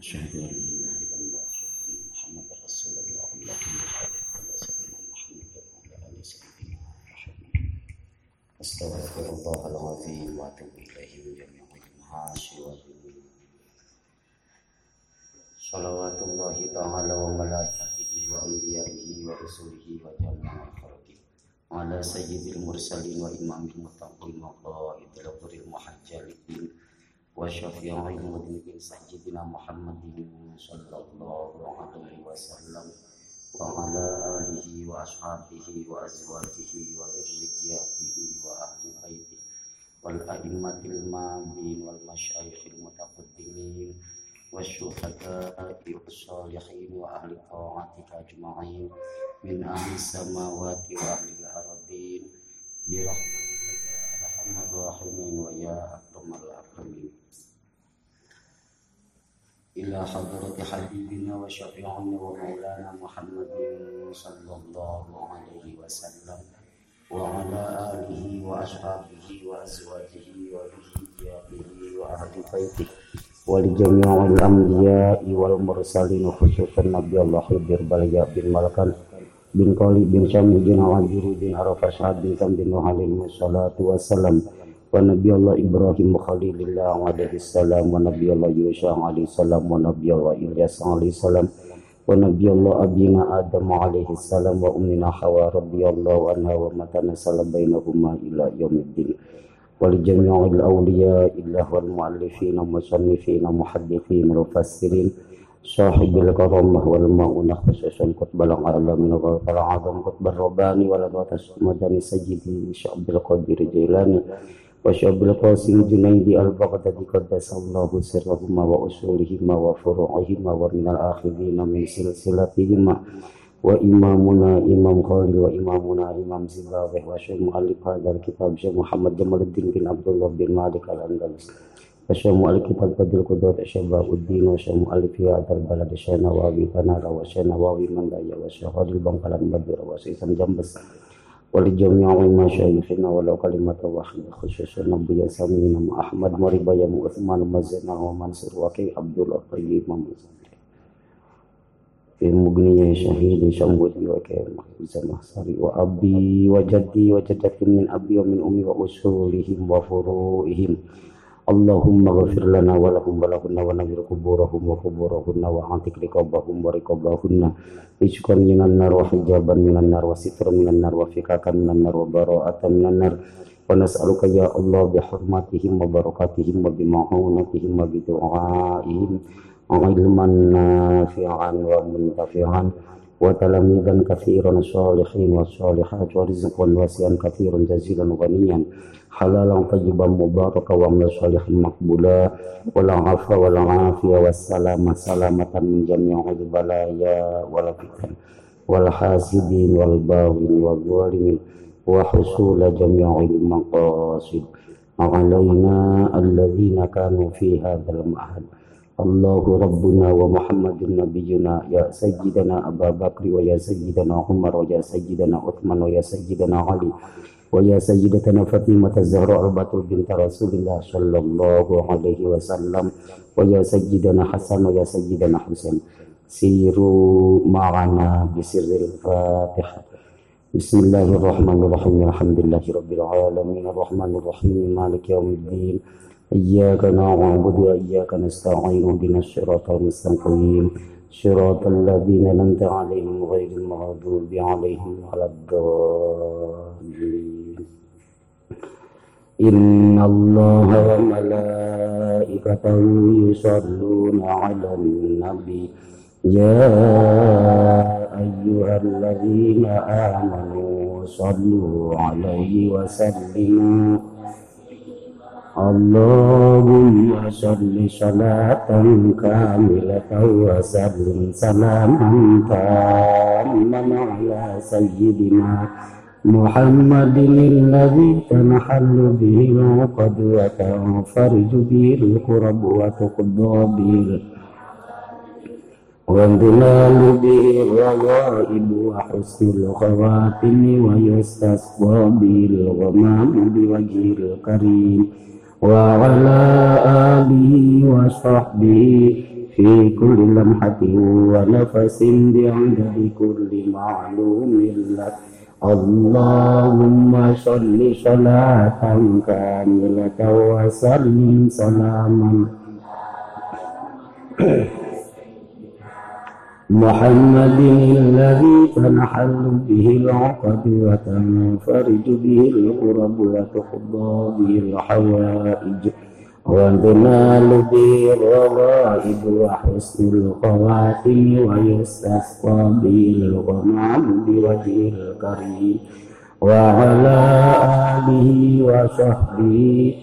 أشهد أن لا إله إلا الله وأن محمد رسول الله اللهم على سيدنا محمد وعلى آل سيدنا محمد أستغفر الله العظيم وأتوب إليه من جميع المعاصي والذنوب صلوات الله تعالى وملائكته وأنبيائه ورسله وجميع خلقه على سيد المرسلين وإمام المتقين وقائد الغر المحجلين وشفيع المذنبين سيدنا محمد صلى الله عليه وسلم وعلى آله وأصحابه وأزواجه وذرياته وأهل بيته والأئمة الماضين والمشايخ المتقدمين والشهداء والصالحين وأهل طاعتك أجمعين من أهل السماوات وأهل الأرضين برحمتك يا أرحم الراحمين ويا أكرم الأكرمين إلى حضرة حبيبنا وشفيعنا ومولانا محمد صلى الله عليه وسلم وعلى آله وأصحابه وأزواجه وذرياته وأهل بيته ولجميع الأنبياء والمرسلين خصوصا نبي الله خضر بليا بن ملكان بن قالي بن شام بن عجر بن عرفة سعد بن كم بن عليه الصلاة والسلام ونبي الله إبراهيم خليل الله عليه السلام ونبي الله يوسف عليه السلام ونبي الله إلياس عليه السلام ونبي الله أبينا آدم عليه السلام وأمنا حواء رضي الله عنها ومتى سلام بينهما إلى يوم الدين ولجميع الأولياء الله والمؤلفين والمصنفين محدثين ومفسرين صاحب الكرامة والمؤونة خصوصا قطب العالمين وغفر العظم قطب الرباني ولدوات مدني سيدي شعب القدير جيلاني وشعب القاسم جنيدي البغدادي قدس الله سرهما وأصولهما وفروعهما ومن الآخرين من سلسلتهما وإمامنا إمام خالد وإمامنا إمام زبابه وشيخ مؤلف هذا الكتاب شيخ محمد جمال الدين بن عبد الله بن مالك الأندلس وشيخ مؤلف كتاب بدر القدوة شباب الدين وشيخ مؤلف هذا البلد شيخ نواوي تنار وشيخ نواوي مندايا وشيخ خالد بنقلان بدر وشيخ جنبس ولجميع مشايخنا ولو كلمة واحدة خصوصا نبي سمينا أحمد مريبا يا عثمان مزنا ومنصور وكي عبد الله طيب محمد مغنية شهيد شمودي وكيل محفوظ محصري وأبي وجدي وجدتي من أبي ومن أمي وأصولهم وفروعهم اللهم اغفر لنا ولهم ولهن ونبر قبورهم وقبورهن وعاتق رقابهم ورقابهن رزقا من النار وحجابا من النار وسترا من النار وفكاكا من النار وبراءة من النار ونسألك يا الله بحرماتهم وبركاتهم وبمعونتهم وبدعائهم علما نافعا ومنتفعا وتلاميذا كثيرا صالحين والصالحات ورزقا واسعا كثيرا جزيلا غنيا حلالا طيبا مباركا وعمل صالح مقبولا ولا عفو ولا عافية والسلامة سلامة من جميع البلايا والفتن والحاسدين والباغين والظالمين وحصول جميع المقاصد علينا الذين كانوا في هذا المعهد الله ربنا ومحمد نبينا يا سيدنا أبا بكر ويا سيدنا عمر ويا سيدنا عثمان ويا سيدنا علي ويا سيدتنا فاطمة الزهراء البتول بنت رسول الله صلى الله عليه وسلم ويا سيدنا حسن ويا سيدنا حسين. سيروا معنا بسر الفاتحة. بسم الله الرحمن الرحيم الحمد لله رب العالمين الرحمن الرحيم مالك يوم الدين. إياك نعبد وإياك نستعين اهدنا الصراط المستقيم. صراط الذين أنعمت عليهم غير المغضوب عليهم ولا الضالين. إن الله وملائكته يصلون على النبي يا أيها الذين آمنوا صلوا عليه وسلموا اللهم صل صلاة كاملة وسلم سلاما تاما على سيدنا محمد الذي تنحل به العقد وتنفرج به الكرب وتقضى به وانتلال به الرغائب وحسن الخواتم ويستسقى به الغمام بوجه الكريم وعلى آله وصحبه في كل لمحة ونفس بعدد كل معلوم لك اللهم صل صلاة كاملة وسلم سلاما. محمد الذي تنحل به العقد وتنفرج به القرب وتقضى به الحوائج. وتنال به الرغائب وحسن الخواتم ويستسقى به الغمام بوجه الكريم وعلى آله وصحبه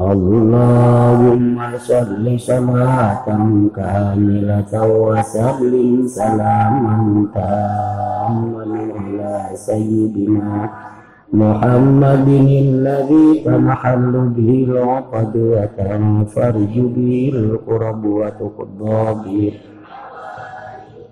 اللهم صل صلاة كاملة وسلم سلاما تاما على سيدنا محمد الذي تنحل به العقد وتنفرج به القرب وتقضى به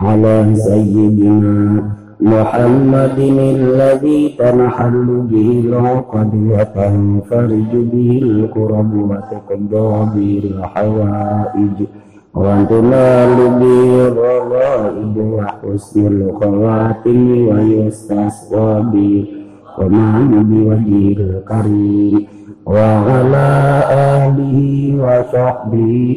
على سيدنا محمد الذي تنحل به العقد وتنفرج به الكرب وتقضى به الحوائج وتنال به الرغائب وحسن الخواتم ويستسقى به ومن بوجه الكريم وعلى آله وصحبه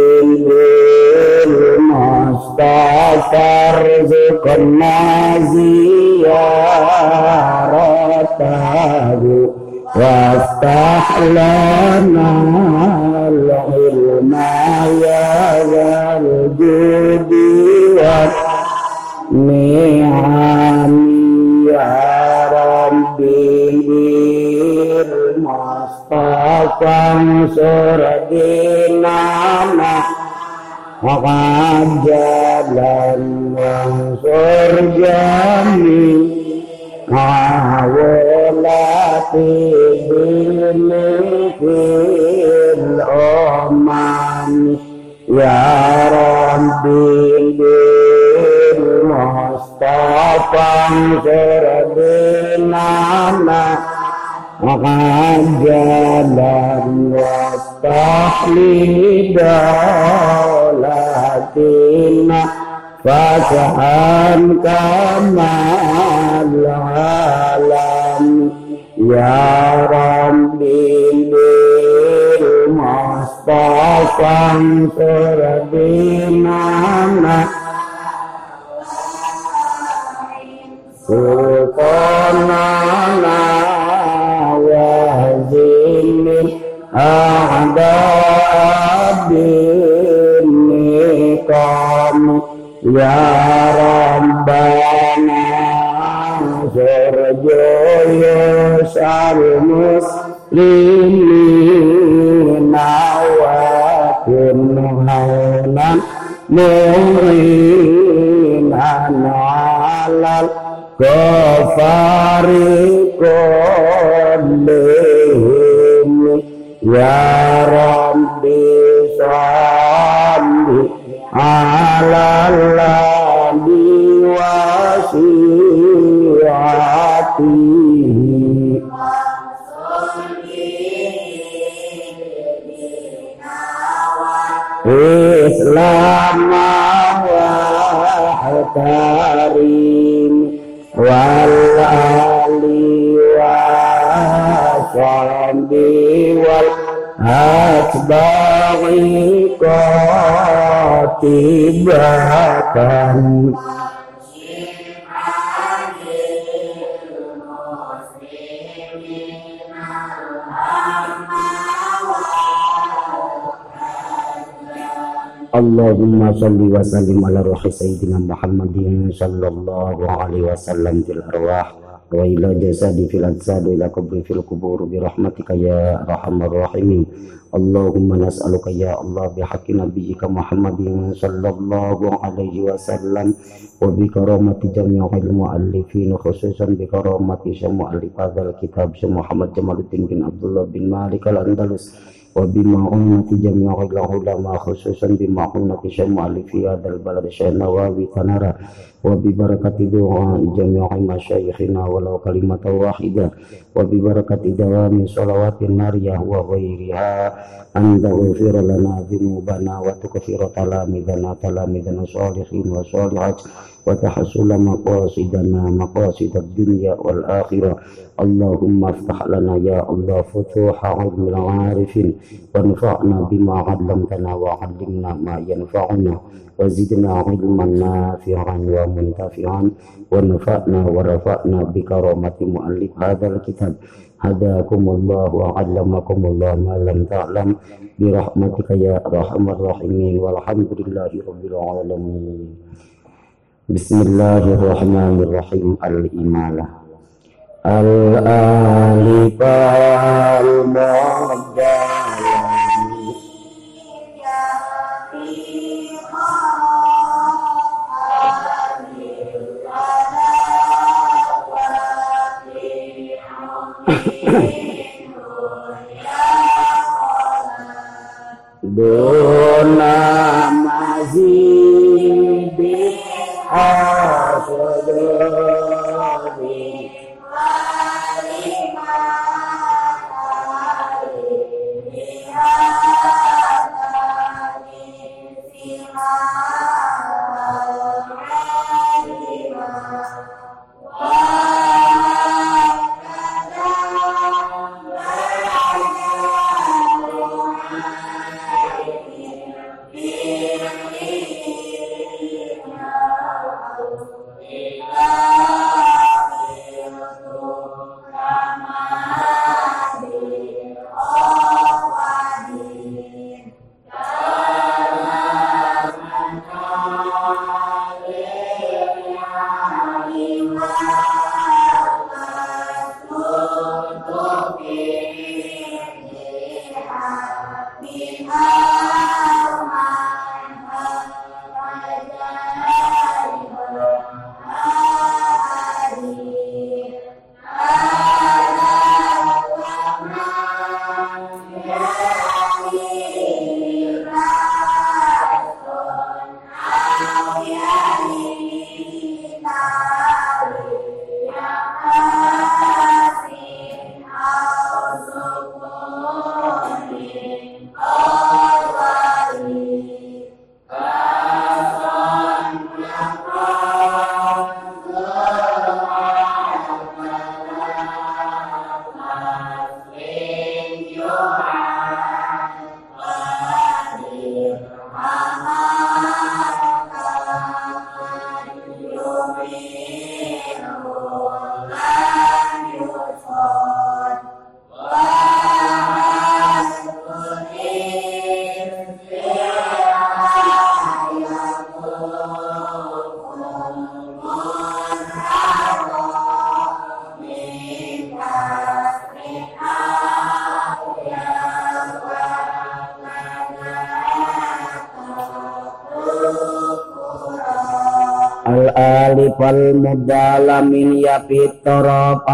فارزقنا زيارته وافتح لنا العلم يا ذا الجود والنعم يا ربي بالمصطفى انصر ديننا jalan mansur jami awalati bilikil oman ya rabbi bil mustafa surdinana jalan وافتح لي دولتنا فتحا كما العالم يا ربي بالمصطفى انصر ديننا سلطاننا وهزم أعداء بالنقام يا ربنا انصر جيوش المسلمين وكن هونا معينا على الكفار كلهم يا ربي صل على الذي وشيعته إسلام واحترم والآل وصحبه wal atba'i qatibatan Allahumma salli wa sallim ala ruhi sayyidina Muhammadin sallallahu alaihi wasallam fil arwah wa ila jasadi fil ajsad ila kubri fil kubur bi rahmatika ya arhamar rahimin. Allahumma nas'aluka ya Allah bi haqqi nabiyyika Muhammadin sallallahu alaihi wasallam wa bi karamati jami'il muallifin khususan bi karamati muallif hadzal kitab Muhammad Jamaluddin bin Abdullah al-Andalus وبمعونة جميع العلماء خصوصا بمعونة شيخ في هذا البلد الشيخ النووي فنرى وببركة دعاء جميع مشايخنا ولو كلمة واحدة. وببركة دوام صلوات النارية وغيرها أن تغفر لنا ذنوبنا وتكفر تلامذنا تلامذنا الصالحين والصالحات وتحصل مقاصدنا مقاصد الدنيا والآخرة. اللهم افتح لنا يا الله فتوح علم العارفين وانفعنا بما علمتنا وعلمنا ما ينفعنا وزدنا علما نافعا ومنتفعا ونفعنا ورفعنا بكرامة مؤلف هذا الكتاب. هداكم الله وعلمكم الله ما لم تعلم. برحمتك يا أرحم الراحمين. والحمد لله رب العالمين. Bismillahirrahmanirrahim. Al-Imalah. Al-Alifal Mu'adalani Dona Ah, Father.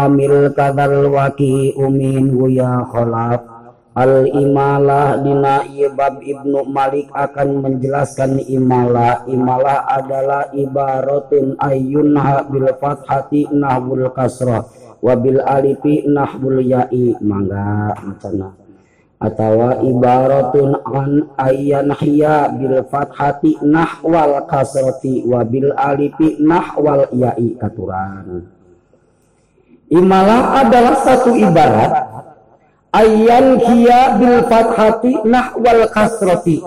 Amil kadal waki umin ya kholaf al imalah dina ibab ibnu malik akan menjelaskan imalah. Imalah adalah ibaratun ayunha bil fathati nahbul kasrah wabil alifi nahbul ya'i. Mangga macana atau ibaratun an hiya bil fathati nahwal kasrati wa bil alifi nahwal ya'i. Katuran imalah adalah satu ibarat. Ayyan kia bil fathati nahwal kasrati.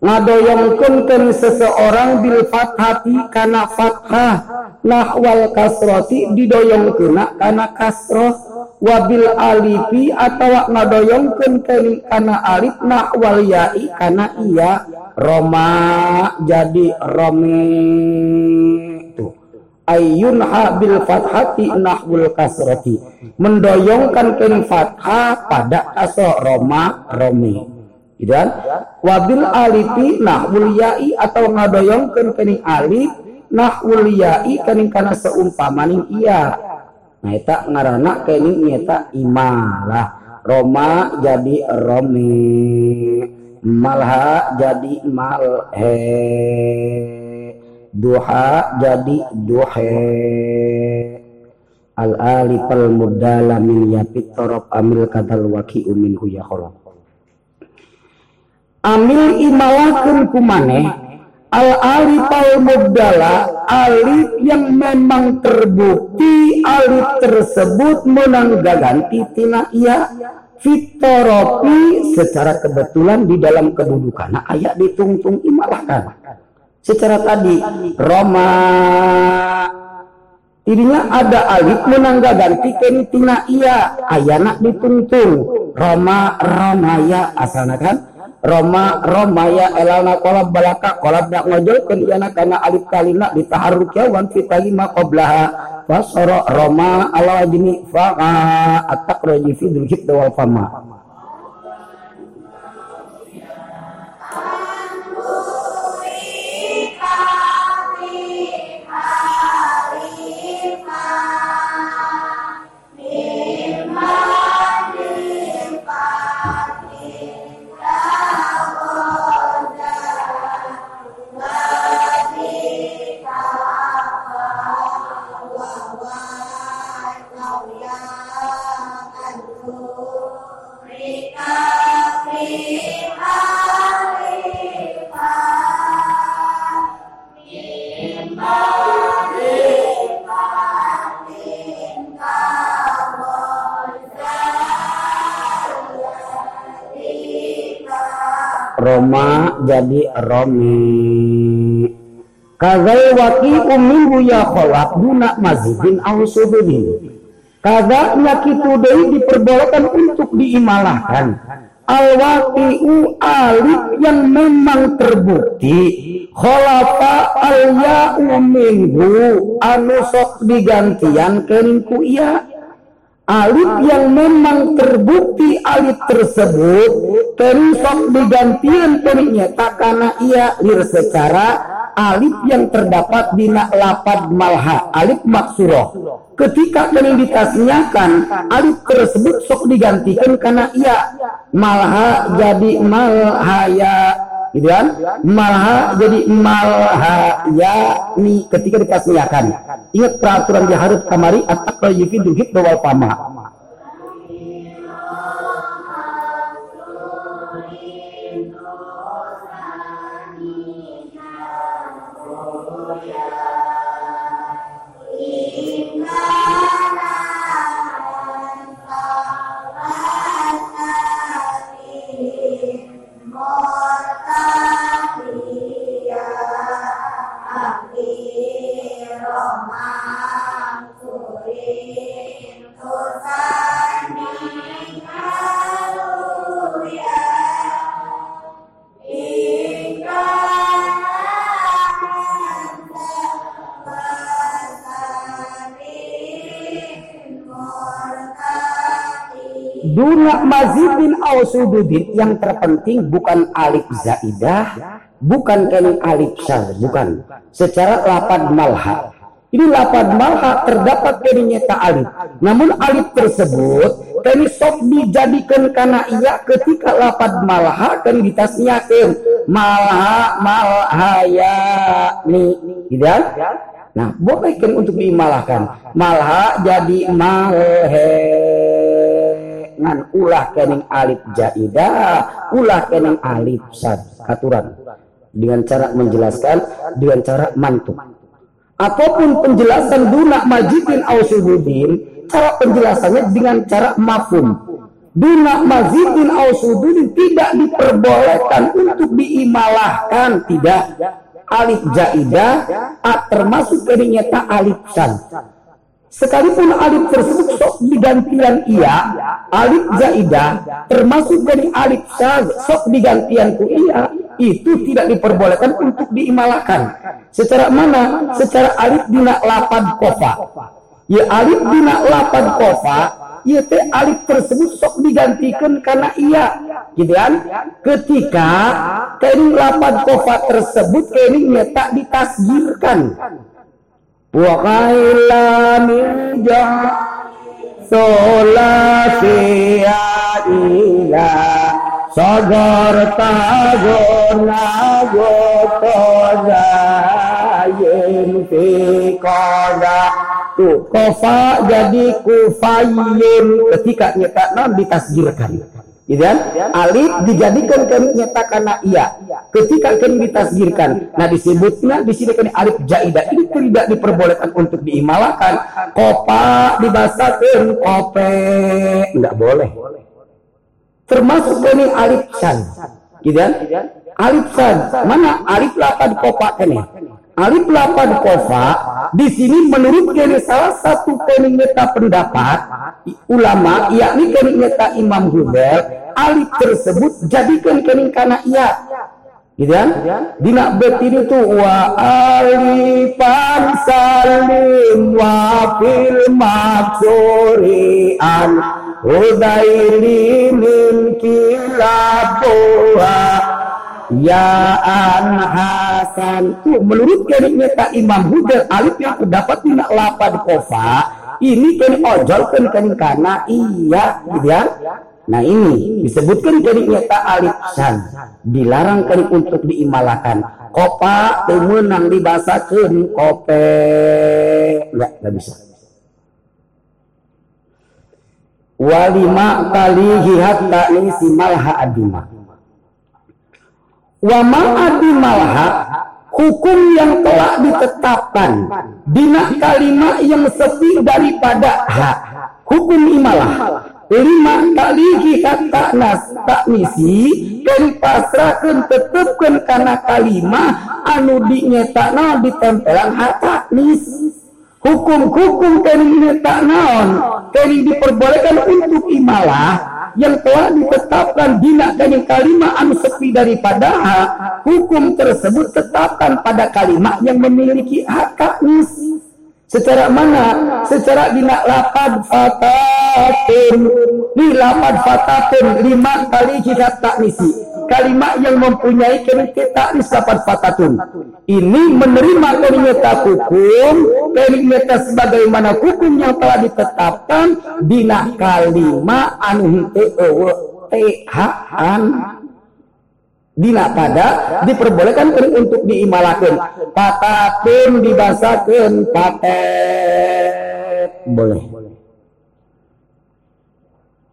Ngadoyongkeun seseorang bil fathati kana fathah nahwal kasrati didoyongkeun kana kasroh. Wabil alifi atau ngadoyongkeun kana alif nahwal ya'i kana iya. Roma jadi romi tuh ayun bil fathati nahwul kasrati. Mendoyongkan kini fathah pada kasroh roma romi dan wabil alifi nahwul ya'i atau ngadoyongkeun kening alif nahwul ya'i kening kana seumpamaning iya nah eta ngaranna kening nyata imalah. Roma jadi romi malha jadi malhe duha jadi duhe. Al alifal mudala min yapit torob amil kadal waki umin huya amil imalakeun ku maneh al alifal mubdala alif yang memang terbukti alif tersebut menang ganti tina iya fitoropi secara kebetulan di dalam kedudukan. Nah, ayat ditungtung imalahkan secara tadi Roma. Ininya ada alif menangga ganti tina iya. Ayana ditungtung Roma Romaya asalnya kan? Roma Roma ya elana kolab balaka kolab nak ngojol kendiana karena alif kalina ditaharuk ya wan fitalima qoblaha fasara Roma ala wajini fa'a atak roji fi dulhid wal fama Roma jadi Romi Kazal waki umin ya kholak guna mazidin au subudin Kaga nyakitu deui diperbolehkan untuk diimalahkan. Al waqi'u alif yang memang terbukti. Kholafa al ya'u minhu anu sok digantian kenku iya alif yang memang terbukti alif tersebut terisok digantian tak karena ia lir secara alif yang terdapat di lapad malha alif maksuroh. Ketika kan alif tersebut sok digantikan karena ia malha jadi malhaya gitu kan? Malha jadi malhaya nih ketika ditasniakan ingat peraturan di harus kamari atau yufidu hibdu wal fama. Duna ausududin yang terpenting bukan alif zaidah, bukan kening alif syal, bukan. Secara lapad malha. Ini lapad malha terdapat dari nyata alif. Namun alif tersebut kini sok dijadikan karena ia ketika lapad malha kan ditasnyakan malha malhaya nih, tidak? Nah, bolehkan untuk diimalahkan. Malha jadi malhe ngan ulah kening alif jaidah ulah kening alif sad. Aturan. Dengan cara menjelaskan dengan cara mantuk. Apa pun penjelasan duna majidin ausubudin cara penjelasannya dengan cara mafum. Duna mazidin ausudin tidak diperbolehkan untuk diimalahkan tidak. Alif jaidah termasuk keringnya alif san Sekalipun alif tersebut sok digantian ia, alif zaidah termasuk dari alif syaz sok digantian ku ia, itu tidak diperbolehkan untuk diimalakan. Secara mana? Secara alif dina lapad kofa. Ya alif dina lapad kofa, ya teh alif tersebut sok digantikan karena ia, gitu kan? Ketika kering lapad kofa tersebut keringnya tak ditasgirkan wa qaila min solasiya ila sagar tagona gotoza yen fi kofa jadi kufayin. Ketika nyetak ditasgirkan gitu kan? Alif dijadikan kami nyatakan iya. Ketika kami ditasgirkan, nah disebutnya di sini kami alif jaidah. Ini tidak diperbolehkan untuk diimalakan. Kopa dibasakan kope, tidak boleh. Termasuk kami alif san, gitu kan? Alif san, mana alif lapan kopa kami? Alif lapan kofa di sini menurut kami salah satu peningeta pendapat ulama yakni peningeta Imam Hudel alif tersebut jadikan kening karena iya gitu kan? Dina betin itu wa alifan salim wa fil maksurian udaili min kilabuha ya an hasan. Tuh menurut keringnya tak imam hudel alif yang terdapat dina lapad kofa ini kan ojol kan kening karena iya. Gitu ya Nah ini disebutkan jadi nyata alifsan dilarang kali untuk diimalakan. Kopa temenang dibasakan kope enggak enggak bisa. Walima kali hatta ini si malha adima. Wa ma adimalha hukum yang telah ditetapkan dina kalimat yang sepi daripada hak hukum imalah lima kali kita tak misi dan pasrahkan tetepkan karena kalimah anu dinyetakna ditempelan hak misi hukum-hukum kini tak naon. Kini diperbolehkan untuk imalah yang telah ditetapkan dina dan kalimat anu sepi daripada hukum tersebut tetapkan pada kalimat yang memiliki hak taknis secara mana? Secara dina lapad fatatun di lapad fatatun lima kali kita taknisi kalimat yang mempunyai kerikit taknis lapad fatatun ini menerima kalimat hukum kalimat sebagaimana hukum yang telah ditetapkan dina kalimat anu tehaan dina pada diperbolehkan untuk diimalakan. Patatun dibasakan patet. Boleh.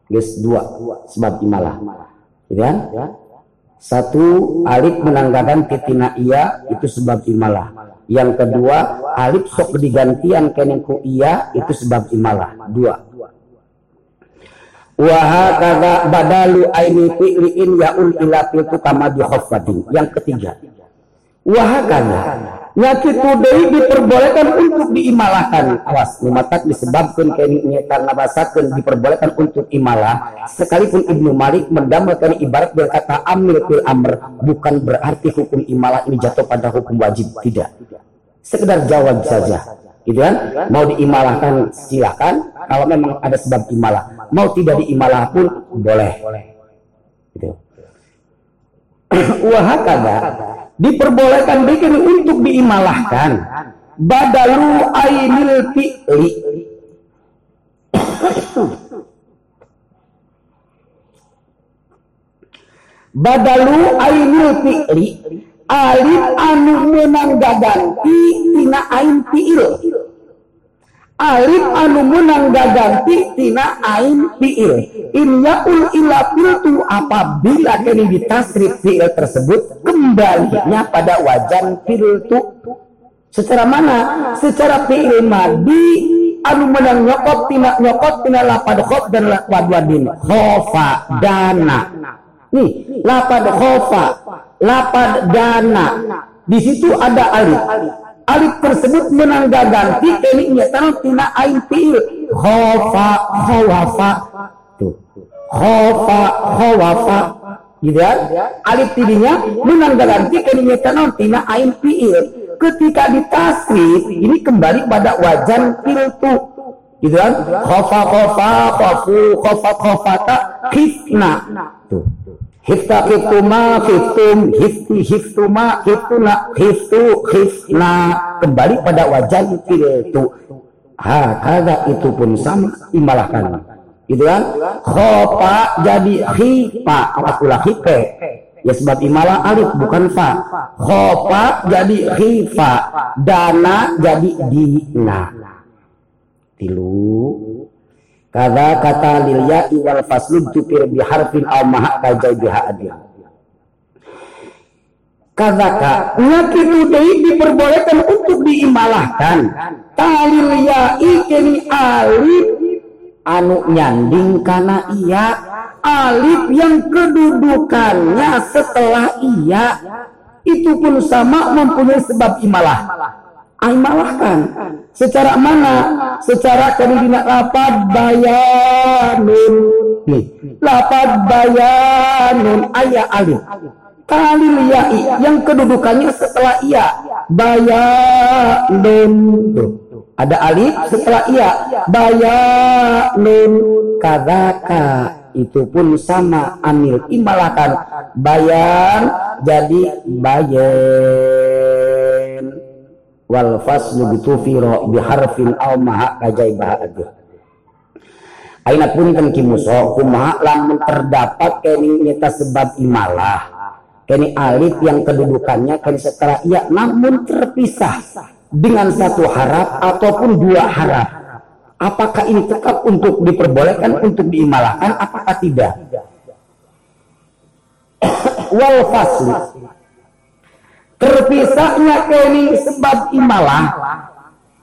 Guys dua sebab imalah. Kan? Satu alif menanggakan titina iya itu sebab imalah. Yang kedua alif sok digantian kenengku iya itu sebab imalah. Dua Wahakada badalu aini fi'liin yaul ila filtu kama bihofatin. Yang ketiga. Wahakada. Nyakitu deui diperbolehkan untuk diimalahkan. Awas, nimatak disebabkan kayaknya karena basakan diperbolehkan untuk imalah. Sekalipun Ibnu Malik mendamaikan ibarat berkata amil fil amr. Bukan berarti hukum imalah ini jatuh pada hukum wajib. Tidak. Sekedar jawab saja gitu kan? Mau diimalahkan silakan. Kalau memang ada sebab imalah. Mau tidak diimalah pun boleh. Gitu. Wahakada diperbolehkan bikin untuk diimalahkan. Badalu ainil fi'li. Badalu ainil fi'li. Alif anu menang gaganti tina ain fi'il alif anu menang gaganti tina ain fi'il. In yaul ila tu apabila kini ditasrif fi'il tersebut kembalinya pada wajan tu secara mana? Secara fi'il madi anu menang nyokot tina nyokot tina lapad khof dan lapad wadin. Khofa dana. Nih lapad khofa lapad dana. Di situ ada alif alif tersebut menangga ganti kini tanah tina ain fiil khofa khawafa tuh. Khofa khawafa gitu kan alif tidinya menangga ganti kini tanah tina ain fiil ketika ditasrif ini kembali pada wajan filtu gitu kan? Khofa khofa khofu khofa khofata khifna. Tuh hifta khiftuma khiftum hifti hiftuma khiftuna khiftu khifna kembali pada wajan filtu ha kada itu pun sama imalahkan gitu kan khofa jadi khifa akulah khife Ya sebab imala alif bukan fa. Khofa jadi khifa. Dana jadi dina. Tilu. Kada kata lil ya'i wal faslu tupir biharfin al maha kajai biha adil. Kadaka ngakitu deui diperbolehkan untuk diimalahkan. Talil ya'i kini alif anu nyanding kana iya alif yang kedudukannya setelah iya itu pun sama mempunyai sebab imalah imalahkan secara mana? Secara kedina lapad bayanun. Nih. Lapad bayanun. Ayat alif kali liyai yang kedudukannya setelah iya. Bayanun. Ada alif setelah iya. Bayanun. Kadaka itu pun sama. Amil. Imalakan. Bayan. Jadi bayan wal faslu bitufiro biharfin aw maha kajai ba'adu Aina pun kan kimuso kumaha lamun terdapat kini nyata sebab imalah kini alif yang kedudukannya kini setelah ia namun terpisah dengan satu harap ataupun dua harap Apakah ini tetap untuk diperbolehkan untuk diimalahkan? Apakah tidak? Wal fasli terpisahnya kini sebab imalah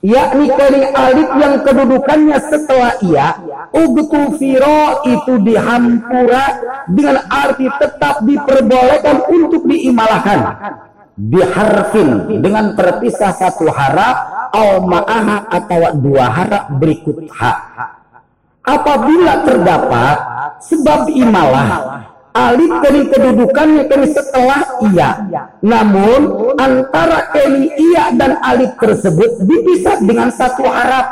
yakni kini alif yang kedudukannya setelah ia ugtufiro itu dihampura dengan arti tetap diperbolehkan untuk diimalahkan biharfin dengan terpisah satu harap au ma'aha atau dua harap berikut ha apabila terdapat sebab imalah alif dari kedudukannya kini setelah iya namun antara kini iya dan alif tersebut dipisah dengan satu harap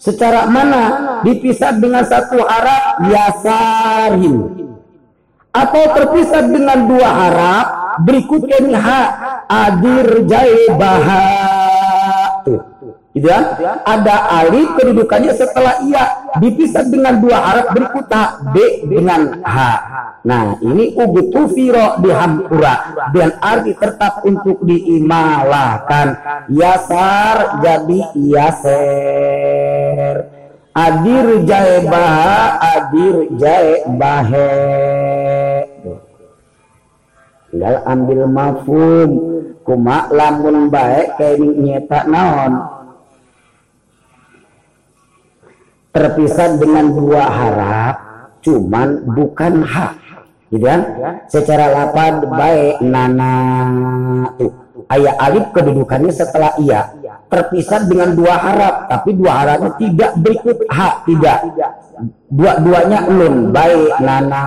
secara mana? Dipisah dengan satu harap yasarin atau terpisah dengan dua harap berikutnya ha adir jai baha. Tuh gitu ya. Ada alif kedudukannya setelah ia dipisah dengan dua harap berikutnya b dengan h. Nah ini ugutu firo dihampura dan arti tetap untuk diimalahkan yasar jadi yaser. Adir jae baha adir jae bahe. Tinggal ambil mafhum kuma lamun baik kayak nyeta naon terpisah dengan dua harap cuman bukan hak. Gitu kan? Secara lapad baik nana tuh. Ayat alif kedudukannya setelah iya. Terpisah dengan dua harap tapi dua harapnya tidak berikut hak tidak. Dua-duanya ulun baik nana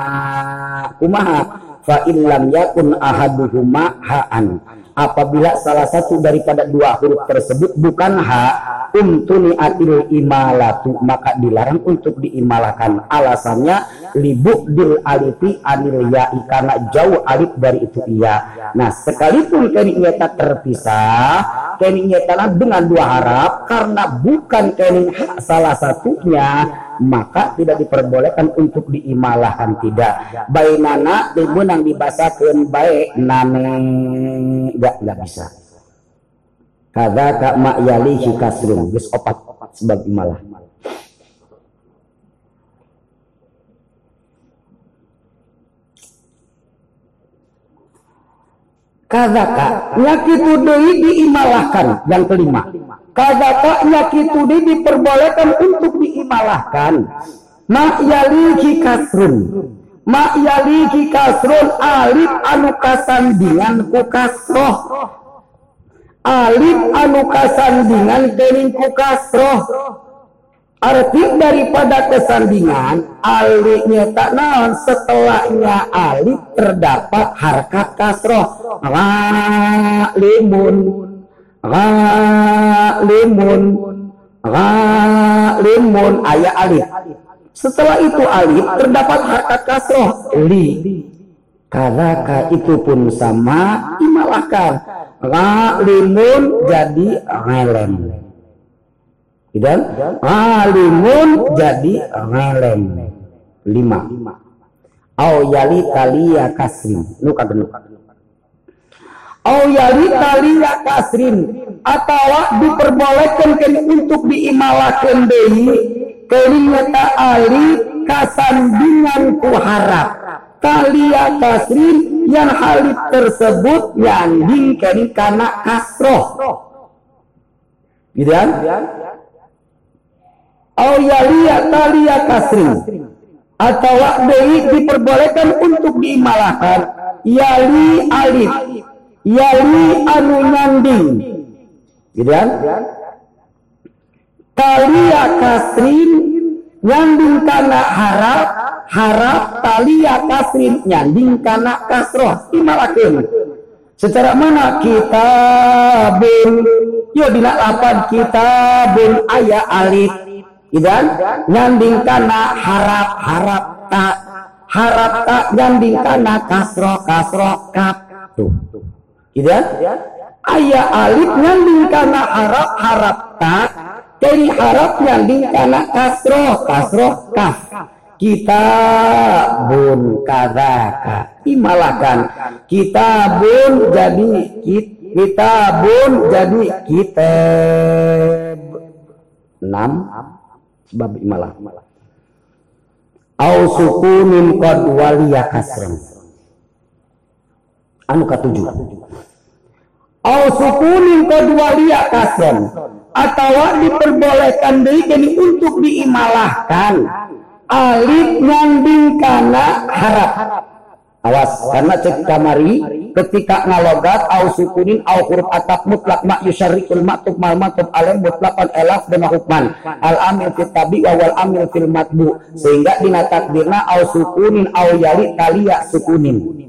kumaha. Fa illam yakun ahaduhuma ha'an apabila salah satu daripada dua huruf tersebut bukan ha umtuni atil imalatu maka dilarang untuk diimalakan. Alasannya libuk dil alifi anil ya'i karena jauh alif dari itu iya. Nah sekalipun kening tak terpisah kening dengan dua harap karena bukan kening salah satunya maka tidak diperbolehkan untuk diimalahkan tidak. Bainana dimenang dibasakan baik nane. Enggak enggak bisa. Kada ka ma yalihi kasrun. Geus opat sebab imalah. Kazaka nyakitu deui diimalahkan. Yang kelima. Kazaka nyakitu deui diperbolehkan untuk diimalahkan. Ma yalihi kasrun. Ma yalihi kasrun alif anu kasandingan ku kasroh. Alif anu kasandingan dening ku kasroh. Arti daripada kesandingan alifnya tak naon setelahnya alif terdapat harkat kasroh limun limun limun ayat alif setelah itu alif terdapat harkat kasroh li. Kadaka itu pun sama imalahkan limun jadi ngelem. Dan alimun jadi ngelem. Lima. Au yali talia kasrin nu kagenuk au talia kasrin. Atau diperbolehkan untuk diimalakan deui kelimata ali kasandingan ku harap. Talia kasrin yang halif tersebut yang dingkeun kana kasroh. Gitu kan? Au yalia talia kasri atau deui diperbolehkan untuk diimalahkan yali alif yali anu nyanding gitu kan? Talia kasrin nyanding kana harap harap talia kasrin nyanding kana kasroh. Imalakeun secara mana kita bin? Yo dina lapan kita bin ayah alif. Idan nyanding kana harap harap tak harap tak nyanding kana kasro kasro kap. Tuh. Ayah alif nyanding kana harap harap tak dari harap nyanding kana kasro kasro kaf kita bun kadaka imalakan. Kita bun jadi kita bun jadi kita enam bab imalah. Au sukunin qad waliya kasran anu katujuh au sukunin qad waliya kasran atau diperbolehkan deui untuk diimalahkan. Alif nyanding kana harap. Awas karena cek kamari ketika ngalogat au sukunin au huruf atap mutlak mak yusyarikul maktub mal maktub alam mutlakan elaf dan hukman. Al amil fit tabi wa wal amil fil matbu. Sehingga dina takdirna au sukunin au yali talia sukunin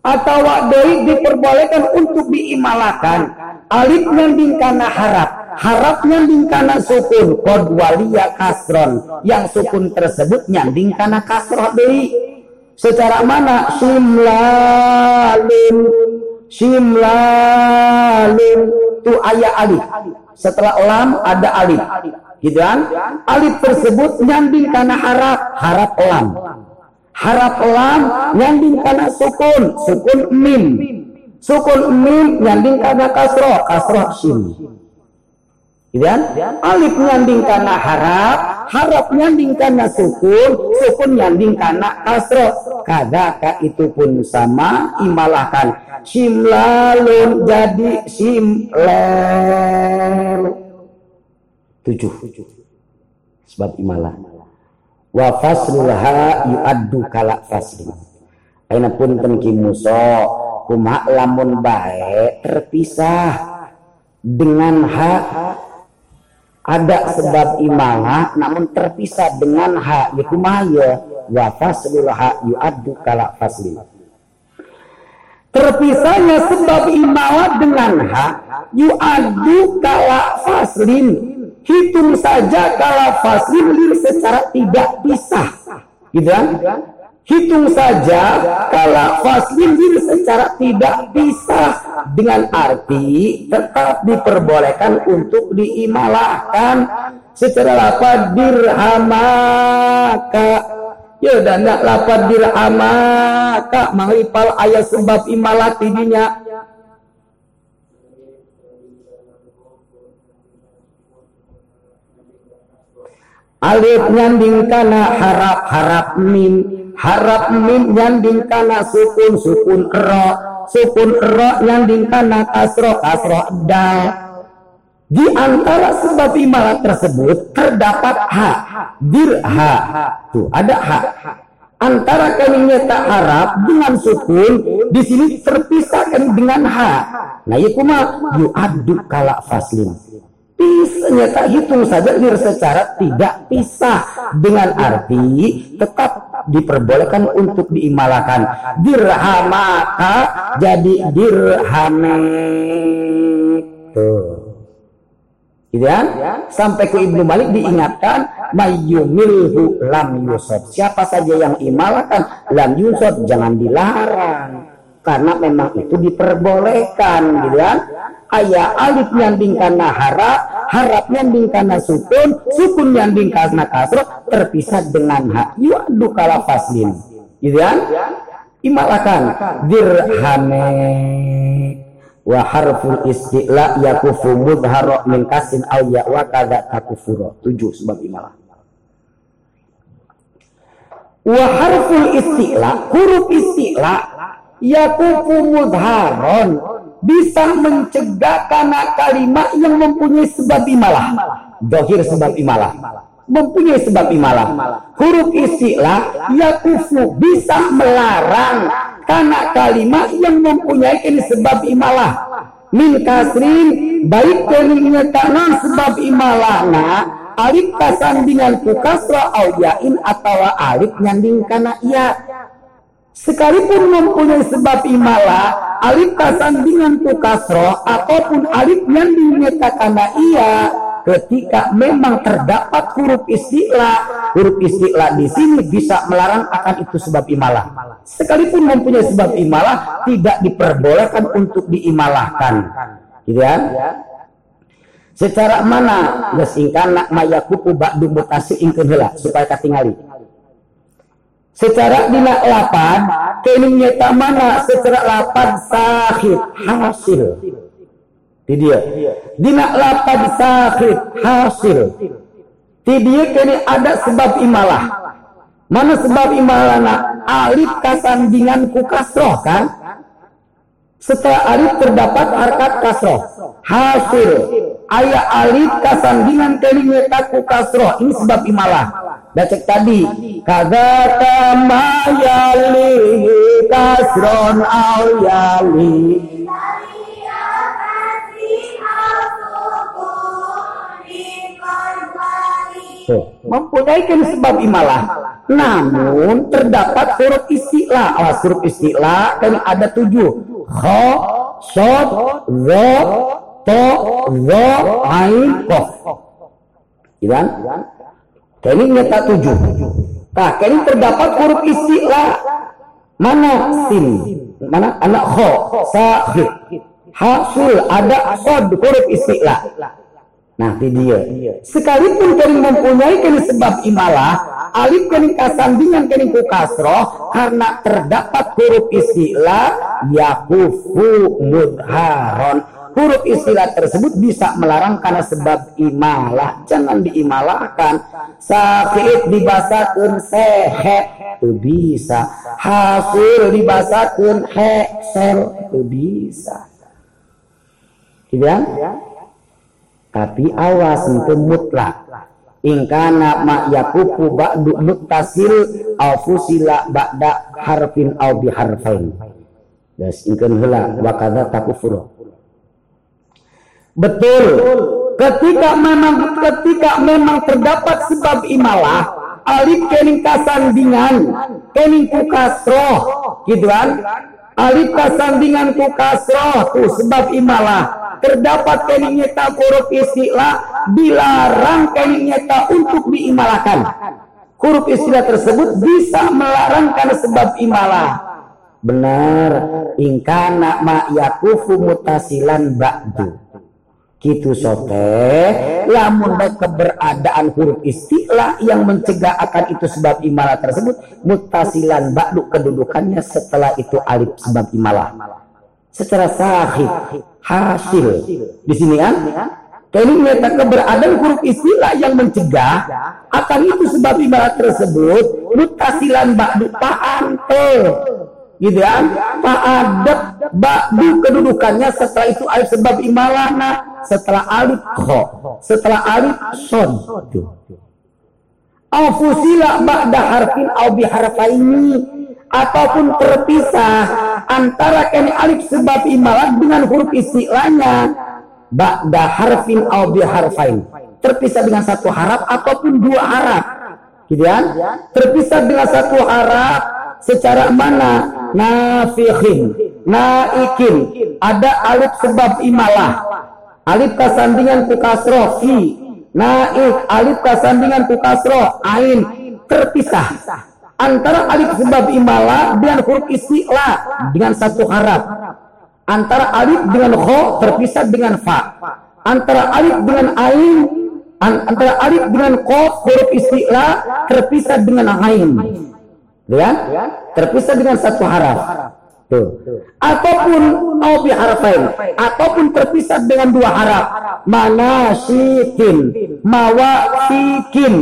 atau deui diperbolehkan untuk diimalakan. Alif nyanding kana harap. Harap nyanding kana sukun. Kod waliya kasron. Yang sukun tersebut nyanding kana kasroh deui secara mana? Simlalin simlalin tu ayat alif. Setelah lam ada alif. Gitu kan? Alif tersebut nyanding karena harap. Harap lam harap lam nyanding karena sukun sukun mim sukun mim nyanding karena kasroh kasroh sim gitu alif nyanding karena harap harap nyanding karena sukun, sukun nyanding karena kasro. Kadaka itu pun sama imalahkan. Simlalun jadi simlel. Tujuh. Sebab imalah. Wa faslulha yu'addu kala faslin. Aina pun tenki muso. Kuma lamun baik terpisah dengan hak ada sebab imalah namun terpisah dengan hak yaitu maya wa faslul hak yu'addu kala fasli terpisahnya sebab imalah dengan hak yu'addu kala faslin hitung saja kala faslin secara tidak pisah gitu kan? Hitung saja kalau faslin secara tidak bisa. Dengan arti tetap diperbolehkan untuk diimalahkan. Secara lapad dirhamaka. Ya dan nak lapad dirhamaka. Menghipal ayat sebab imalah tidinya alif nyanding kana harap harap mim harap mim nyanding kana sukun sukun ro. Sukun ro yang dingkana kasro kasro dal. Di antara sebab imalah tersebut terdapat ha dirha tuh ada ha. Antara kalinya tak harap dengan sukun di sini terpisahkan dengan ha. Nah itu mah yu'addu kala faslin Pisahnya tak hitung saja dir secara tidak pisah. Dengan arti tetap diperbolehkan untuk diimalakan. Dirhamaka jadi dirhame. Tuh. Gitu kan? Sampai ke Ibnu Malik diingatkan mayyumilhu lam yusad siapa saja yang imalakan lam yusad jangan dilarang. Karena memang itu diperbolehkan gitu kan ayah alif nyanding karena harap harap nyanding karena sukun sukun nyanding karena kasro terpisah dengan hak yu'adu kala faslin. Gitu kan? Imalakan dirhame. Wa harful isti'la yakufu mudhara min kasin aw ya wa kadza takufura tujuh sebab imalah. Wa harful isti'la huruf isti'la yakufu mudharon bisa mencegah karena kalimat yang mempunyai sebab imalah. Dohir sebab imalah. Mempunyai sebab imalah. Huruf istilah yakufu bisa melarang karena kalimat yang mempunyai ini sebab imalah. Min kasrin baik kelingnya tanah sebab imalah. Nah alif kasandingan ku kasra au yain atau alif nyanding kana iya sekalipun mempunyai sebab imala alif kasandingan tu kasro ataupun alif yang dinyatakan iya ketika memang terdapat huruf istilah huruf istilah di sini bisa melarang akan itu sebab imalah sekalipun mempunyai sebab imalah tidak diperbolehkan untuk diimalahkan. Gitu ya? Secara mana? Gesingkan mayakupu ba'du mutasi ingkeun supaya katingali secara dina lapan kening nyata mana secara lapan sahid hasil. Di dia. Dina lapan sahid hasil. Di dia kini ada sebab imalah. Mana sebab imalana? Alif kasandingan ku kasroh kan setelah alif terdapat harkat kasroh. Hasil ayat alif kasandingan kening nyata ku kasroh. Ini sebab imalah. Dah cek tadi. Kagata mayali kasron au yali mempunyai kan sebab imalah. Namun terdapat huruf istilah. Awas huruf istilah kan ada tujuh kho sod zo to zo ain kof Iban? Kini nyata tujuh. Nah, kini terdapat huruf istilah. Mana sin? Mana anak kho? Sahid. Hasul ada sod huruf istilah. Nah, ini dia. Sekalipun kini mempunyai kini sebab imalah, alif kini kasandingan kini ku kasroh, karena terdapat huruf istilah, yakufu mudharon. Huruf istilah tersebut bisa melarang karena sebab imalah. Jangan diimalahkan. Sakit dibasakan sehet itu bisa. Hasil dibasakan hesel itu bisa. Tidak tapi awas itu mutlak ingkana mak yakupu ba'du muttasil au fusila ba'da harfin au biharfain das ingkan hela wa kadza takufuru Betul. Ketika memang ketika memang terdapat sebab imalah, alif kening kasandingan, kening ku kasroh, gitu kan? Alif kasandingan ku kasroh, tuh sebab imalah. Terdapat kening nyata huruf istilah, dilarang kening nyata untuk diimalahkan. Huruf istilah tersebut bisa melarang karena sebab imalah. Benar, ingkana ma yakufu mutasilan ba'du Gitu sote, lamun keberadaan huruf istilah yang mencegah akan itu sebab imalah tersebut mutasilan ba'du kedudukannya setelah itu alif sebab imalah. Secara sahih hasil. Di sini kan Kini nyata keberadaan huruf istilah yang mencegah akan itu sebab imalah tersebut mutasilan ba'du paham gitu ya. Fa'adat ba'du kedudukannya setelah itu alif sebab imalahna setelah alif kho setelah alif son. Aufusila ba'da harfin au biharfaini ataupun terpisah antara kini alif sebab imalah dengan huruf istilahnya ba'da harfin au biharfain terpisah dengan satu harap ataupun dua harap. Gitu ya. Terpisah dengan satu harap secara mana? Nafihin naikin. Ada alif sebab imalah. Alif kasandingan ku kasroh fi. Naik alif kasandingan ku kasroh ain. Terpisah. Antara alif sebab imalah dengan huruf istilah dengan satu harap antara alif dengan kho terpisah dengan fa. Antara alif dengan ain antara alif dengan kof huruf istilah terpisah dengan ain ya terpisah dengan satu harap Tuh. Ataupun au bi harafain, ataupun terpisah dengan dua harap. Mana sikin, mawa sikin.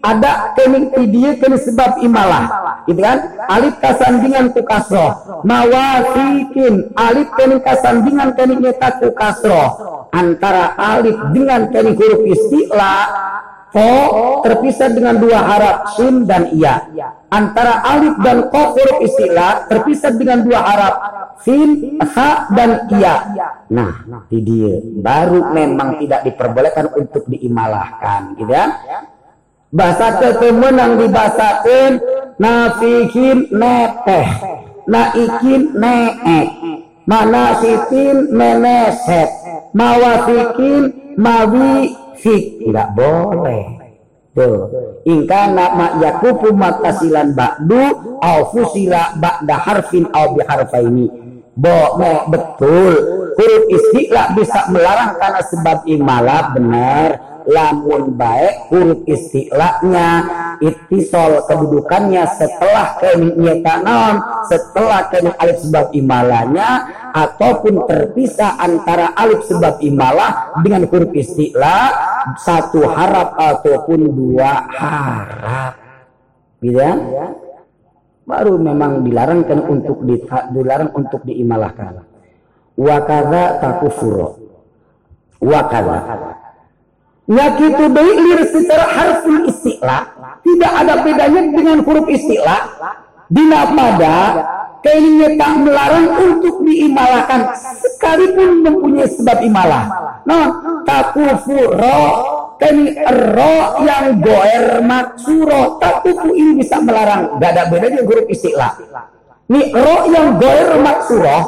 Ada kening dia kening sebab imalah. Gitu kan? Alif kasandingan ku kasroh. Mawa sikin, alif kening kasandingan kening nyata ku kasroh. Antara alif dengan kening huruf istilah Ko terpisah dengan dua harap sin dan iya. Antara alif dan ko huruf istilah terpisah dengan dua harap sin, ha dan iya. Nah, di dia baru memang tidak diperbolehkan untuk diimalahkan, gitu ya. Bahasa ketemenang dibahasakan nafikin neteh, naikin neek, mana sitin meneset, mawafikin mawi fik tidak boleh. Tuh. Ingka nama yakufu matasilan ba'du au fusila ba'da harfin au biharfaini bo betul. Huruf istilah bisa melarang karena sebab imalah benar lamun baik huruf istilahnya itisol kedudukannya setelah kening non setelah kening alif sebab imalahnya ataupun terpisah antara alif sebab imalah dengan huruf istilah satu harap ataupun dua harap. Gitu ya? Baru memang dilarangkan untuk di, dilarang untuk diimalahkan. Wakada takufuro wakada Nyakitu lir secara harful istilah. Tidak ada bedanya dengan huruf istilah. Dina pada kainnya tak melarang untuk diimalahkan sekalipun mempunyai sebab imalah. Nah, takufu ro kaini ro yang goer maksuro takufu ini bisa melarang. Gak ada bedanya huruf istilah. Nih ro yang goer maksuro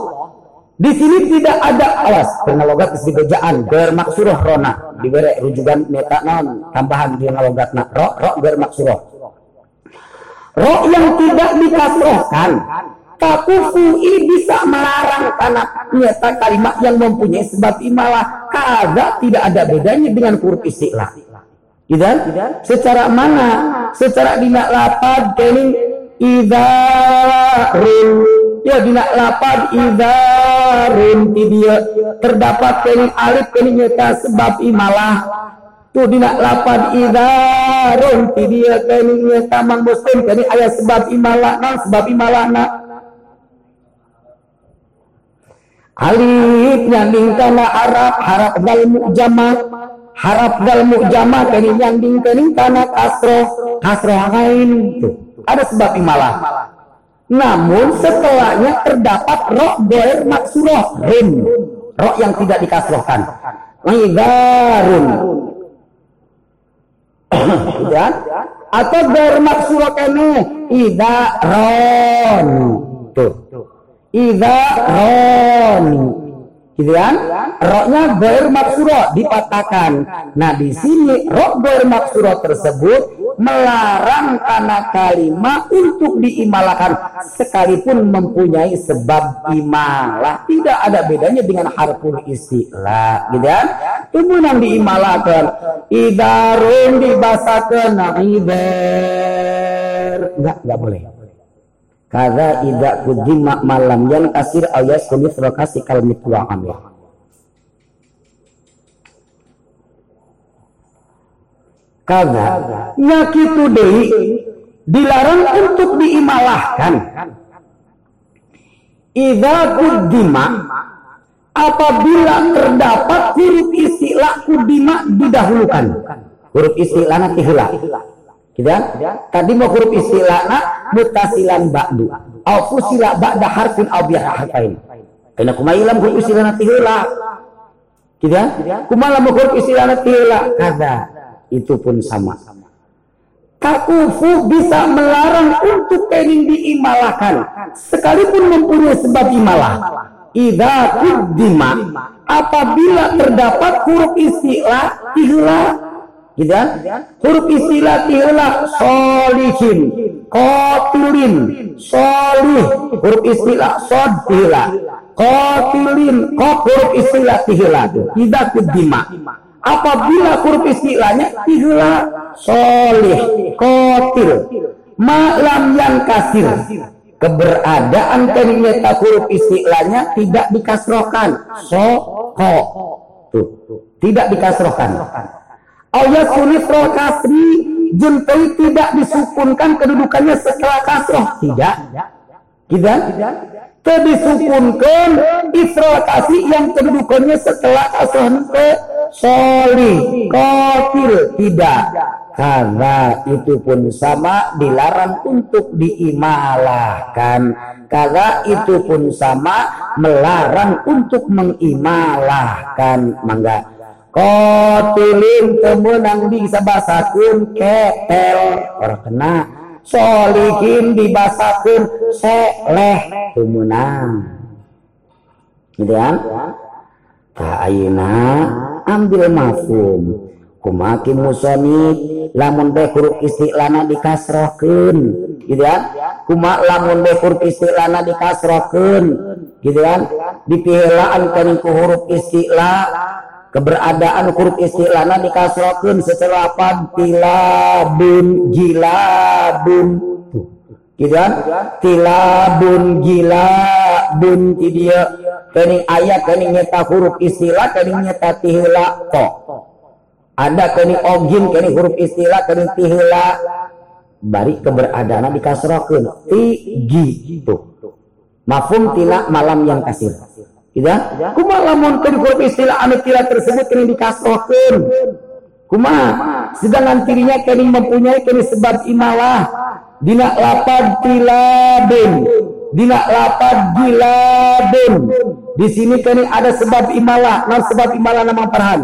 di sini tidak ada awas karena logat di bejaan bermaksuroh rona diberi rujukan meta non tambahan di logatna ro ro bermaksuroh ro yang tidak dikasrohkan takufui bisa melarang karena nyata kalimat yang mempunyai sebab imalah kagak tidak ada bedanya dengan huruf istilah. Gitu secara mana? Secara dinak lapad kening idarin ya dina lapad idarin ti dia terdapat kening alif kening nyata sebab imalah tu dina lapad idarin ti dia kening nyata mang muslim kening ayat sebab imalah nang sebab imalah na. Alif nyanding kana harap harap dal mujama harap dal mujama kening nyanding kening kana kasro kasro ain tu ada sebab imalah namun setelahnya terdapat roh goer maksuroh rim. Roh yang tidak dikasrohkan. Idarun. ya? Atau goer maksuroh kene. Idaron. Tuh. Idaron gitu kan? Roknya goir maksuro dipatahkan. Nah di sini rok goir maksuro tersebut melarang karena kalimat untuk diimalakan sekalipun mempunyai sebab imalah tidak ada bedanya dengan harful istilah gitu kan? Kemudian diimalakan idarun dibasakan nah idar enggak enggak boleh Kada ida kudima malam yang kasir ayat kulit rokasi kalmit wa amil. Kada nyakitu dei dilarang untuk diimalahkan. idza kuddima apabila terdapat huruf istilah kudima didahulukan huruf istilahna tihula gitu kan? Tadi mau huruf istilahna mutasilan ba'du. Au fusila ba'da harfin au biha harfain. Karena kumailam huruf istilahna tihula gitu kan? Kumalam huruf istilahna tihula kada. Itu pun sama. Takufu bisa melarang untuk kening diimalakan. Sekalipun mempunyai sebab imalah. Ida kuddima apabila terdapat huruf istilah ihla gitu kan? huruf istilah ihla solihin kotilin solih huruf istilah sod ihla kotilin kok huruf istilah ihla Ida kuddima apabila huruf istilahnya ihla solih kotil malam yang kasir. Keberadaan tak huruf istilahnya tidak dikasrohkan. So ko. Tuh. Tidak dikasrohkan ayat sulit roh kasri jentai tidak disukunkan kedudukannya setelah kasroh tidak tidak tidak disukunkan isra kasih yang kedudukannya setelah kasroh ke soli kotil tidak karena itu pun sama dilarang untuk diimalahkan. Karena itu pun sama melarang untuk mengimalahkan. Mangga. Kotilin temenang disabasakeun ketel orang kena. Solihin dibasakeun seleh temenang. Gitu kan? Kaina ambil mafhum kumaki musonib lamun be huruf istilana dikasrohkeun. Gitu kan? Kuma lamun be huruf istilana dikasrohkeun. Gitu kan? Dipihelaan kana ku huruf istilah keberadaan huruf istilana dikasrohkeun setelah apa? Tilabun gilabun. Gitu kan? Tilabun gilabun. Ti dia. Kening ayat kening huruf istilah kening nyata tihla kok ada kini ogin kini huruf istilah kini tihla. Bari keberadaan dikasrohkan tigi itu mafum tina malam yang kasir Iya? Kuma lamun kini huruf istilah anu tila tersebut kini dikasrohkan Kuma sedangkan tirinya kini mempunyai kini sebab imalah dina lapad tiladun dina lapad giladun di sini kini ada sebab imalah nah sebab imalah nama perhan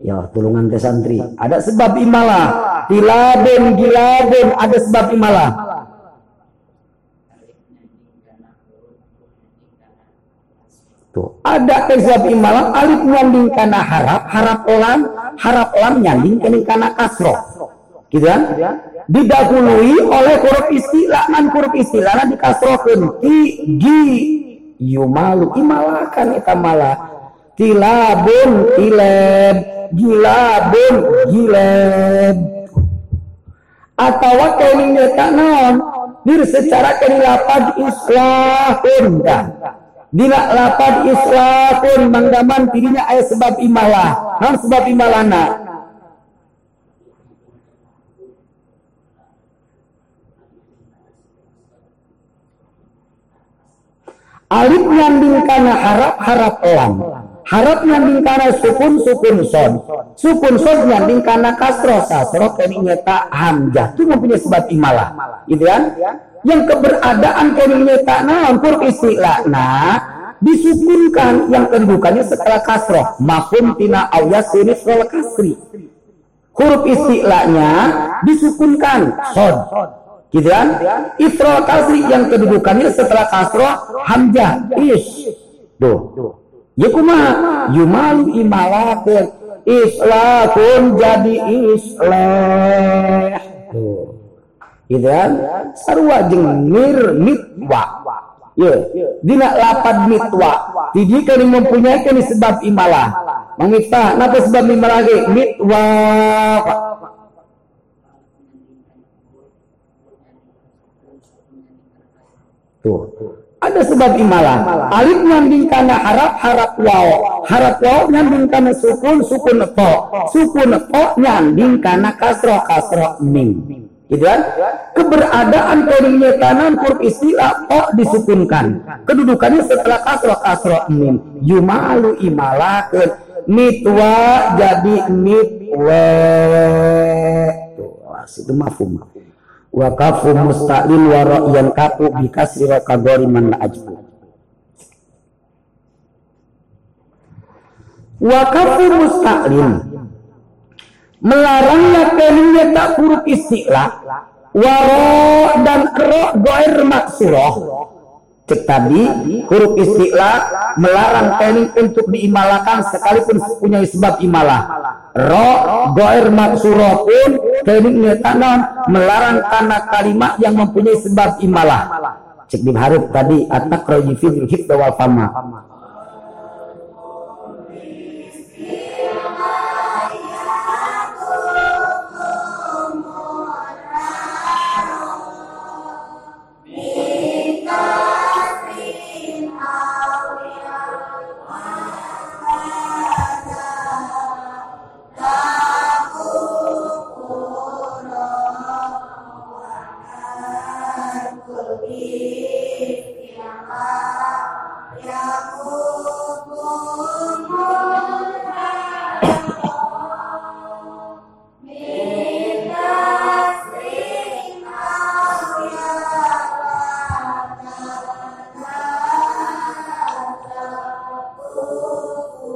Ya, tulungan ke santri. Ada sebab imalah. Tiladen, giladen, ada sebab imalah. Tuh, ada sebab imalah alif nyanding karena harap, harap lam, harap lam nyanding karena kasroh. Gitu kan? Didahului oleh huruf istilah, an huruf istilah dikasrohkan. Ti, gi, yumalu, imalakan itamala. Tilabun, tilab, gilabun gilab atau kening naon dir secara kening lapad islahun kan dina lapad islahun manggaman dirinya ayat sebab imalah. Naon sebab imalana. Alif nyanding kana harap harap lam harap nyanding karena sukun sukun son. Sukun son nyanding karena kasro kasro kini nyeta hamzah itu mempunyai sebab imalah. Gitu kan yang keberadaan kini nyeta nah huruf istilah nah disukunkan. Yang kedudukannya setelah kasro mafhum tina awya sinis wal kasri. Huruf istilahnya disukunkan. Son gitu kan? Isra kasri. Yang kedudukannya setelah kasro hamzah. Is. Tuh Ya kumaha? Yumalu imalakeun islahun jadi islah. Gitu kan? Sarua jeung mir mitwa. Ya, dina lapad mitwa. Jadi kan mempunyai kan sebab imalah. Mangita, napa sebab imalah ge? Mitwa. Tuh. Ada sebab imalah. Alif nyambing karena harap harap waw. Harap waw nyambing karena sukun sukun to. Sukun to nyambing karena kasro kasro ming. Gitu kan? Keberadaan kodingnya kanan huruf istilah kok disukunkan? Kedudukannya setelah kasro kasro mim yumalu imalakeun mitwa jadi mitwe itu mafhum. Wa kafu musta'lin wa ra'yan kafu bi kasri wa kadori man ajbu. Wa melarangnya kelimnya tak huruf istilah waro dan ro goer maksuroh. Cek tadi huruf istilah melarang kelim untuk diimalakan sekalipun punya sebab imalah. Ro goer maksuroh pun kelimnya tanam melarang karena kalimat yang mempunyai sebab imalah. Cek haruf tadi atak rojifid hibda wal fama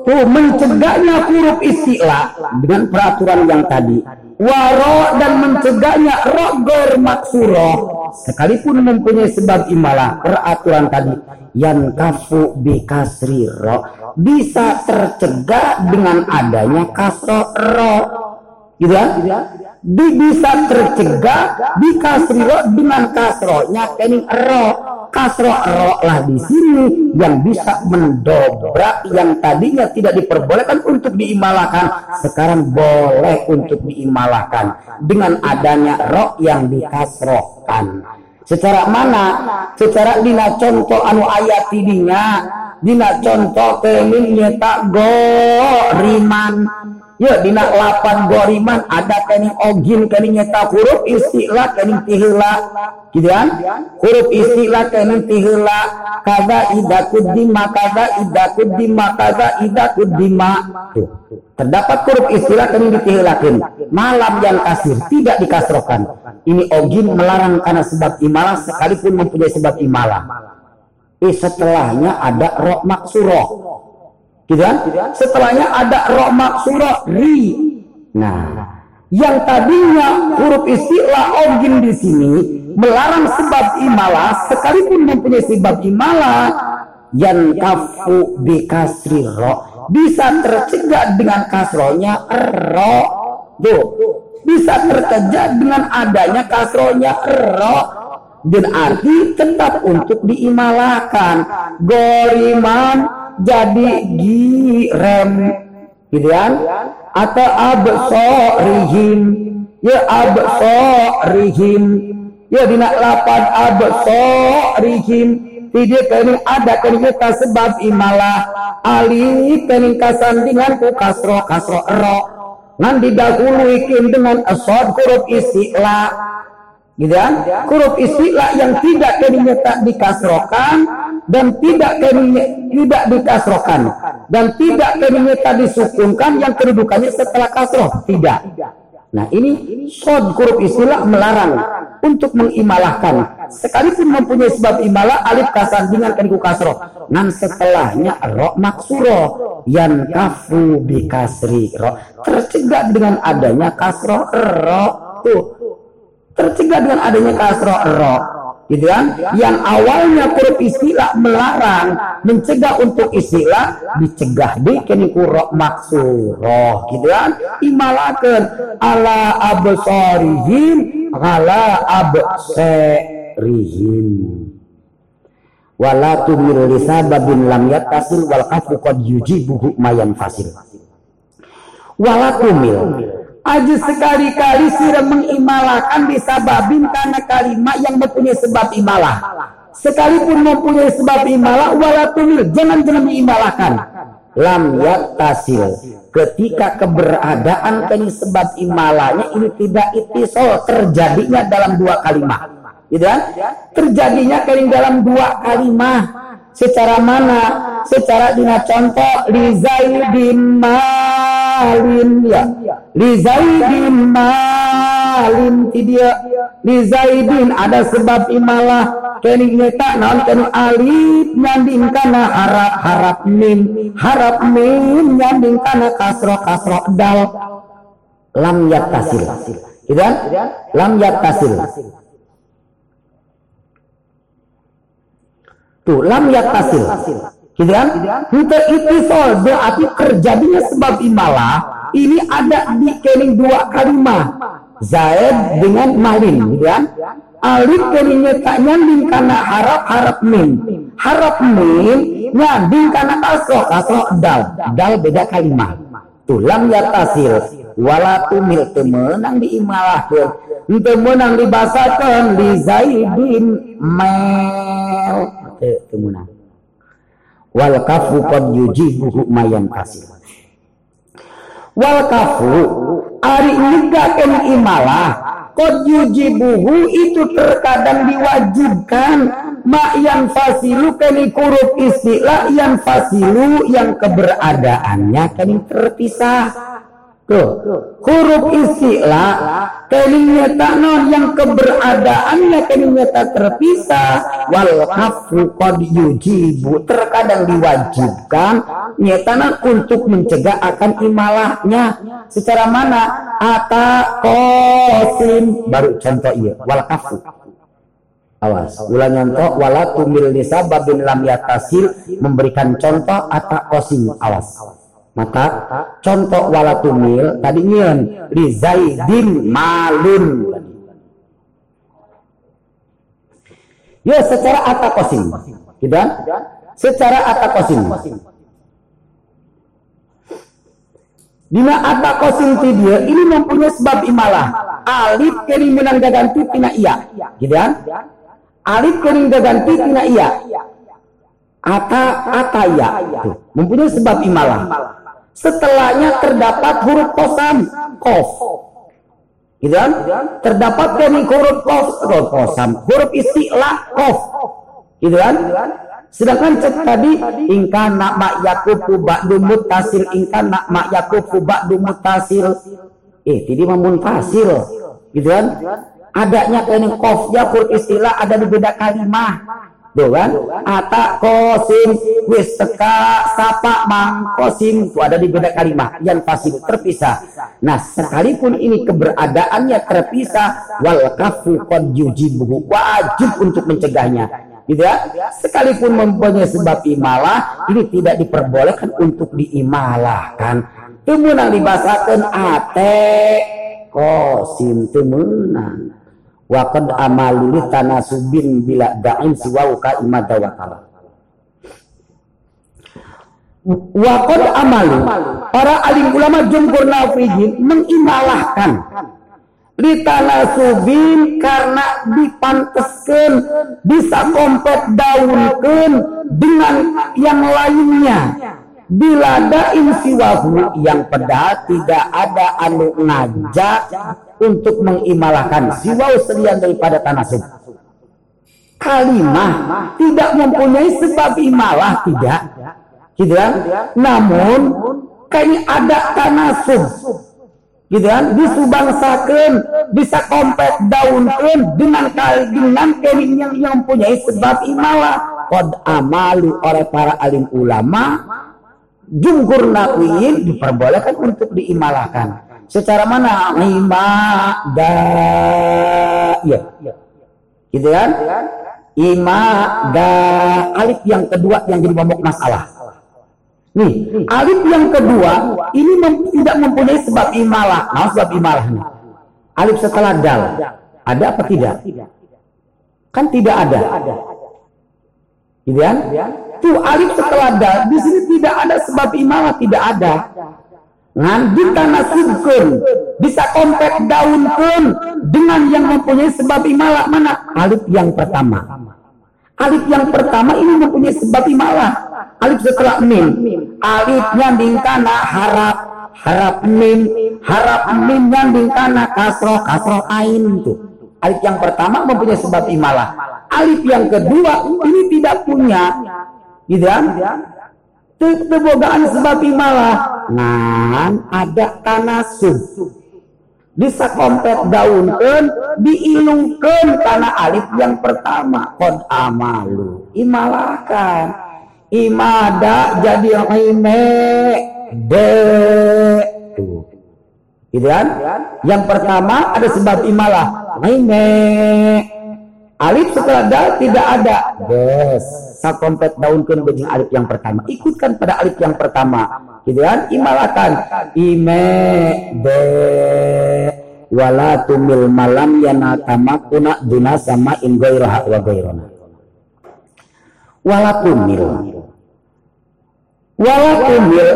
Tuh mencegahnya huruf istilah dengan peraturan yang tadi. Waro dan mencegahnya rogor maksuroh sekalipun mempunyai sebab imalah peraturan tadi yang kafu bikasri ro bisa tercegah dengan adanya kasro ro gitu kan? Bisa tercegah di ro dengan kasronya kening ro kasro ro lah di sini yang bisa mendobrak yang tadinya tidak diperbolehkan untuk diimalakan sekarang boleh untuk diimalakan dengan adanya ro yang dikasrokan secara mana? Secara dina contoh anu ayat tidinya dina contoh kemin nyeta riman Ya dina lapan goriman ada kening ogin kening nyeta huruf istilah kening tihila. Gitu kan? Huruf istilah kening tihila. Kaza idakut dima kaza idakut dima kaza idakut dima tuh. Terdapat huruf istilah kening ditihilakan. Malam yang kasir tidak dikasrokan ini ogin melarang karena sebab imalah sekalipun mempunyai sebab imalah. Eh setelahnya ada rok maksuroh Gitu kan? Setelahnya ada roh maksurah ri. Nah, yang tadinya huruf istilah ogin di sini melarang sebab imalah sekalipun mempunyai sebab imalah yang kafu bi kasri ro bisa tercegah dengan kasronya ro tuh bisa tercegah dengan adanya kasronya ro dan arti tetap untuk diimalakan goriman jadi girem gitu kan? Atau absorihim. Ya absorihim. Ya dina lapan absorihim. Tidak kini ada kini kita sebab imalah alif kini kasandingan ku kasro kasro ero. Ngan didahului dengan asod huruf istilah gitu kan? Huruf istilah yang tidak kini tak dikasrokan dan tidak tidak dikasrokan dan tidak kelimnya disukunkan yang kedudukannya setelah kasroh. Tidak. Nah ini sod huruf istilah melarang untuk mengimalahkan. Sekalipun mempunyai sebab imalah alif dengan keniku kasroh. Nan setelahnya ro maksuro yang kafu bi kasri ro. Tercegah dengan adanya kasroh ro tuh tercegah dengan adanya kasroh ro gitu kan? Yang awalnya huruf istilah melarang, mencegah untuk istilah, dicegah di kini kurok maksuroh, gitu kan? Imalakan ala absorihim, ala absorihim. Wala tumiru lisababin lam yattasil wal kafu qad yujibuhu mayan fasil. Wala tumil Aja sekali-kali sudah mengimalakan disababin karena kalimat yang mempunyai sebab imalah. Sekalipun mempunyai sebab imalah, walatumil, jangan jangan mengimalakan. lam tasil ketika keberadaan kini sebab imalahnya ini tidak itisol terjadinya dalam dua kalimat gitu kan terjadinya kini dalam dua kalimat secara mana? Secara dina contoh lizaidin malin ya. Lizaidin malin tidak lizaidin ada sebab imalah. Kening nyeta naon kening alif nyanding kana harap harap mim. Harap mim nyanding kana kasro kasro dal. Lam tasil. Gitu kan? Lam tasil tuh lam tasil gitu kan? Itu itisol berarti terjadinya sebab imalah ini ada di kening dua kalimat Zaid dengan Malin gitu kan? Alif kalinya tak nyanding karena harap harap mim harap mim nyanding karena kasro kasro dal. Dal beda kalimat tulang ya tasil wala tumil temenang diimalahkan temenang dibasakan di zaidin mel temenang wal kafu qad yujibuhu mayan kasir. Wal kafu ari nyegahkeun imalah Kod yujibuhu itu terkadang diwajibkan. Mak yang fasilu kini kuruk istilah yang fasilu yang keberadaannya kini terpisah Tuh, huruf istilah kalinya non yang keberadaannya kalinya tak terpisah. Wal hafu qad yujibu terkadang diwajibkan. Nyetana untuk mencegah akan imalahnya. Secara mana? Ata kosim baru contoh iya wal hafu awas ulang nyontoh wala tumil nisababin lam yatasil. Memberikan contoh ata kosim awas maka contoh walatumil tadi nyian li zaidin malun. Ya secara atakosim. Kan secara atakosim. Dina atakosim dia ini mempunyai sebab imalah. Alif kering menang ganti tina iya. Gitu kan? Alif kering ganti tina iya. Ata ataya mempunyai sebab imalah Setelahnya terdapat huruf kosam, kof. Gitu kan? Terdapat dari huruf kof, huruf kosam, huruf istilah kof. Gitu kan? Sedangkan cek tadi ingka nak mak yakubu ba'du mutasil ingka nak mak yakubu ba'du mutasil. Eh, jadi tasil, Gitu kan? Adanya kene kof ya huruf istilah ada di beda kalimat. Kan? Ata kosim wis teka sapa mang kosim itu ada di beda kalimat yang pasti terpisah. Nah, sekalipun ini keberadaannya terpisah wal kafu qad yujibuhu wajib untuk mencegahnya. Gitu ya? Sekalipun mempunyai sebab imalah, ini tidak diperbolehkan untuk diimalahkan. Temenang dibasakan ate kosim temenang wa qad amalu li tanasubin bila da'in siwa ka imada wa kala amalu para alim ulama jumhur nafihin mengimalahkan li tanasubin karena dipanteskan bisa kompet daunkan dengan yang lainnya. Bila daim siwahu yang pada tidak ada anu ngajak untuk mengimalahkan siwau selian daripada tanasub kalimah tidak mempunyai sebab imalah tidak. Gitu kan? Namun kayak ada tanasub gitu kan? Disubangsakan bisa kompet daunkan dengan kali dengan kening yang, yang mempunyai sebab imalah. Kod amalu oleh para alim ulama jumhur nakwiyin diperbolehkan untuk diimalahkan. Secara mana? da ya. Gitu kan? da alif yang kedua yang jadi momok masalah. Nih, alif yang kedua ini mem tidak mempunyai sebab imalah. Nah, sebab imalah nih. Alif setelah dal. Ada apa tidak? Kan tidak ada. Gitu kan? Tuh alif setelah dal, di sini tidak ada sebab imalah, tidak ada. Ngan ditanasibkan, bisa kompak daun pun dengan yang mempunyai sebab imalah mana? Alif yang pertama. Alif yang pertama ini mempunyai sebab imalah. Alif setelah mim. alif nyanding kana harap harap mim harap mim nyanding kana kasroh kasroh ain tuh alif yang pertama mempunyai sebab imalah alif yang kedua ini tidak punya gitu kan tebogaan sebab imalah. Nah ada tanasub bisa kompet daunkan diilungkan karena alif yang pertama. Kod amalu. Imalahkan. Imada jadi ime de. Tuh. Gitu kan? Yang pertama ada sebab imalah. Ime alif setelah dal tidak ada. Des sakompet daunkan bejing alif yang pertama. Ikutkan pada alif yang pertama. Gitu kan? Imalatan ime de wala tumil malam yana tamakuna duna sama in gairaha wa gairona wala tumil. Wala tumil.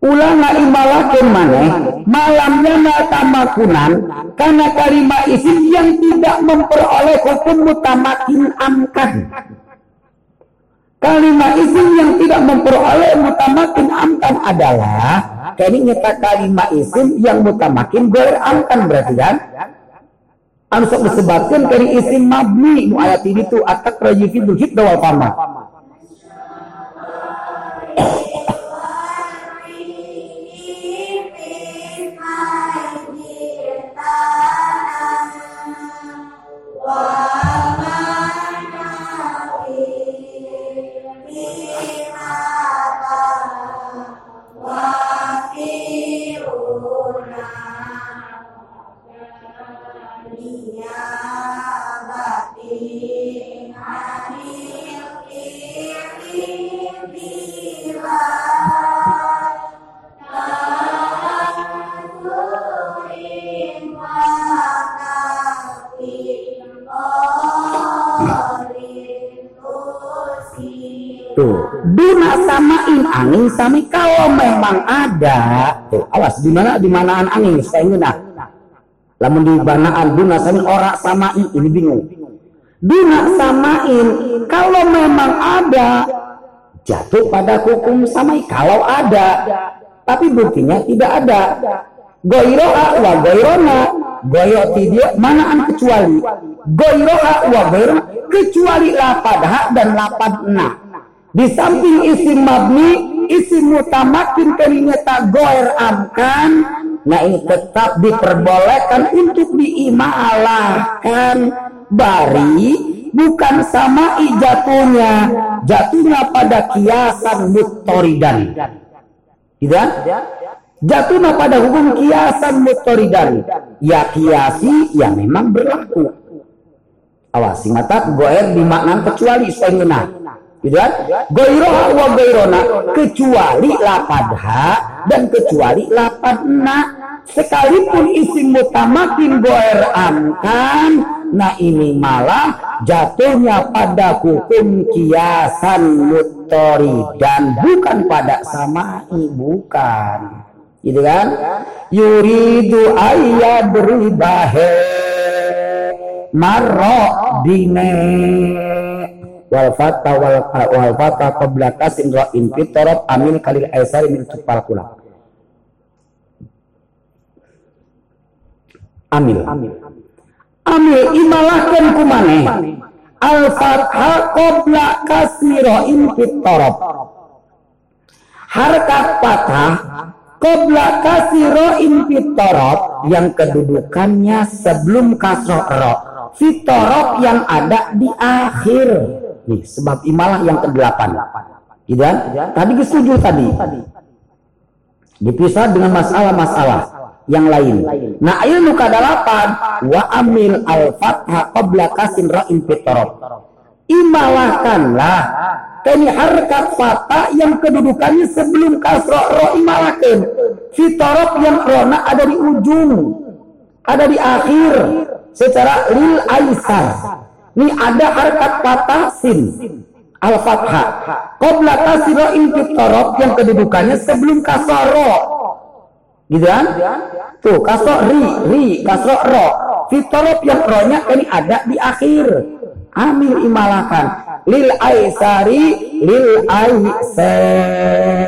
Ulama imalakeun maneh malamnya na tamakunan karena kalimat isim yang tidak memperoleh hukum mutamakin amkan Kalimat isim yang tidak memperoleh mutamakin amkan adalah ini nyata kalimat isim yang mutamakin gue amkan berarti kan? Anu sok disebutkan dari isim mabni nu ayat ini tuh atak rajifidul hid dawal pama. Samain angin sami kalau memang ada. Tuh, awas di mana di manaan angin saya nah. Lamun di banaan duna samain ora samain ini bingung. Duna samain kalau memang ada jatuh pada hukum samai kalau ada tapi buktinya tidak ada goiroha wa goirona goiro tidak manaan kecuali goiroha wa goirona kecuali lapad ha dan lapad na di samping isim mabni, isim mutamakin tak goer amkan, nah ini tetap diperbolehkan untuk diimalahkan bari bukan sama jatuhnya jatuhnya pada kiasan mutoridan. Gitu kan? jatuhnya pada hukum kiasan mutoridan. Ya kiasi yang memang berlaku. Awas mata goer dimaknan kecuali setengah gitu kan? Goiroha wa goirona kecuali lapadha dan kecuali lapadna sekalipun isim mutamakin goer amkan nah ini malah jatuhnya pada hukum kiasan mutori dan bukan pada samai bukan. Gitu kan? Yuridu ayat beribahe marro dine wal fata wal wal fata qabla kasin in fitarab amin kalil aisari min tupal kula. Amil. Amil. Imalahkan kumane al fatha qabla kasiro in fitarab harkat patah qabla kasiro in fitarab yang kedudukannya sebelum kasro ro fitarab yang ada di akhir Nih, sebab imalah yang ke-8. Gitu kan? Tadi kesetuju tadi. Dipisah dengan masalah-masalah yang lain. Nah, ayo nu delapan wa amil al fathah qabla kasin ra'in. Imalahkanlah kini harkat fata yang kedudukannya sebelum kasro ro imalahkan. Fitarab yang rona ada di ujung, ada di akhir secara lil aisar ini ada harkat patah sin. Al-Fathah. Qabla kasiro infitorok yang kedudukannya sebelum kasoro. Gitu kan? Tuh, kasro ri, ri, kasro ro. Fitorok yang rohnya ini ada di akhir. amil imalakan lil aisari lil aisar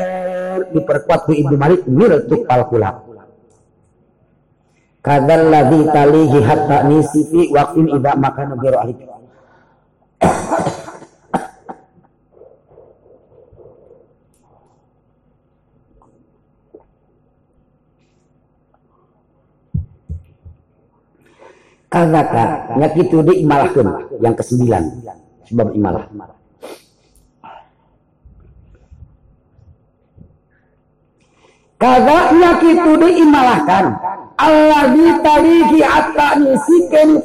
diperkuat ku Ibnu Malik mil tukal kulab kadzal ladzi talihi hatta nisifi waqtin idza makana ghairu ahli Kadzaka nya kitu di imalahkeun yang kesembilan sebab imalah. Kadzanya kitu di imalahkan Allah di talihi atta nisi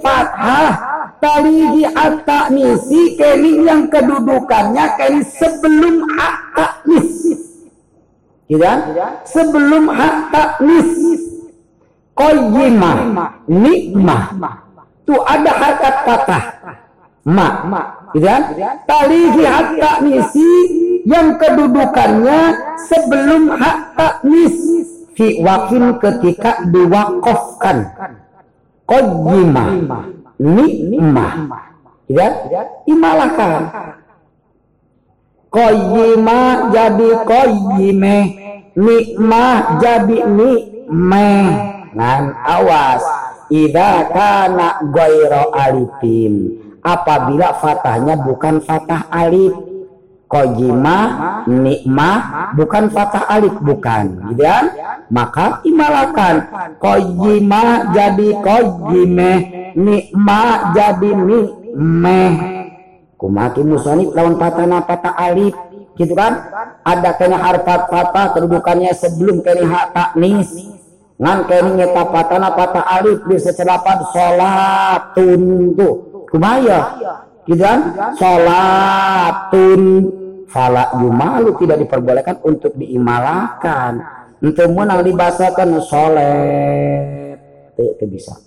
fathah talihi atta nisi keni yang kedudukannya keni sebelum atta nisi. Gitu? Sebelum atta nisi qayyimah nikmah. Tu ada harkat patah. Ma. Gitu kan talihi hatta nisi yang kedudukannya sebelum hak nisi fi wakin ketika diwakafkan. Qayyimah nikmah. Kan imalahkan qayyimah jadi qayyimeh. Nikmah jadi nikmah ngan awas. Ida kana goiro alifin. Apabila fatahnya bukan fatah alif. Kojima nikmah bukan fatah alif bukan. Gitu kan? Maka imalakan kojima jadi kojime nikmah jadi nikmeh. Kumaki musonif lawan patah patah alif gitu kan? Ada kena harfat fatah kedudukannya sebelum kena hak taknis. Ngan kene nyeta patana patah alif di secelapan salatun tuh. Kumaya gitu kan? Salatun fala yumalu tidak diperbolehkan untuk diimalakan. Untuk menang dibahasakan solet itu bisa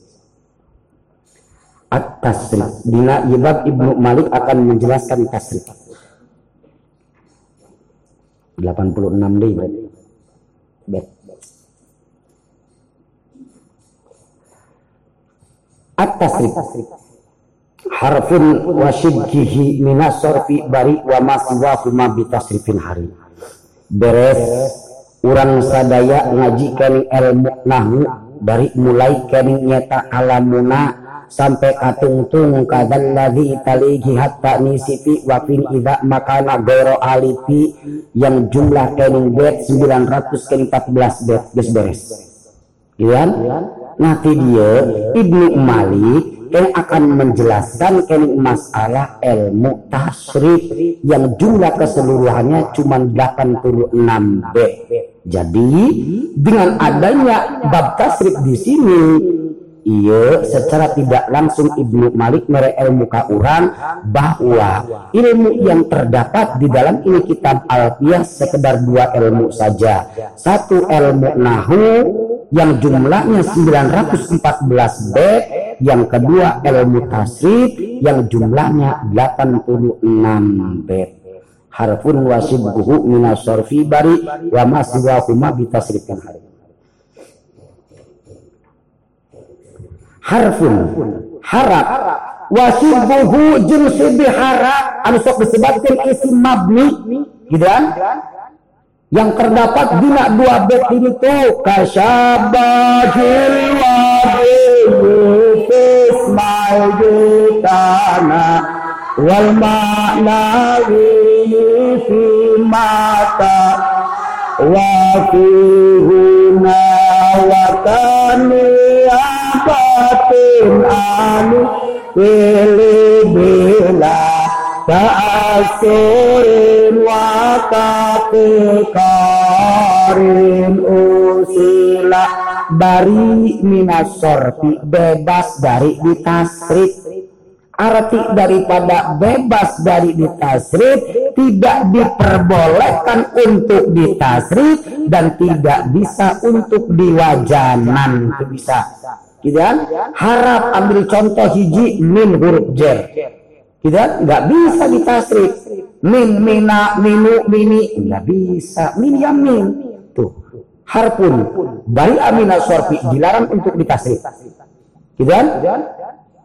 at-tasrif dina ibab ibnu malik akan menjelaskan tasrif 86 deh berarti at-tasrif harfun wa shibkihi minas sorfi bari wa masiwa kuma bitasrifin hari. Beres urang sadaya ngaji kening ilmu nahu dari mulai kening nyeta alamuna sampai katungtung kadal ladhi talihi hatta nisifi wafin idha makana goro alipi yang jumlah kening bet 900 kening 14 bet beres beres Iya? nanti dia Ibnu Malik yang akan menjelaskan kening masalah ilmu tasrif yang jumlah keseluruhannya cuma 86 B. Jadi dengan adanya bab tasrif di sini Iya, secara tidak langsung Ibnu Malik mere ilmu kauran bahwa ilmu yang terdapat di dalam ini kitab Alfiyah sekedar dua ilmu saja. Satu ilmu nahu yang jumlahnya 914 bait, yang kedua ilmu tasrif yang jumlahnya 86 bait. Harfun wasibbuhu minas sorfi bari wa maswahuma bitasrifkan hari. Harfun. Harap. Wasibuhu jeung sibi harap anu sok disebutkan isim mabni. Gitu yang terdapat dina dua bait ini tuh. Kasyabahil wadi ismail jitana wal ma'nawi fi mata wa fi huna wa batin anu bila ta'asurin wa karin usila dari minasorti bebas dari ditasrik arti daripada bebas dari ditasrif tidak diperbolehkan untuk ditasrif dan tidak bisa untuk diwajanan. Itu bisa. Gitu kan? Harap ambil contoh hiji min huruf jer. Gitu kan? Nggak bisa ditasrif. Min mina minu mini. Nggak bisa. Min ya min. Tuh. Harpun bari amina sorfi. Dilarang untuk ditasrif. Gitu kan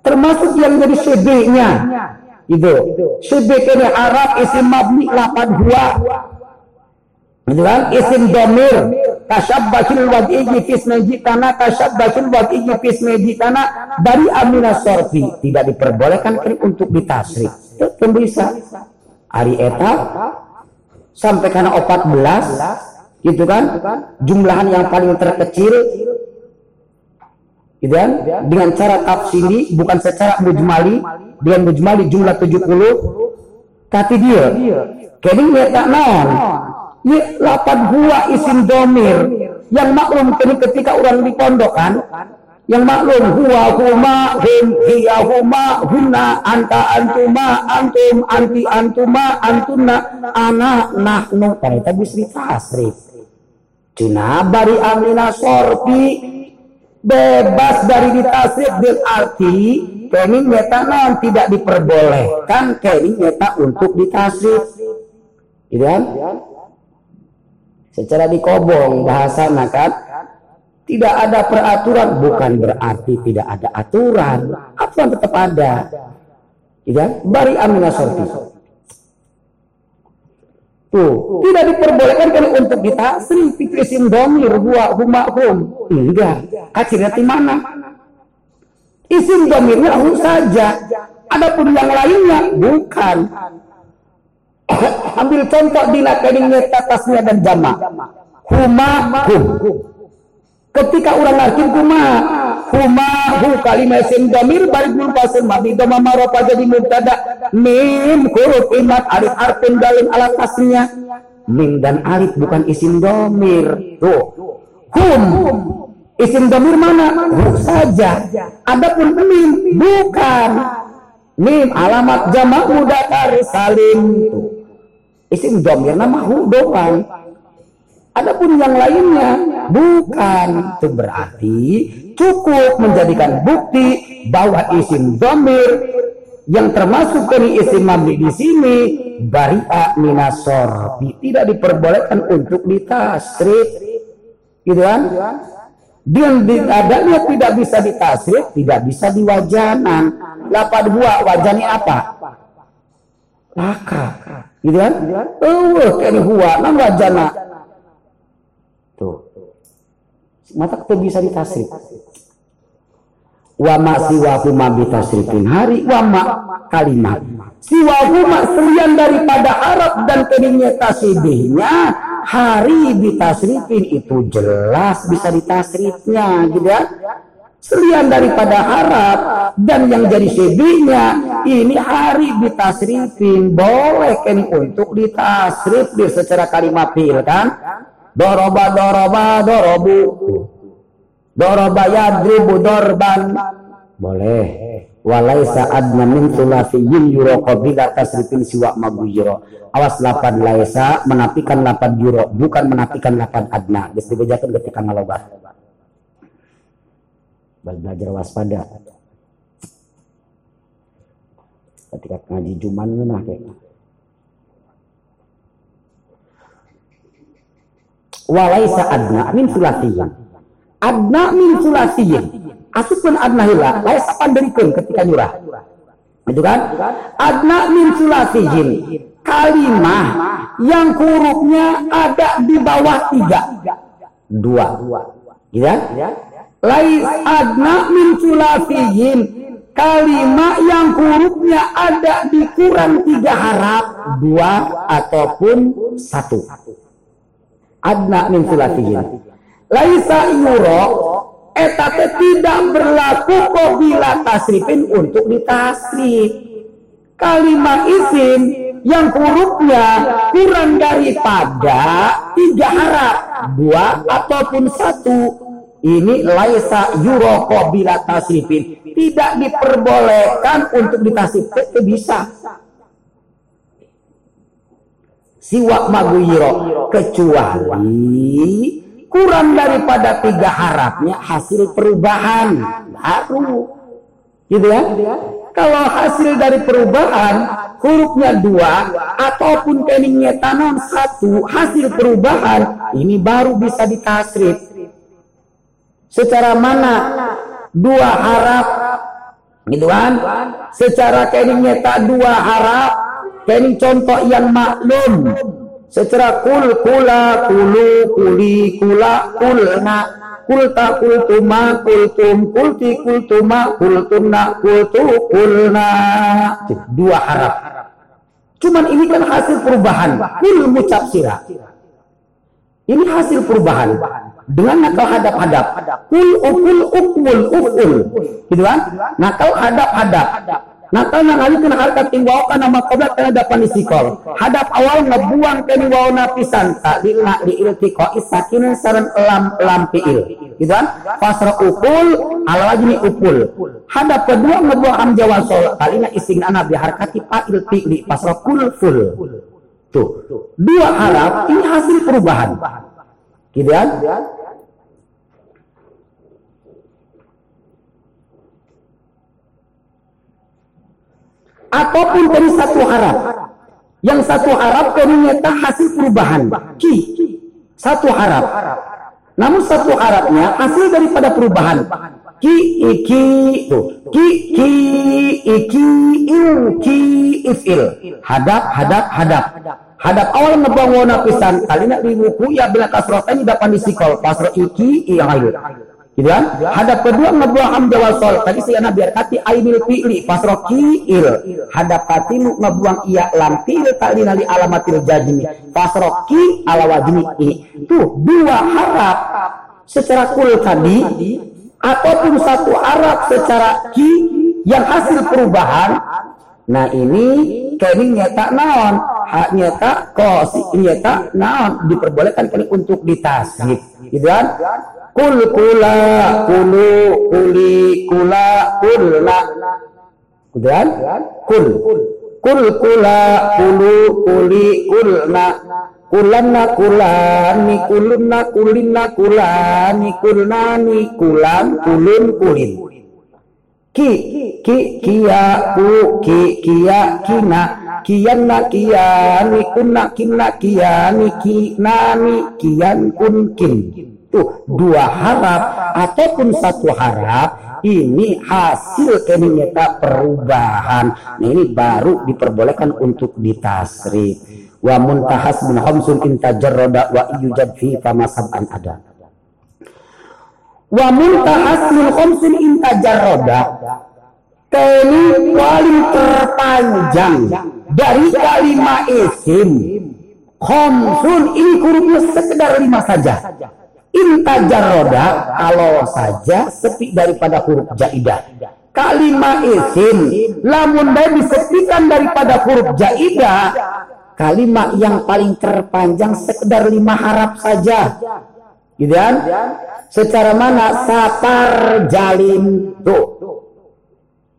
termasuk yang jadi CB-nya itu. Sebetulnya Arab isim mabni lapan dua itu kan? Isim domir kasyabbakil wad'iji fisme jitana kasyabbakil wad'iji fisme jitana dari amina sorfi tidak diperbolehkan untuk ditasrik. Itu kan bisa. Hari eta sampai karena 14 gitu kan? Jumlahan yang paling terkecil gitu kan? Dengan cara tafsiri bukan secara mujmali dengan mujmali jumlah 70 tapi dia kening tak non ya lapan gua isim domir yang maklum ketika orang di pondokan yang maklum huwa huma hum hiya huma hunna anta antuma antum anti antuma antuna ana nahnu. Karena bisa tasrif Cina bari amina sorpi bebas dari ditasrif berarti kening nyata non tidak diperbolehkan kening nyata untuk ditasrif gitu kan? Secara dikobong bahasa kan tidak ada peraturan bukan berarti tidak ada aturan. Aturan tetap ada. Gitu kan? Bari sorti Tuh, tidak diperbolehkan kalau untuk kita sering fikrisin domir huwa huma hum. Enggak. Kacirnya di mana? Isim domirnya hum saja. Adapun yang lainnya bukan. Ambil contoh di lakaningnya tatasnya dan jama. Huma hum. Ketika orang lagi huma huma hu kalimah isim domir balik mulpasin mabni doma marofa jadi mubtada. Mim huruf imat alif arfin dalin alat aslinya mim dan alif bukan isim domir tuh. Hum isim domir mana? Hu saja. Adapun mim bukan. Mim alamat jamak mudakar salim. Tuh. Isim domir nama hu doang Adapun yang lainnya bukan. Itu berarti cukup menjadikan bukti bahwa isim domir yang termasuk dari isim mabni di sini bari'a minasor tidak diperbolehkan untuk ditasrif gitu kan? Dan adanya tidak bisa ditasrif tidak bisa diwajanan. Lapan dua? Wajahnya apa? Laka. Gitu kan? Oh kayak huwa nang wajana mata itu bisa ditasrif wa ma siwahuma bitasrifin hari wa ma kalimat siwahuma selian daripada Arab dan keningnya tasibihnya hari bitasrifin itu jelas bisa ditasrifnya gitu ya. Selian daripada Arab dan yang jadi sibihnya ini hari bitasrifin boleh kan untuk ditasrif di secara kalimat pil kan doroba doroba dorobu Doroba yadribu dorban. Boleh. Walaisa adna min sulasiyin yuro qabila tasrifin siwa mabuyiro. Awas lapan laisa menafikan lapan yuro. Bukan menafikan lapan adna. Bisa dibejakan ketika ngalobah. Belajar waspada. Ketika ngaji juman nah kayak. Walaisa adna min sulasiyin adna min sulasiyin asupun adna hila lain sapan berikun ketika nyurah. Itu kan? Adna min sulasiyin kalimah yang hurufnya ada di bawah tiga. Dua. Gitu kan? Lais adna min sulasiyin kalimat yang hurufnya ada di kurang tiga harap dua ataupun satu adna min sulasiyin laisa yuro etate tidak berlaku bila tasrifin untuk ditasrif. Kalimat isim yang hurufnya kurang daripada tiga harap dua ataupun satu. Ini laisa yuro bila tasrifin. Tidak diperbolehkan untuk ditasrif. Itu bisa siwak maguyiro kecuali kurang daripada tiga harapnya hasil perubahan baru. Gitu ya? Kalau hasil dari perubahan hurufnya dua ataupun keningnya tanam satu hasil perubahan ini baru bisa ditasrif. Secara mana? Dua harap. Gitu kan? Secara kening tak dua harap kening contoh yang maklum secara kul kula kulu kuli kula kulna kulta kultuma kultum kulti kultuma kultumna kultu kulna dua harap cuman ini kan hasil perubahan kul mucap sirah ini hasil perubahan dengan nakal hadap-hadap. Kul ukul ukul ukul. Gitu kan? Nakal hadap-hadap. Nakal nangali kena harkat tinggal kan nama koblat kena dapan isikol. Hadap awal ngebuang kena wau napisan. Tak lilna di iltiko isakin saran lam lam piil. Gitu kan? Ukul ala wajini ukul. Hadap kedua ngebuang am jawa sol. Kalina ising anak biharkati pa'il pi'li. Pasra kul full. Tuh. Dua harap ini hasil perubahan. Gitu kan? Ataupun dari satu harap. Yang satu harap ternyata hasil perubahan. Ki. Satu harap. Namun satu harapnya hasil daripada perubahan. Ki, iki, tuh. Ki, ki, iki, il, ki, ifil. Hadap, hadap, hadap. Hadap awal ngebangun pisan. Kali nak di buku ya bila kasrotan dapat disikol. Pasro iki, iya Gitu kan? Hadap kedua ngebuah hamzah wal. Tadi saya na biar kati ainil fi'li fasroki il. Hadap katimu ngebuang iya lam fi'il tali nali alamatil jazmi. Fasroki ala wajmi ini. Tuh dua harap secara kul tadi ataupun satu harap secara ki yang hasil perubahan. Nah ini kini nyata naon, hak nyata kosi nyata naon diperbolehkan kini untuk ditasik, gitu kan? Kul kula kulu kuli kula kulna kemudian kul kul kula kulu kuli kulna kulanna kulani kulunna kulinna kulani kulnani kulan kulun kulin ki ki kia ku ki kia kina. Kiyanna kiyani kunna kinna kiyani kinani kiyan kun kin itu dua harap ataupun satu harap ini hasil kenyata perubahan. Nah ini baru diperbolehkan untuk ditasrif. Wa muntahas min khamsun intajarroda wa yujad fi famasab'an ada. Wa muntahas min khamsun intajarroda ini paling terpanjang dari kalimat isim khamsun ini hurufnya sekedar lima saja Intajaroda kalau saja sepi daripada huruf jaidah. Kalimat isim lamun bae disepikan daripada huruf jaidah, kalimat yang paling terpanjang sekedar lima harap saja. Gitu kan? Secara mana sapar jalin tuh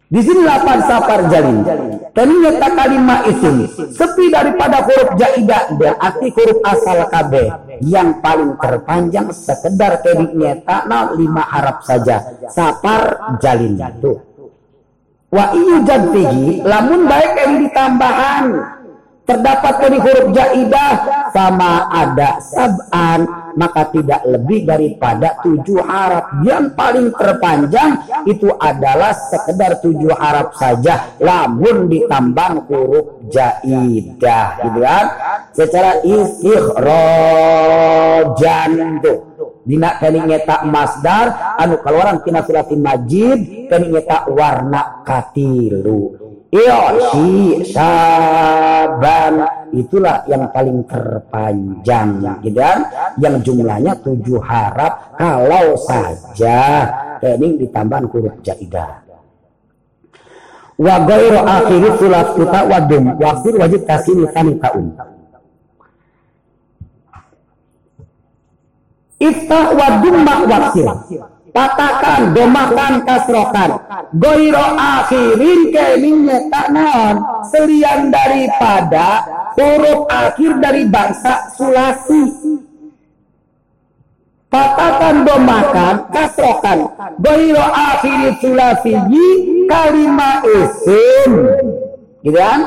di sini lapan sapar jalin. Ternyata kalimat isim sepi daripada huruf jaidah berarti huruf asal KB yang paling terpanjang sekedar kediknya takna lima Arab saja. Sapar jalin itu. Wa iyu jadfihi lamun baik yang ditambahan terdapat dari huruf jaidah sama ada sab'an maka tidak lebih daripada tujuh harap yang paling terpanjang itu adalah sekedar tujuh harap saja. Lamun ditambang huruf jaidah gitu kan? Secara istighrojan tuh. Dina kani tak masdar anu keluaran tina filatin majid kani tak warna katilu. Yoshi Saban itulah yang paling terpanjang gitu kan yang jumlahnya tujuh harap kalau saja ini ditambah huruf jaidah wa ghairu akhiri sulat kita wadum waqtir wajib tasin tani taun Ifta wadum mak waksir Katakan, domakan, kasrokan. Goiro akhirin kening tanan Selian daripada huruf akhir dari bangsa sulasi. Katakan, domakan, kasrokan. Goiro akhiri sulasi kalimat isim. Gitu kan?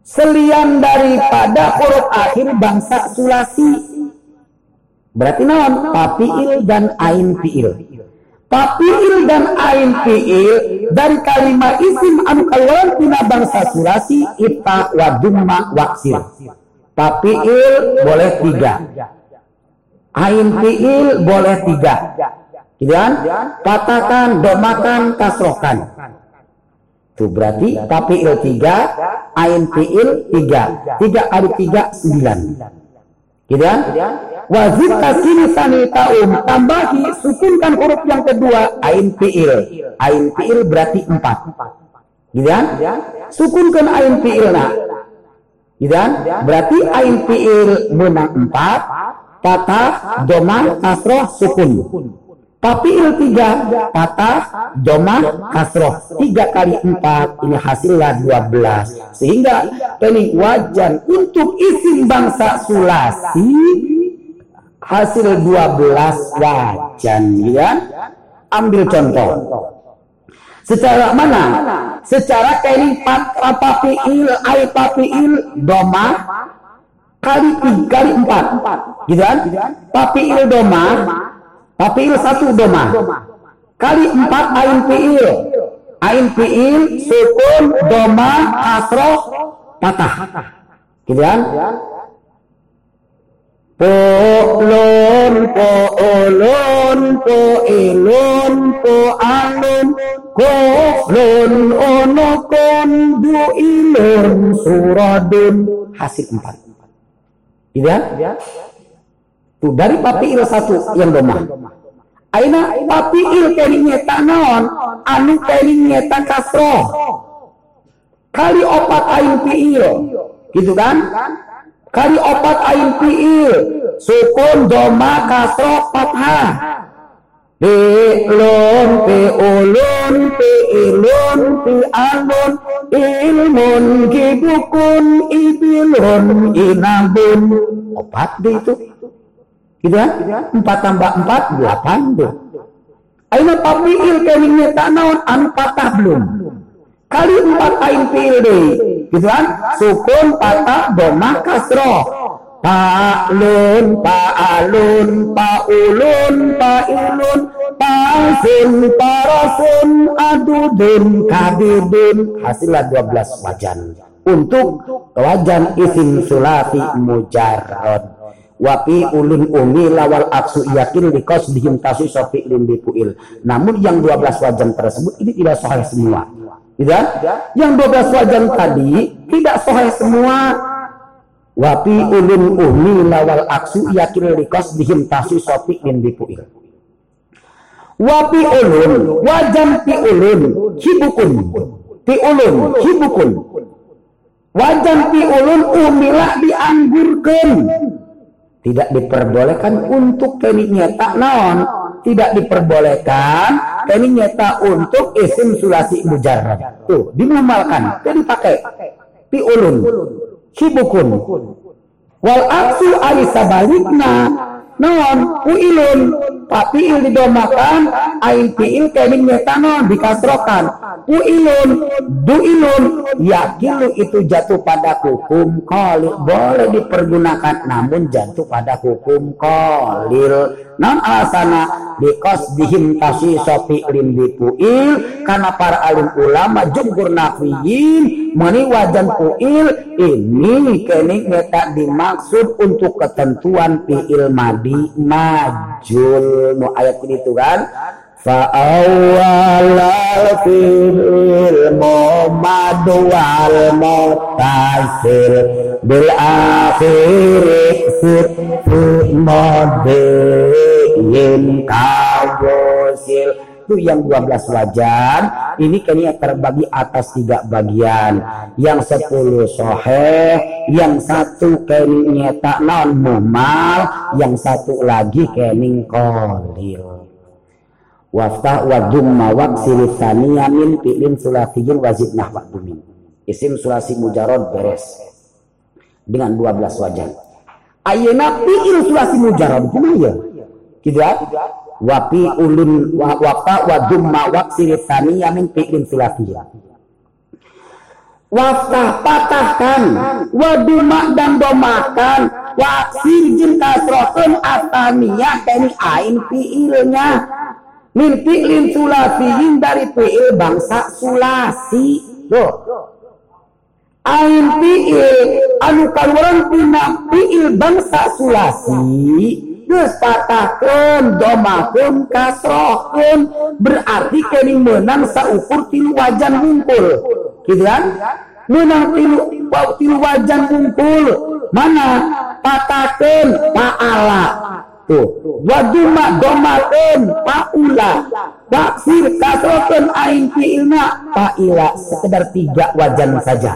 Selian daripada huruf akhir bangsa sulasi Berarti naon? Papiil dan ain fiil. Tapiil dan ain fiil dari kalimat isim anu kaluaran tina bangsa sulasi ita wa dumma waksir. Tapiil boleh tiga. Ain fiil boleh tiga. Kemudian katakan, domakan, kasrohkan. Itu berarti tapiil tiga, ain fiil tiga. Tiga kali tiga sembilan. Wajib kasih sani taum tambahi sukunkan huruf yang kedua ain fiil. Ain fiil berarti empat. Gitu kan? Sukunkan ain fiil nak. Gitu kan? Berarti ain fiil menang empat. Patah, doma, kasroh, sukun. Tapi il tiga, patah, doma, kasroh. Tiga kali empat, ini hasilnya dua belas. Sehingga ini wajan untuk isim bangsa sulasi hasil 12 wajan ya. Ambil contoh. Secara mana? Secara kaining apa fiil ay fiil doma kali tiga kali empat. Gitu kan? Papiil doma. Papiil satu doma. Kali empat ain fiil ain fiil sukun doma kasroh patah. Gitu kan Po'lon, po'olon, po'elon, po'alon, koflon, onokon, du'ilon, suradun. Hasil empat. Tidak? Tuh, dari papiil satu yang domah. Aina papiil kali nyeta naon, anu kali nyeta kasro. Kali opat ain piil. Gitu kan? Kali opat ain fiil sukun doma kasro fathah Fi'lun, fi'ulun, fi'ilun, fi'alun, ilmun, kibukun, ibilun, inabun. Opat deh itu. Gitu kan? Empat tambah empat, delapan deh. Aina papiil kelingnya tak naon, anu patah belum. Kali empat ain fi'il deh gitu kan sukun patah domah kasroh Pa'lun, pa'alun, pa'ulun, pa'ilun, pa'asun, parasun, adudun, kabidun. Hasilnya 12 wajan. Untuk wajan isim sulati mujarrod. Wapi ulun umi lawal aksu yakin likos dihim tasu sofi limbi puil. Namun yang 12 wajan tersebut ini tidak sahih semua. Tidak? Yang 12 wajan tadi tidak sahih semua. Wapi ulun uhmi lawal aksu yakin likos dihim tasu sopi min dipuil. Wapi ulun wajan pi ulun hibukun. Pi ulun hibukun. Wajan pi ulun umilah dianggurkan. Tidak diperbolehkan untuk keniknya tak naon tidak diperbolehkan ini nyata untuk isim sulasi mujarrad. Tuh, dimamalkan, jadi pakai piulun, hibukun. Wal aksu ari sabalikna non puilun. Tapi il didomakan ain fiil kening metanon dikasrokan. Puilun duilun. Yakilu itu jatuh pada hukum kolil boleh dipergunakan namun jatuh pada hukum kolil non alasana bikos dihim tasi sopi lim puil karena para alim ulama jumhur nafiyin meni wajan puil ini kening meta dimaksud untuk ketentuan fiil madi majul. Nu ayat ini tuh kan? Fa awwalal fiil madu wal mutasil bil akhiri situ modiin kawosil itu yang 12 wajan ini kayaknya terbagi atas tiga bagian. Yang 10 soheh yang satu kayaknya tak non mumal yang satu lagi kening kolil. Waftah wa dumma waksili min fi'lin sulasiyin wazid nahwa dumin isim sulasi mujarod beres dengan 12 wajan ayeuna fi'il sulasi mujarod kumaha ya gitu ya? Wapi ulun wa wapa wa dumma waksiri taniya min fi'lin sulasiyah Waftah patahkan Waduma dan domakan Waksir jin kasrohun Ataniyah Ini ain fi'ilnya. Min sulasiyin dari fi'il bangsa sulasi. Loh ain fi'il anu kaluaran tina fi'il bangsa sulasi geus patahkeun domakeun kasrohkeun berarti kini menang saukur tilu wajan ngumpul gitu kan? Menang tilu tilu wajan ngumpul mana? Patahkeun paala tuh. Waduma domakeun paula taksir kasrohkeun ain fi'ilna paila sekedar tiga wajan saja.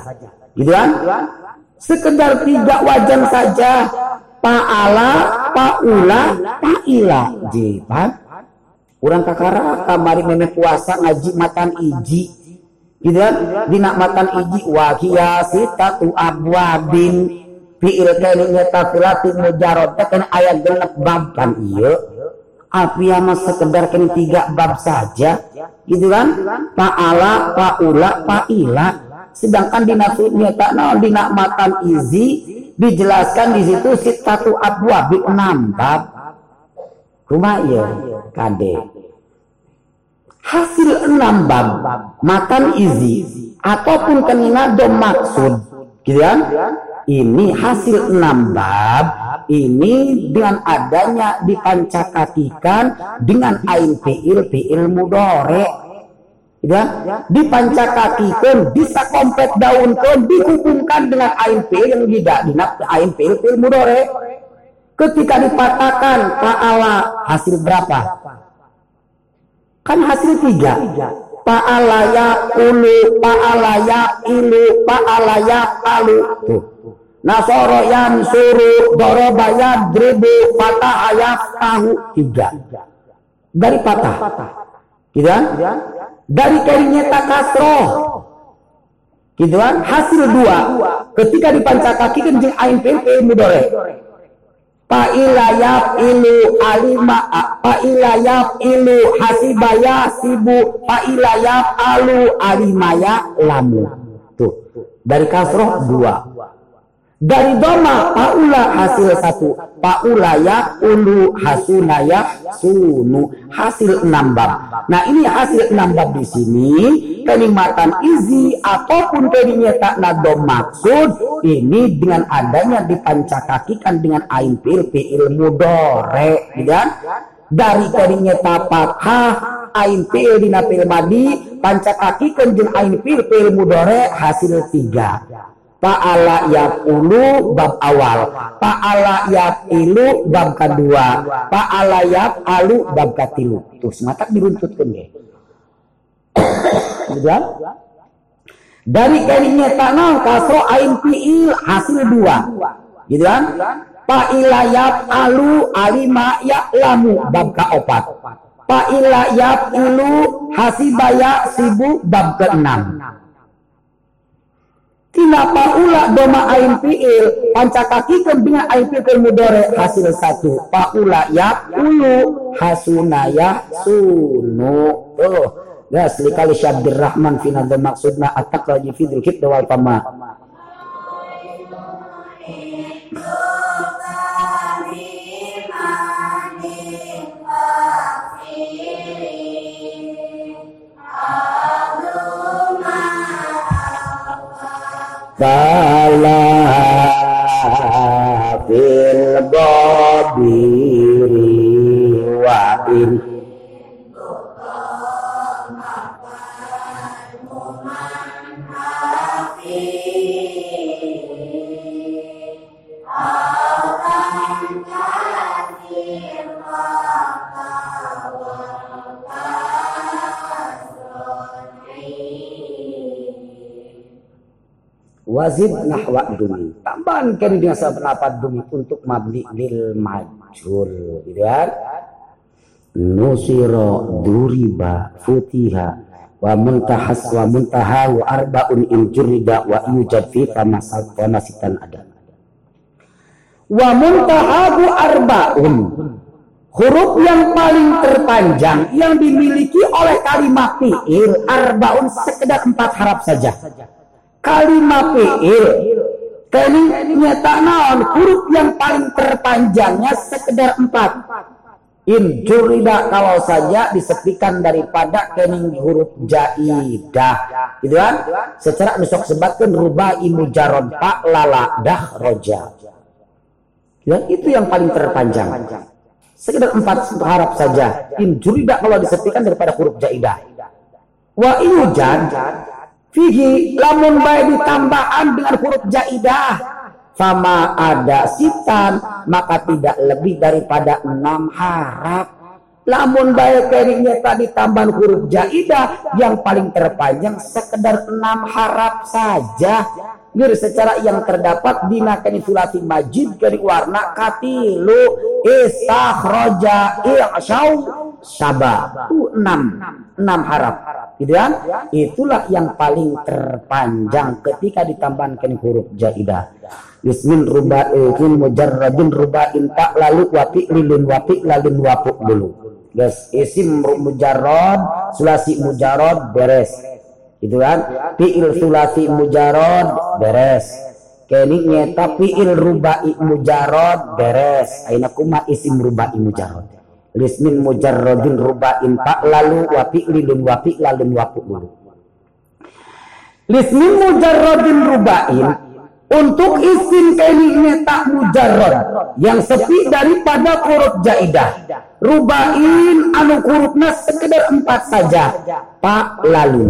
Gitu kan? Sekedar tiga wajan saja. Paala paula paila jipan kurang kakara kamari meme puasa ngaji matan iji. Gitu kan? Dina matan iji wakia tu abwabin fi'il kene nyata filati mujarad kan ayat genep bab kan iya. Api ama sekedar kan tiga bab saja gitu kan? Paala paula paila sedangkan dina nyata naon dina matan izi dijelaskan di situ sitatu abwa bi enam bab. Rumah ya kade. Hasil enam bab makan izi ataupun kenina dom maksud gitu kan ini hasil enam bab. Ini dengan adanya dipancakakikan dengan ain fi'il fi'il mudore ya dipancakakikan bisa kompet daun daunkan dihubungkan dengan ain fil yang tidak dinak ain fil fil mudore ketika dipatahkan paala hasil berapa? Kan hasil tiga. Paala ya ulu paala ya ilu paala ya alu. Tuh Nasoro yang suruh doroba ya dribu patah ayat tahu tiga dari patah gitu kan? Dari karinya takasroh gitu kan? Hasil dua. Ketika dipancakakikan jeng ain pp mudore Pa'ilayap ilu alima Pa'ilayap ilu hasibaya sibu Pa'ilayap alu alimaya lamu. Tuh. Dari kasroh dua dari doma paula hasil satu. Paula ya ulu hasunaya sunu. Hasil enam bab. Nah ini hasil enam bab di sini. Kenikmatan izi ataupun tak nadom maksud ini dengan adanya dipancakakikan dengan ain pil ilmu dore kan dari kadinya tapak ha ain pil dina pil madi pancakakikan jeung ain pil pil mudore hasil tiga Fa'ala ulu bab awal. Fa'ala ilu bab kedua. Fa'ala alu bab ketilu. Tuh, semata diruntutkan deh. Sudah? Dari kalinya tanah kasro ain fi'il hasil dua. Gitu kan? Fa'ila alu alima lamu bab keopat. Fa'ila ilu hasibaya sibu bab keenam. Tina paula doma ain fiil pancakaki kembinga ain fiil mudore hasil satu. Paula ya ulu hasuna ya sunu. Oh ya selikali syabdir rahman fina maksudna atak lagi fidul kit wal pama Salafil babiri wa'in wazid nahwa dumi. Tambahan kan dengan pendapat dumi untuk mabni lil majul gitu kan? Nusiro duriba futiha wa muntahas wa muntaha wa arbaun in jurida wa yujad fi famasal wa nasitan ada. Wa muntahahu arbaun. Huruf yang paling terpanjang yang dimiliki oleh kalimat fi'il arbaun sekedar empat harap saja kalimat fi'il Kali nyata naon huruf yang paling terpanjangnya sekedar empat In jurida kalau saja disepikan daripada kening huruf jaidah. Gitu kan? Secara nusok sebabkan rubai mujarod pak lala dah roja. Ya, itu yang paling terpanjang. Sekedar empat harap saja. In jurida kalau disepikan daripada huruf jaidah. Wa iujan fihi lamun baik ditambahan dengan huruf jaidah sama ada sitan maka tidak lebih daripada enam harap. Lamun baik keringnya tadi tambahan huruf jaidah yang paling terpanjang sekedar enam harap saja. Gir secara yang terdapat di nakani sulasi majid dari warna katilu. Istakhroja i'syau sabah. Itu enam enam harap. Gitu kan? Itulah yang paling terpanjang ketika ditambahkan huruf jaidah. Ismin ruba'in mujarradin ruba'in tak lalu wapi lilun wapi lalun wapuk dulu. Guys isim mujarrad sulasi mujarrad beres. Gitu kan? Fi'il sulasi mujarrad beres. Kini nyeta fi'il ruba'i mujarrad beres. Aina kuma isim ruba'i mujarrad ismin mujarradin ruba'in tak lalu wapi lilun wapi lalun wapuk dulu Lismin mujarradin ruba'in untuk isim kaini tak mujarrad. Yang sepi daripada huruf jaidah. Rubain anu hurufna sekedar empat saja. Pak lalu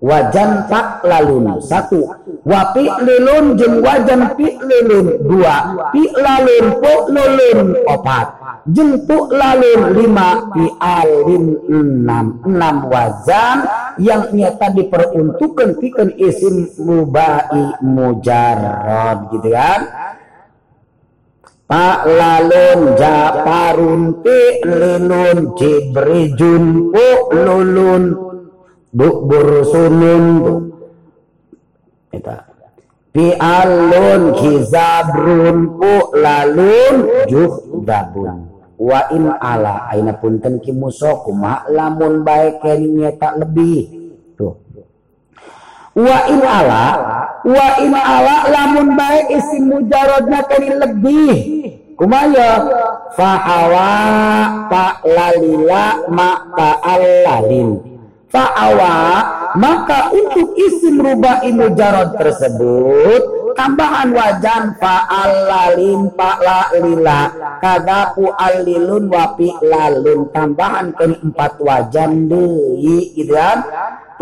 wajan pak lalu satu. Wapi lilun jeng wajan pi lilun. Dua. Pi lalun po lulun opat jempuk lalu lima di alim enam. Enam wazan yang nyata diperuntukkan pikan isim mubai mujarrad gitu kan? Pak lalun japarun pi lilun jibrijun pu lulun bu bursunun. Kita Fi alun kizabrun pu lalun juhdabun wa in ala aina punten ki muso kumaha lamun bae keninya tak lebih. Tuh. Wa in ala wa in ala lamun bae isim mujarodna keni lebih. Kumaya fa lalila ma ta'allalin fa'awa maka untuk isim rubai mujarod tersebut tambahan wajan fa'alalin fa'lalila. Kadapu alilun wapi lalun tambahan ke empat wajan deui gitu kan?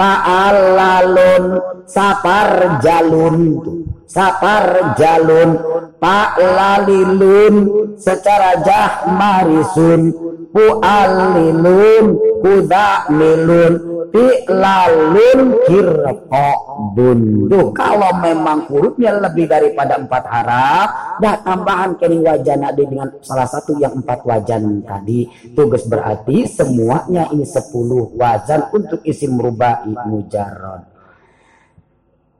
Fa'alalun sapar jalun sapar jalun. Fa'lalilun secara jah marisun pu'alilun kuda milun fi'lalun kirqobun tuh kalau memang hurufnya lebih daripada empat harap dah tambahan kering wajan ada dengan salah satu yang empat wajan tadi. Tugas berarti semuanya ini sepuluh wajan untuk isim rubai mujarrad.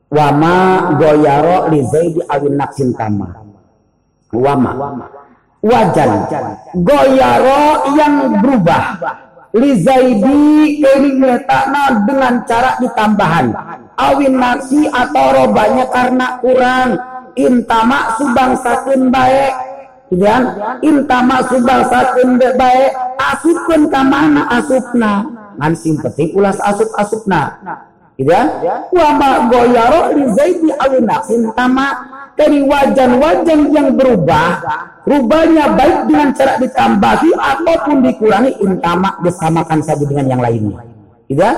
Wama goyaro li zaidi awin naksin tama wama wajan. Goyaro yang berubah. Lizaidi kelingnya takna dengan cara ditambahan. Awin nasi atau robanya karena kurang. Intama subang sakun baik dan intama subang sakun baik asupkan kamana asupna? Ngan simpeti ulas asup asupna ya wa ma goyaro lizaidi awin nasi intama dari wajan-wajan yang berubah rubahnya baik dengan cara ditambahi ataupun dikurangi intama disamakan saja dengan yang lainnya. Tidak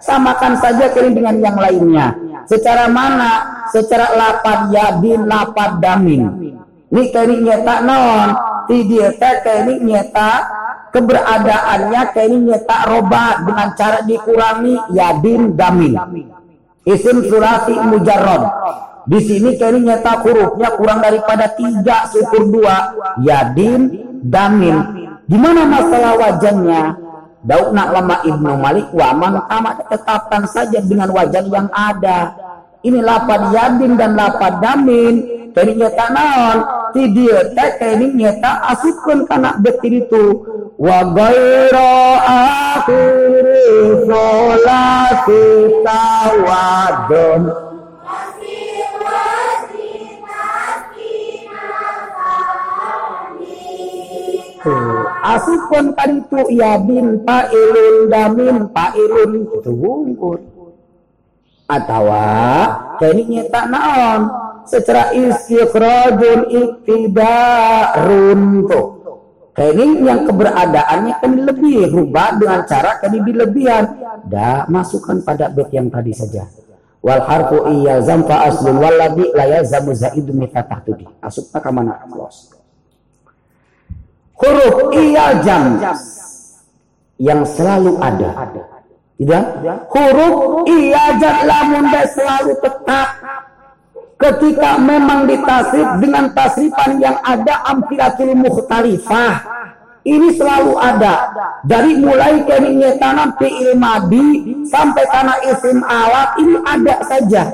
samakan saja kering dengan yang lainnya. Secara mana? Secara lapad yadin lapad damin. Ini kering nyata non. Tidak kering nyata keberadaannya kering nyata roba dengan cara dikurangi yadin damin isim surati mujarrad di sini kayaknya nyata hurufnya kurang daripada tiga syukur dua. Yadin, damin. Di mana masalah wajannya? Daukna lama Ibnu Malik waman amat tetapkan saja dengan wajan yang ada. Ini lapad yadin dan lapad damin. Jadi nyata naon? Ti dia teh ini nyata asupkeun kana betul itu. Wa ghairu akhiri sholati tawadun. Tuh. asupun kan itu ya bin fa'ilun damin fa'ilun itu wungkur atau kini nyata naon secara istikhrajun iktidarun tuh kini yang keberadaannya kan lebih rubah dengan cara kan lebihan. Dah masukkan pada bed yang tadi saja. Wal harfu iyazam fa aslun walladhi la yazamu zaidu mita tahtudi. Asupna ka mana? Close huruf iyazam yang selalu ada. Tidak? Huruf iyazam lamun selalu tetap ketika memang ditasrif dengan tasrifan yang ada amfilatul mukhtalifah. Ini selalu ada. Dari mulai keningnya tanam fi'il madi sampai tanah isim alat ini ada saja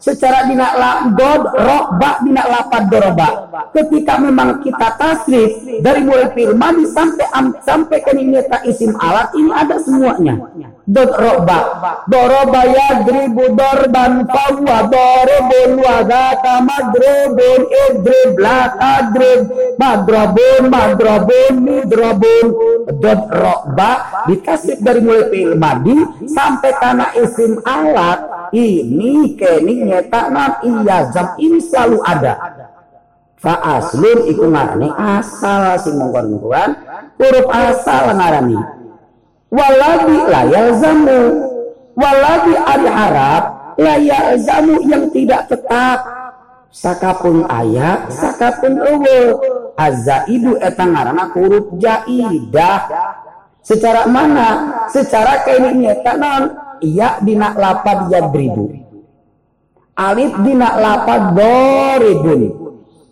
secara dina la god ro ba dina lapad doroba ketika memang kita tasrif dari mulai fi'il madi sampai am, sampai keningnya ta isim alat ini ada semuanya. Dot roba doroba ya dribu dorban fawa dorobun wadata madrobun idrib la tadrib madrobun madrobun midrobun dot roba dikasih dari mulai fi'il madi sampai tanah isim alat ini kini nyeta nan iya jam ini selalu ada. Fa aslun iku ngarani asal sing mongkon huruf asal ngarani. Waladi layal zamu waladi ari harap layal zamu yang tidak tetap. Sakapun ayat sakapun ewe azaidu etang ngarana huruf jaidah. Secara mana? Secara kainnya tanon iya dina lapad yadribu alif dina lapad doribun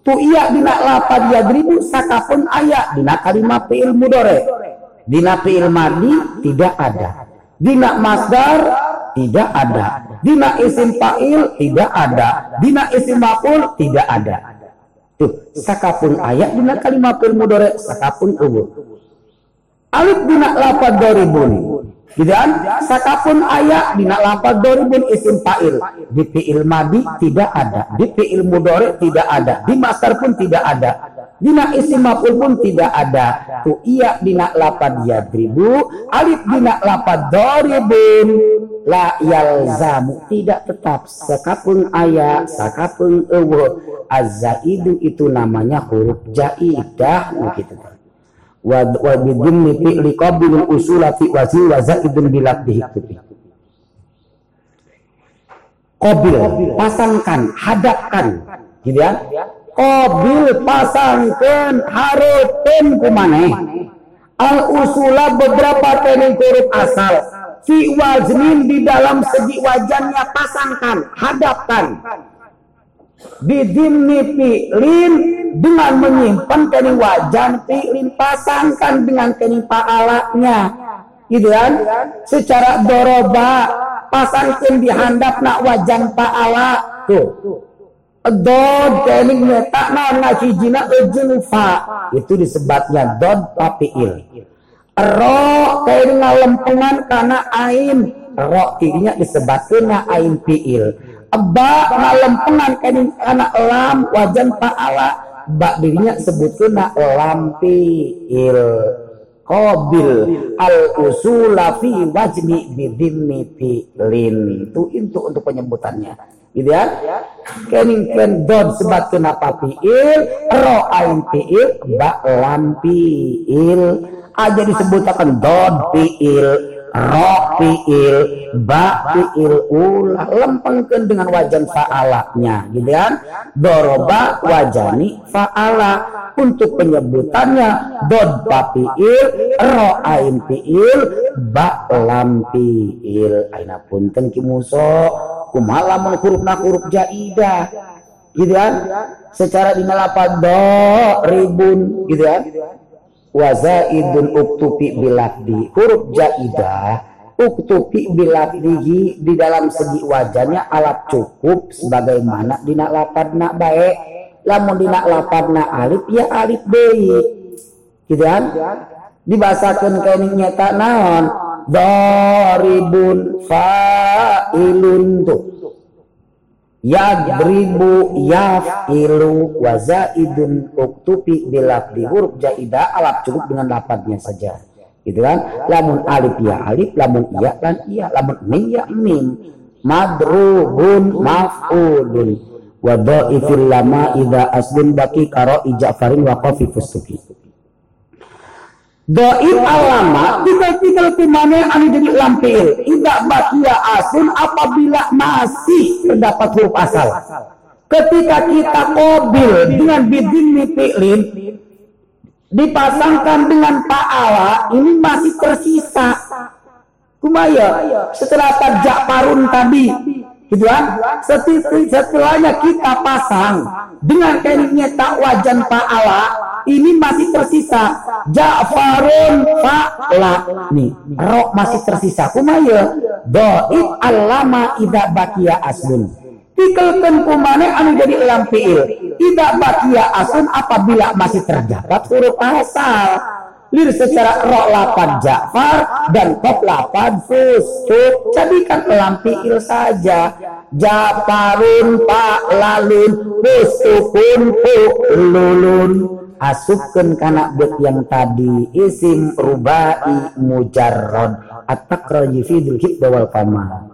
tu iya dina lapad yadribu sakapun ayat dina kalimat fi'il mudore Dina fi'il madi tidak ada. Dina masdar tidak ada. Dina isim fa'il tidak ada. Dina isim maf'ul tidak ada. Tuh, sakapun ayat dina kalimat fi'il mudhari sakapun ubu. Alif dina lafaz doribun. Gitu kan? Sakapun ayat dina lafaz doribun isim fa'il. Di fi'il madi tidak ada. Di fi'il mudhari tidak ada. Di masdar pun tidak ada Dina isim maf'ul pun tidak ada. Tu iya dina lapad yadribu, alif dina lapad doribun, la yalzamu tidak tetap sekapun ayat sakapun ewo azaidu itu namanya huruf jaidah begitu wa wa bidummi fi'li qabil usula fi wazi wa pasangkan hadapkan. Gitu ya? Qabil pasangkan harupin kumane al usula beberapa teknik huruf asal. Fi waznin di dalam segi wajannya pasangkan hadapkan bidimni fi'lin dengan menyimpan kening wajan fi'lin pasangkan dengan kening pa'alanya gitu kan? Secara doroba pasangkan di handap nak wajan pa'ala. Tuh. Dod keningnya tak mana hijina fa itu disebutnya dod papiil. Ro kening lempengan karena ain. Ro kirinya disebutnya ain piil. Ba ngalempengan kening karena lam wajan paala ba dirinya sebutnya lam piil. Qabil al usula fi wajni bidimmi pilin. Itu itu untuk penyebutannya gitu ya? Kening ken dod sebat kenapa fiil ro ain fiil ba lam fiil aja disebutakan dod fiil ro fiil ba fiil ulah lempengkan dengan wajan fa'alanya gitu kan? Doroba wajani fa'ala. Untuk penyebutannya dod fiil ro ain fiil ba lam fiil. Aina punten kimuso kumaha lamun hurufna huruf jaidah gitu kan? Secara dina lapad do ribun gitu kan wa zaidun uktupi bilafdi huruf jaidah uktupi bilafdihi di dalam segi wajahnya alat cukup sebagaimana dina nak baik. Lamun dina na alif ya alif deui. Gitu kan? Dibasakeun keuning nyata naon? Daribun fa'ilun tuh yadribu yafilu wa zaidun uktubi bilaf di huruf jaidah alap cukup dengan lapatnya saja. Gitu kan? Lamun alif ya alif lamun iya lan iya lamun mim ya mim. Madruhun maf'ulun. Wa dhaifil lama idza aslun baki karo ijafarin wa Doib alama tinggal-tinggal timane anu jadi lampil. Tidak bakia asun apabila masih terdapat huruf asal. Ketika kita mobil dengan bidin fi'lin dipasangkan dengan paala ini masih tersisa. Kumaya setelah tajak parun tadi gitu kan? Setelahnya kita pasang dengan kainnya tak wajan paala ini masih tersisa. Ja'farun fa'la. Nih ro masih tersisa. Kumaya doib alama ida bakia aslun tikelkan kumane anu jadi lampiil ida bakia aslun apabila masih terdapat huruf asal. Lir secara ro lapad Ja'far dan kop lapad fustuk jadikan lampiil saja. Ja'farun fa'lalun fustukun lulun asupkan kana bet yang tadi isim rubai mujarrad. At-takraji fi dzil wal kamal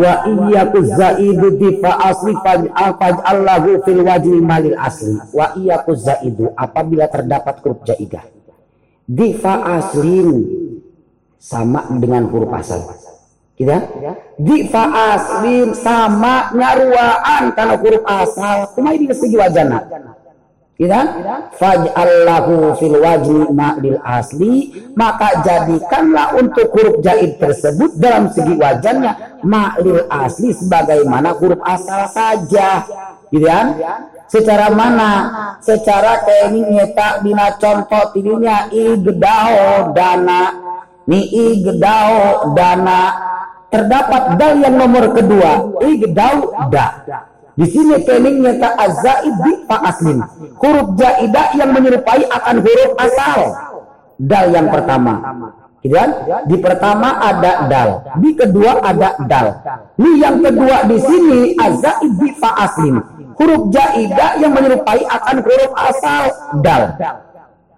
wa iyyaku zaidu fa asli Allahu fil wajhi malil asli. Wa iyyaku zaidu apabila terdapat huruf jaidah. Fa aslin sama dengan huruf asal. Kita fa aslin sama nyaruaan karena huruf asal. Kumai di segi wajana Iya? Faj'allahu fil wajhi ma'lil asli maka jadikanlah untuk huruf jaid tersebut dalam segi wajannya ma'lil asli sebagaimana huruf asal saja. Gitu? Secara mana? Secara ini nyeta dina contoh tidinya igdao dana ni igdao dana terdapat dal yang nomor kedua igdao da di sini keningnya tak azaid di aslin. Huruf jaidah yang menyerupai akan huruf asal. Dal yang pertama. Gitu kan? Di pertama ada dal, di kedua ada dal. Ini yang kedua di sini azaid di aslin. Huruf jaidah yang menyerupai akan huruf asal dal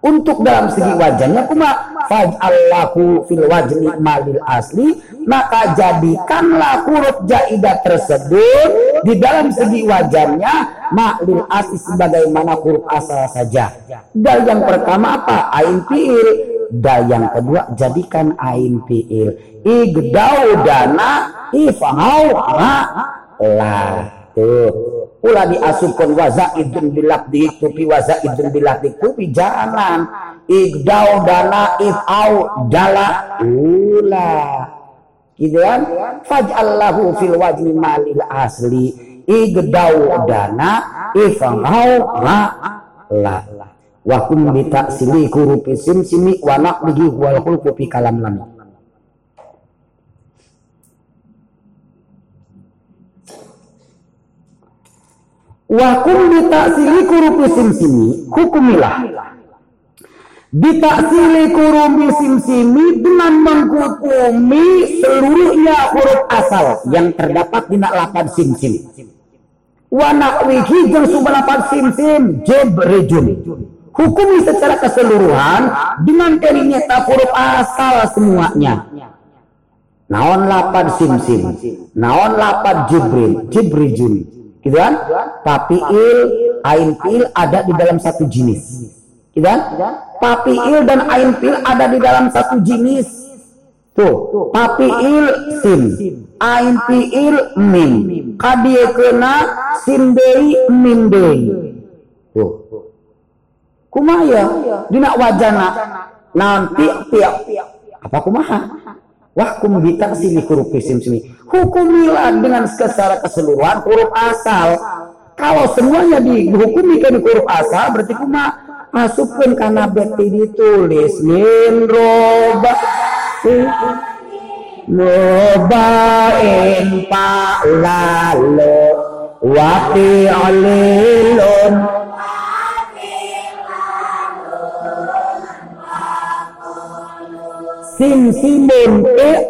untuk dalam segi wajahnya kuma faj'allahu fil wajni malil asli maka jadikanlah huruf jaidah tersebut di dalam segi wajahnya malil asli sebagaimana huruf asal saja. Dan yang pertama apa? Ain fiil. Dan yang kedua jadikan ain fiil. Igdau dana ifahau tuh Ula diasupkan wazaidun bilakdi tupi wazaidun bilakdi tupi jangan igdau dana ifau dala ula gitu kan? Faj'allahu fil wajhi malil asli. Igdau dana ifau la la. Wa kum bi ta'sili hurufi simi wa naqdihi wal khulqu kalam lam Wakum bitaksili kurupi simsimi hukumilah Bitaksili kurupi simsimi dengan menghukumi seluruhnya huruf asal yang terdapat di lapan simsim. Wanakwihi jeng subalapan simsim jebrejun. Hukumi secara keseluruhan dengan keringnya huruf asal semuanya. Naon lapan simsim, naon lapan jibril, jibrijun gitu kan? Tapi il, ain pil ada di dalam satu jenis. Gitu kan? Tapi il dan ain pil ada di dalam satu jenis. Tuh, papiil sim, ain piil mim, kadie kena sim deui mim deui. Tuh. Kumaya dina wajana nanti tiap apa kumaha? Wahkum bitaksili huruf sim simi. Hukumilah dengan secara keseluruhan huruf asal. Kalau semuanya dihukumi kan huruf asal berarti kuma masukkan karena beti ditulis min roba Mubain pak lalu Wati alilun Sim simun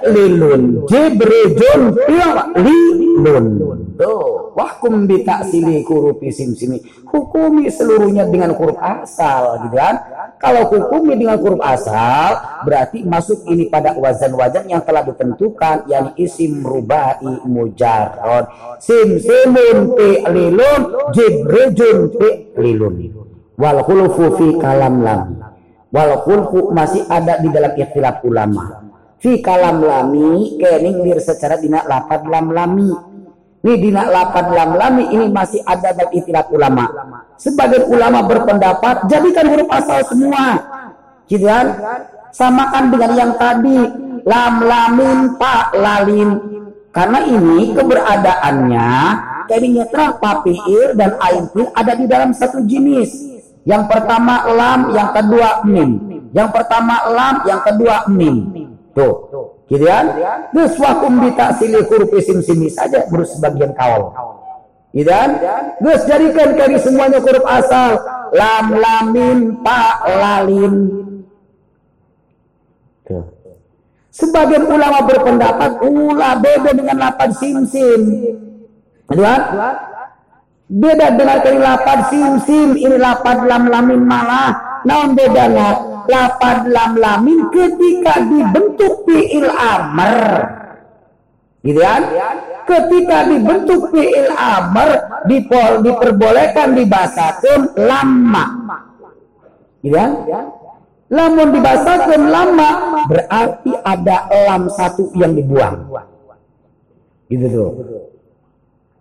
lilun Jibrejun lilun Tuh Wahkum bitaksili hurufi sim simi. Hukumi seluruhnya dengan huruf asal gitu kan. Kalau hukumi dengan huruf asal berarti masuk ini pada wazan-wazan yang telah ditentukan yakni isim rubai mujarrad. Sim simun lilun jibrejun lilun. Wal khulfu fi kalam lam. Wal khulfu masih ada di dalam ikhtilaf ulama. Fi kalam lami kening dir secara dina lapad lam lami ini dina lapan lam lami ini masih ada dalam istilah ulama. Sebagian ulama berpendapat jadikan huruf asal semua. Gitu kan? Samakan dengan yang tadi lam lamin pak lalin. Karena ini keberadaannya kayaknya terang papiir dan ain ada di dalam satu jenis. Yang pertama lam, yang kedua mim. Yang pertama lam, yang kedua mim. Tuh. Gitu kan? Terus wakum sili huruf isim simi saja baru sebagian kaul. Gitu kan? Terus jadikan kali semuanya huruf asal. Lam lamin pa lalin. Tuh. Sebagian ulama berpendapat ula beda dengan lapan sim sim. Gitu kan? Beda dengan kali lapan sim sim ini lapan lam lamin malah. Naon bedanya? lapad lam lamin ketika dibentuk fi'il amr. Gitu kan? Ketika dibentuk fi'il amr dipol, diperbolehkan dibasakan lama. Gitu kan? Lamun dibasakan lama berarti ada lam satu yang dibuang. Gitu tuh.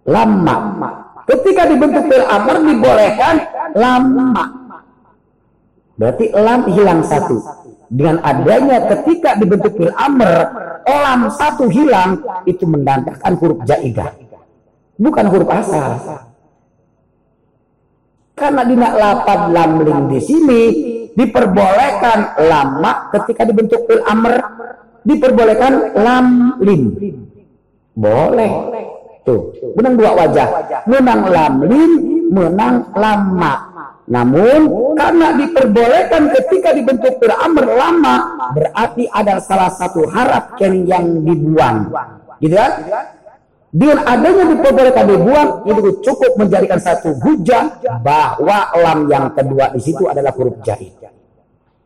Lama. Ketika dibentuk fi'il amr dibolehkan lama Berarti lam hilang satu. Dengan adanya ketika dibentuk fil amr, lam satu hilang, itu mendandakan huruf jaidah. Bukan huruf asal. Karena dina lapad lam ling di sini diperbolehkan lama ketika dibentuk fil amr diperbolehkan lam lim. Boleh. Tuh, menang dua wajah. Menang lam lim, menang lama. Namun karena diperbolehkan ketika dibentuk beramr lama berarti ada salah satu harap yang dibuang. Gitu kan? Dengan adanya diperbolehkan dibuang itu cukup menjadikan satu hujah bahwa lam yang kedua di situ adalah huruf jahit.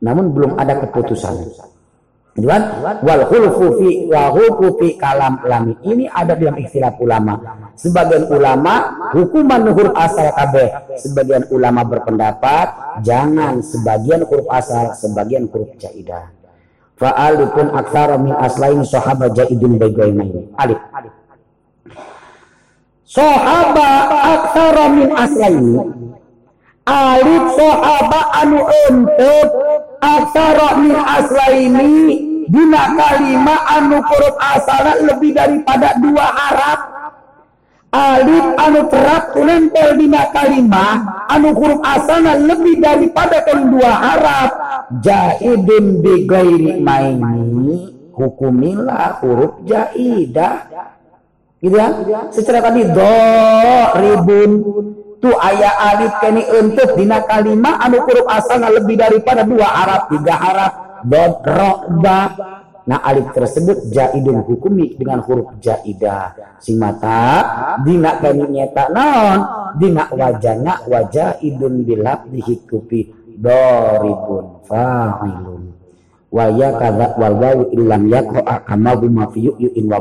Namun belum ada keputusan. Kan? Wal khulfu fi wa fi kalam lami. Ini ada dalam istilah ulama. Sebagian ulama hukuman huruf asal kabeh. Sebagian ulama berpendapat jangan sebagian huruf asal, sebagian huruf jaidah. Fa'alipun aksara min aslain sahabat jaidun bagaimana Alif. Sahaba aksara min aslaini. Alif sahaba anu untuk aksara min aslaini dina kalimat anu huruf asalna lebih daripada dua harap. Alif anu terap nempel dina kalimat anu huruf asalna lebih daripada kan dua harap. Jaidun bi maini hukumilah huruf jaidah. Gitu ya? Secara tadi do ribun tu ayah alif kini untuk dina kalimat anu huruf asalna lebih daripada dua harap tiga harap dod ro ba. Nah alif tersebut jaidun hukumi dengan huruf jaidah sing mata dina kami nyeta non dina wajana wajah idun bilab dihikupi doribun fa'ilun. Wa ya kadza wal wawu illam yakra kama huma yu'in wa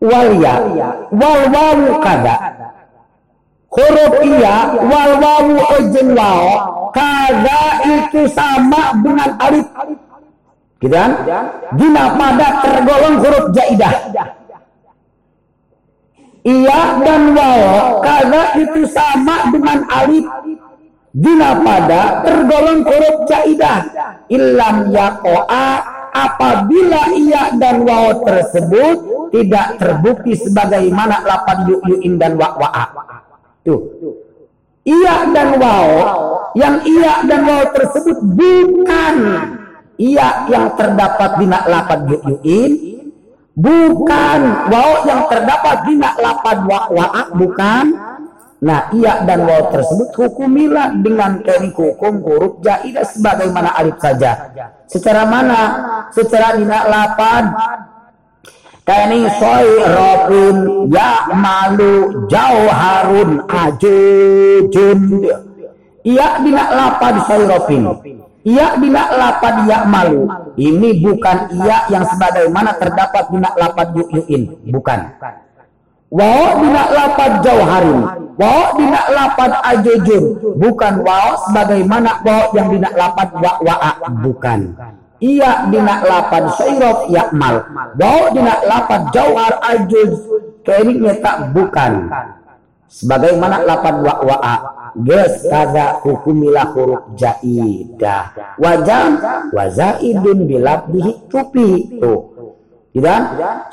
wal ya. Wal wawu kada. Huruf iya wal wawu wao kada itu sama dengan alif. Gitu kan? Dina pada tergolong huruf jaidah. Iya dan wawo karena itu sama dengan alif. Dina pada tergolong huruf jaidah. Ilam yakoa apabila iya dan wawo tersebut tidak terbukti sebagaimana lapan yu'yu'in dan wa'wa'a. Tuh. Iya dan wawo yang iya dan wawo tersebut bukan iya yang terdapat di lapan yu'yu'in bukan wawo yang terdapat di lapan wa'wa'a bukan Nah, iya dan waw tersebut hukumilah dengan teknik hukum huruf jaidah sebagaimana alif saja. Secara mana? Secara dina lapan Kani soy robin ya malu jauh harun ajujun. Iya dina lapan soy robin. Iya dina lapan ya malu. Ini bukan iya yang sebagaimana terdapat dina lapan yu'in. Bukan. Wow dina lapan jauh harin. Wow dina lapan ajujun. Bukan wow sebagaimana wow yang dina lapan wa. Bukan. Iya dina lapan sairof yakmal. Wow dina lapan jauhar ajuz. Kini tak bukan. Sebagaimana lapan wa wa'a. Ges kaza hukumilah huruf jaidah. Wajam wazaidun bilabdihi tupi. Tuh. Tidak?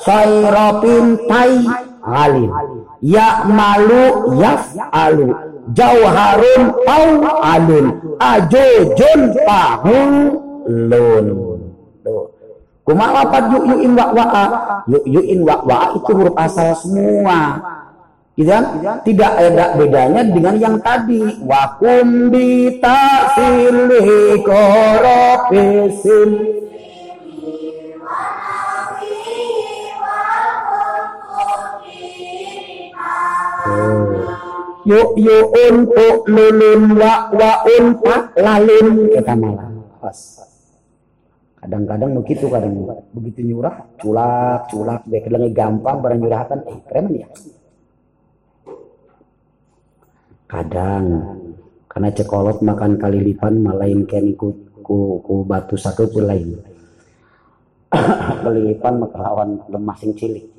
Sairofin tai alim. Ya malu. Jauharun au alun. Ajujun pahun lun. Tuh. Kuma lapat yuk yu'in wa wa'a. Yuk yu'in wa wa'a itu huruf asal semua. Gitu kan? Tidak ada bedanya dengan yang tadi. Wakum bita silih koropisin. Yuk yu'un tu lulun wa pak lalun kita malah. Kadang-kadang begitu kadang begitu nyurah culak culak baik lagi gampang barang nyurahkan eh keren ya. Kadang karena cekolot makan kali lipan malainkan ku, ku, ku batu satu tu lain. Kelilipan maka lawan lemah sing cilik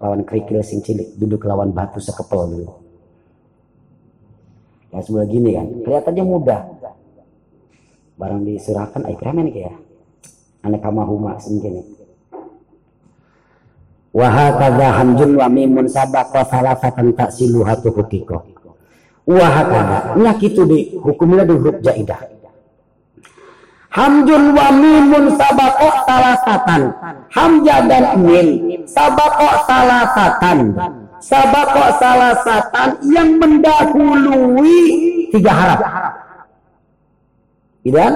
lawan kerikil sing cilik duduk lawan batu sekepel dulu ya sebelah gini kan kelihatannya mudah barang diserahkan ay kremen ya aneh kamahuma sing gini wa hamjun wa mimun sabaqa salasatan taksiluhatu hukiko wa hakadha nya kitu di hukumnya di huruf jaidah Hamjun wa mimun sabako salasatan. Hamja dan mim sabako salasatan. Sabako salasatan yang mendahului tiga harap. Tidak?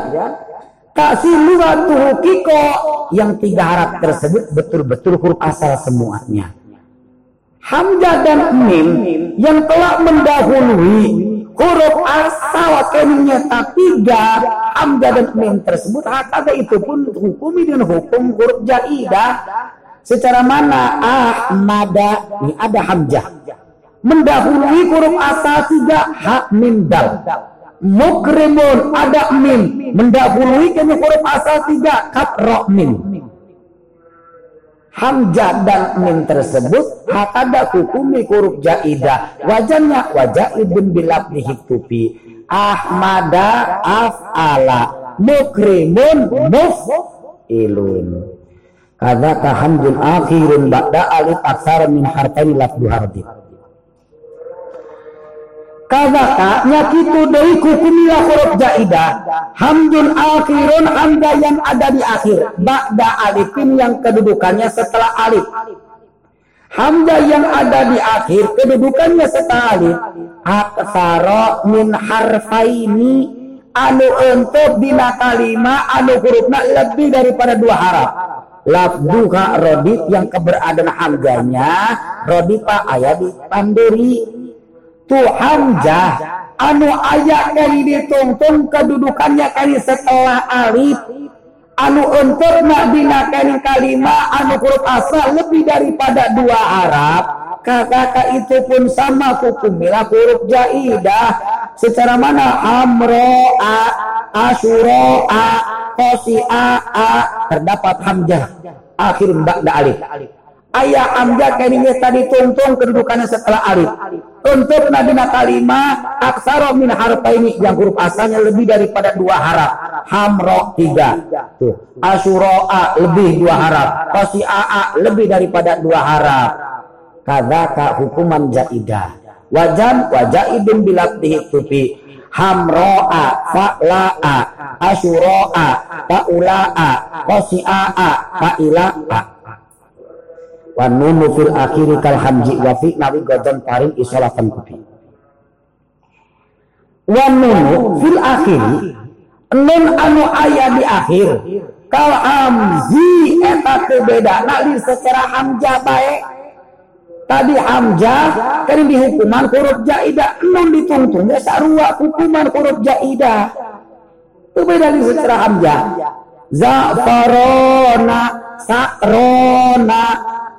Taksiluatu kiko. Yang tiga harap tersebut betul-betul huruf asal semuanya. Hamzah dan mim yang telah mendahului huruf asal keminya tiga hamzah dan mim tersebut hakada itu pun hukum dengan hukum huruf jaidah. Secara mana? Ahmada. Ini ada hamzah. Mendahului huruf asal tiga hak mim dal mukrimun ada mim mendahului kami huruf asal tiga kat mim Hamzah dan mim tersebut hakada hukumi huruf jaidah. Wajannya wajah ibn bilab dihitupi. Ahmada af'ala. Mukrimun muf'ilun. Kadzaka hamzun akhirun ba'da alif aksara min harfani lafdu hardi Kazaka nyakitu dari kukumilah huruf jaidah hamdun akhirun hamda yang ada di akhir. Ba'da alifin yang kedudukannya setelah alif. Hamda yang ada di akhir kedudukannya setelah alif. Aksara min harfaini anu untuk dina kalima anu hurufna lebih daripada dua harap lafduha rodit yang keberadaan hamzanya rodita ayat di pandiri tu hamzah anu ayat kali ditungtung kedudukannya kali setelah alif. Anu untuk kali kalima anu huruf asal lebih daripada dua harap kakak itu pun sama hukumnya huruf jaidah. Secara mana? Amroa asyura qasi'a terdapat hamzah. Akhir ba'da alif ayah hamzah kayaknya tadi tuntung kedudukannya setelah alif untuk nadina kalimah aksara min ini yang huruf asalnya lebih daripada dua harap hamro tiga. Tuh. Lebih dua harap qasi'a lebih daripada dua harap kadzaka hukuman jaidah wajan wajaidun bilabdihi tupi hamro'a fa'la'a. Asyura'a fa'ula'a. Qasi'a fa'ila'a wa nunu fil akhiri kal hamji wa fi nawi godon paring isolatan kupi wa nunu fil akhiri nun anu aya di akhir kal hamzi eta teu beda. Nali secara hamzah bae tadi hamzah kan dihukuman huruf jaidah nun ditungtung ya sarua hukuman huruf jaidah itu beda di secara hamzah zafarona sakrona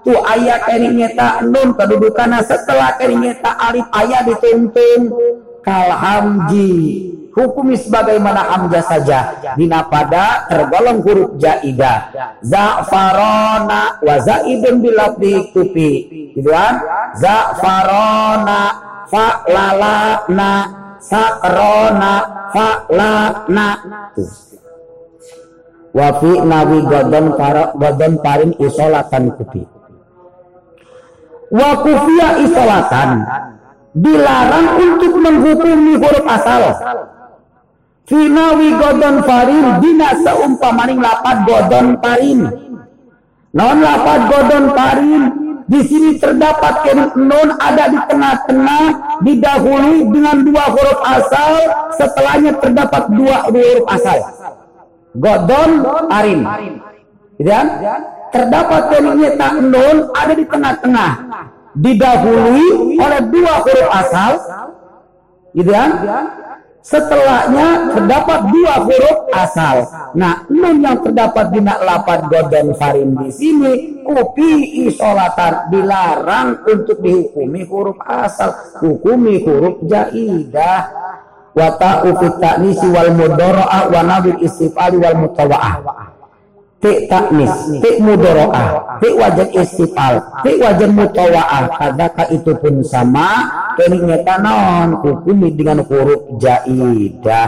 tu ayat keringeta nun kedudukannya setelah keringeta alif ayat ditungtung kal hamji hukumi sebagaimana hamzah saja. Dina pada tergolong huruf jaidah. Za'farona wa zaidun bilafdi kupi. Gitu kan za'farona fa'lalana sakrona fa'lana. Wa fi nawi godon paring isolatan kupi wa kufiya isolatan. Dilarang untuk menghukumi huruf asal. Finawi godon farin dina seumpamaning lapat godon parin. Non lapat godon parin di sini terdapat non ada di tengah-tengah didahului dengan dua huruf asal setelahnya terdapat dua huruf asal. Godon parin. Kan terdapat tak non ada di tengah-tengah. Didahului oleh dua huruf asal. Gitu kan? Setelahnya terdapat dua huruf asal. Nah, nun yang terdapat di lapan godan farin di sini kupi isolatan dilarang untuk dihukumi huruf asal, hukumi huruf jaidah. Wata ufit taknisi wal mudoro'ah wa istifali wal mutawa'ah Tik taknis, tik mudoro'ah, tik wajan istifal, tik wajan mutawa'ah. Kadaka itu pun sama, keningnya tanon, hukumi dengan huruf jaidah.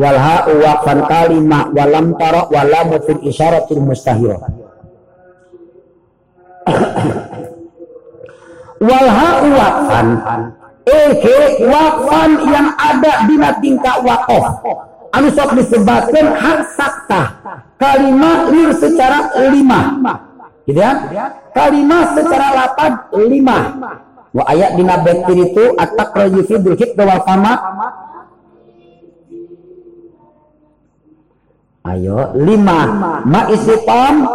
Walha waqfan kalimah, walam tarok, walam fil isyaratul mustahil. Walha waqfan, eke waqfan yang ada di tingkah wakof anu sok disebutkan hak sakta kalimat lir secara lima gitu ya? Kalimat secara lapad lima wa ayat dina betir itu atak fidul hibda wal fama. Ayo lima ma istifam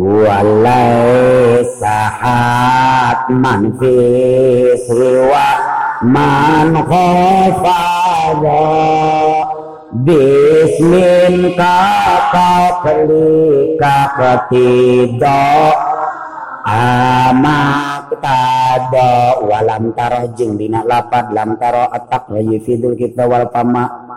وليس حتما في سوى من خاف باسم كقبلك ketidak amak tada walam taro jeng dina lapad lam taro atak yufidul kita wal pama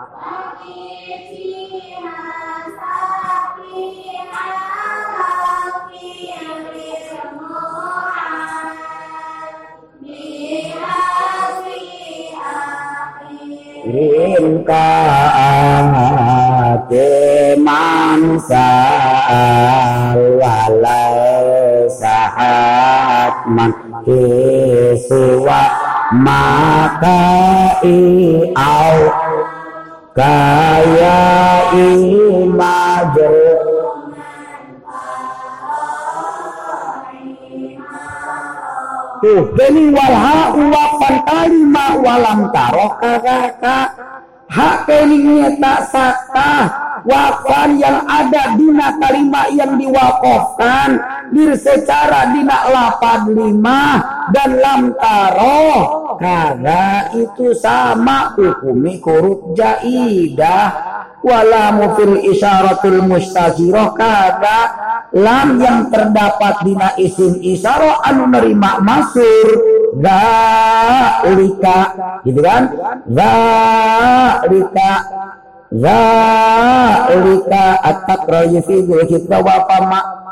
ingkaake mansal walasahat manke suwa maka i au kaya i majelis Tuh, kini walha uwapan kalima walam taroh kakak hak keningnya tak sakta wakfan yang ada dina kalimat yang diwakofkan. Dir secara dina lapad lima dan lam taro kada itu sama hukumi huruf jaidah. Wala mufil isyaratul mustaziroh kada lam yang terdapat dina isim isyarah anu nerima masur. Zalika. Gitu kan? Zalika. Zalika. At-taqrayu fi dzikra wa fama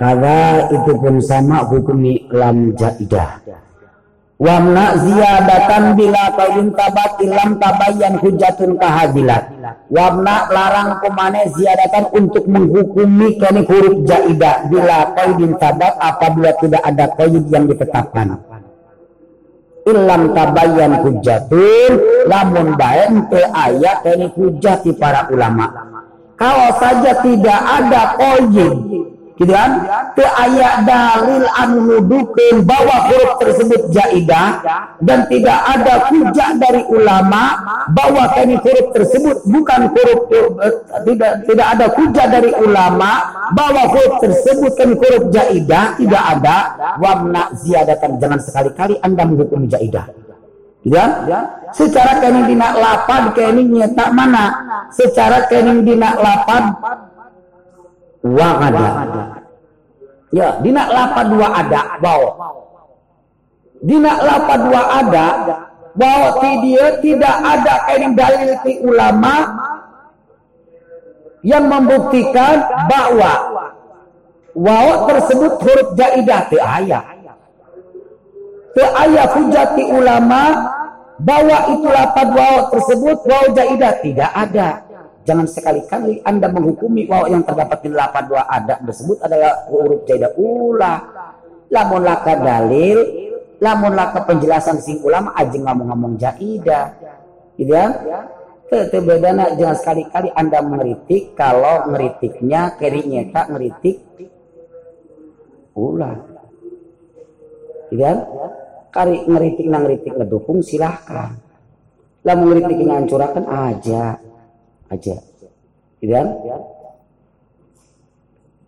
Kada itu pun sama hukum lam jaidah. Wamna ziyadatan bila kain tabat ilam tabayan hujatun kahadilat. Wamna larang kumane ziyadatan untuk menghukumi kini huruf jaidah bila kain tabat apabila tidak ada kaid yang ditetapkan. Ilam tabayan hujatun lamun baen te ayat kini hujah para ulama. Kalau saja tidak ada koyin gitu kan? Ke ayat dalil anu nudukeun bahwa huruf tersebut jaidah dan tidak ada hujah dari ulama bahwa kini huruf tersebut bukan huruf eh, tidak tidak ada hujah dari ulama bahwa huruf tersebut kini huruf jaidah tidak ada. Wamna ziyadatan jangan sekali-kali anda menghukum jaidah. Ya secara kening dina lapan kening nyetak mana. Secara kening dina lapan wa'ada. Ya, dina lapa dua ada, wow. Dina lapa dua ada, bahwa dia tidak ada kain dalil di ulama yang membuktikan bahwa wow tersebut huruf jaidah ti ayah. Ti ayah hujati ulama bahwa itu lapad tersebut wow jaidah tidak ada. Jangan sekali-kali Anda menghukumi bahwa yang terdapat di lapan dua ada tersebut adalah huruf jaidah ulah. Lamun laka dalil, lamun laka penjelasan sing ulama aja ngomong-ngomong jaidah. Gitu ya? Itu bedana jangan sekali-kali Anda mengeritik kalau ngeritiknya kerinya tak ngeritik ulah. Gitu ya? Kari ngeritik nang ngeritik ngedukung silahkan. Lamun ngeritik ngancurakan aja aja. Gitu kan?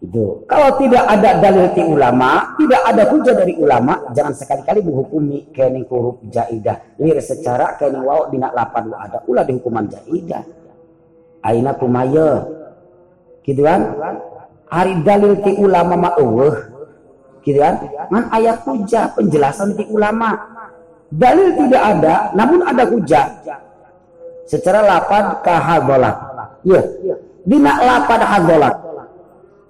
Itu. Kalau tidak ada dalil dari ulama, tidak ada hujah dari ulama, jangan sekali-kali menghukumi kene huruf jaidah. Lir secara kene wau dina lapan ada ulah di hukuman jaidah. Aina kumaya. Gitu kan? Hari dalil ti ulama mah eueuh. Gitu kan? Man ayat hujah penjelasan ti ulama. Dalil tidak ada, namun ada hujah secara lapad kahadolat. Ya, dina lapad hadolat.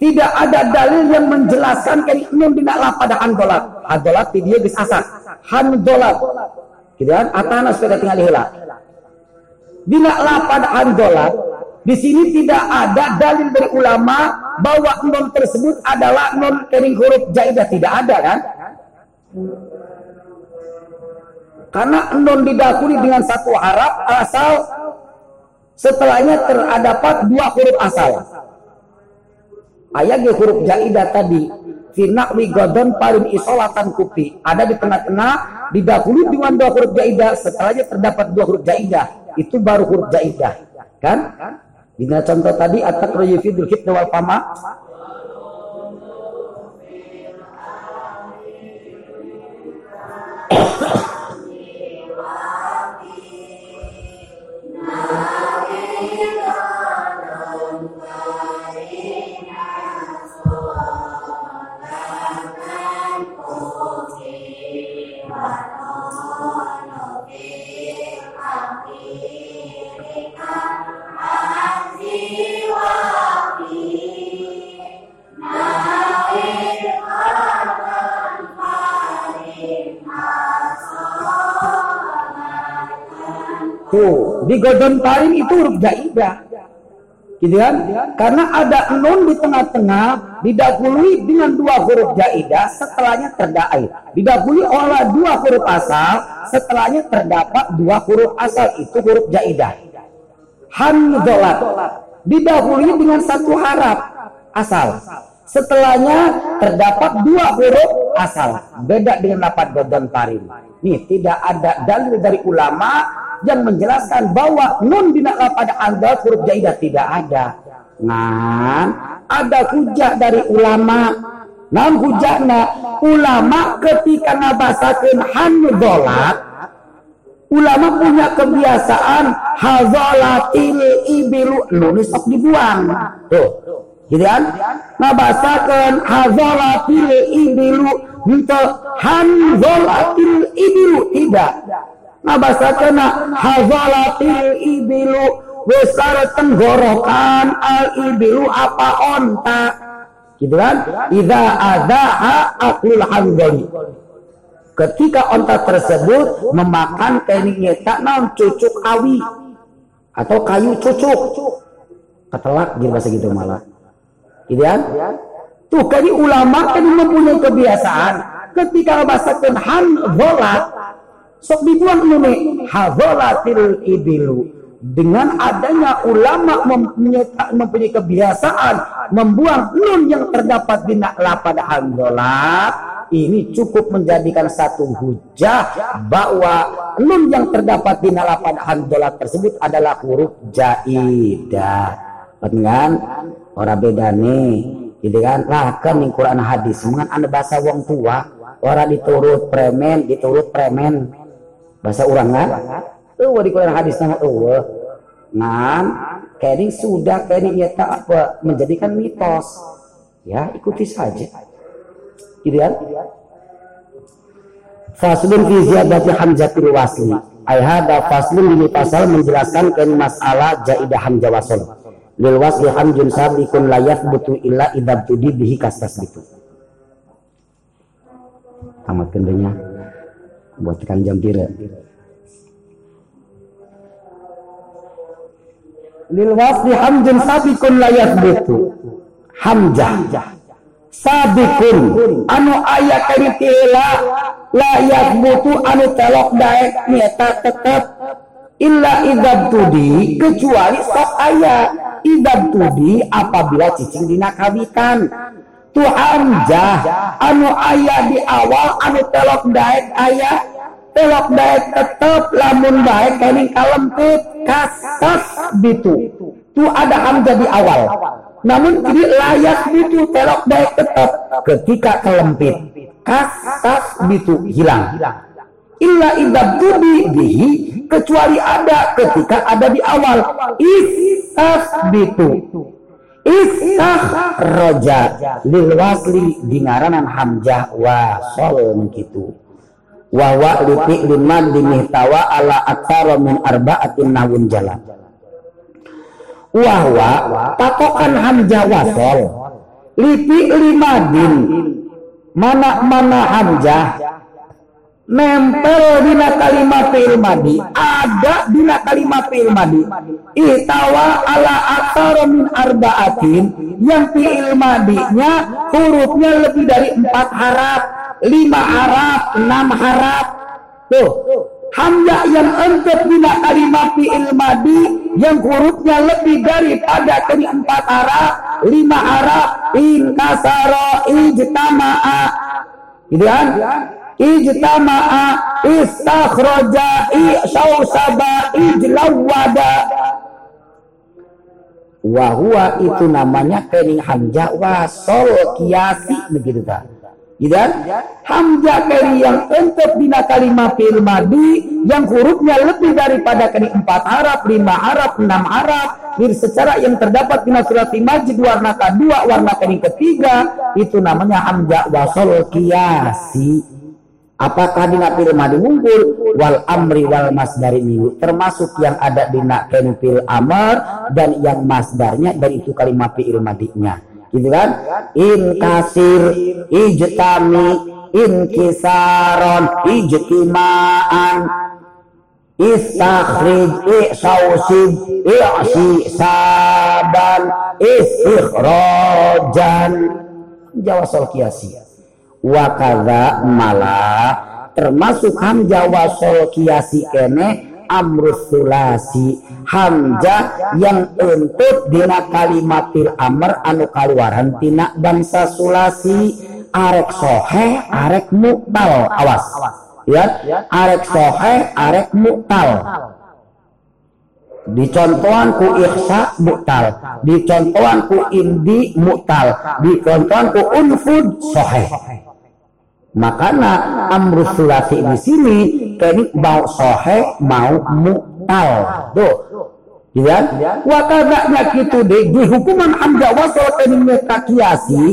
Tidak ada dalil yang menjelaskan kayak nun dina lapad hadolat. Hadolat dia bisa asal. Handolat. Gitu kan? Atana sepeda tinggal hela. Dina lapad handolat. Di sini tidak ada dalil dari ulama bahwa non tersebut adalah non kering huruf jaidah tidak ada kan? Karena non didahului dengan satu harap asal setelahnya terdapat dua huruf asal. Ayat huruf jaidah tadi Finak wigodon paling isolatan kupi ada di tengah-tengah didahului dengan dua huruf jaidah setelahnya terdapat dua huruf jaidah itu baru huruf jaidah kan? Dina contoh tadi atak royifidul hibna wal fama Oh. Di godon paring itu huruf jaidah gitu kan? Karena ada nun di tengah-tengah didahului dengan dua huruf jaidah setelahnya terdaai didahului oleh dua huruf asal setelahnya terdapat dua huruf asal itu huruf jaidah hamdolat didahului dengan satu harap asal setelahnya terdapat dua huruf asal. Beda dengan lapat godon paring nih tidak ada dalil dari ulama yang menjelaskan bahwa nun binaklah pada anda huruf jaidah tidak ada. Ngan ada hujah dari ulama. Nam hujahna ulama ketika ngabasakeun handolat ulama punya kebiasaan hazalatil ibilu nulis sok dibuang. Tuh. Gitu kan? Ngabasakeun hazalatil ibilu henteu hanzalatil ibilu tidak ngabasakana hazalatil ibilu besar tenggorokan al ibilu apa onta? Gitu kan? Idza adaha aklul hanzali ketika onta tersebut memakan keningnya tak naon cucuk awi. Atau kayu cucuk. Ketelak gitu bahasa gitu malah. Gitu kan? Tuh kali ulama kan mempunyai kebiasaan. Ketika bahasakan hanzolat sok dibuang ini. Hazolatil ibilu. Dengan adanya ulama mempunyai, kebiasaan membuang nun yang terdapat di lapad hanzolat ini cukup menjadikan satu hujah bahwa nun yang terdapat di lapad hanzolat tersebut adalah huruf jaidah. Dengan orang beda nih. Jadi kan lah kan Quran hadis mengan anda bahasa wong tua orang diturut premen diturut premen bahasa orang kan tuh di Quran hadis nama tuh ngan kini sudah kini ya tak apa menjadikan mitos ya ikuti saja gitu kan Faslun fi ziyadati hamzatil wasli. Ai hada faslun ini pasal menjelaskan kan masalah jaidah hamzah wasl. Lil wasli hamjun sabiqun la yathbutu illa idab tudi bihi kastasbitu. Tamat kendenya buat tekan jam pira lil wasli hamjun sabikun layat betu hamjah. Sabikun. Anu ayat kari tila layat butu anu telok daek nyata tetap illa idab tudi kecuali sok ayat idab tudi apabila cicing dina kawitan tu hamjah anu ayat di awal anu telok daek ayat telok baik tetap lamun baik kening kalempit kasas bitu. Tu ada hamzah di awal. Namun jadi layak bitu telok baik tetap ketika kelempit. Kasas bitu hilang. Illa idab tubi bihi kecuali ada ketika ada di awal. Isas bitu isah lil wasli di ngaranan hamzah wasol begitu wa lipi liman dimihtawa ala aksara min arba'atin nawun jalan. Wa patokan hamzah wasol lipi limadin mana mana hamzah nempel dina kalimat fi'il madi ada dina kalimat fi'il madi itawa ala aksara min arba'atin yang fi'il madinya hurufnya lebih dari empat harap lima harap, enam harap. Tuh, hamzah yang untuk bila kalimat fi'il madi yang hurufnya lebih daripada dari empat harap, lima harap, in kasara ijtama'a. Gitu kan? Ijtama'a istakhraja i'sawsaba ijlawada. Wahua itu namanya kening hamzah wasol kiasi begitu? Gitu kan? Hamzah kali yang untuk bina kalimat fil madi yang hurufnya lebih daripada kali empat harap, lima harap, enam harap. Bir secara yang terdapat bina surat majid warna kedua, warna kali ketiga itu namanya hamzah wasol kiasi. Apakah dina fil madi wal amri wal masdari minggu termasuk yang ada dina fil amar dan yang masdarnya dari itu kalimat fil madinya. Gitu kan? In kasir ijtami in kisaron ijtimaan istakhrij i'sausib i'sisaban istikhrajan Jawa sol kiasi wa kadza malah termasuk hamzah wasol kiasi kene amrus sulasi hamzah yang untuk dina kalimatil amr anu kaluaran tina bangsa sulasi. Arek sohe arek muktal awas. Ya arek sohe arek muktal dicontohan ku ihsa muktal dicontohan ku indi muktal dicontohan ku unfud sohe makanya amrus sulasi di sini kini mau sohe mau muktal tuh Ya, wakadaknya gitu deh. Di hukuman hamzah wasol kini kiasi.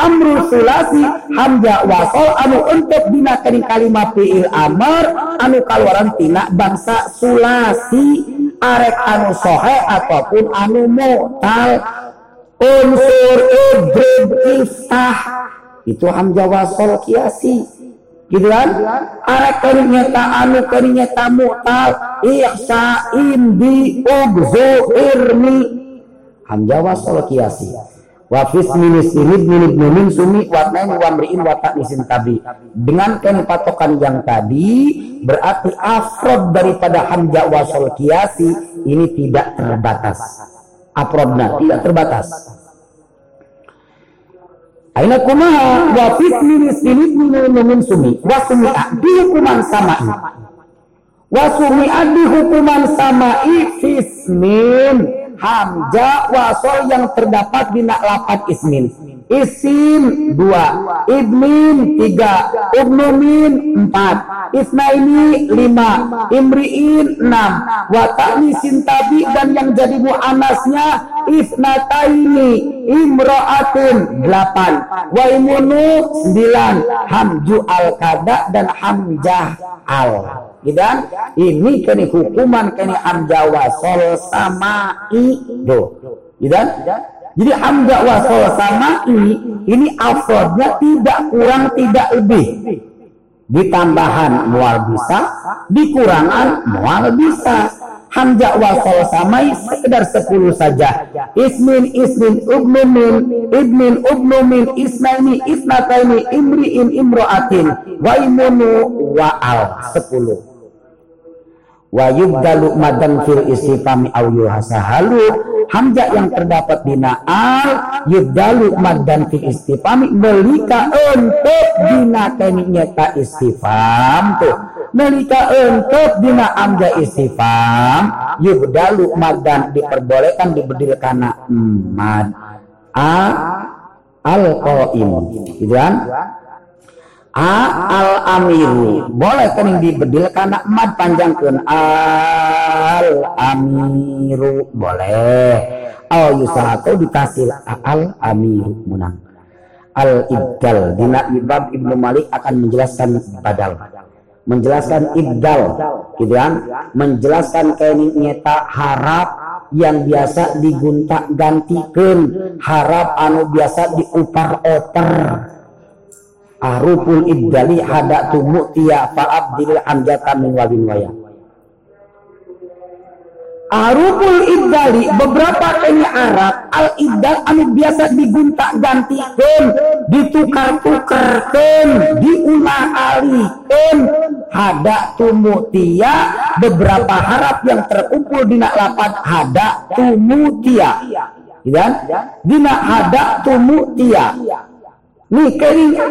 Amrul sulasi hamzah wasol anu untuk dina kini kalimat fi'il amar anu kaluaran tina bangsa sulasi. Arek anu sohe ataupun anu mu'tal. Unsur idrib iftah itu hamzah wasol kiasi. Gitu kan? Arek nyata anu nyata mu'tal. Ihsa indi ubzu irmi. Hamzah wasol kiasi. Wa minis ini minik min sumi warnain wa mri'in wa nisin tabi. Dengan kan patokan yang tadi berarti afrod daripada hamzah wasol kiasi ini tidak terbatas. Afrodna tidak terbatas Aina kumaha? Wa fismin silib min sumi. Wa sumi'a di hukuman sama'i. Wa sumi'a di hukuman sama'i fismin hamzah wasol yang terdapat di lapat ismin. Isim dua. Ibnin tiga. Ubnumin empat. Isnaini lima. Imriin enam. Watani sintabi dan yang jadi mu'anasnya isnataini imro'atun delapan. Waimunu sembilan. Hamju al kada dan hamjah al. Gitu kan? ini kini hukuman kini hamzah wasol sama i do kan? Jadi hamzah wasol sama i ini afrodnya tidak kurang tidak lebih. Ditambahan mual bisa, dikurangan mual bisa. Hamzah wasol samai sekedar sepuluh saja. Ismin ismin ubnumin ibnin ubnumin isnaini isnataini imriin imroatin waimunu wa'al sepuluh wa yubdalu madan fil istifami au yuhasahalu hamzah yang terdapat di na'al yubdalu madan fil istifami melika untuk dina kani nyata istifam tuh melika untuk dina hamzah istifam yubdalu madan diperbolehkan dibedil karena mad a al gitu kan A al amiru boleh kan dibedil? Karena mad panjangkan. Al amiru boleh. Oh yusahato dikasih al amiru menang. Al ibdal dina ibab ibnu malik akan menjelaskan badal. Menjelaskan ibdal. Gitu kan? Menjelaskan kayak nyeta harap yang biasa digunta gantikan harap anu biasa diupar oter Arupul ibdali hadatu mu'tiya fa'abdil anjata min walin waya. Arupul ibdali beberapa kayaknya Arab al ibdal anu biasa digunta gantikan ditukar tukarkan diulah hada tumutia beberapa harap yang terkumpul di lapat hada tumutia dan dina hada tumutia Nih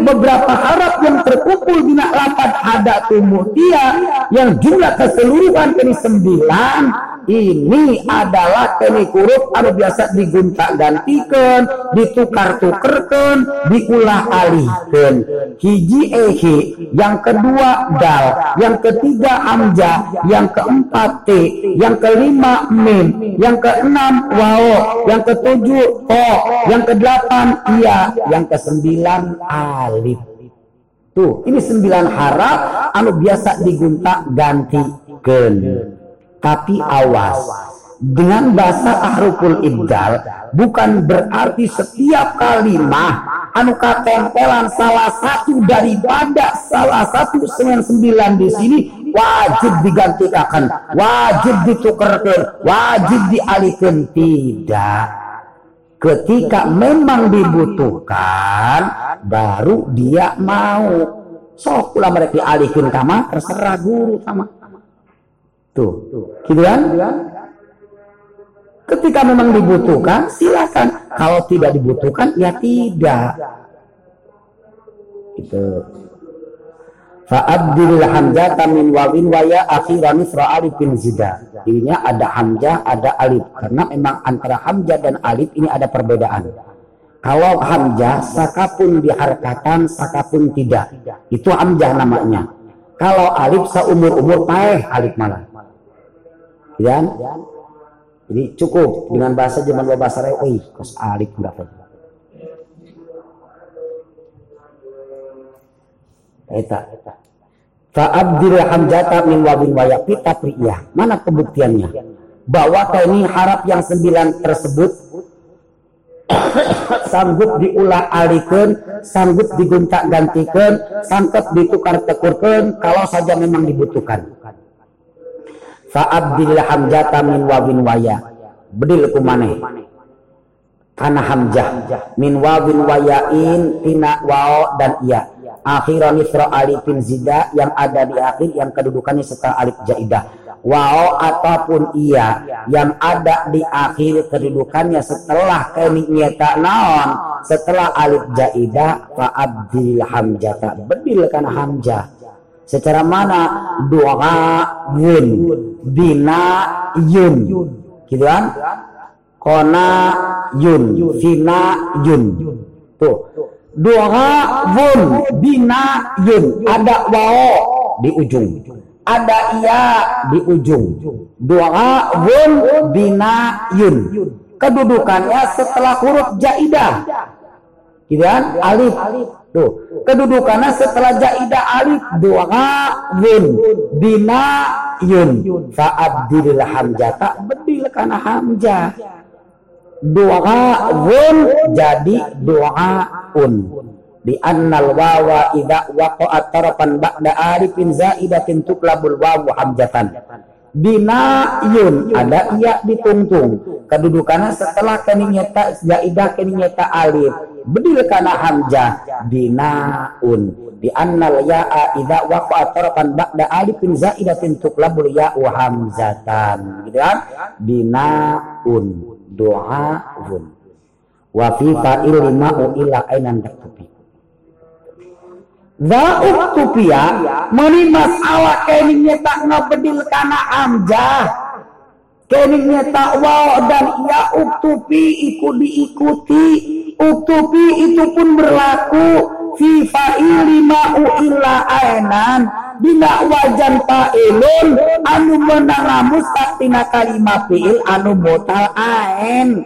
beberapa harap yang terkumpul di lapat ada dia yang jumlah keseluruhan ini sembilan ini adalah kini huruf anu biasa digunta gantikan ditukar-tukerkan diulah alihkan. Hiji ehi yang kedua dal yang ketiga hamzah yang keempat t yang kelima mim yang keenam wao yang ketujuh to yang kedelapan iya yang kesembilan alif. Tuh ini sembilan harap anu biasa digunta gantikan tapi awas, dengan bahasa ahruful ibdal bukan berarti setiap kalimah anu katempelan salah satu daripada salah satu dengan sembilan di sini wajib digantikan wajib ditukerkan wajib dialihkan. Tidak. Ketika memang dibutuhkan baru dia mau. Sok pula mereka dialihkan kama terserah guru sama tuh gitu kan ketika memang dibutuhkan silakan kalau tidak dibutuhkan ya tidak itu Fa'abdil hamzah min wawin waya akhiran isra alif bin zida. Ininya ada hamzah, ada alif. Karena memang antara hamzah dan alif ini ada perbedaan. Kalau hamzah, sakapun diharkatan, sakapun tidak. Itu hamzah namanya. Kalau alif seumur-umur paeh alif malah. Ya? Jadi cukup dengan bahasa zaman bahasa rewi, kos alif berapa? eta Fa'abdil hamzata min wabin wayapi tapriyah. Mana pembuktiannya? Bahwa ini harap yang sembilan tersebut sanggup diulah alikan, sanggup diguntak gantikan, sanggup ditukar tekurkan kalau saja memang dibutuhkan. Fa'abdil hamzata min wabin waya. Bedil kumane. Karena hamzah. Min wabin wayain tina wao dan iya. Akhiran isra alifin zida yang ada di akhir yang kedudukannya setelah alif jaidah. Wao ataupun iya yang ada di akhir kedudukannya setelah keniknyata naon. Setelah alif jaidah fa abdil hamzata. Bedil kan hamzah secara mana? Doa yun bina yun. Gitu kan? Kona yun fina yun. Tuh. Bina yun. Ada wao di ujung. Ada iya di ujung. Doa wun bina yun. Kedudukannya setelah huruf jaidah gitu kan? Alif. Tuh kedudukannya setelah jaidah alif doa wun bina yun fa'abdil hamjata bedil kana hamzah. Doa wun jadi doa un di annal wawa idza waqa'at tarafan ba'da arifin zaidatin tuklabul wawu hamjatan yun ada iya ditungtung. Kedudukannya setelah keninyata zaidah keninyata alif. Bedil kana hamzah. Un di annal ya'a idza waqa'at tarafan ba'da alifin zaidatin tuklabul ya'u hamzatan. Gitu kan? Un doaun wa fi fa'il ma'u ila ainan taktubi Da uktupia meni masalah keningnya tak ngabedil kana amjah keningnya tak wa dan ia uktupi ikut diikuti. Uktupi itu pun berlaku. Fi fa'il ma'u ila ainan. Bina wajan fa'ilun anu menang mustaktina kalimah fi'il anu botal ain.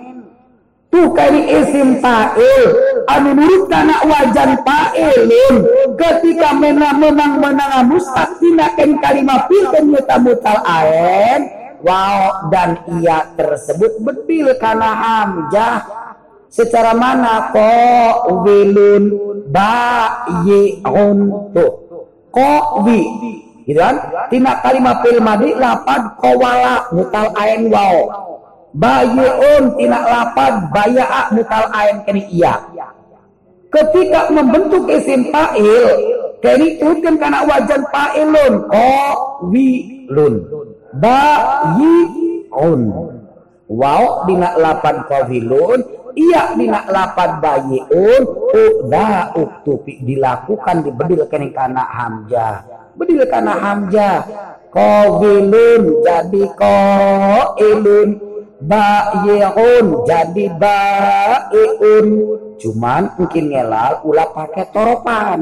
Tuh kali isim fa'il anu nurut kana wajan fa'ilun ketika menang menang menang mustaktina kan kalimah fi'il dan nyata botal ain wow dan ia tersebut bedil karena hamzah. Secara mana? Kok wilun ba on tuh. Qawi gitu kan? Tina kalimat fil madi lapad qawala mutal ain wao bayun tina lapad baya'a mutal ain kini iya. Ketika membentuk isim fa'il kini utkan karena wajan fa'ilun qawilun. Bayi'un wow dina lapad qawilun iya dina lapan bayiun udah uktupi dilakukan di bedil kening kana hamzah bedil kana hamzah qabilun jadi qailun bayiun jadi baiun cuman mungkin ngelal ulah pakai toropan.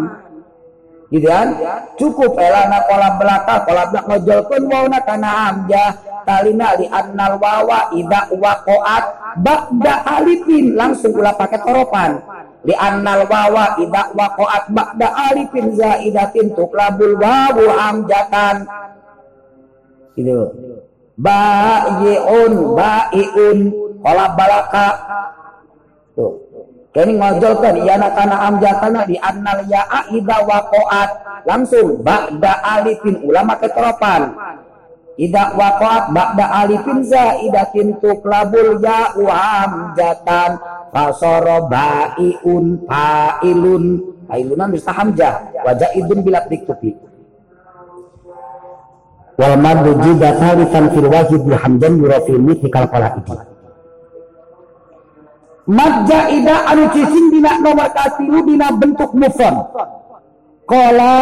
Gitu kan? Cukup elana kolam belakang kolam belakang ngojolkeun wauna kana hamzah talina li annal wawa idza waqa'at ba'da alifin langsung ulah pakai toropan. Li annal wawa idza waqa'at ba'da alifin zaidatin tuklabul wawu amjatan. Itu ba'iun ba'iun. Qala balaka. Tuh. Kini ngojolkan iya kana amjatana di annal ya'a ida waqa'at langsung ba'da alifin ulama keteropan. Ida waqa'at ba'da alifin zaidatin tuklabul ya'u hamjatan fasara ba'iun fa'ilun. Fa'ilunan bisa hamzah wajah idun bila diktupi wal madu jida thalithan fil wajib hamdan yurafil mithli kal qalaidi Madja ida anu cicing dina nomor katilu dina bentuk mufrad. Kola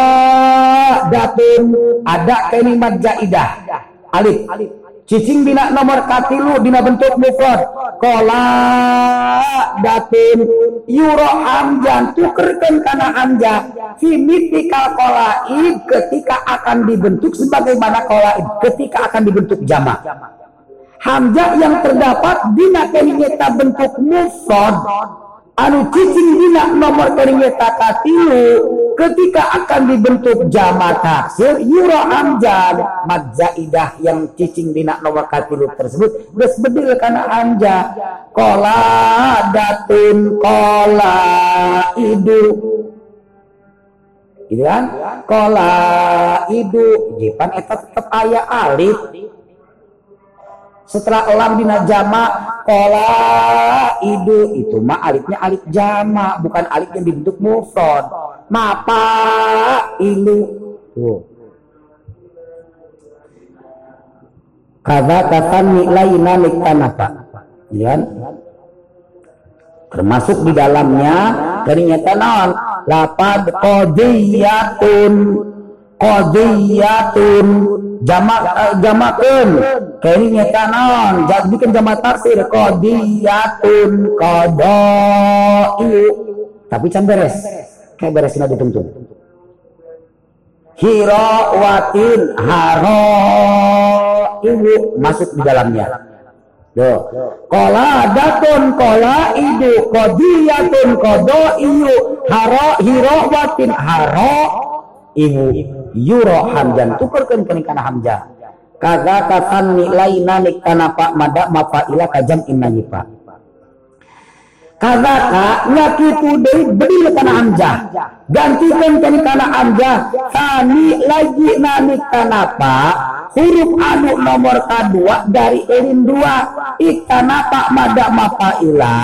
datun ada kini madja ida alif. Cicing dina nomor katilu dina bentuk mufrad. Kola datun yuro hamjan tukerkan kana hamja fi mitikal kolaib ketika akan dibentuk sebagaimana kolaib ketika akan dibentuk jamak. Hamzah yang terdapat dina keringeta bentuk mufrad anu cicing dina nomor keringeta katilu ketika akan dibentuk jama taksir yura hamzah mad zaidah yang cicing dina nomor tersebut. Geus bedil kana hamzah qala datun qala idu gitu kan? Qala idu jipan eta tetep aya alif. Setelah elam dina jama kola idu itu mah alifnya alif jama bukan alif yang dibentuk mufrad mapa ilu. Tuh. Kata kata laina niktanapa ya termasuk di dalamnya dari nyata naon? Lapad qadiyatun. Qadiyatun. Jamak uh, jamakeun. Kini nyata naon? Jadikan jamak taksir qadiyatun qadai tapi can beres kayak beresina dituntun watin haro ibu masuk di dalamnya. Yo. Kola datun kola idu kodiyatun kodo iyu haro watin haro ibu yuro hamjan tukurkan kenikana hamja kaga katan laina nikana pak mada mafaila kajam inna nyipa kaga ka ngakitu deui bedil kana hamja gantikan kenikana hamja kami lagi nanik kanapa huruf anu nomor kedua dari elin dua. Ikana pak mada mafaila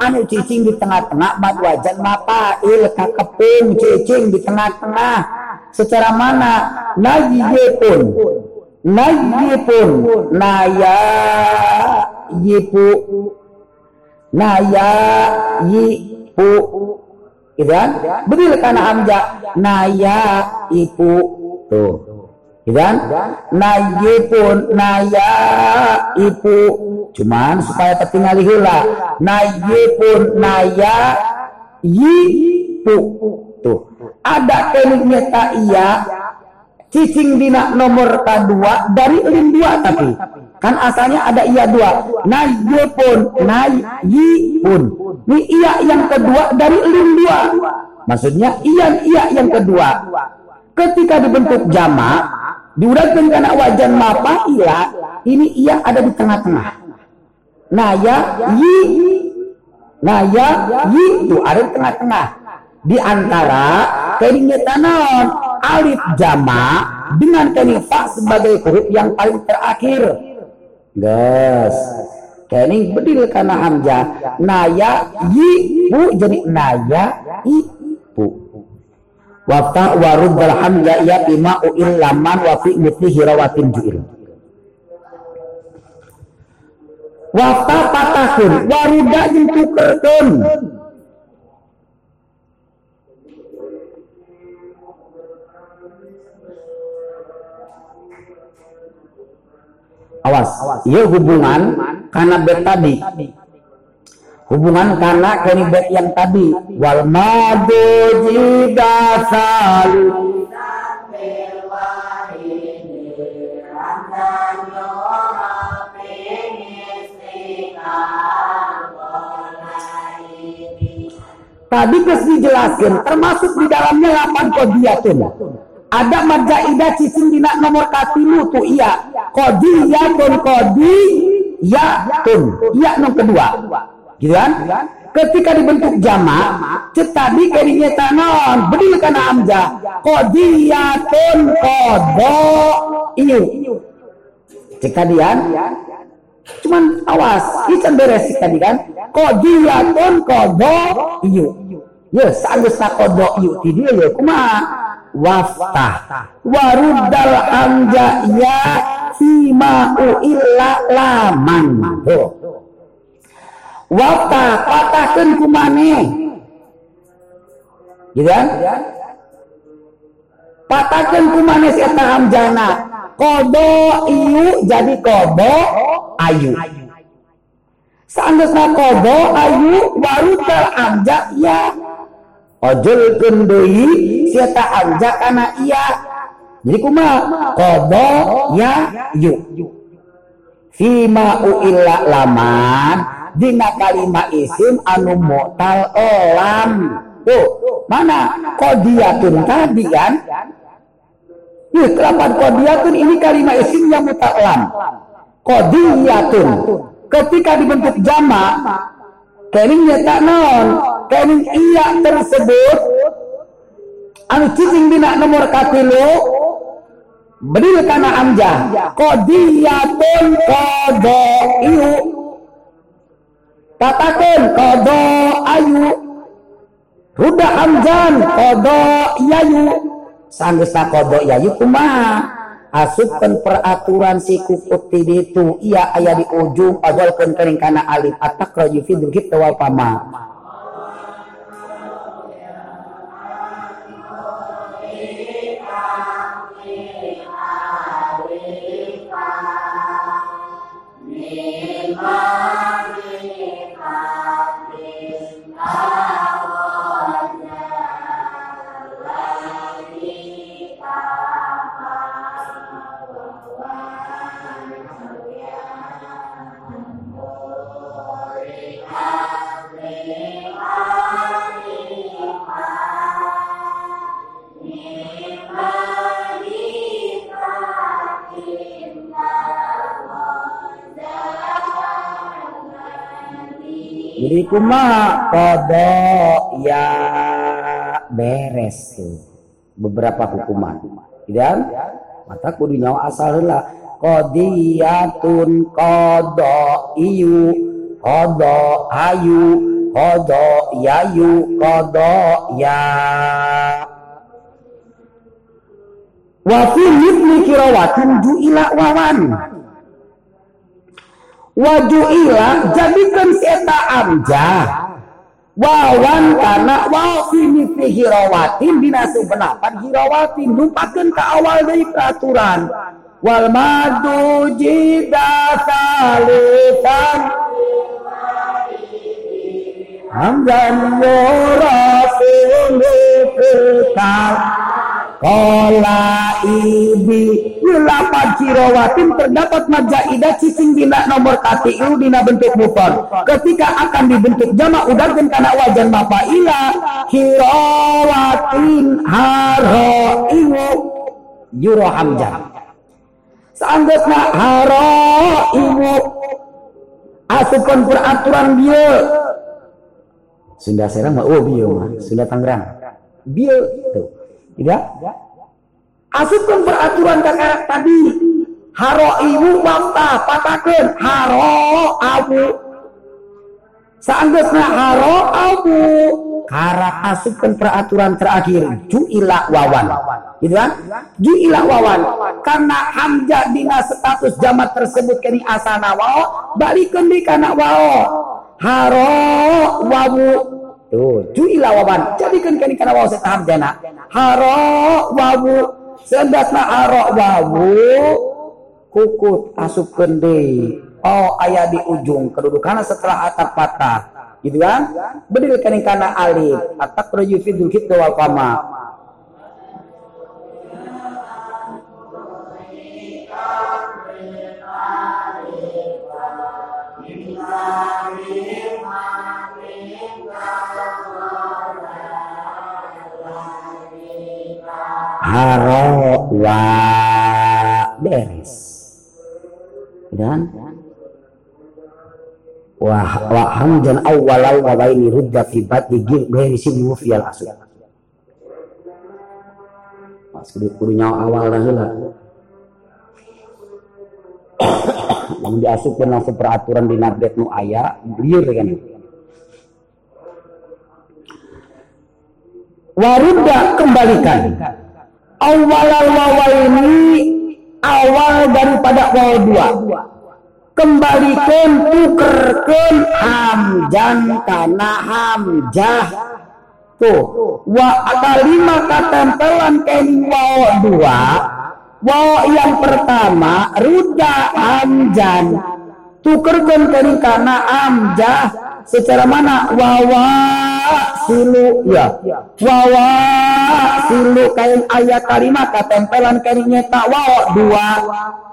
anu cicing di tengah-tengah mad wajan mafail kakepung cicing di tengah-tengah. Secara mana? Nayyipun nayyipun naya yipu naya yipu gitu kan? Betul karena hamzah? Naya ipu tuh. Gitu kan? Nayyipun naya ipu cuman supaya tertinggal hula nayyipun naya yipu tuh. Ada keniknya tak iya. Cicing dina nomor kedua dari lim dua tapi kan asalnya ada iya dua. Nayi pun. Nayi pun. Ini iya yang kedua dari lim dua. Maksudnya iya iya yang kedua. Ketika dibentuk jama diurangkan karena wajan mapa iya ini iya ada di tengah-tengah. Naya yi. Naya yi itu ada di tengah-tengah. Di antara kening tanon alif jama dengan kening sebagai huruf yang paling terakhir. Gas. Kening bedil karena hamzah. Naya yi bu jadi naya i bu. Wafta warud bal hamzah ya bima uil laman wa fi mithli hirawatin ju'il. Wafta patahun waruda jeung awas. Iya hubungan karena bet tadi. Hubungan karena kini bet yang tadi. Wal madu jida salu Tadi kes dijelaskan, termasuk di dalamnya lapan kodiatun ada majaidah cicing dina nomor katilu tuh iya. Kodi ya tun kodi ya tun iya nomor kedua. Gitu kan? Ketika dibentuk jamak cetadi kadinya tanon bedil kana amja qadiyatun qada ieu cekadian cuman awas ican beres tadi kan? Qadiyatun qada ieu ya sageus qada ieu ti dieu ya kumaha waftah waruddal amja ya fima illa laman. Wata patahkan kumane. Gitu kan? Patahkan kumane si eta hamjana kodo iyu jadi kodo ayu. Sanggeusna kodo ayu baru teramja ya ojol kendui si eta amja kana iya jadi kuma kodo ya yu. Fima uilla laman dina kalimat isim anu mutal elam. Tuh mana? Kodiatun tadi kan? Ih, kelapan kodiatun ini kalimat isim yang mutal elam. Kodiyatun ketika dibentuk jama keningnya tak non kening iya tersebut. Anu cicing dina nomor katilu. Berdiri karena amjah kodiyatun kodoiu katakan kodo ayu. Ruda amjan kodo yayu. Sanggesa kodo yayu kumaha asupkan peraturan si kukut itu. Iya ayah di ujung ajolkan kering kana alif. Atak raju fidul kita wal pama Allah. Jadi kodo ya beres. Tuh beberapa hukuman. Dan mata kudu asal lah kodiyatun kodo iyu kodo ayu kodo yayu kodo ya wa fi mithli kirawatin ju'ila wawan wajuila jadikan seta amja. Wawan kana wa fi mithli hirawatin dina subanapan hirawatin. Numpakeun ka awal deui peraturan. Wal madu jida salisan hamdan yurasul fikal Kola ibi. Yulapan cirowatin terdapat majaidah cicing dina nomor katiu dina bentuk mufrad. Ketika akan dibentuk jama udahkan karena wajan ila. Hirawatin haro iwu Yuro hamzah. Haro iwu Asupkan peraturan dia. Sunda Serang mah oh bieu Sunda Tangerang. Bieu tuh Ya. Asupkan peraturan kakak tadi. Haro ibu wafta patakan haro abu. Seanggusnya haro abu. Karak asupkan peraturan terakhir juila wawan. Gitu kan? Juila wawan. Karena hamzah dina status jamat tersebut kini asana wao. Balikan di kana wao. Haro wawu Tuh, juila wawan. Jadikan kini kana wau setahap jana. Haro wawu. Sedasna haro wawu. Kukut asup deui. Oh ayah di ujung kedudukan setelah atap patah. Gitu kan? Berdiri kini kana alif. Atak roju fidul kita wal kama. Wa beres dan? Wah wa hamdan awwalau wa baini rudda fi batni ghairi sibhu fi al asl pas kudu kudu nyawa awal dah heula yang diasupkan langsung peraturan di nabet nu aya liur kan warudda kembalikan. Awal awal ini awal daripada waw dua. Kembalikan tukerkan hamjan karena hamjah. Tuh wa kalimat katempelan kening waw dua. Waw yang pertama ruda hamjan tukerkan kening karena hamjah. Secara mana? Wawa silu ya. Wawa. Silu kain ayat kalimat katempelan kain nyeta wawa. Dua.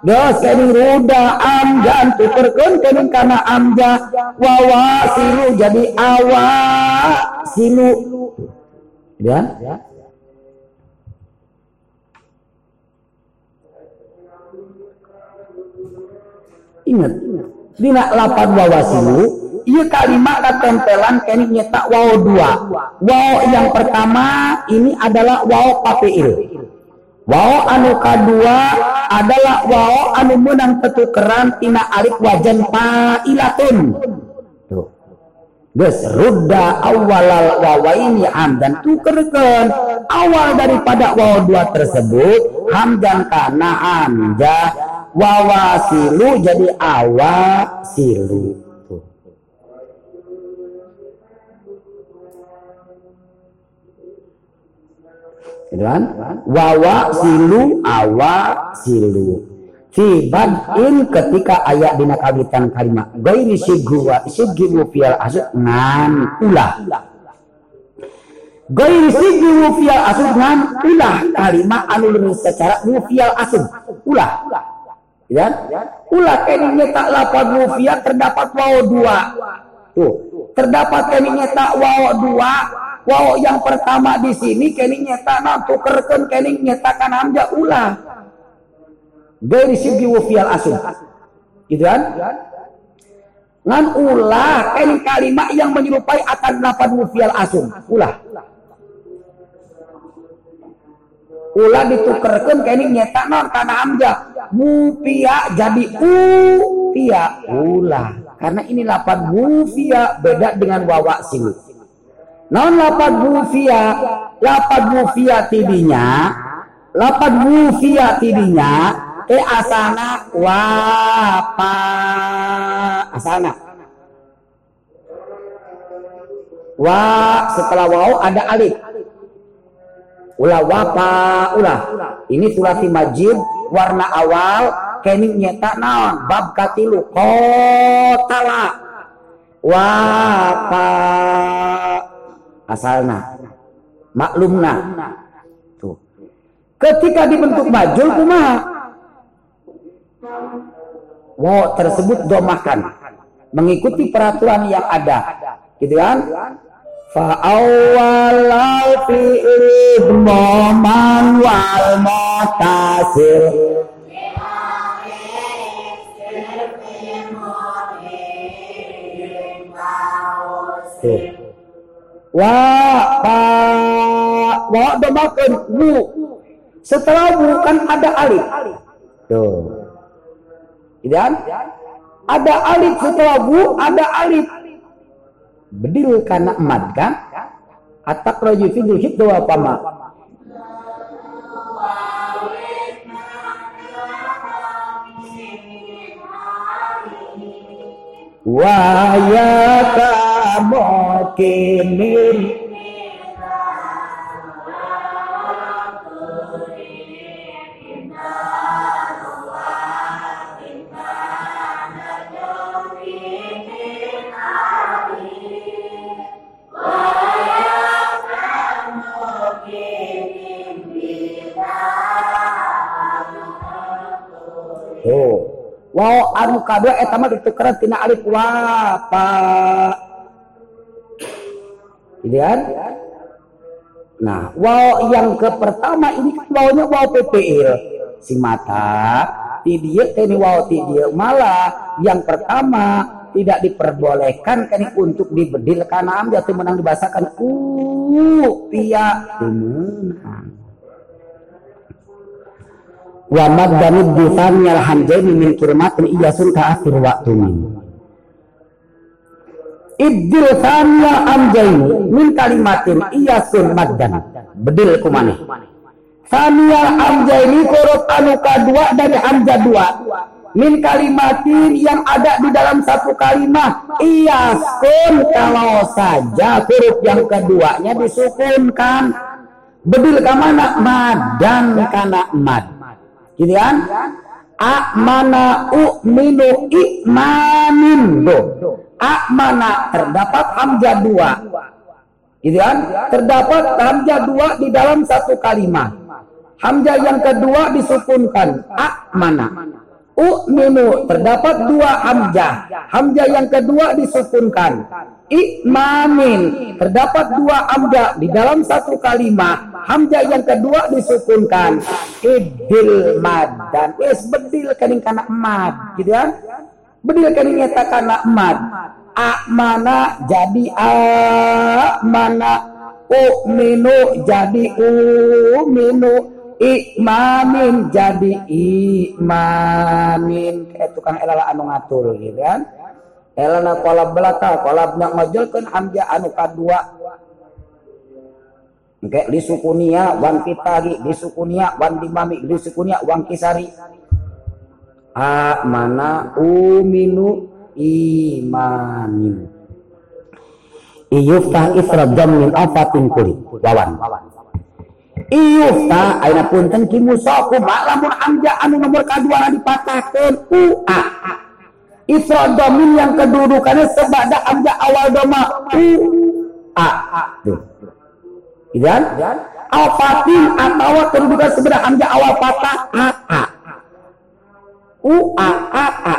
Dos kain ruda amjan tukerkeun kain karena amja wawa silu jadi awa. Silu. Ya. Ingat. Dina lapan wawa silu Iya kalimat tempelan kini nyetak wow dua. Wow yang pertama ini adalah wow papiil. Wow anu kedua adalah wow anu menang tetukeran tina alif wajan ilatun. Tuh. Gus rudda awalal wawaini hamdan tukerkan awal daripada wow dua tersebut hamdan karena hamzah wawasilu jadi awasilu. Gitu kan wawa silu awa silu. Fi badin ketika ayat dina kawitan kalimat gairi sigwa sigiwu fial asud ngan ulah. Gairi sigwu fial asud ngan ulah kalimat anu secara mufial asud ulah. Ya ulah keningnya tak lapan terdapat waw dua. Tuh terdapat keningnya tak waw dua Wow yang pertama di sini kening nyeta non tukerkeun kening nyetakan hamzah ulah. Dari segi wufial asun. Gitu kan? Ngan ulah kening kalimat yang menyerupai akan lapan wufial asun. Ulah. Ulah ditukerkeun kening nyeta non kana hamzah. Mufia jadi upia ulah. Karena ini lapan mufia beda dengan wawa sini non lapad mufia lapad mufia tidinya lapad mufia tidinya e asana? Wapa. Asana. Wa setelah waw ada alif. Ulah wapa ulah. Ini surati majid warna awal kening nyeta naon? Bab katilu kotala. Wapa asalna. Maklumna. Tuh. Ketika dibentuk majul kumaha wo tersebut domakan mengikuti peraturan yang ada. Gitu kan? Fa awwalal fi'li man wal mutasir wa pa wa domakan bu setelah bu kan ada alif. Tuh. Dan ada alif setelah bu ada alif. Bedil karena mad kan atak roju fidul hibdu apa ma wa ya mukinin Oh. Wow, anu kadua eta mah ditukeran tina alif wa pa Gitu? Nah, wow yang ke pertama ini kan wawnya wow PPL. Si mata, ti dia ini wow. Malah yang pertama tidak diperbolehkan kan untuk dibedil karena hamzah itu menang dibahasakan u pia menang wa maddanid bisanyal hamzaini min kirmatin iyasun ta'akhir waktu min Ibdil sanya hamzaini min kalimatin iyasun maddan. Bedil kumane Sania hamzaini huruf anu kedua dari hamzah dua min kalimatin yang ada di dalam satu kalimat iyasun kalau saja huruf yang keduanya disukunkan. Bedil ke mana? Madan kana mad. Gitu kan? Akmana u'minu ikmanin do. Akmana terdapat hamzah dua. Gitu kan? Terdapat hamzah dua di dalam satu kalimat. Hamzah yang kedua disukunkan. Akmana. U'minu terdapat dua hamzah. Hamzah yang kedua disukunkan. Ikmamin terdapat dua hamzah di dalam satu kalimat. Hamzah yang kedua disukunkan. Idil mad dan wes bedil kening kana mad, gitu kan? Bedil kening eta kana mad. A mana jadi a mana u'minu jadi u'minu. Ikmamin jadi imamin. Kayak tukang elala anu ngatur gitu kan? Elana kolab belaka kolab nak ngojolkan hamzah anu kadua. Oke, disukunia wan pitagi, disukunia wan dimami, disukunia wan kisari. A mana uminu imanin. Iyuftah ifradam min afatin kuli. Wawan. Iyufta aina punten ki musaku lamun amja anu nomor kadua dipatahkeun ua. Ifradamin yang kedudukannya sebada amja awal doma u a. Tuh. Dan alfatin atau kedudukan sebeda amja awal patah a a. U a a a.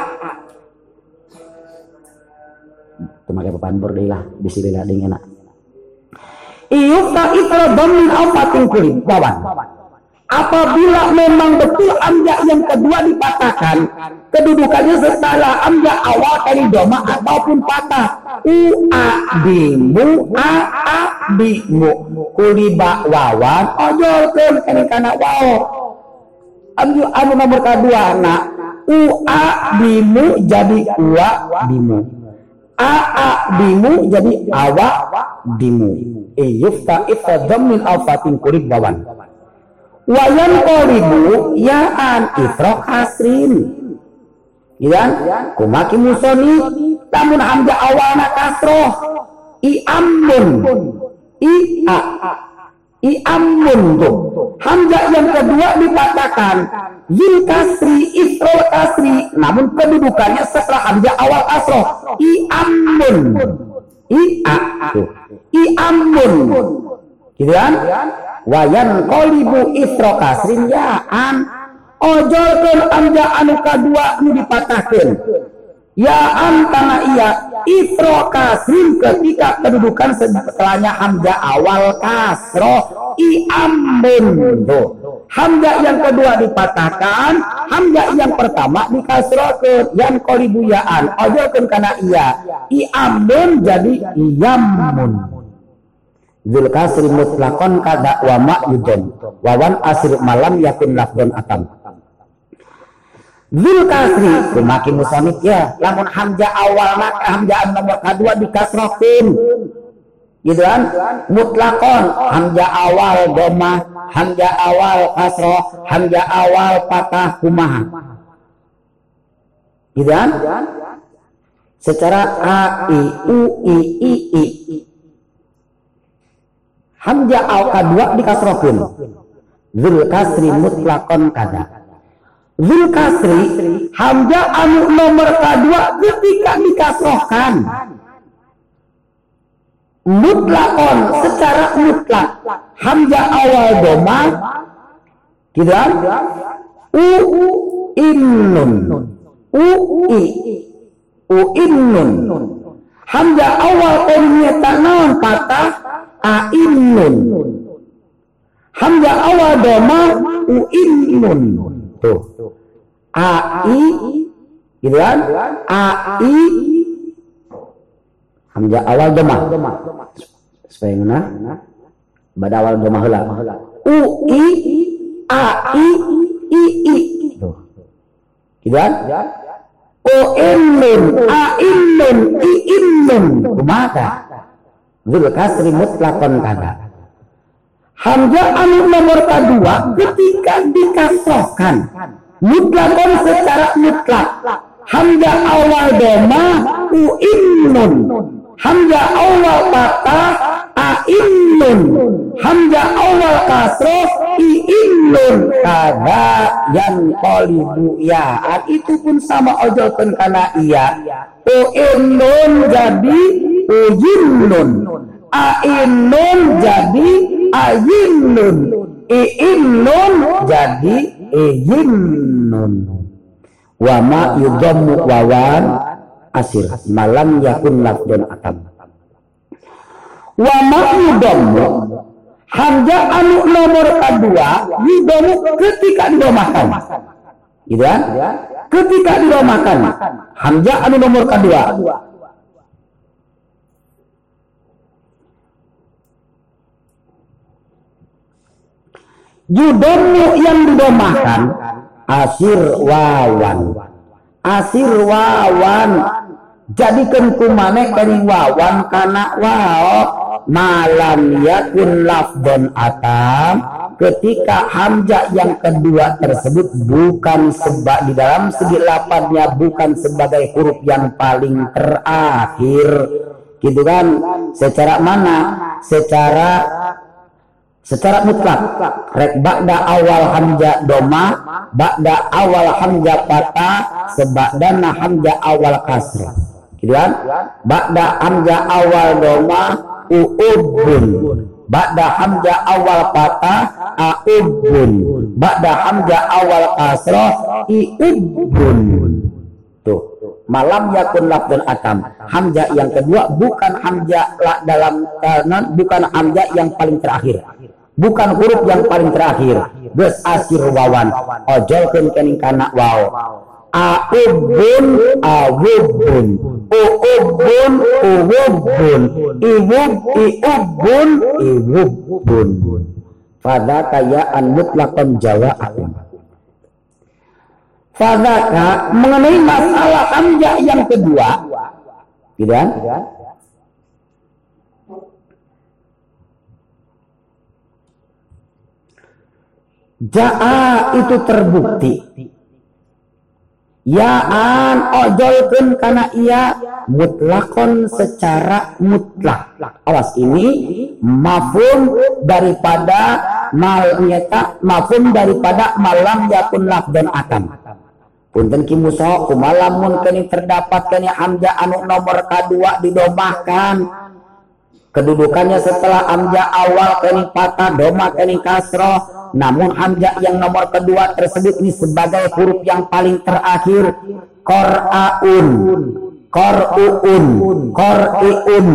Temakai papan bordela bisirilah dengan enak. Iyuka itra dhamin afatin kulim. Wawan. Apabila memang betul amja yang kedua dipatahkan, kedudukannya setelah amja awal kali doma ataupun patah. U a dimu a a dimu kuliba wawan ojolkeun kene kana wao. Amju anu nomor kedua nak u a dimu jadi wa dimu. A a dimu jadi awa dimu iyufta ifadam min alfatin kurib bawan wayan kolibu yaan ifro kasrin ya kumaki musoni tamun hamza awana kasroh. I amun. I a i amun tuh hamzah yang kedua dipatahkan Zil kasri ifro kasri namun kedudukannya setelah hamzah awal kasroh i amun i a tuh i amun gitu kan? Wayan kolibu isro kasrin ya an. Ojolkeun anja anu kadua nu dipatahkeun ya an karena iya isro kasrin ketika kedudukan setelahnya hamzah awal kasro i tuh hamzah yang kedua dipatahkan hamzah yang pertama dikasrokeun yang kolibuyaan ojolkeun karena iya i amun jadi iyamun Zul kasri mutlakon kada wa ma'yudon wawan asri malam yakun lafdon atam Zul kasri kumaki musanid ya. Lamun hamzah awal maka hamzah nomor kedua dikasrokin gitu kan? Mutlakon. Hamzah awal doma hamzah awal kasroh hamzah awal patah kumaha gitu kan? Secara a i u i i i. Hamzah al kadua dikasrohkan. Zul kasri mutlakon kada. Zul kasri hamzah anu nomor kedua ketika dikasrohkan. Mutlakon secara mutlak. Hamzah awal doma. Tidak. U innun. U i. U innun. Hamzah awal tak naon patah ainnun hamzah awal doma uinnun tuh. Ai gitu kan? Ai hamzah awal domah supaya ngena pada awal domah heula. U i a i i i. Tuh. Gitu kan? O ilmun a ilmun i ilmun kumaha Zul kasri mutlakon kada Hamzah anu nomor kedua ketika dikasihkan mutlakon secara mutlak. Hamzah awal doma uinnun. Hamzah awal patah ainnun. Hamzah awal kasroh iinnun. Kada yang kolibu ya itu pun sama ojolkan karena iya. Uinnun jadi uyinnun ainnun jadi ayinnun. Iinnun jadi iyinnun wa ma yudammu wawan asir. Malam yakun lafdun atam. Wa ma hamzah anu nomor kedua yudammu ketika didomakan gitu kan? Ketika didomakan hamzah anu nomor kedua Judomu yang didomahkan asir wawan. Asir wawan. Jadikan kumane kani wawan kana wao malam yakun lafdon atam. Ketika hamzah yang kedua tersebut bukan sebab di dalam segi lapatnya bukan sebagai huruf yang paling terakhir. Gitu kan? Secara mana? Secara secara mutlak rek ba'da awal hamzah doma ba'da awal hamzah patah seba'dana hamzah awal kasrah kan ba'da hamzah awal doma uubun ba'da hamzah awal patah aubun ba'da hamzah awal kasrah iubun tuh malam yakun lafdun atam hamzah yang kedua bukan hamzah dalam kanan bukan hamzah yang paling terakhir bukan huruf yang paling terakhir. Bes asir wawan. Ojol kening kana waw aubun awubun uubun uwubun iwub iubun iwubun fadaka ya an mutlaqan jawa'akum. Fadaka mengenai masalah hamzah yang kedua. Gitu kan Ja'a itu terbukti. Ya'an ojolkan karena ia mutlakon secara mutlak. Awas ini mafum daripada mal nyata mafum daripada malam yakun dan atam. Punten kimuso kumalamun kini terdapat kini hamzah anu nomor kedua didomahkan kedudukannya setelah hamzah awal kini patah doma kini kasroh namun hamzah yang nomor kedua tersebut ini sebagai huruf yang paling terakhir. Kor'aun kor'uun kor'iun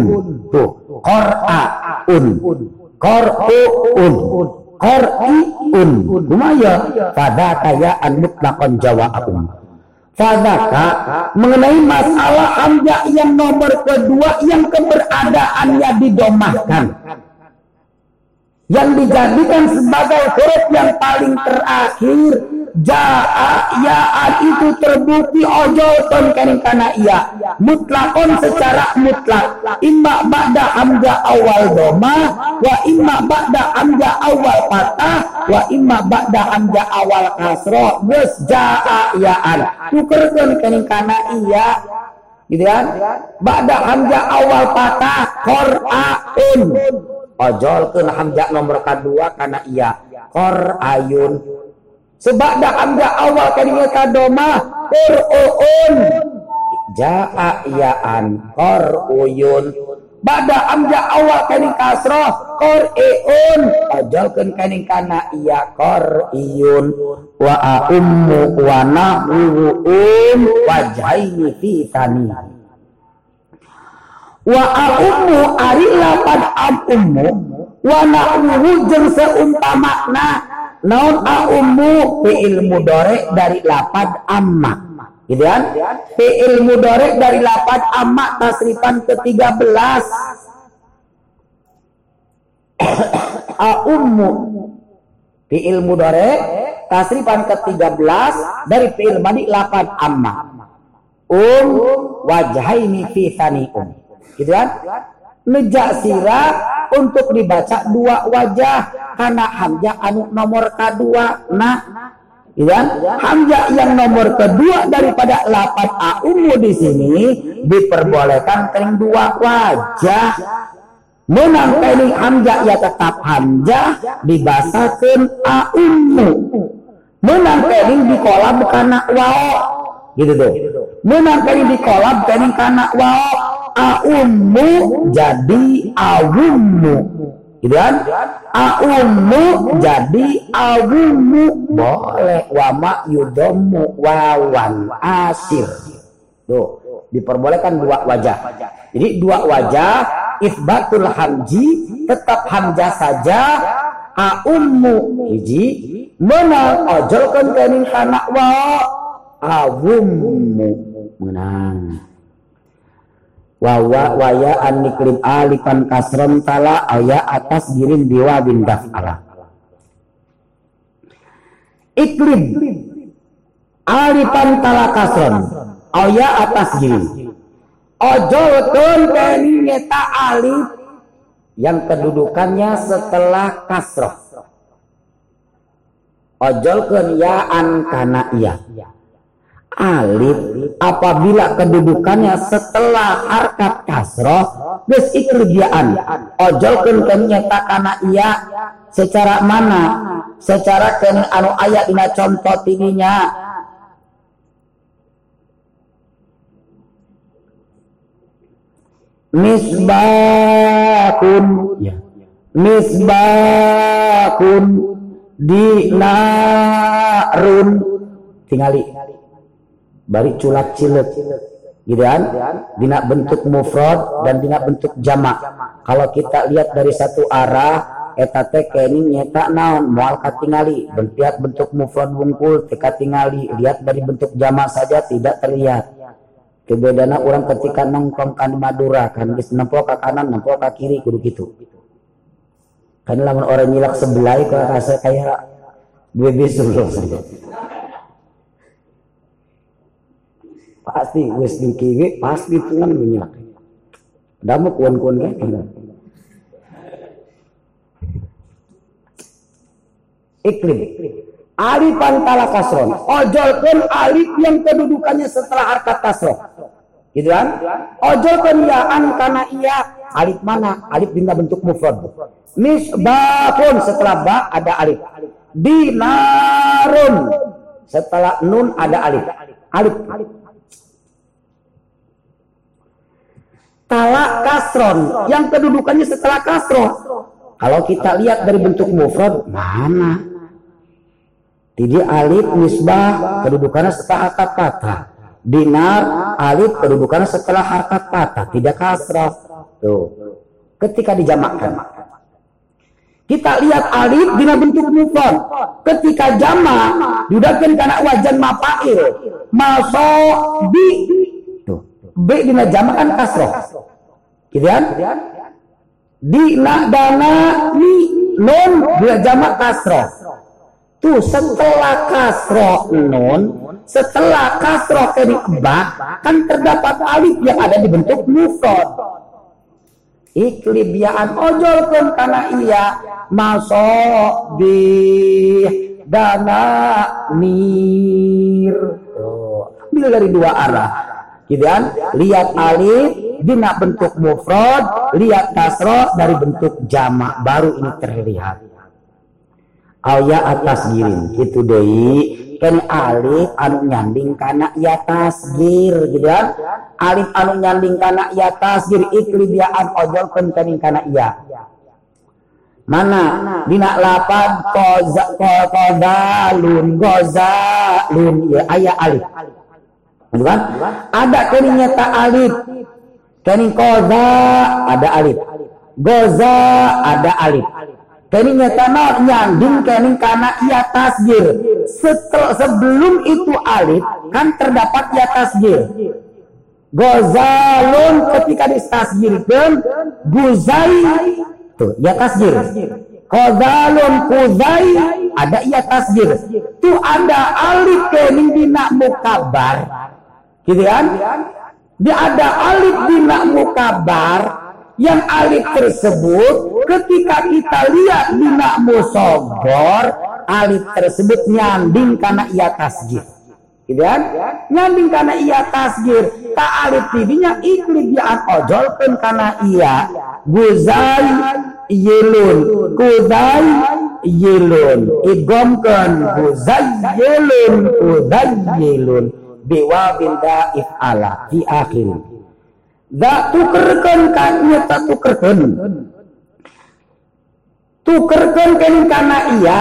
tuh. Kor'aun kor'uun kor'iun lumaya pada an mutlakon jawabun Fadaka mengenai masalah hamzah yang nomor kedua yang keberadaannya didomahkan yang dijadikan sebagai huruf yang paling terakhir. Jaa ya'at itu terbukti ojol ton kana iya. Mutlakon secara mutlak. Imma ba'da hamzah awal doma wa imma ba'da hamzah awal patah wa imma ba'da hamzah awal kasro geus jaa ya'an. Tukerkeun kening kana iya. Gitu kan? Ba'da hamzah awal patah qur'aun ojolkeun hamzah nomor kedua karena iya. Kor ayun. Sebab dah hamzah awal kadinya kadoma qur'un jaa yaan kor uyun. Bada hamzah awal kaning kasroh kor eun ojolkeun kaning kana iya kor iyun. Wa ummu wa nahu um wajhaini fi tani wa ummu ari lapan am ummu wa na'uhu jeung seumpamakna naon a fi ilmu dore dari lapad amma Gitu kan? Fi'il mudorek dari lapan amma tasrifan ke-13. A'ummu. Fi'il mudorek tasrifan ke-13 dari fi'il madi lapan amma. Um wajahaini fi um. Gitu kan? Untuk dibaca dua wajah. Karena hamzah anu nomor kedua nah ya hamzah yang nomor kedua daripada lapan aumu di sini diperbolehkan kering dua wajah. Menang kering hamzah ya tetap hamzah dibasakan aumu menang kering di kolam karena wao. Gitu tuh. Menang kering di kolam kering karena wao aummu jadi awummu. Gitu kan? Aummu jadi awummu. Boleh. Wama yudomu wawan asir. Tuh diperbolehkan dua wajah. Jadi dua wajah isbatul hamji tetap hamzah saja. Aummu hiji menang. Ojolkan kening kana wa. Awummu menang wawa waya an niklim alifan kasron tala aya atas girin biwa bin daf'ala iklim alifan tala kasron aya atas girin ojo tun keni nyeta alif yang kedudukannya setelah kasroh. Ojol ya an kana iya alif apabila kedudukannya setelah harkat kasroh ikrbiaan ojol keun nyata kana iya secara mana? Secara ken anu ayat dina contoh tingginya misbakun ya. misbakun dinarun. Tingali bari culak cilet gitu kan? Dina bentuk mufrad dan dina bentuk jamak kalau kita lihat dari satu arah eta teh kene nyeta naon? Moal katingali. Bentuk bentuk mufrad wungkul teka tingali lihat dari bentuk jamak saja tidak terlihat. Kebedana orang ketika nongkrong kan Madura kan geus nempo ke kanan nempo ke kiri kudu gitu. Kan lamun orang nyilak sebelah kalau rasa kayak bisu loh pasti wis kiri pasti tuan minyak damu kuan-kuan gitu iklim. Alif pantala kasron. Ojolkan alif yang kedudukannya setelah harkat kasroh gitu kan? Ojolkan yaan karena iya. Alif mana? Alif bina bentuk mufrad. Misbahun setelah ba ada alif. Dinarun. Setelah nun ada alif. Alif talak kasron yang kedudukannya setelah kasro. Kalau kita lihat dari bentuk mufrad mana? Tidak alif nisbah kedudukannya setelah harkat patah. Dinar alif kedudukannya setelah harkat patah, tidak kasro. Tuh. Ketika dijamakkan. Kita lihat alif dengan bentuk mufrad. Ketika jamak dudahkan karena wajan mapail. Masuk bi B dina jamak kan kasroh. Gitu kan? Dina dana ni nun dina jamak kasroh. Tuh setelah kasroh nun, setelah kasroh kini ba, kan terdapat alif yang ada di bentuk mufrad. Iklibiaan ojol pun karena iya di dana nir. Bila dari dua arah gitu kan? Lihat alif dina bentuk mufrad lihat kasro dari bentuk jamak. Baru ini terlihat. Aya atas giring gitu deh. Kan alif anu nyanding karena ya tasgir gitu kan? Alif anu nyanding karena ya tasgir iklibiaan ojol penting karena iya mana? Dina lapan koza kodalun gozalun ya ayah alif Bukan? Ada kening nyata alif. Kening koza ada alif. Goza ada alif. Kening nyata no nyanding kening karena ia tasgir. setel, sebelum itu alif kan terdapat ya tasgir gozalun ketika distasgirkan guzai tuh ya tasgir gozalun kuzai ada ya tasgir tuh ada alif kening dina mukabar gitu kan? Dia ada alif dina mukabar yang alif tersebut ketika kita lihat dina musogor alif tersebut nyanding karena ia tasgir. Gitu kan? Nyanding karena ia tasgir. Tak alif tidinya iklib ya ojol pun karena ia. Guzai yelun. Kuzai yelun. Igomkan. Guzai yelun. Kuzai yelun biwabin da'if ala di akhir. Da tukerkan kanya tak tukerkan. Tukerkan kan karena iya.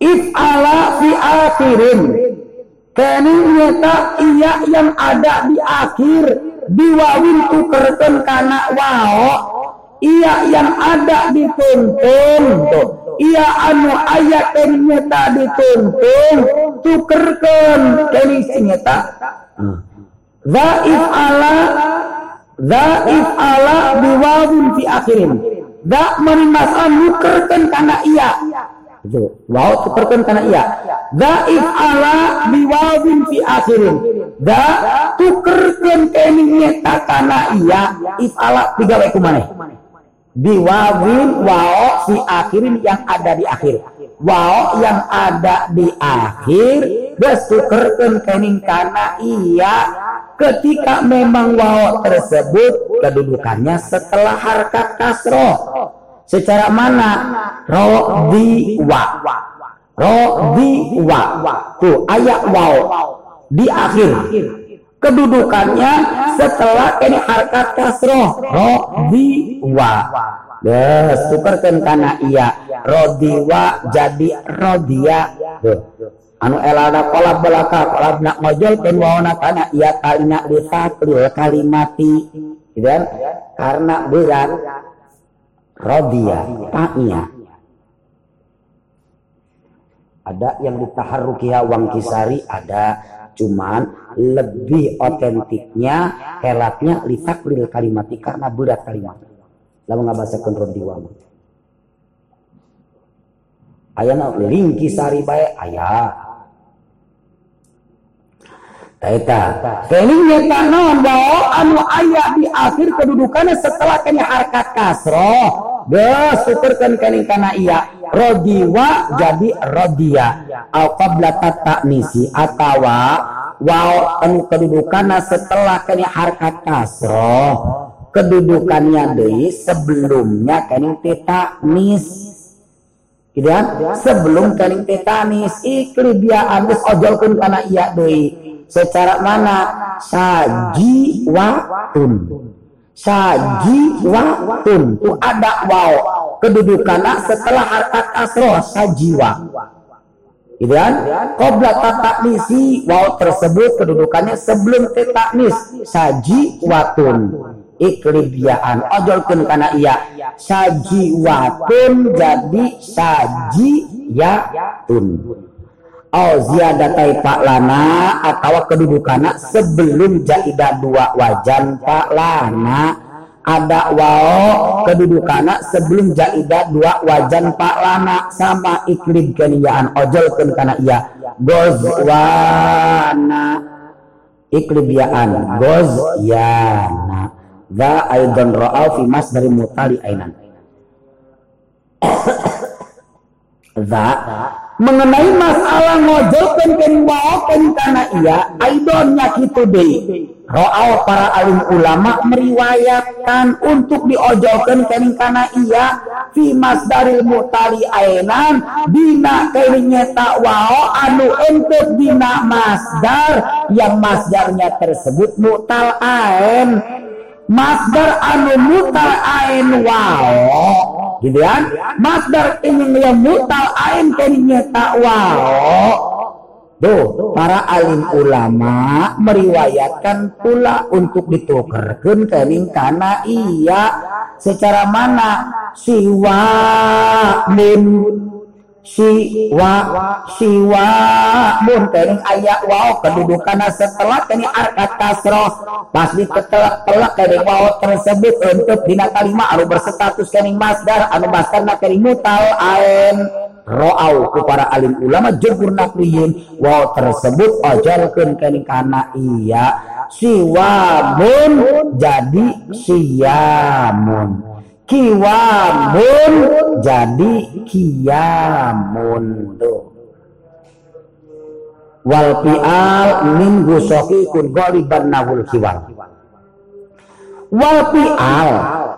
If ala fi akhirin. Kini nyata iya yang ada di akhir. Diwawin tukerkan karena wao. Iya yang ada di tuntun tuh iya anu ayat yang nyata dituntun tukerkan nyata hmm. Zaif ala Zaif ala biwawin fi akhirin. Da merimasan nukerkan karena iya. Itu. Wow tukerkan karena iya. Zaif ala biwawin fi akhirin. Da tukerkan keningnya tak karena iya. If ala tiga wae kumane. Biwawin wow fi akhirin yang ada di akhir. Wow yang ada di akhir. Gas kening karena iya. Ketika memang waw tersebut kedudukannya setelah harkat kasroh. Secara mana? Ro di wa. Ro di wa. Tuh ayat waw di akhir. Kedudukannya setelah ini harkat kasroh. Ro di wa Yes, tukarkan karena iya. Rodiwa jadi rodia. Anu elana kolab belaka kolab nak ngojol ken wawana kana ia kalina lisaklil kalimati gitu kan? Karena berat rodia taknya ada yang ditaharukiha wang kisari ada. Cuman lebih otentiknya helatnya lisaklil kalimati karena berat kalimat lalu nggak bahasa kontrol diwang ayah lingki sari bae ayah Eta. Keling nyata naon bahwa anu ayat di akhir kedudukannya setelah kena harkat kasroh. Geus syukurkeun keling kana iya. Rodiwa jadi rodia. Al qabla misi atawa wow anu kedudukannya setelah kena harkat kasroh. Kedudukannya deui sebelumnya kening nis. Gitu kan? Sebelum kening tetanis ikli dia abis ojolkeun kana iya deui. Secara mana? Saji watun saji watun itu ada wow kedudukannya setelah harkat asroh sajiwa gitu kan? Kobra tataknisi wow tersebut kedudukannya sebelum tetaknis saji watun iklibiaan. Ojolkan karena iya. Saji watun jadi saji ya tun Oh ziyadatai pak lana atau kedudukannya sebelum jaidah dua wajan pak lana ada wao kedudukannya sebelum jaidah dua wajan pak lana sama iklim keniyaan ojol ken kana iya. Gozwana. Iklibiaan. Gozyana za aidan ra'au fi dari mutali ainan. Za mengenai masalah ngojolkan ken waokan karena iya aidonnya gitu deh. Roal para alim ulama meriwayatkan untuk diojolkan kening karena iya fi masdaril mutali ainan dina kening nyeta wao anu untuk dina masdar yang masdarnya tersebut mutal ain masdar anu mutal ain wao. Gitu kan? Masdar ini yang mutal ain keninya takwao Tuh, para alim ulama meriwayatkan pula untuk ditukarkan kening karena iya secara mana? Siwa min siwa siwa. Mun kene aya wow kedudukan setelah kene arkat kasroh pas ditelak telak kene wow tersebut untuk dina kalimat anu berstatus kene masdar anu masdarna kene mutal ain ro'au ku para alim ulama jumhur nakliyin wow tersebut ajalkeun kene kana iya. Siwamun jadi siyamun kiwamun jadi kiamun. Tuh wal fi'al min gusohikun goliban nahul kiwal wal fi'al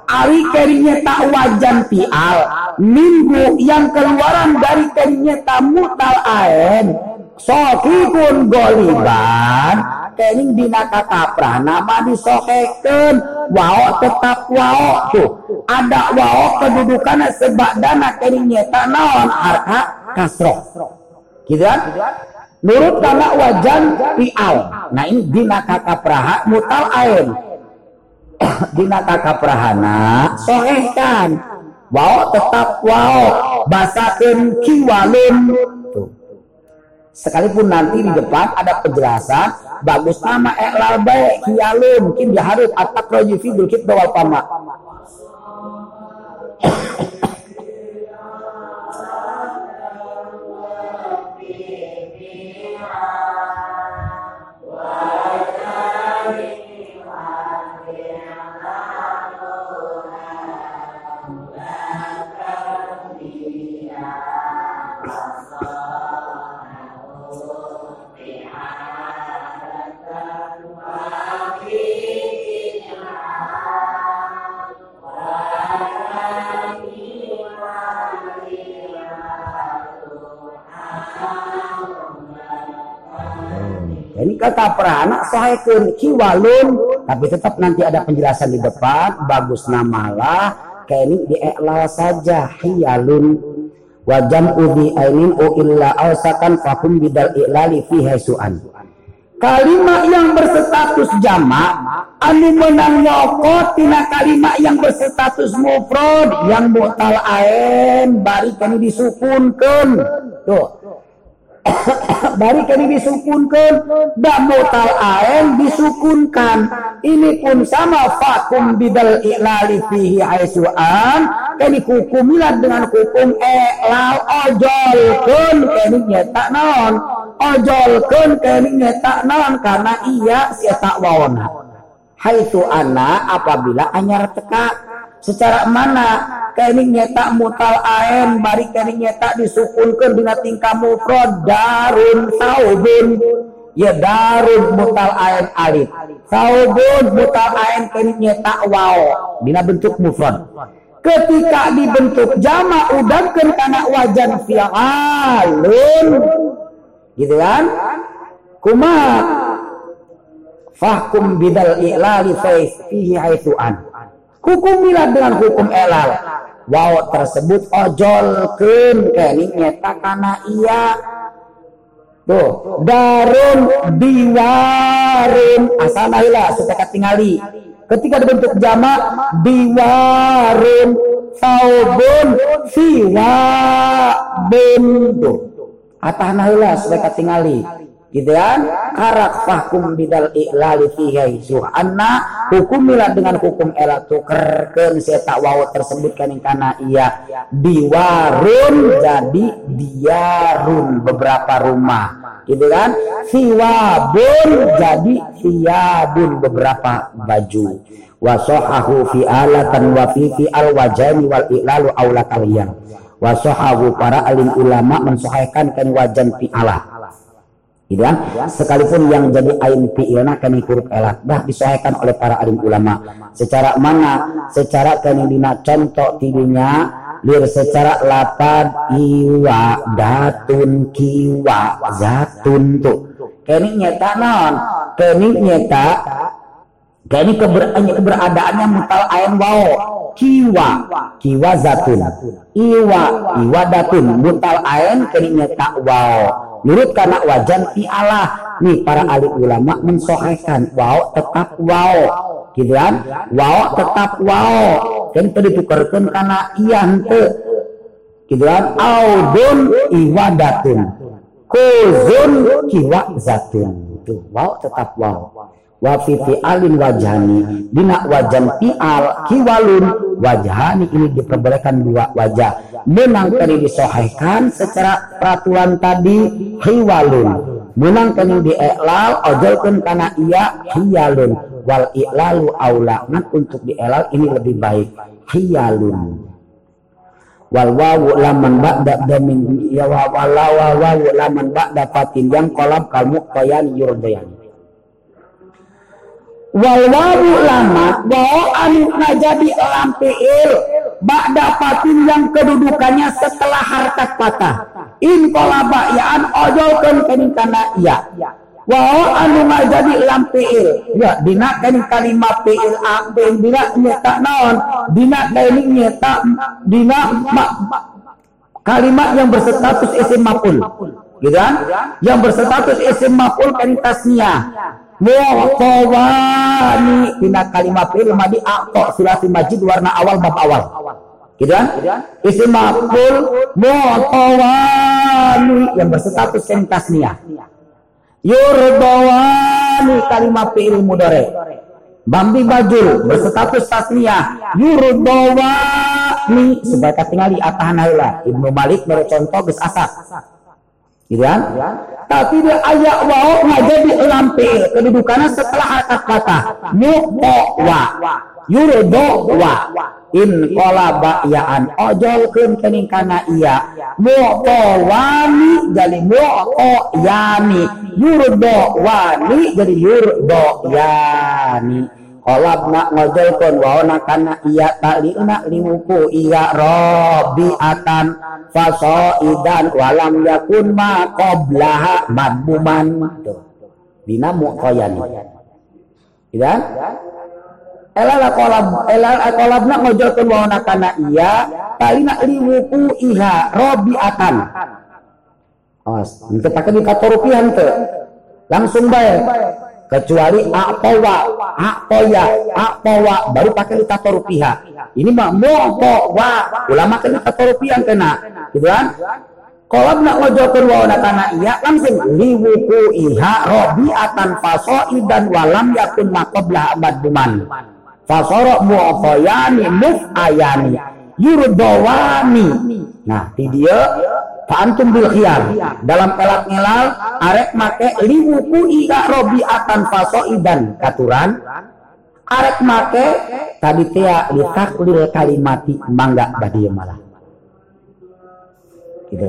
ari kerinya tak wajan fi'al. Minggu yang keluaran dari kerinya tak mutal aen sokikun goliban kening dina kataprah nama disokeken wao tetap wao tuh. Ada wao kedudukan sebab dana kening nyeta naon harka kasroh. Gitu kan? Nurut karena wajan pial nah ini dina kataprah mutal ain dina kataprahana sohehkan. Wao tetap wao basakeun kiwalun sekalipun nanti di depan ada penjelasan bagus nama eklal baik mungkin dia harus atak roji fidul kit bawal pama Ini kata perana sohaikun kiwalun tapi tetap nanti ada penjelasan di depan. Bagus namalah kayak ini diiklal saja hiyalun. Wajam udi ainin o illa ausakan fakum bidal iklali fi haisuan. Kalimat yang berstatus jamak anu menang nyokot tina kalimat yang berstatus mufrad yang mutal ain bari kani disukunkan tuh bari kini disukunkan. Dan mutal ain disukunkan. Ini pun sama fakum bidal iklali fihi aisuan kini hukumilah dengan hukum iklal ojol kun kini nyetak non ojol kun kini nyetak non karena ia tak wawona haitu ana apabila anyar teka secara mana kening nyetak mutal aen bari kening nyetak disukunkan dengan tingkah darun saubun. Ya darun mutal aen alif. Saubun mutal aen kening nyetak waw dina bentuk mufrad. Ketika dibentuk jama udangkan karena wajan fi'alun. Gitu kan? Kuma fahkum bidal i'lali fihi haitsu'an hukumilah dengan hukum elal wow tersebut ojolkeun kening nyeta kana iya. Tuh darun diwarun. Asal nahilah supaya tingali ketika dibentuk jamak diwarun. Saubun siwa tuh atah nahilah supaya tingali gitu kan? Karak fahkum bidal i'lali fihi anna hukumilah dengan hukum ela tukerkeun tak wawo tersebut kan karena ia diwarun jadi diarun beberapa rumah. Gitu kan? Siwabun jadi siabun beberapa baju. Wasohahu fi alatan wa fi fi al wajani wal i'lalu aula kalian wasohahu para alim ulama mensohaikan kan wajan fi alah gitu kan? Sekalipun yang jadi ain fi'ilna kami huruf elat dah disesuaikan oleh para alim ulama. Secara mana? Secara kami dina contoh tidinya lir secara lapad iwa datun kiwa zatun tuh. Kini nyata non? Kini nyata kini keber, keberadaannya mutal ain wao kiwa. Kiwa zatun. Iwa. Iwa datun. Mutal ain kini nyata wao Nurut karena wajan Allah nih para ahli ulama mensohaikan wow tetap wow gitu kan? Wow tetap wow kan tadi tukarkan karena iya hente gitu kan? Audun iwadatun. Kuzun kiwa zatun. Tuh wow tetap wow wa fi wajhani dina wajan fi'al kiwalun. Wajhani ini diperbolehkan dua wajah. Menang tadi disohaikan secara peraturan tadi hiwalun menang tadi dieklal ojolkan karena iya hiyalun wal i'lalu aula untuk dielal ini lebih baik hiyalun wal wawu laman ba'da damin ya wa wala wawu laman ba'da fatin yang kolab kalmu qayan yurdayan wal wawu lama wawu anu jadi lampiil bak dapatin yang kedudukannya setelah harkat patah. In kolaba yaan ojolkan kening kana iya. Wawu anu jadi lampiil ya dina kening kalimat fiil akben dina nyeta naon. Dina kening nyeta dina ma, kalimat yang berstatus isim maf'ul. Gitu kan? Yang berstatus isim maf'ul tasniyah mu'tawani tina kalimat fi'il madi aqta sulasi majid warna awal bab awal. Gitu kan? Isim maf'ul mu'tawani yang berstatus sen tasniyah. Yurdawani kalimat fi'il mudhari Bambi bajul berstatus tasniyah. Yurdawani sebagai tinggal di atahan Ibnu Malik menurut contoh asap gitu kan? Tapi dia ayat wau jadi lampil kedudukannya setelah harkat kata. Wa yurdo wa in kolaba yaan ojol kun kening kana iya. Wani jadi mu'to yani yurdo wani jadi yurdo yani Kolab ngojol kon waona kana iya talina limuku iya robiatan fasoidan walam yakun ma qoblaha madbuman. Tuh. Dina muqayani Iya? Elala kolab elala kolab nak ngojol kon waona kana iya talina limuku iha robiatan Awas, itu pakai di rupiah itu. Langsung bayar kecuali aktawa aktoya aktawa baru pakai tato rupiah. Ini mah wa ulama kena tato rupiah kena. Gitu kan? Kalau nak ngojokin wawana kana iya langsung. Liwuku iha robiatan fasoidan walam yakun makoblah abad buman fasorok mu'afayani muf'ayani. Yurdawani. Nah di dia Fantum bil khiyar. Dalam elak ngelal arek make liwuku ika robiatan fasoidan. Katuran? Arek make tadi tia litaklil kalimati mangga badi malah. Gitu.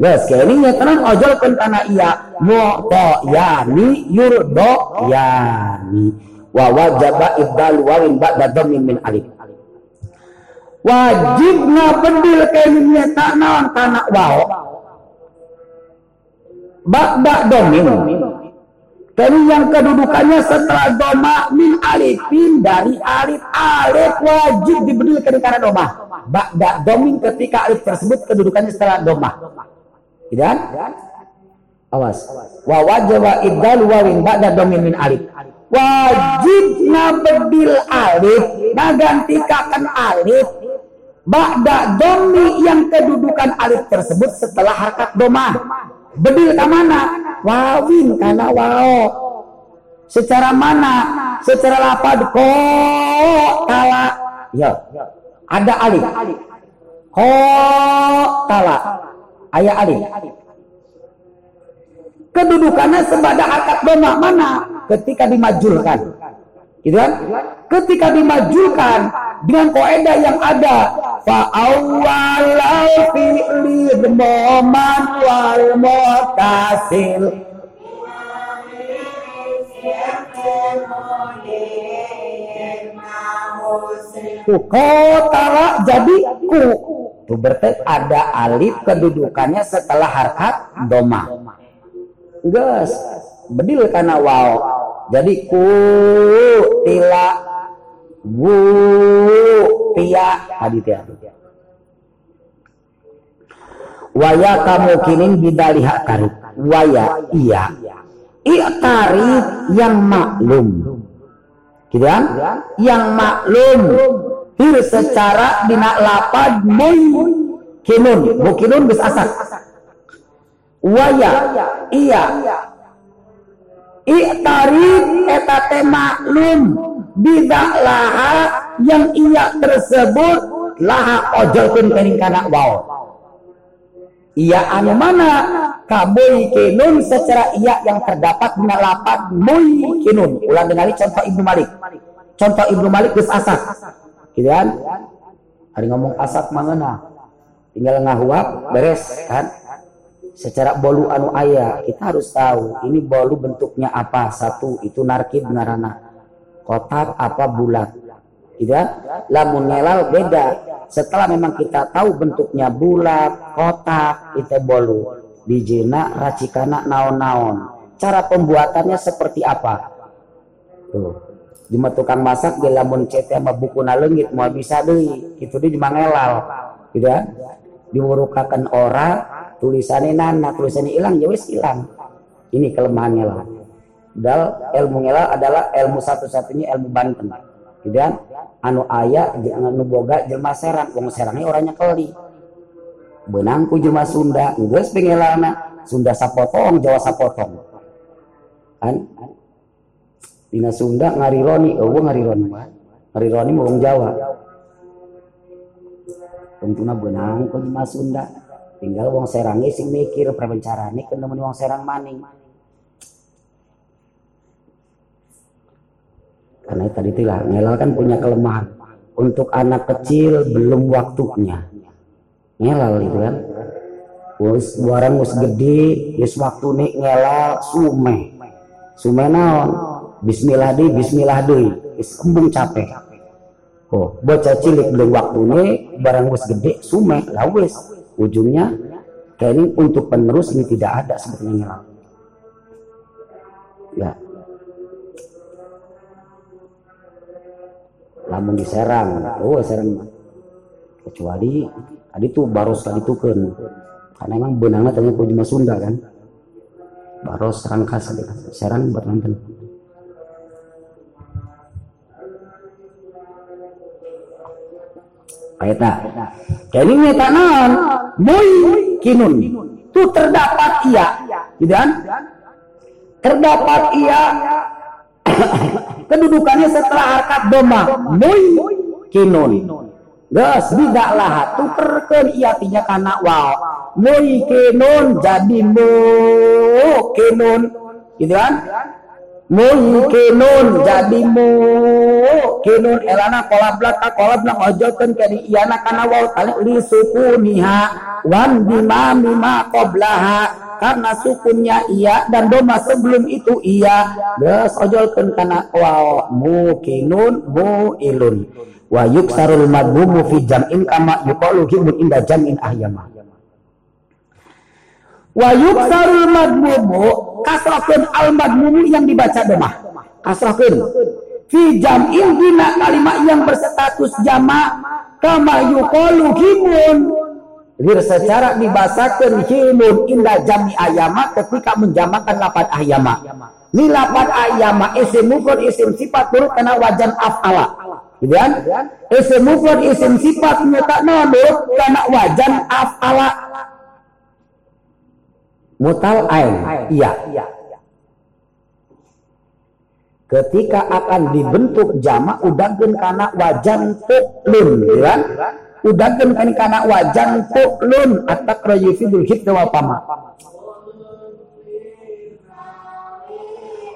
Wes kayaknya tenang ojol kan karena iya. Mu'to yani yurdo yani wa wajaba ibdal wawin ba'da min alif wajib ngabedil kayaknya tak naon kana wao bak bak domin. Kami yang kedudukannya setelah doma min alifin dari alif alif wajib dibedilkan karena doma. Bak bak domin ketika alif tersebut kedudukannya setelah doma. Tidak awas. Wa wajib wa ibdal wawin ba'da domin min alif. Wajib ngabedil alif ngagantikakan alif Ba'da domi yang kedudukan alif tersebut setelah harkat doma. Bedil ke mana? Wawin karena wao. Secara mana? Secara lapad ko tala. Ya. Ada alif. Ko tala. Ayah alif. Kedudukannya sebada harkat doma mana? Ketika dimajulkan. Gitu kan? Ketika dimajukan dengan koedah yang ada fa awwalal fi'li dhamman wal mutasil Kotara jadi ku. Itu berarti ada alif kedudukannya setelah harkat doma. Gus, bedil karena wow jadi ku tila tia hadit ya. Waya kamu kinin bidaliha karib. Waya iya. Iktarib yang maklum. Gitu kan? Yang maklum. Hir secara dina lapad mun kinun bukinun bis asak waya iya iktarib eta teh maklum bidak laha yang iya tersebut. Laha ojolkeun kening kana wow. Iya anu mana? Kaboy kinun secara iya yang terdapat di lapat boy kinun ulang dengali contoh Ibnu Malik. Contoh Ibnu Malik geus asak gitu kan? Hari ngomong asak mangena tinggal ngahuap beres kan? Secara bolu anu ayah kita harus tahu ini bolu bentuknya apa. Satu itu narkib ngarana kotak apa bulat tidak lamun ngelal beda. Setelah memang kita tahu bentuknya bulat kotak itu bolu. Di jena racikana naon-naon. Cara pembuatannya seperti apa? Tuh. Cuma tukang masak di lamun cete sama buku nalengit mau bisa deh itu dia cuma ngelal. Ya diurukakan orang tulisannya nana tulisannya hilang ya wis hilang. Ini kelemahannya lah dal ilmu ngelal adalah ilmu satu-satunya ilmu Banten. Gitu kan? Anu ayah jangan boga jelma serang. Wong serangnya orangnya keli. Benangku jelma Sunda. Geus pengelana Sunda sapotong Jawa sapotong. Kan? Dina Sunda ngarironi. Oh ngarironi. Mah ngarironi mau Jawa tentunya benang ku jelma Sunda. Tinggal wong serang sing mikir prabencarane kena wong serang maning karena tadi tilah ngelal kan punya kelemahan untuk anak kecil belum waktunya ngelal itu kan Wus barang wis gede, wis waktu nih ngelal sume. Sume naon? Bismillah deh, bismillah deh. Wis embung capek. Oh, bocah cilik belum waktu nih, barang wis gede, sume, lah wis ujungnya ini untuk penerus ini tidak ada sebetulnya ya lamun diserang oh serang. Kecuali tadi tuh baros tadi tuh kan. Karena emang benangnya tanya cuma Sunda kan. Baros rangkas serang buat nonton. Aita. Jadi nyata non, muy kinun. Itu terdapat ia, gitu kan? Terdapat ia kedudukannya setelah harkat doma, muy kinun. Gas bidaklah tukerkeun ia tinya kana wow. Muy kinun jadi mu kinun, gitu kan? Mungkinun jadi mungkinun elana kolab laka kolab lang ojokan kani iyana kana waw tali li sukuniha wan bima mima qoblaha karena sukunnya iya dan doma sebelum itu iya. Beras ojolkan kana waw mungkinun muilun wa yuksarul madmumu fi jam'in kama yuqalu himun inda jam'in ahyama wa yuksarul madmumu kasrahkeun al madmumu yang dibaca domah kasrahkeun fi jam'in dina kalimat yang berstatus jama kama yuqalu himun jadi secara dibasakan himun indah jami ayama ketika menjamakan lapat ayama. Ini lapat ayama isim mufrad isim sifat turut karena wajan af'ala. Gitu kan? Isim mufrad isim sifat nyata nurut karena wajan af'ala mutal ain. Iya. Ketika akan dibentuk jamak udagkeun kana wajan tuklun ya udagkeun kana kana wajan tuklun atak rayufidul hidda wa pama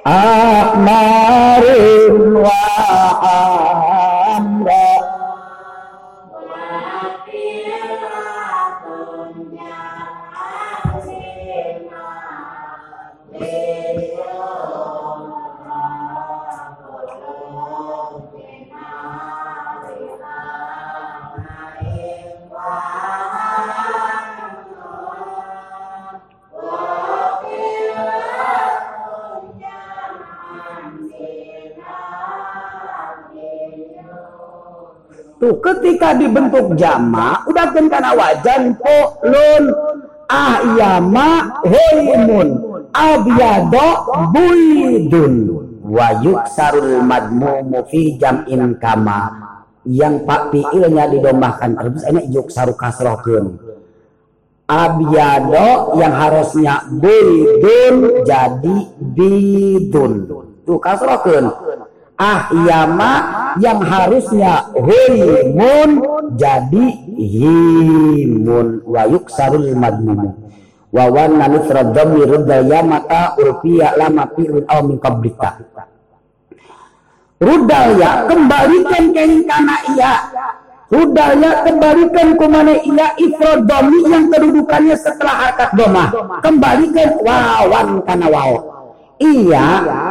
Ahmarin wa amra Ketika dibentuk jama udah kan karena wajan lun ahyama heimun abyado buidun wa yuksarul madmumu fi jam'in kama. Yang pak fiilnya didombakan terus ini yuk saru kasrohkeun. Abyado yang harusnya bidun jadi bidun. Tuh kasrohkeun ahyama yang harusnya himun jadi himun wa yuksarul madmum wa wanna nitra dhammi ruddal yamata urfiya lama fi'lun aw min qablika rudal ya kembalikan kening kana iya Rudalnya kembalikan ke mana ia ifrodomi yang kedudukannya setelah harkat doma. Kembalikan wawan kana waw. Iya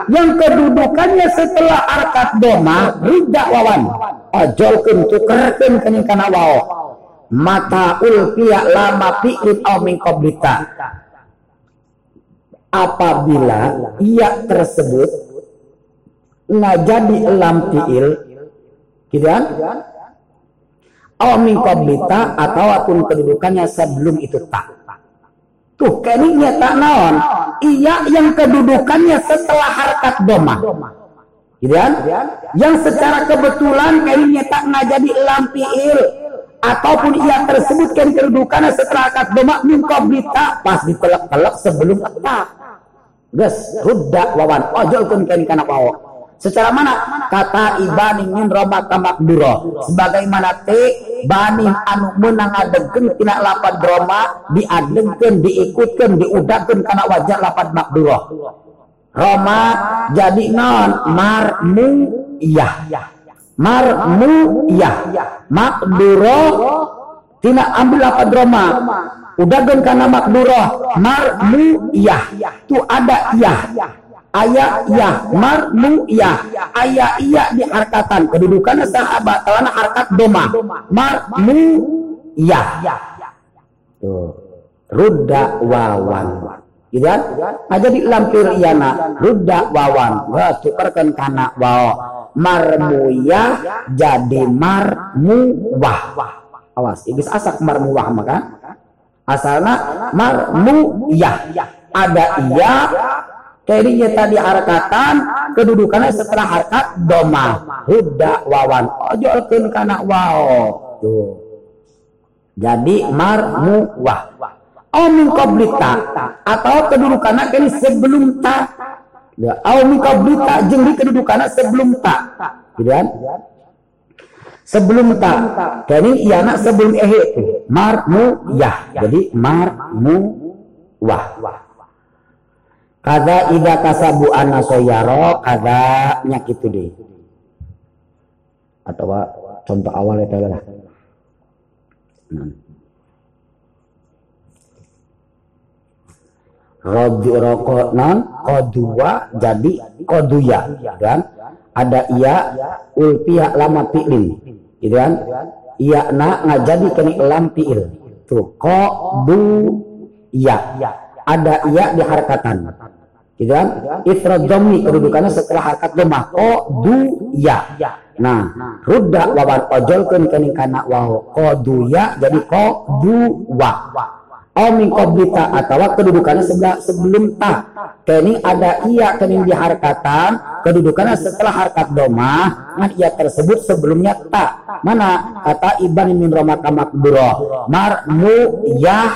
yang kedudukannya setelah harkat doma rida wawan. Ojolkeun tukerkeun kening kana waw. Mata ulfiya lama fi'lin aw min. Apabila ia tersebut nggak jadi lam fi'il, gitu kan? Aw min atau apun kedudukannya sebelum itu tak. Tuh, keningnya tak naon. Iya yang kedudukannya setelah harkat doma. Gitu kan? Yang secara kebetulan keningnya tak nggak jadi lampiil ataupun ia tersebutkan kedudukannya setelah harkat doma min qablita pas ditelek-telek sebelum tak. Ges, rudda wawan ojol kun kening kana wawo. Secara mana? Kata ibani min roma duro. Sebagaimana te bani anu menang adengkeun tina lapad roma diadengkeun diikutkeun diudahkeun kana wajah lapad makduro. Roma jadi non marmu iya. Marmu iya. Makduro tina ambil lapad roma udahkeun kana makduro iya. Tu ada iya ayat ya marmu ya ayat iya di harkatan. Kedudukan sahabat telah harkat doma marmu ya tuh. Rudda wawan. Gitu kan? Nah, jadi lampir iana rudda wawan. Wah tukarkan kana wao marmu ya jadi wah. Awas ibis asak wah maka. Asalnya marmu ya ada iya Kayaknya tadi harakatan kedudukannya setelah harkat doma huda wawan. Ojolkeun kana wao. Tuh. Jadi marmu wah au min atau kedudukannya kini sebelum ta. Ya au min qablita kedudukannya sebelum ta. Gitu kan? Sebelum ta. Kini iana sebelum ehe. Marmu yah jadi marmu wah kada ida kasabu anasoyaro kada nyak itu deh. Atau contoh awal itu lah. Hmm. Roju rokok non kodua jadi koduya dan ada iya ulpiya lama pilin gitu kan? Iya na ngajadi kini lam piil tuh kodu iya ada iya di harkatan gitu kan? Ifrad dhammi kedudukannya setelah harkat ko du ya. Nah rudda wawan ojolkeun kening kana du ya jadi ko du wa. Oh min qablita atau kedudukannya sebelah sebelum ta. Kening ada iya kening di harkatan kedudukannya setelah harkat doma kan ia tersebut sebelumnya ta. Mana? Kata iban min roma mar mu ya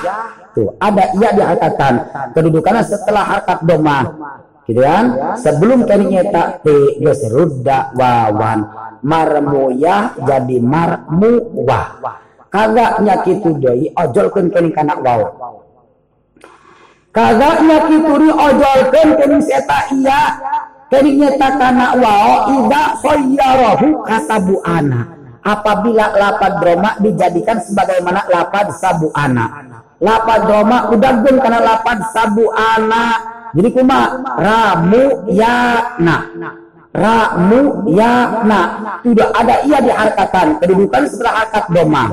Tuh, ada iya di harkatan. Kedudukannya setelah harkat doma. Gitu kan? Sebelum kalinya tak te geus rudda wawan. Marmuyah jadi marmuwah. Kagak nyakitu deui ojolkeun kening kana waw. Kagak nyakitu deui ojolkeun kening seta iya. Kening nyeta kana waw ida sayyarahu kasabu ana. Apabila lapad droma dijadikan sebagaimana lapad sabu ana lapad roma udagun karena lapad sabu anak jadi kuma ramu ya na. Ramu ya na. Tidak ada ia diharkakan kedudukan setelah harkat doma.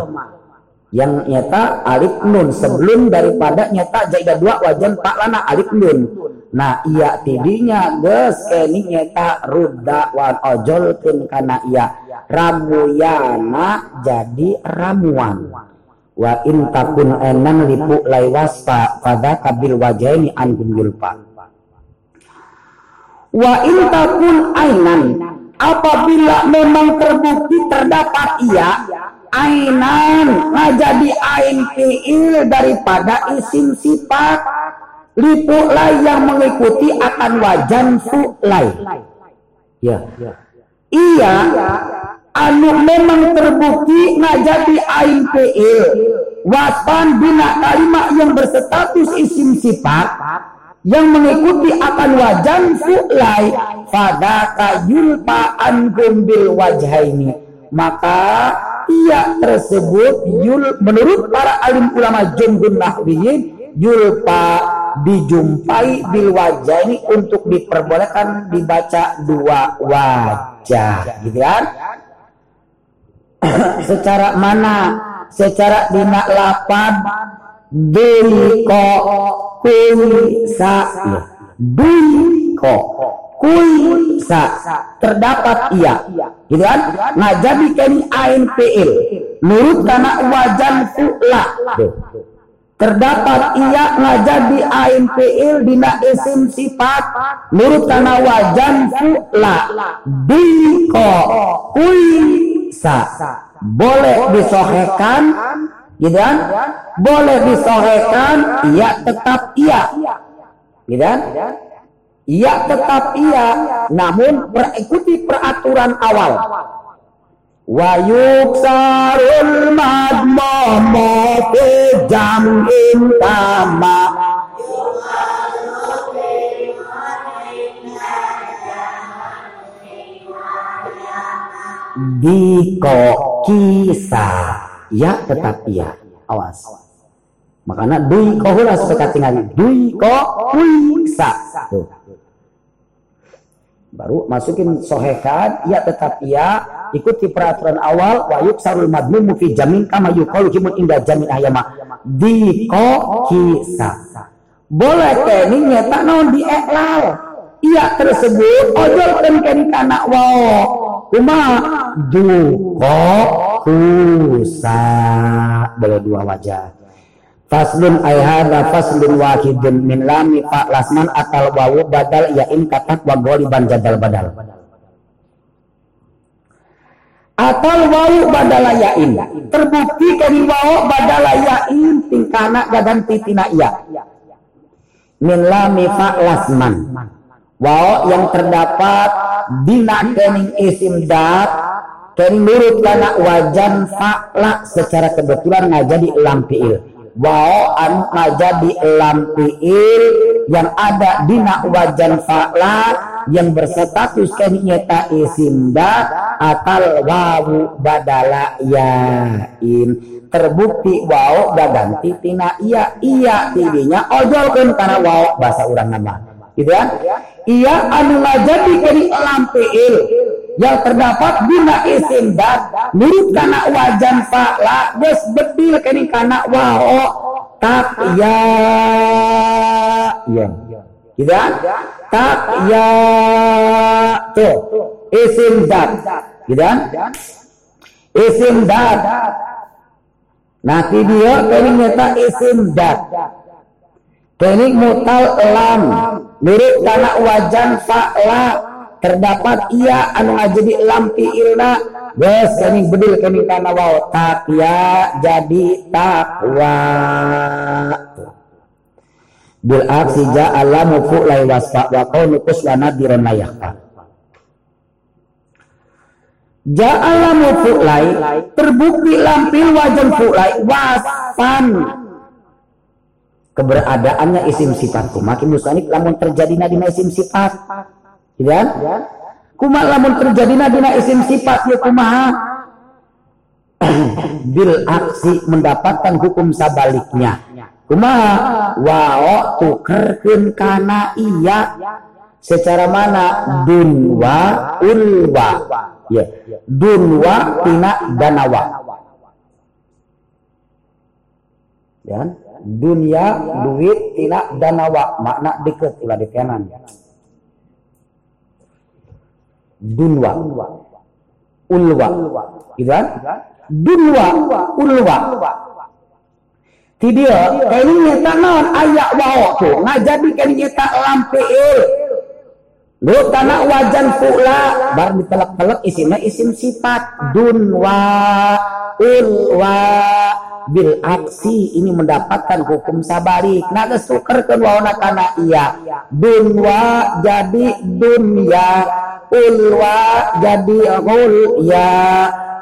Yang nyata alif nun. Sebelum daripada nyata jaida dua wajan pak lana alif nun. Nah iya tidinya ges keni nyata ruda wan ojol pun karena iya. Ramuyana jadi ramuan wa in takun enan lipu lai waspa pada kabil wajaini an yulpa. Wa in takun ainan apabila memang terbukti terdapat ia ainan ngajadi ain fiil daripada isim sifat. Lipulai yang mengikuti akan wajan fulai ya. Iya anu memang terbukti ngajadi ain fiil waspan bina kalimat yang berstatus isim sifat yang mengikuti akan wajan fulai. Pada kayulpa anhum bil wajhaini. Maka ia tersebut yul menurut para alim ulama jumhur nahwiyin yulpa dijumpai bil wajah ini untuk diperbolehkan dibaca dua wajah gitu kan secara mana? Secara dina lapan dui ko kui sa. Ya. dui ko kui sa. Terdapat ia gitu kan? Nah jadi kini ain fi'il. Nurut karena wajan fu'la. Terdapat ia ngajadi ain fi'il dina isim sifat. Nurut karena wajan fu'la. Ko kui sa boleh disohekan gitu kan? Boleh disohekan ia tetap iya. Gitu kan? Ia tetap iya. Namun berikuti peraturan awal. Wa yuksarul madmama fi jam'in kama diko kisah ya tetap iya awas. Makanya dui kohula supaya tinggal dui ko kuisa tuh. Baru masukin sohekan. Ya tetap iya ikuti peraturan awal. Wa sarul madmum fi jamin kama yuqalu kimun inda jamin ayama di ko kisa boleh kini nyata non di eklal? Iya tersebut. Ojol kan kana wao kuma duko kusa boleh dua wajah Faslun ayhada faslun wahidun min lami fa lasman atal wawu badal yain katak wa goliban jadal badal. Atal wawu badal yain. Terbukti kali wawu badal yain tingkana gadan titina iya. Min lami fa lasman. Wawu yang terdapat dina kening isim dat kening nurut kana wajan fa'la secara kebetulan ngajadi lampiil wao anu jadi lampiil yang ada dina wajan fa'la yang berstatus kenyata isimda atal wawu badala yain. Terbukti wao ganti tina iya iya tidinya ojolkan karena wao bahasa orang nama. Gitu kan iya anu jadi keni lampiil yang terdapat bina isim dan mirip kana wajan fa'la geus bedil kini kana wao. Tak ya. Ya kita tak ya. Tuh. Isim dat kita isim dat nanti dia kini nyata isim dat kini mutal lam mirip kana wajan fa'la terdapat ia anu ngajadi lampi ilna. Bes kami bedil kami kana wau. Ya jadi takwa. Bil aksi ja'ala mufu'lai wasfa wa kaunu kuslana diron layakta Ja'ala mufu'lai terbukti lampil wajan fu'lai wasfan keberadaannya isim sifat makin musanif lamun terjadi nadina isim sifat. Ya? Kuma lamun terjadi dina isim sifat ya kumaha bil aksi mendapatkan hukum sabaliknya. Kumaha wao tukerkeun kana iya. Secara mana? Dunwa ulwa ya dunwa tina danawa ya kan? Dunia duit tina danawa makna deket ulah di kanan. Dunwa. Ulwa. Kan dunwa. Ulwa. Ti dia kali nyata naon ayak wao tuh ngajadi kali nyata lampeil lu tanah wajan pula. Bar ditelek-telek isimnya isim sifat. Dunwa. Ulwa bil aksi ini mendapatkan hukum sabari nah kesukerkan wawana kana iya. Dunwa jadi dunya ulwa jadi ul ya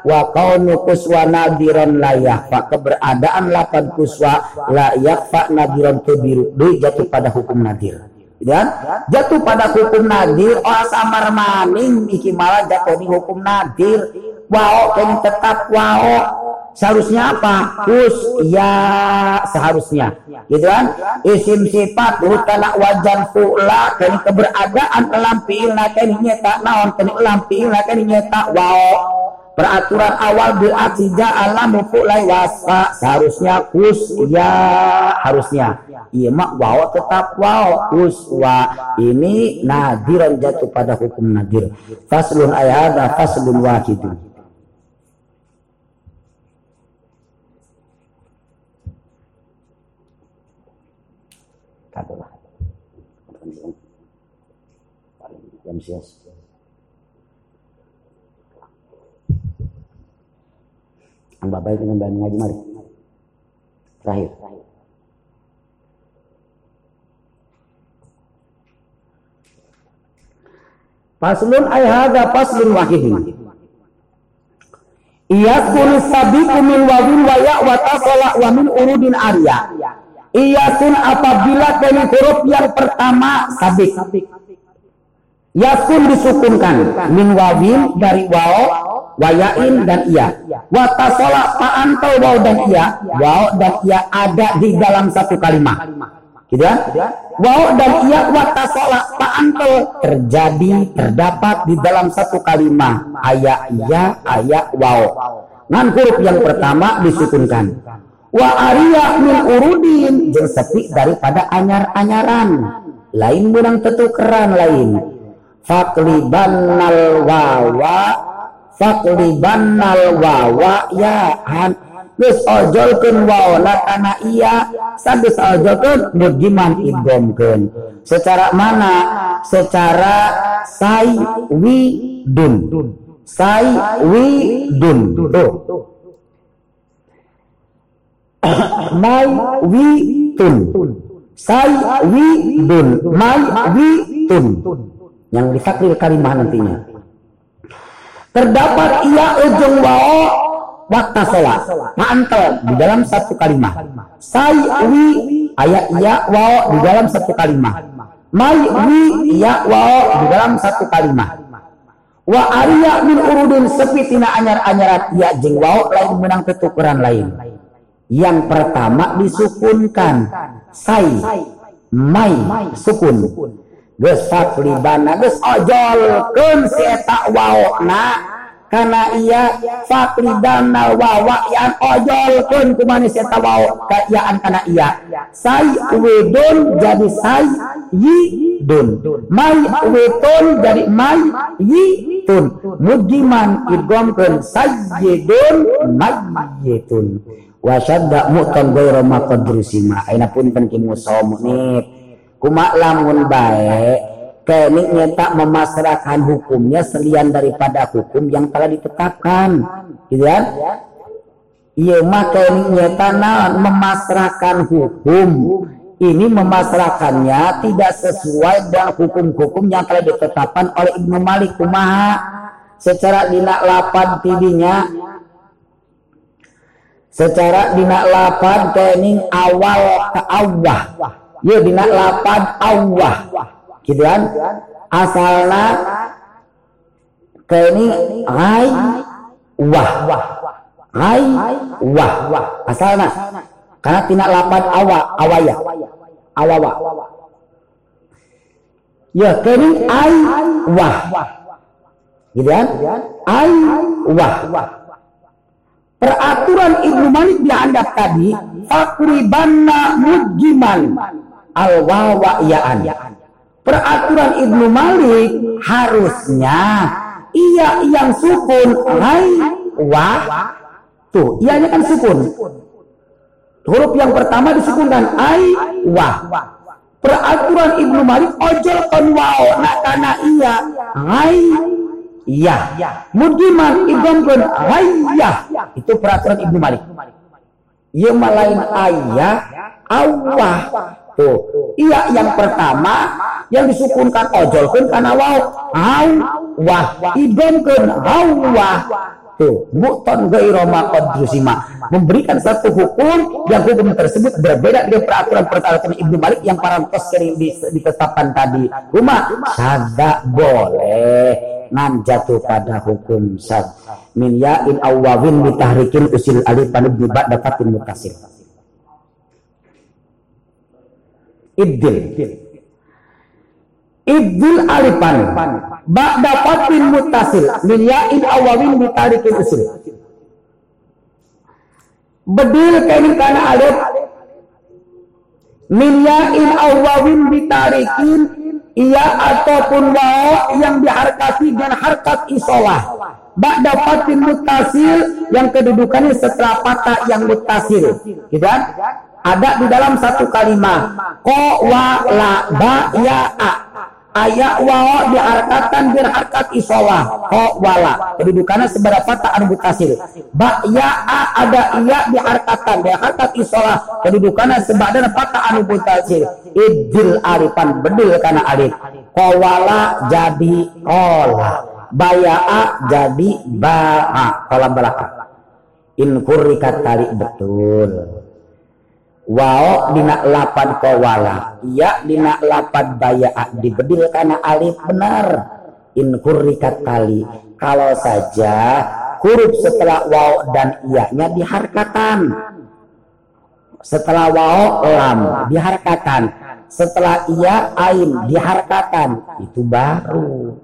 wa kaunu kuswa nadiran layak fa keberadaan lapan kuswa layak fa nadiran kebiru Dui jatuh pada hukum nadir. Dan jatuh pada hukum nadir oh samar maning iki malah jatuh di hukum nadir. Wow ini tetap wow seharusnya apa? Us ya seharusnya. Gitu kan? Isim sifat hutana wajan fu'la kini keberadaan dalam fi'il kini nyeta naon kini dalam fi'il kini nyeta wow. Peraturan awal bil aksija alam fu'lai wasa seharusnya us ya harusnya. Iya mak wow tetap wow uswa ini nadiran jatuh pada hukum nadir. Faslun ayat faslun wahidun. Ang babae dengan bahan ngaji mari terakhir Faslun ay hadha faslun wahidin. Iyakun sabiqu min wawin wa ya wa tasala wa min urudin arya. Iyakun apabila dari huruf yang pertama sabik. Yakun disukunkan min wawin dari waw, wayain dan iya. Watasola pa'antau waw dan iya. Waw dan iya ada di dalam satu kalimat. Gitu ya? Dan iya watasola pa'antau terjadi, terdapat di dalam satu kalimat. Ayat iya, ayat waw. Ngan huruf yang pertama disukunkan. Wa arya min urudin. Jeung sepi daripada anyar-anyaran. Lain menang tetukeran lain faklibannal wawa. Faklibannal wawa ya han. Geus ojolkeun waona kana iya sageus ojolkeun mudiman idgomkeun secara mana? Secara sai wi dun. Sai wi dun. Tuh. Mai wi tun. Sai wi dun. Mai wi tun yang difakril kalimah nantinya. Terdapat ia ujung wao wakta sholat. Ma'antel di dalam satu kalimat. Sai wi ayat ia wao di dalam satu kalimat. Mai wi ia wao di dalam satu kalimat. Wa arya min urudin sepi tina anyar-anyarat ia jeng wao lain menang ketukuran lain. Yang pertama disukunkan. Sai, mai, sukun geus faklibana geus ojolkeun si eta waona karena iya faklibana wawa yang ojolkeun kumani si eta kayaan kana iya sai wedon jadi sai yidun. Mai wedon jadi mai yitun. Mudiman idgomkeun sayyidun mayyitun wa syadda mu'tan ghairu maqdrusima aina punten ki musawnib Kumak lamun baik kenik tak memasrahkan hukumnya selian daripada hukum yang telah ditetapkan. Gitu kan? Iya maka kenik naon memasrahkan hukum. Ini memasrahkannya tidak sesuai dengan hukum-hukum yang telah ditetapkan oleh Ibnu Malik kumaha? Secara dina lapan tidinya. Secara dina lapan kening awal ke awah ya dina lapan Allah gitu kan? Asalna ke ini hai wah. Hai wah. Asalna. Karena tina lapan awa awaya. Awawa. Ya ke ini ai wah. Gitu kan? Ai wah. Peraturan Ibnu Malik dianggap tadi fakribanna mujiman al wawa'yaan. Peraturan Ibnu Malik harusnya ia yang sukun hai wa tuh ianya kan sukun. Huruf yang pertama disukunkan ai wa. Peraturan Ibnu Malik ojol kon wao nak karena iya hai iya mudgiman idamkeun hayah itu peraturan Ibnu Malik. Ieu mah lain ayah Allah tuh iya yang pertama yang disukunkan ojolkeun kana waw awah idamkeun hawah Tuh, mu'ton gairoma qadrusima. Memberikan satu hukum yang hukum tersebut berbeda dengan peraturan-peraturan Ibnu Malik yang para sering ditetapkan tadi. Cuma sada boleh nan jatuh pada hukum sad. Min ya'in awwawin bitahrikin usil alif panub bibat dapatin mutasil. Ibdil. Ibdil alifan ba'da fatin mutasil. Min ya'in awawin bitarikin usul bedil kain kana alif. Min ya'in awawin bitarikin iya ataupun waw yang diharkati dengan harkat isolah. Ba'da fatin mutasil. Yang kedudukannya setelah patah yang mutasil. Gitu kan ada di dalam satu kalimat ko wa la ba ya a. Ayak wawa diharkakan bir harkat isolah ko wala kedudukannya seberapa tak kasir ba ya a ada iya diharkatan bi harkat isolah kedudukannya tak anu kasir idil arifan bedil kana alif. Ko wala jadi kola bayaa jadi baa kolam belakang. In kurikat tali betul Wao dina lapan kowala iya dina lapan baya dibedil karena alif benar in hurrikat kali kalau saja huruf setelah wao dan iya-nya diharkatan setelah wao lam diharkatan setelah iya ain diharkatan itu baru.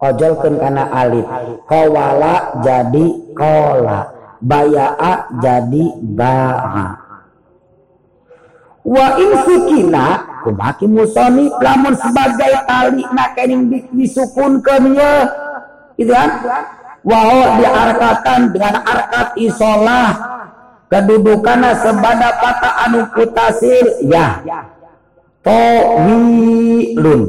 Ojolkan karena alif. Kowala jadi kola. Bayaa jadi baha wa in sukina kumaki musoni lamun sebagai tali nak kening disukunkeun ye. Gitu kan? Wa diarkakan dengan arkat isolah kedudukannya sebada kata anu putasil ya. Tawilun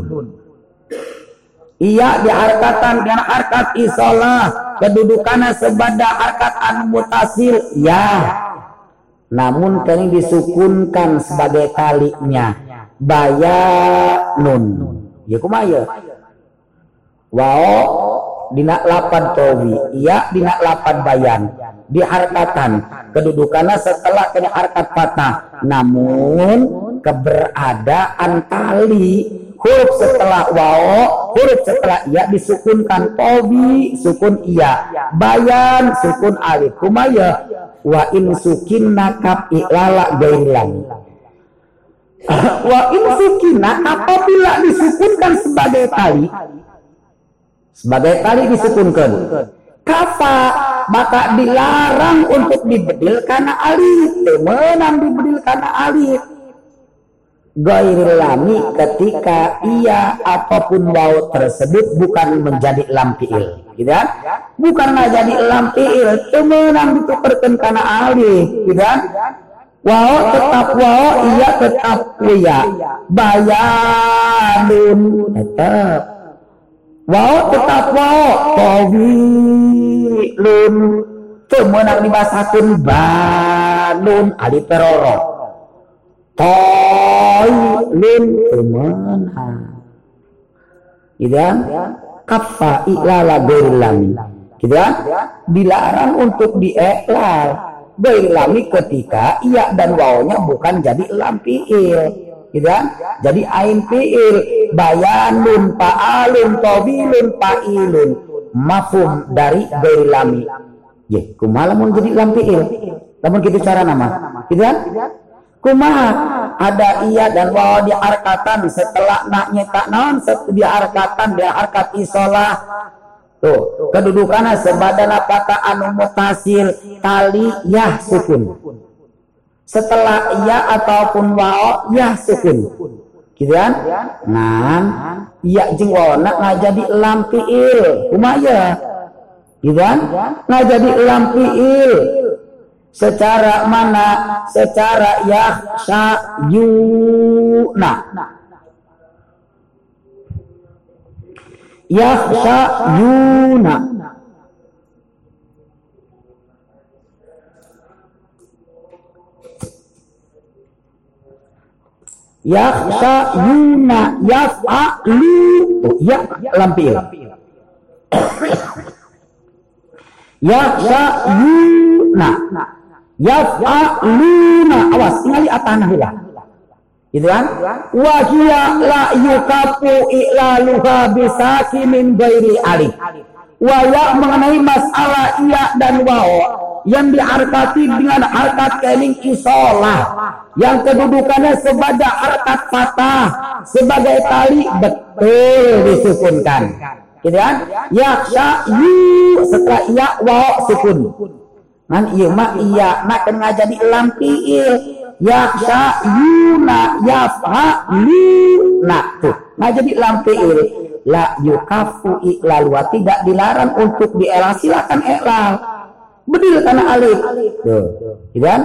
iya diarkatan dengan arkat isolah kedudukannya sebada arkat anu mutasil ya namun kini disukunkan sebagai kalinya bayanun ya kumaya. Wao dina lapan towi. Iya dina lapan bayan. Diharkatan. Kedudukannya setelah kena harkat patah. Namun keberadaan tali huruf setelah wao huruf setelah iya disukunkan towi sukun iya. Bayan sukun alif kumaya wa in sukinna kap ilala gailan. Wa in sukinna apabila disukunkan sebagai tali. Sebagai tali disukunkan. Kafa maka dilarang untuk dibedil karena alif. Temenang dibedil karena alif lami ketika ia apa pun waw tersebut bukan menjadi lampiil gitu kan? Bukanlah jadi lampiil temenang ditukerkan karena alif gitu kan? Waw tetap waw ia tetap iya bayanun tetap. Waw tetap waw tawilun temenang dibasakan banun. Alif peroro qailin ke mana gitu kan kafa ilala gairilami gitu kan dilarang untuk dieklal gairilami ketika iya dan wawnya bukan jadi lam fiil. Gitu kan jadi ain fiil. Bayanun fa'alun tabilun fa'ilun. Mafhum dari gairilami ya kumaha mau jadi lam fiil. Namun gitu cara nama. Gitu kan kumaha ada iya dan wawa diarkatan setelah nak nyetak naon diarkatan diarkat isolah. Tuh kedudukannya sebadana kata anu mutasil tali yah sukun. Setelah iya ataupun wawa yah sukun. Gitu kan? Nan iya jeng nak ngajadi lampiil kumaya gitu kan? Ngajadi lampiil secara mana? Secara yuna yakhshayuna. Yakhshayuna. Yaf'alu. Oh, ya lampil yakhshayuna yaf'aluna. Awas ingali atana hula gitu kan? Wahia la yukafu i'laluha bisakimin gairi alif waya mengenai masalah iya dan wao yang diharkati dengan harkat kening isolah. Yang kedudukannya sebagai harkat patah sebagai tali betul disukunkan. Gitu kan? Yaksha yu setelah iya wa sukun kan iya mak iya nak kena jadi lampiil yaksha yuna yafa luna tuh. Nah jadi lampiil la yukafu iklalu tidak dilarang untuk dielal silakan elal bedil karena alif tuh gitu kan?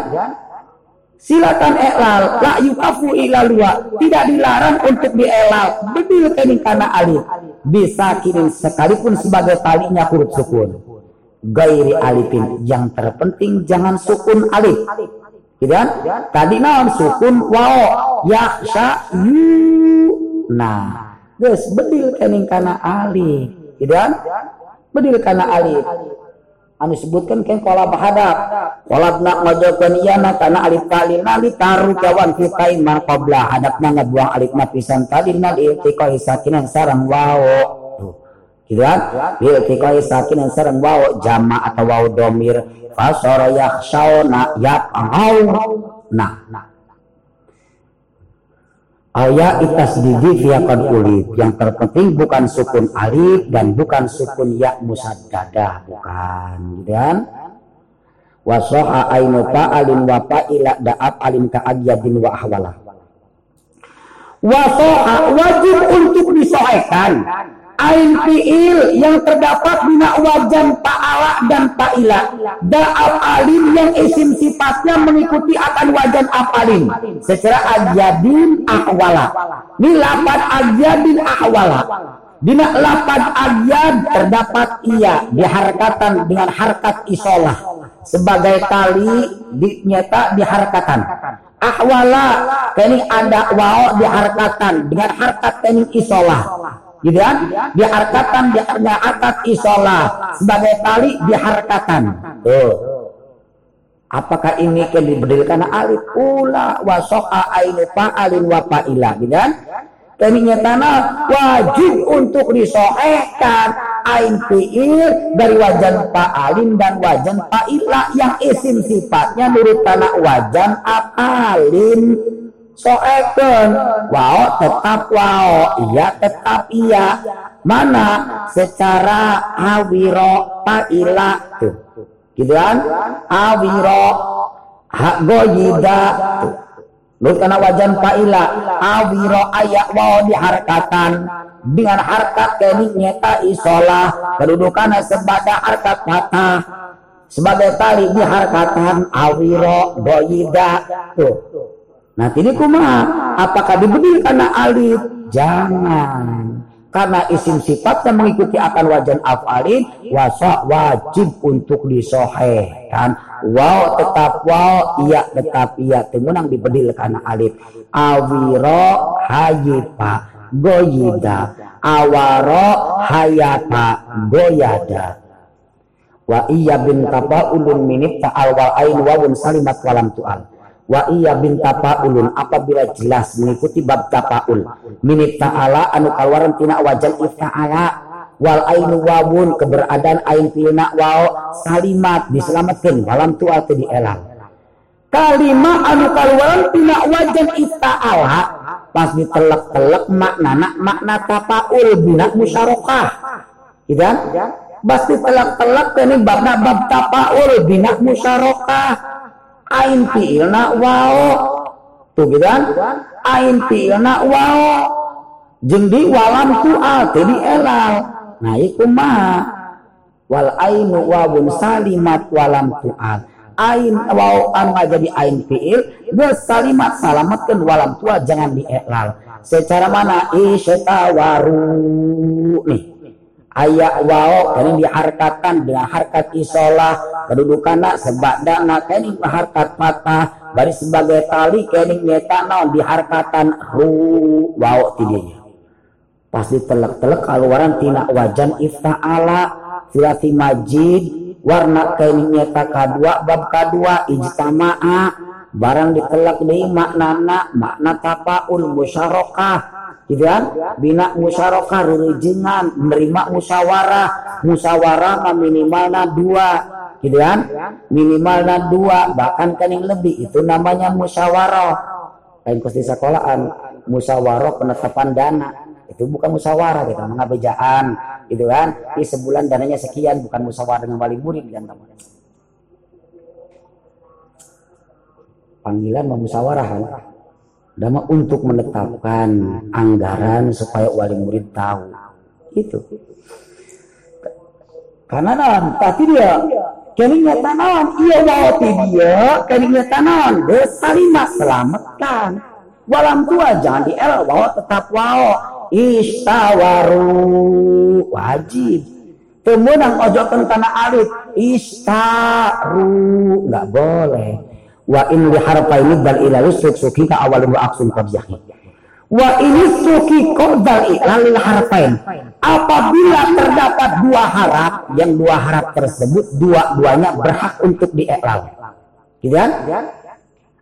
Silakan elal la yukafu ilalua tidak dilarang untuk dielal bedil karena alif bisa kini sekalipun sebagai talinya huruf sukun gairi alifin. Yang terpenting jangan sukun alif. Gitu kan? Tadi naon? Sukun wao. Yaksha yu. Nah guys bedil kening kana alif. Gitu kan? Bedil kana alif. Anu sebutkan kan kola bahadap kola nak ngajokan iyana karena alif talil. Nali taru kawan kita iman qabla hadapna ngabuang alif na pisan talil. Nal iltiqai sakinan sarang wawo gitu kan iltiqai sakinan sarang wawo jama atau wawo domir fasara yakhshawna yaqau nah Ayat itas didi fiakan ulif. Yang terpenting bukan sukun alif dan bukan sukun ya musaddadah. Bukan. Dan wasoha ainu alin wa ila da'ab alim ka'agyadin wa ahwala. Wasoha wajib untuk disoekan ain fiil yang terdapat bina wajan ta'ala dan ta'ila. Da'al alim yang isim sifatnya mengikuti akan wajan apalin secara ajadin ahwala. Ini lapan ajadin ahwala. Dina lapan ajad terdapat ia diharkatan dengan harkat isolah. Sebagai tali dinyata diharkatan. Ahwala ini ada wao diharkatan dengan harkat ini isolah gitu kan? Diharkatan diharkatan isola sebagai tali diharkatan. Tuh. Apakah ini kan diberdirikan alif? Pula wasoka ainu fa'alin wa fa'ila. Gitu kan? Tadinya tanah wajib untuk disohkan ain fi'il dari wajan fa'alin dan wajan fa'ila yang isim sifatnya menurut tanah wajan apalin soeken wao tetap wao. Iya tetap iya. Mana? Secara awiro paila tuh. Gitu kan awiro hak goyida tuh. Lu karena wajan paila awiro ayak wao diharkatan dengan harkat kening nyeta isolah kedudukan sebagai harkat patah sebagai tali diharkatan awiro goyida. Tuh Nah ini kumaha? Apakah diberi karena alif? Jangan. Karena isim sifatnya mengikuti akan wajan afalin, wasa wajib untuk disohehkan. Wow tetap wow, iya tetap iya. Temunang dibedil karena alif. Awiro hayipa goyida. Awaro hayata goyada. Wa iya bin tapa ulun minit ta'al wal ain wawun salimat walam tu'al wa iya bin tapaulun apabila jelas mengikuti bab tapaul. Minit ta'ala anu kaluaran tina wajan ifta'ala. Wal ainu wawun keberadaan ain pilna wao salimat diselamatkan dalam tua di elang. Kalimat anu kaluaran tina wajan ifta'ala pas ditelek-telek makna makna tapaul bina musyarakah. Gitu kan? Pas ditelek-telek ini bab bab tapaul bina musyarakah ain fi'ilna wao. Tuh gitu kan? Ain fi'ilna wao. Jendi walam tu'al di elal. Nah iku mah. Wal ainu wawun salimat walam tu'al ain wau anu jadi ain fi'il geus salimat salamatkeun walam tu'al jangan dielal secara mana? Isytawaru nih Ayak wao kini diharkatkan dengan harkat isolah. Kedudukan sebadana kini harkat patah. Bari sebagai tali kini nyeta non diharkatan ru wao tidinya pasti telek-telek keluaran tina wajan ifta'ala silati majid warna kini nyeta kadua bab kadua ijtama'a. Barang ditelak di maknana makna tapaul musyarakah gitu kan? Bina musyarakah rurujengan menerima musyawarah. Musyawarah minimalnya dua. Gitu kan? Minimalnya dua bahkan kan yang lebih. Itu namanya musyawarah. Lain kusti sekolahan musyawarah penetapan dana. Itu bukan musyawarah kita mengabejaan gitu kan? Di sebulan dananya sekian bukan musyawarah dengan wali murid kan panggilan memusyawarahan Dama untuk menetapkan anggaran supaya wali murid tahu. Itu. Karena naon, tapi dia keningnya tanawan, iya wawati dia, keningnya tanawan, desa lima selamatkan. Walam tua jangan di el, bawa tetap wawo. Istawaru wajib. Temenang ojo tanah alit, istaru nggak boleh wa in li harfaini dal ila suki ka awal wa aksun qabyahi wa ini suki qadal ilal harfain. Apabila terdapat dua harap yang dua harap tersebut dua-duanya berhak untuk dieklal gitu kan?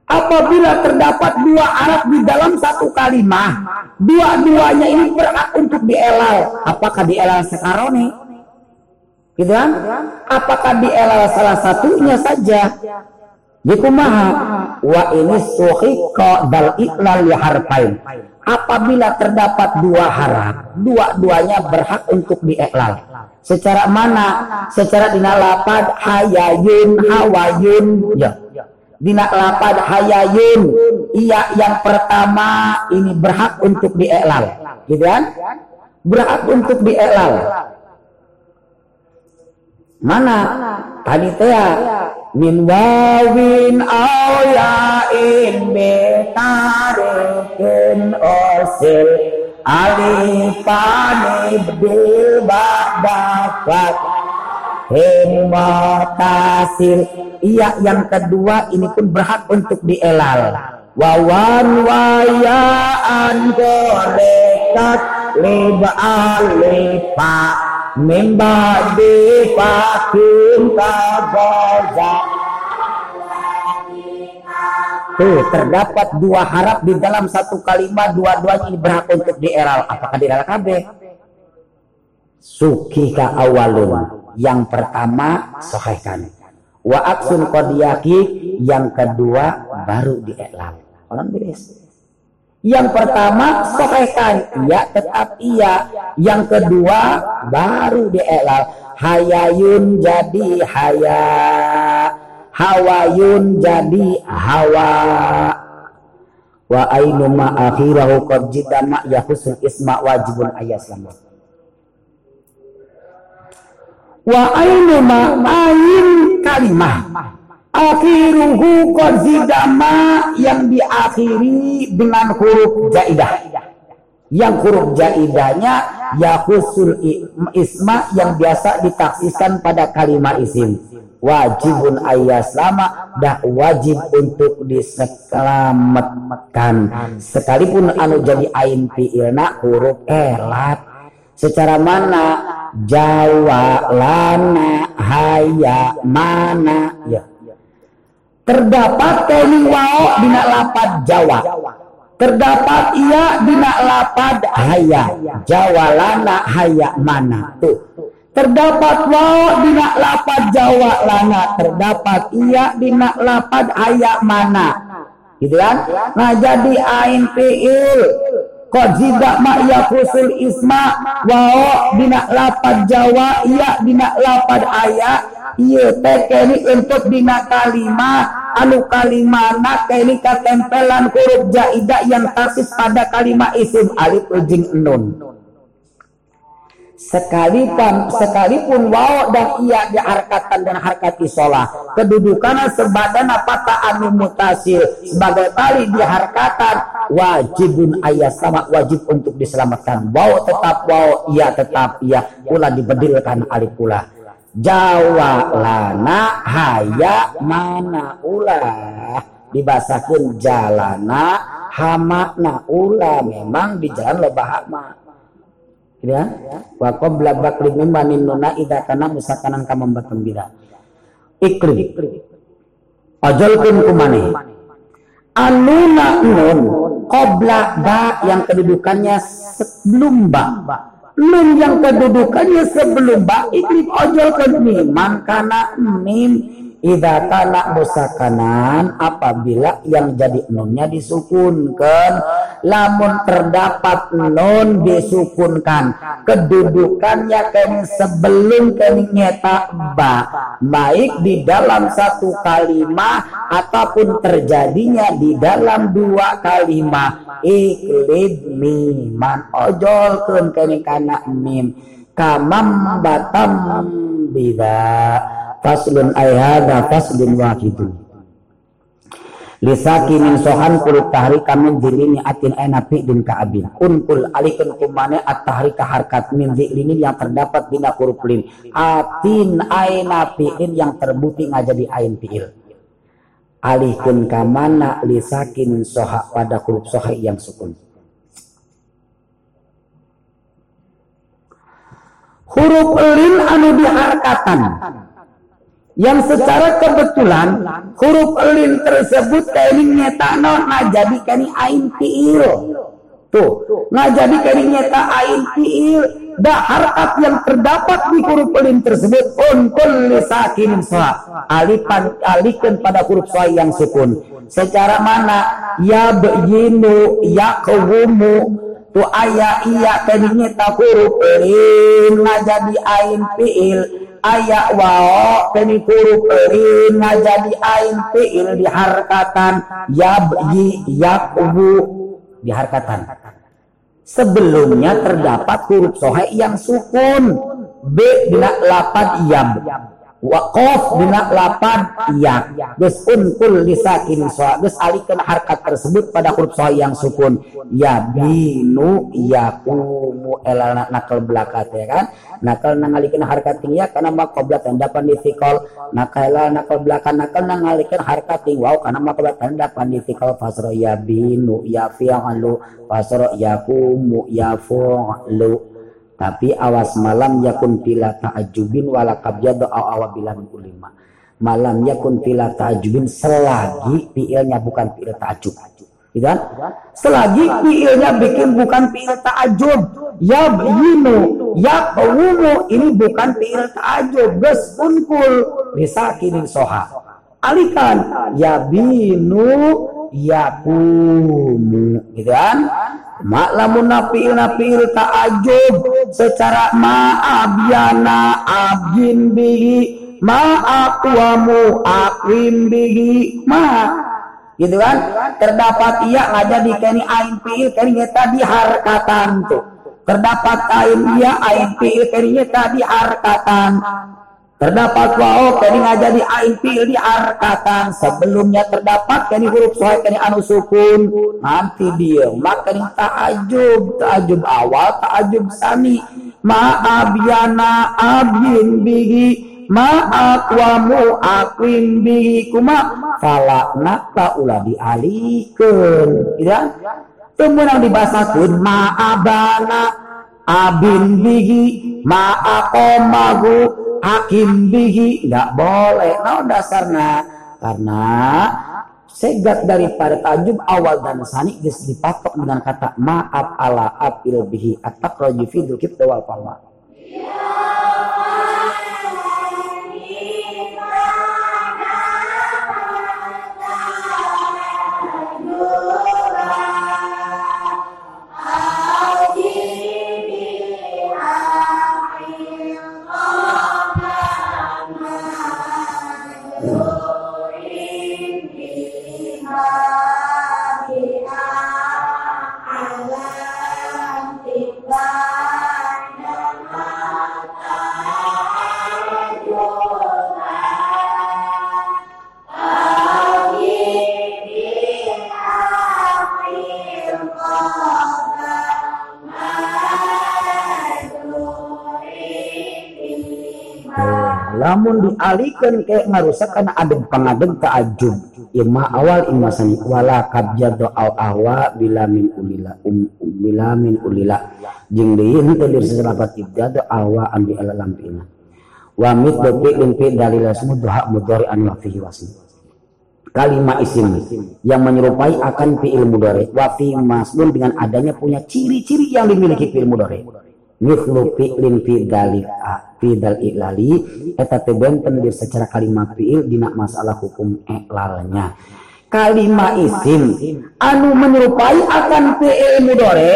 Apabila terdapat dua harap di dalam satu kalimat dua-duanya ini berhak untuk dielal. Apakah dielal sekaroni gitu kan? Apakah dielal salah satunya saja Dikumaha wa ini suhiqa dal iklal harfain. Apabila terdapat dua harap, dua-duanya berhak untuk dieklal. Secara mana? Secara dina lapad hayayun hawayun ya. Dina lapad hayayun iya yang pertama ini berhak untuk dieklal. Gitu kan? Berhak untuk dieklal. Mana? Tadi teh min wawin ayain betarikin osil. Alifani bdil ba'dafat himmatasir iya yang kedua ini pun berhak untuk dielal. Wawan wayaan golekat liba alifa mimba di pakin kaboza Tuh, terdapat dua harap di dalam satu kalimat, dua-duanya ini berhak untuk dieral. Apakah dieral KB? Sukika awalun. Yang pertama, sohaikan. Wa aksun kodiyaki. Yang kedua, baru dieral. Orang beres. Yang pertama sohekan, iya tetap iya. Yang kedua baru dielal. Hayayun jadi haya. Hawayun jadi hawa. Wa ainu ma akhirahu qad jidama yahusul isma wajibun ayaslam. Wa ainu ma ain kalimah akhiruhu qadzidama yang diakhiri dengan huruf jaidah. Yang huruf jaidahnya yahusul isma yang biasa ditaksiskan pada kalimat isim wajibun ayaslama dah wajib untuk diselamatkan. Sekalipun anu jadi ain fi'ilna huruf elat secara mana? Jawa lana haya mana? Ya terdapat kali wao dina lapad Jawa. Terdapat ia dina lapad haya. Jawa lana haya mana tuh terdapat wao dina lapad Jawa lana terdapat ia dina lapad haya mana? Gitu kan? Nah jadi ain fiil kok jida mak ya kusul isma wao dina lapad Jawa iya dina lapad ayat iya teh kini untuk dina kalima anu kalimana kini katempelan huruf jaidah yang tasis pada kalimat isim alif ujing nun sekalipun sekalipun waw dan ia diharkatkan dan harkat isolah. Kedudukan sebadan apa anu mutasil. Sebagai tali diharkatan wajibun ayat sama wajib untuk diselamatkan. Wow tetap wow iya tetap iya. Pula dibedilkan alif pula. Jawa lana haya mana ulah dibasakan jalana hamakna ulah memang di jalan loba hama ya. Wa qabla bakri mimbanin nuna idza kana musakanan kama batambira ikri. Ajalkeun kumane anuna nun qabla ba yang kedudukannya sebelum ba. Nun yang kedudukannya sebelum ba ikri ojol miman kana mim Ida kana musakanan apabila yang jadi nunnya disukunkan lamun terdapat nun disukunkan kedudukannya kini sebelum kini nyeta ba baik di dalam satu kalimat ataupun terjadinya di dalam dua kalimat iklib miman ojolkan kini kana mim kamam batam bida faslun ay hadha faslun wahidun. Lisaki min sohan kul tahrika min dilini atin ayna din ka'abin. Unkul alikun kumane at tahrika harkat min dilini yang terdapat dina huruf lin. Atin ayna fi'in yang terbukti ngajadi ain fi'il. Alihkun kamana lisakin soha pada huruf soha yang sukun. Huruf lin anu diharkatan yang secara kebetulan huruf elin tersebut kaining nyeta non jadi kani ain fiil. Tuh jadi kani nyeta ain fiil. Dah harkat yang terdapat di huruf elin tersebut unkul lisakin sa alipan alikan pada huruf sa yang sukun. Secara mana? Ya bejinu ya kewumu tu ayah iya kani nyeta huruf elin jadi ain fiil ayak wao peni huruf rin jadi ain fiil diharkatan yabyi yakubu diharkatan. Sebelumnya terdapat huruf sohe yang sukun. B bila yab Wakof dina lapan iya. Gus unkul lisakin soa Gus alikeun harkat tersebut pada huruf soa yang sukun. Ya binu ya kumu elana nakal belakat ya kan? Nakal nangalikeun harkat tinggi ya karena mak qoblat dapan ditikol nakal nakal belakang nakal nangalikeun harkat tinggi wow karena mak qoblat dapan ditikol fasro ya binu ya fi'alu. Fasro ya kumu ya fu'lu tapi awas malam yakun bila ta'ajubin wala qabjadu aw awabilan ulima malam yakun bila ta'ajubin selagi fiilnya bukan fiil ta'ajub. Gitu kan? Selagi fiilnya bikin bukan fiil ta'ajub. Ya binu ya qawumu ini bukan fiil ta'ajub. Ges unkul bisa kini soha. Alikan ya binu ya kumu gitu kan mak lamun napil napil ta'ajub. Secara ma'abyana abin bihi. Ma'akwamu akwim bihi. Ma gitu kan? Terdapat ia ngaja di kini ain fiil kini tadi harkatan tuh. Terdapat ain ia ain fiil kini tadi harkatan Terdapat wao kini jadi ain fi'il di arkatan. Sebelumnya terdapat kini huruf sohai kini anu sukun. Nanti dia maka ini ta'ajub. Ta'ajub awal ta'ajub sani ma'abyana abyin bihi. Ma'akwamu akwin bihi. Kuma falakna ta'ula dialikeun ya kemudian dibasakeun ma'abana abin bihi. Ma'akomahu hakim bihi nggak boleh. No dasarnya karena segat daripada tajub awal dan sani dis dipatok dengan kata maaf ala apil bihi atak roji fidul kita wal lamun dialihkan ke ngarusak karena ada pangadeg ta'ajub imma awal imma sani wala kabjado al ahwa bila min ulila um, bila min ulila. Jeung deui henteu dir seserapat ibjado ahwa ambi ala lampina. Wa mit bafi'lin fi dalil semut doha mudhari an wa fihi kalimat isim yang menyerupai akan fi'il mudhari wa fi masdun dengan adanya punya ciri-ciri yang dimiliki fi'il mudhari mithlu fi'lin fi dalil fi dal ilali. Eta teh benten secara kalimat fi'il dina masalah hukum i'lalnya. Kalimat isim anu menyerupai akan fi'il mudore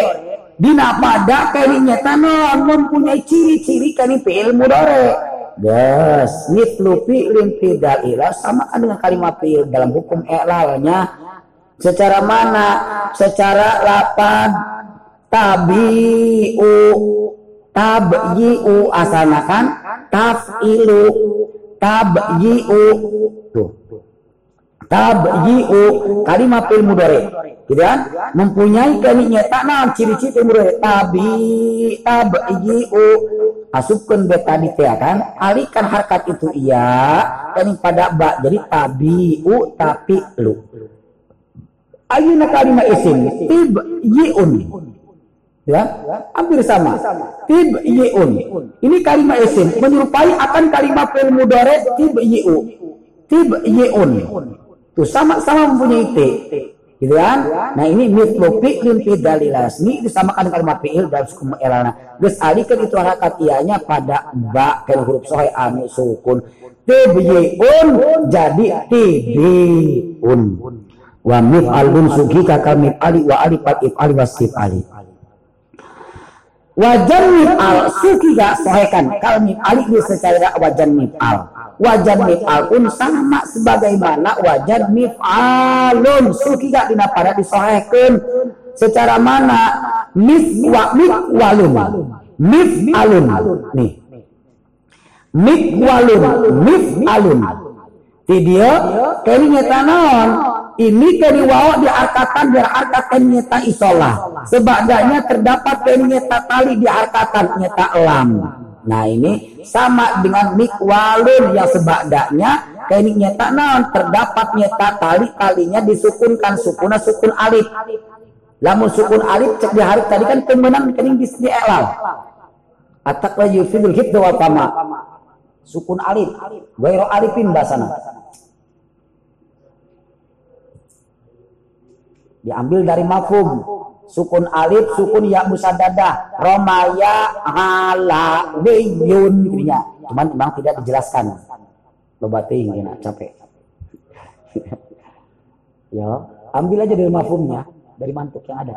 dina pada kali nyata mempunyai ciri-ciri kali fi'il mudore. Gas, mithlu fi'lin fi dal ilah sama dengan kalimat fi'il dalam hukum i'lalnya. Secara mana? Secara lapan. Tabi'u tabyi'u asalnya kan? Taf'ilu. Tabyi'u tuh. Tabyi'u kalimat fil mudhari. Gitu kan? Mempunyai kalinya tak ciri-ciri fil mudhari. Tabi tabyi'u asupkan be tadi teh kan? Alihkan harkat itu iya. Kan pada ba. Jadi tabi'u tapi lu. Ayuna kalimat isim? Tibyi'un ya? Hampir sama. Tib yiun ini kalimat isim. Menyerupai akan kalimat fi'il mudhari tib yiu tib yiun tuh sama-sama mempunyai t. Gitu kan? Nah ini mithlu fi'lin fi dalilas ini disamakan kalimat fi'il dalam suku elana geus alikeun itu harakat ianya pada ba kan huruf sohai anu sukun. Tib yiun jadi tibiun wa mif'alun sugika kami ali wa alifat if'ali wasif ali wajan mif'al suki gak sohekan. Kalau mif'al itu secara wajan mif'al wajan mif'al pun sama sebagaimana wajan mif'alun suki gak dina pada disohekan. Secara mana? Mif wa mif walun. Mif alun. Nih. Mif walun. Mif alun. Video tanon ini dari wawa diarkatan diarkatan nyata isolah. Sebagainya terdapat nyata tali diarkatan nyata lam nah ini sama dengan mikwalun yang sebagainya ini nyata non terdapat nyata tali talinya disukunkan sukuna sukun alif. Lamun sukun alif cek di hari tadi kan pemenang kening di di elal. Atakwa yufidul hibdu wa sukun alif. Gairo alifin basana diambil dari mafhum. Sukun alif sukun ya musaddadah romaya hala wiyun ya. Cuman memang tidak dijelaskan. Loba tinggi nak capek. Ya ambil aja dari mafhumnya dari mantuk yang ada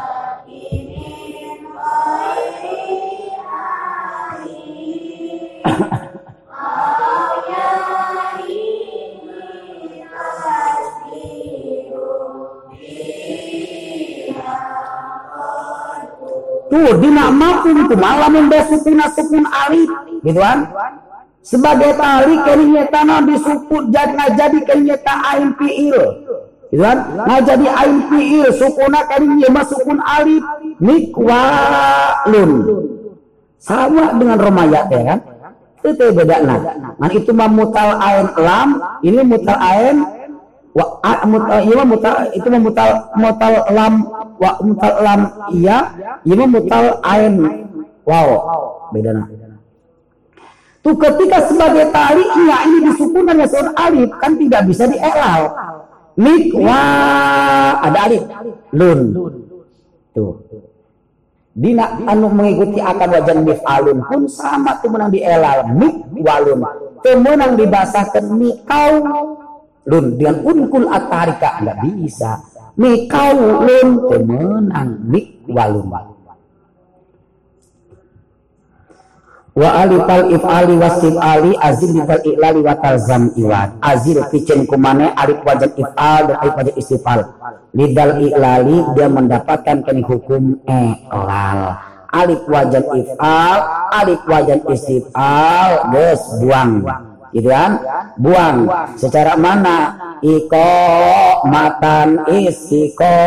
Tuh, dina makum tuh malam sukun sukun alif, gitu kan? Sebagai tali kerinya tanah disukut jadi jadi kerinya ta ain fiil. Gitu kan? Nah jadi ain fiil sukuna kerinya masukun alif mikwalun. Sama dengan romaya ya kan? Itu beda nah. Nah itu mah mutal ain lam, ini mutal ain wa mutal iya mutal itu mutal mutal lam wa mutal lam iya ini mutal ain. Wow beda nah tuh ketika sebagai tali iya ini disukun dengan seorang alif kan tidak bisa dielal. Mik wa ada alif. Lun tuh. Dina anu mengikuti akan wajan alun pun sama tuh menang dielal. Mik walun. Temenang dibasahkan mikau lun dengan unkul atarika nggak bisa. Mikau lun temenang mik walun wa alifal ifali wasif ali azil lifal iklali wa talzam iwad azil picen kumane alif wajad ifal dan alif wajad istifal. Lidal iklali dia mendapatkan kini hukum elal alif wajad ifal alif wajad istifal ges buang gitu kan buang secara mana iko matan isiko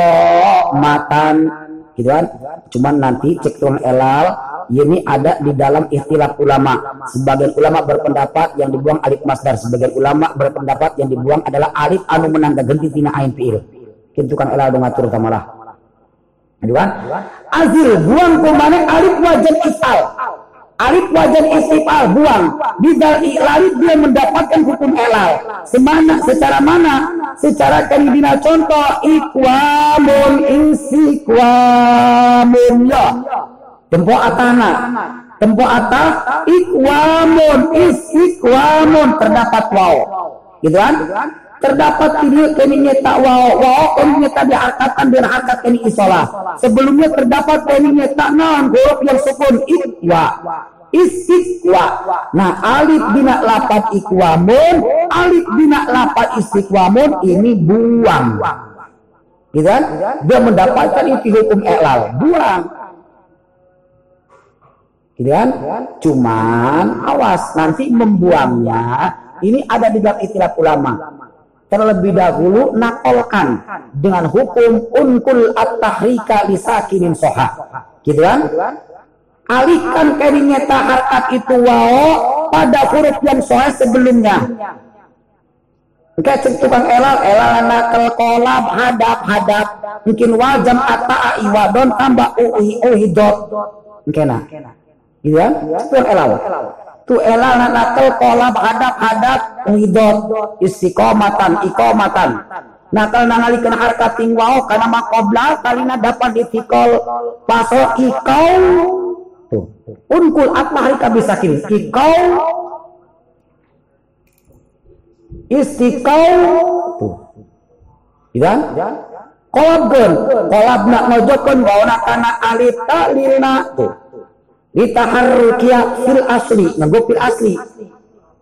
matan gitu kan cuman nanti cek tuang elal ini ada di dalam istilah ulama. Sebagian ulama berpendapat yang dibuang alif masdar, sebagian ulama berpendapat yang dibuang adalah alif anu menangga ganti tina ain fiil. Kan elal ngatur tamalah. Kan? Azil buang ke mana alif wajan isal. Alif wajan istifal buang. Di alif dia mendapatkan hukum elal. Semana, secara mana? Secara kanidina contoh ikwamun isikwamun ya. Tempo atana tempo ata ikwamun is ikwamun terdapat waw. Gitu kan terdapat video kini nyeta waw waw kini nyeta diharkakan dan kini isolah sebelumnya terdapat kini nyeta non huruf yang sukun ikwa istiqwa. Nah, alif bina lapat ikwamun, alif bina lapat istiqwamun ini buang. Gitu kan? Dia mendapatkan itu hukum elal, buang. Gitu kan? Cuman awas nanti membuangnya ini ada di dalam istilah ulama. Terlebih dahulu nakolkan dengan hukum unkul at-tahrika lisakinin soha. Gitu kan? Alihkan kerinya tahakat itu wao pada huruf yang soha sebelumnya. Kayak tukang elal, elal nakal kolab, hadap, hadap. Mungkin wajam ata'a iwadon tambah uhi uhidot. Mungkin Gitu kan? Itu yang elal. Tu elal nakal kola hadap hadap hidot istiqomatan ikomatan. Nakal nangali kena harkat tingwao karena makobla kalina dapat ditikol paso ikau. Tuh. Unkul apa hari bisa kini? Ikau istiqau. Tuh. Kan? Kolabkeun, kolabna ngojokkeun waona kana alita lilna. Tuh litaharrukia fil asli nganggo fil asli.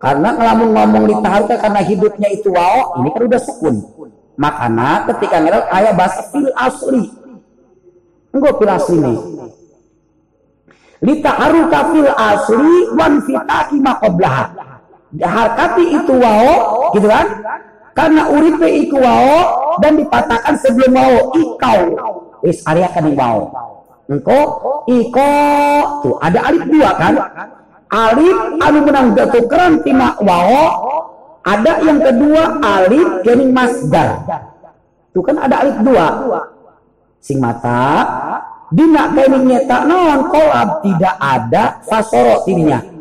Karena ngelamun ngomong litaharrukia karena hidupnya itu wao ini kan udah sukun. Makanya ketika ngelak ayah bahasa fil asli. Nganggo fil asli nih. Litaharruka fil asli wan fitaki maqoblaha harkati itu wao gitu kan? Karena uripe iku wao dan dipatahkan sebelum wao ikau. Wis area kan wao engko iko tuh ada alif dua kan? Alif anu menang jatuh keren tina wao. Ada yang kedua alif kening masdar. Tuh kan ada alif dua. Sing mata. Dina kening nyeta non kolab. Tidak ada fasoro tininya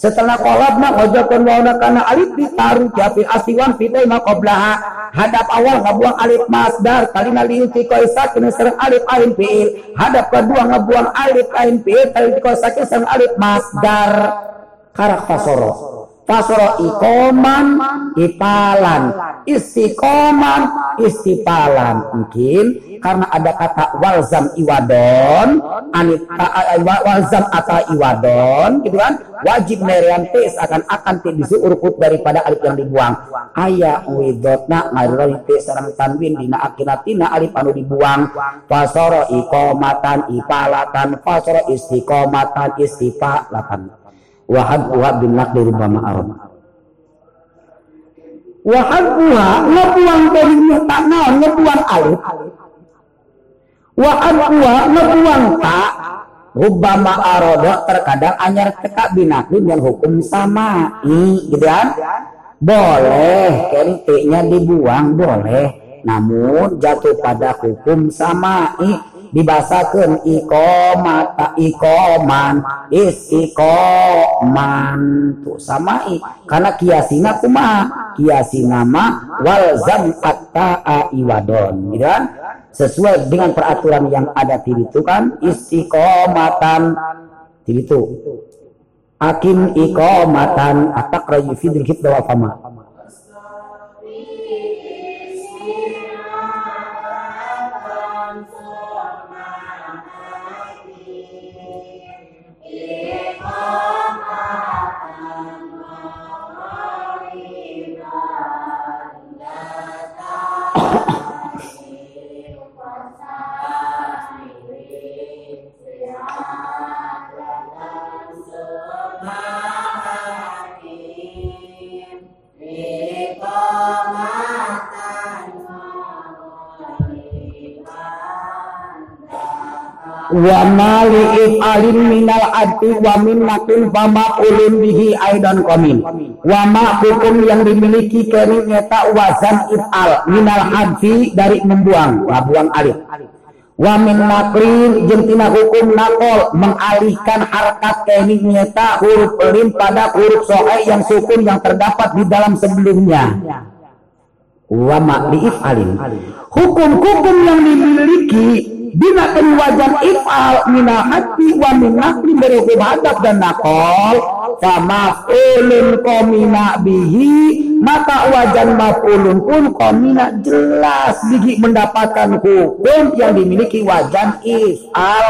setelah kolab nak ojakon wauna karena alif ditaruh japi asiwan fitai makoblaha hadap awal ngabuang alif masdar kali nali uti koisa kena serang alif ain fiil. Hadap kedua ngabuang alif ain fiil kali koisa serang alif masdar. Karak fasoro fasoro ikoman ipalan. Istiqoman istipalan. Mungkin karena ada kata walzam iwadon anit walzam atau iwadon gitu kan? Wajib meriantis akan akan tidak urkut daripada alif yang dibuang. Ayah widotna ngarirolite sarang tanwin dina akinatina alif anu dibuang. Fasoro ikomatan ipalatan. Fasoro istiqomatan istifalatan wahad wahad bin nakdi rubama arab wahad wahad ngebuang dari tak naon ngebuang alif. Wa aqwa ngebuang tak Rubama arodo terkadang anyar teka binakin yang hukum sama. I gitu kan? Boleh kentiknya dibuang boleh. Namun jatuh pada hukum sama. I dibasakan ikomata ikoman. Is ikoman tuh sama i karena kiasina kuma kiasina ma wal zam atta iwadon. Gitu kan? Sesuai dengan peraturan yang ada di itu kan? Istiqomatan di itu akim iqomatan atak rayu fidil hibda wa fama wa mali alim minal ati wa min makin fama ulun bihi aidan komin wa ma hukum yang dimiliki kini nyata wazan if'al minal ati dari membuang wa buang alif wa min naklin jentina hukum nakol mengalihkan harkat kini nyata huruf lim pada huruf soe yang sukun yang terdapat di dalam sebelumnya. Wa ma alim. Hukum-hukum yang dimiliki binakan wajan ifal mina hati wa min nakli berhukum hadap dan nakol. Sama ulun komina bihi maka wajan mafulun pun komina jelas. Bihi mendapatkan hukum yang dimiliki wajan ifal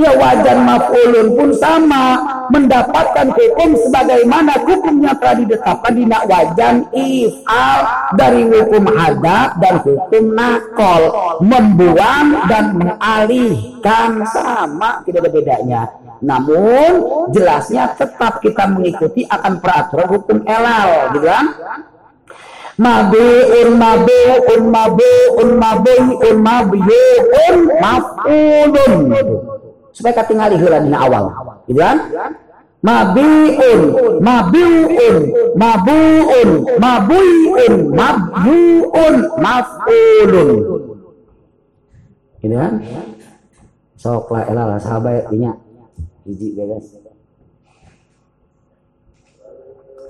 ya wajan maf'ulun pun sama mendapatkan hukum sebagaimana hukum yang telah ditetapkan di wajan if'al dari hukum adab dan hukum nakol membuang dan mengalihkan sama tidak ada bedanya namun jelasnya tetap kita mengikuti akan peraturan hukum elal gitu kan mabi'un mabi'un mabi'un mabi'un mabi'un maf'ulun supaya katingali heula dina awal. Gitu kan? Mabiun mabiun mabuun mabuun mabuun mafulun. Gitu kan? Sok lah elah lah sahabat dinya hiji beres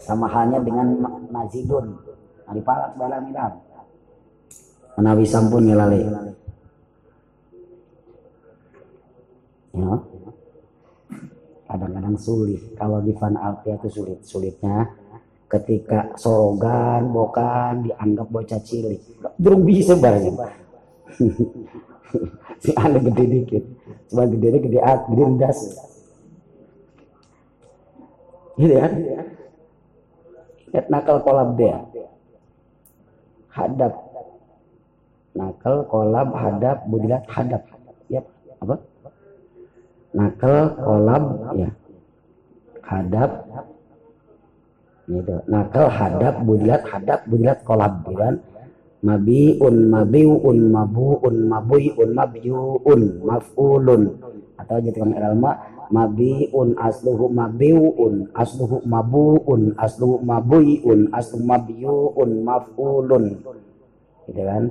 sama halnya dengan nazidun bala milam menawi sampun nilale ya. Kadang-kadang sulit. Kalau di fan alpia itu sulit. Sulitnya ketika sorogan bokan dianggap bocah cilik. Belum bisa barangnya. Si anda gede dikit. Cuma gede gede at gede das gitu ya ingat nakal kolab dia. Hadap. Nakal kolab hadap budilat hadap. Ya apa nakal kolab ya. Hadap. Itu nakal hadap budilat hadap budilat kolab gitu kan. Mabiun mabiun mabuun mabuiun mabiun mafulun. Atau jadi kan ilma mabiun asluhu mabiun asluhu mabuun asluhu mabuiun asluhu mabiun mafulun. Gitu kan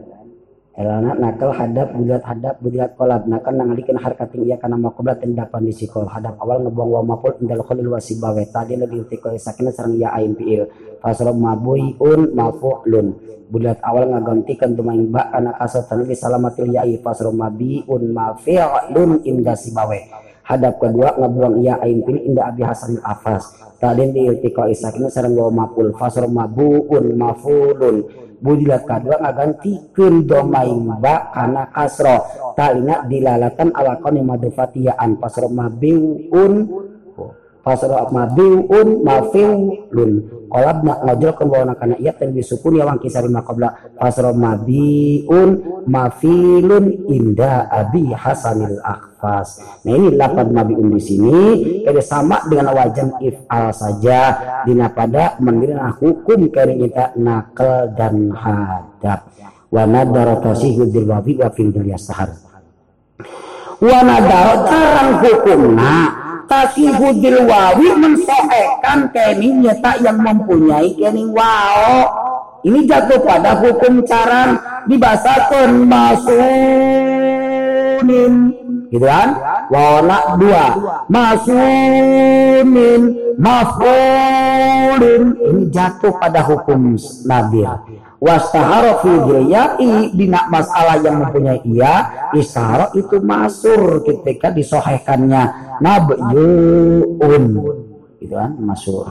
Elana nakal hadap bulat hadap bulat kolab. Nakal nangalikeun harkating iya kana maqoblat tindakan di sikol hadap awal ngebuang wa mapul indal khalil wasibawe. Tadi lebih utikoi sakina sareng ya ain fiil. Fasra mabuiun mafu'lun. Bulat awal ngagantikan tumaing ba kana kasatan di salamatil ya fasra mabiun mafi'lun inda sibawe hadap kedua ngebuang iya ain fiil inda abi hasan afas tadi di utikoi sakina sareng wa mapul fasra mabuun mafulun. Budilat kadua ngagantikeun domain ba kana kasro. Talina dilalatan alakon madufatiyaan pasro mabiun pasro mabiun mafiulun kolab nak ngojol ke bawah kana iya dan disukun ya wangki sari makobla pasro mabiun mafilun inda abi hasanil akhfas. Nah ini lapan mabiun di sini. Kada sama dengan wajan if'al saja. Dina pada mendirna hukum kari kita nakal dan hadap. Wa nadara tasihu wabi wa fil yasahar wa nadara tarang hukumna tasihu wawi mensoekan keni nyata yang mempunyai keni wao. Ini jatuh pada hukum cara dibasakan masunin gitu kan? Wawona dua. Masunin mafulin. Ini jatuh pada hukum nabil wastahara fi diyai dina masalah yang mempunyai ia istahara itu masur ketika disohekannya nabyun gitu kan masur.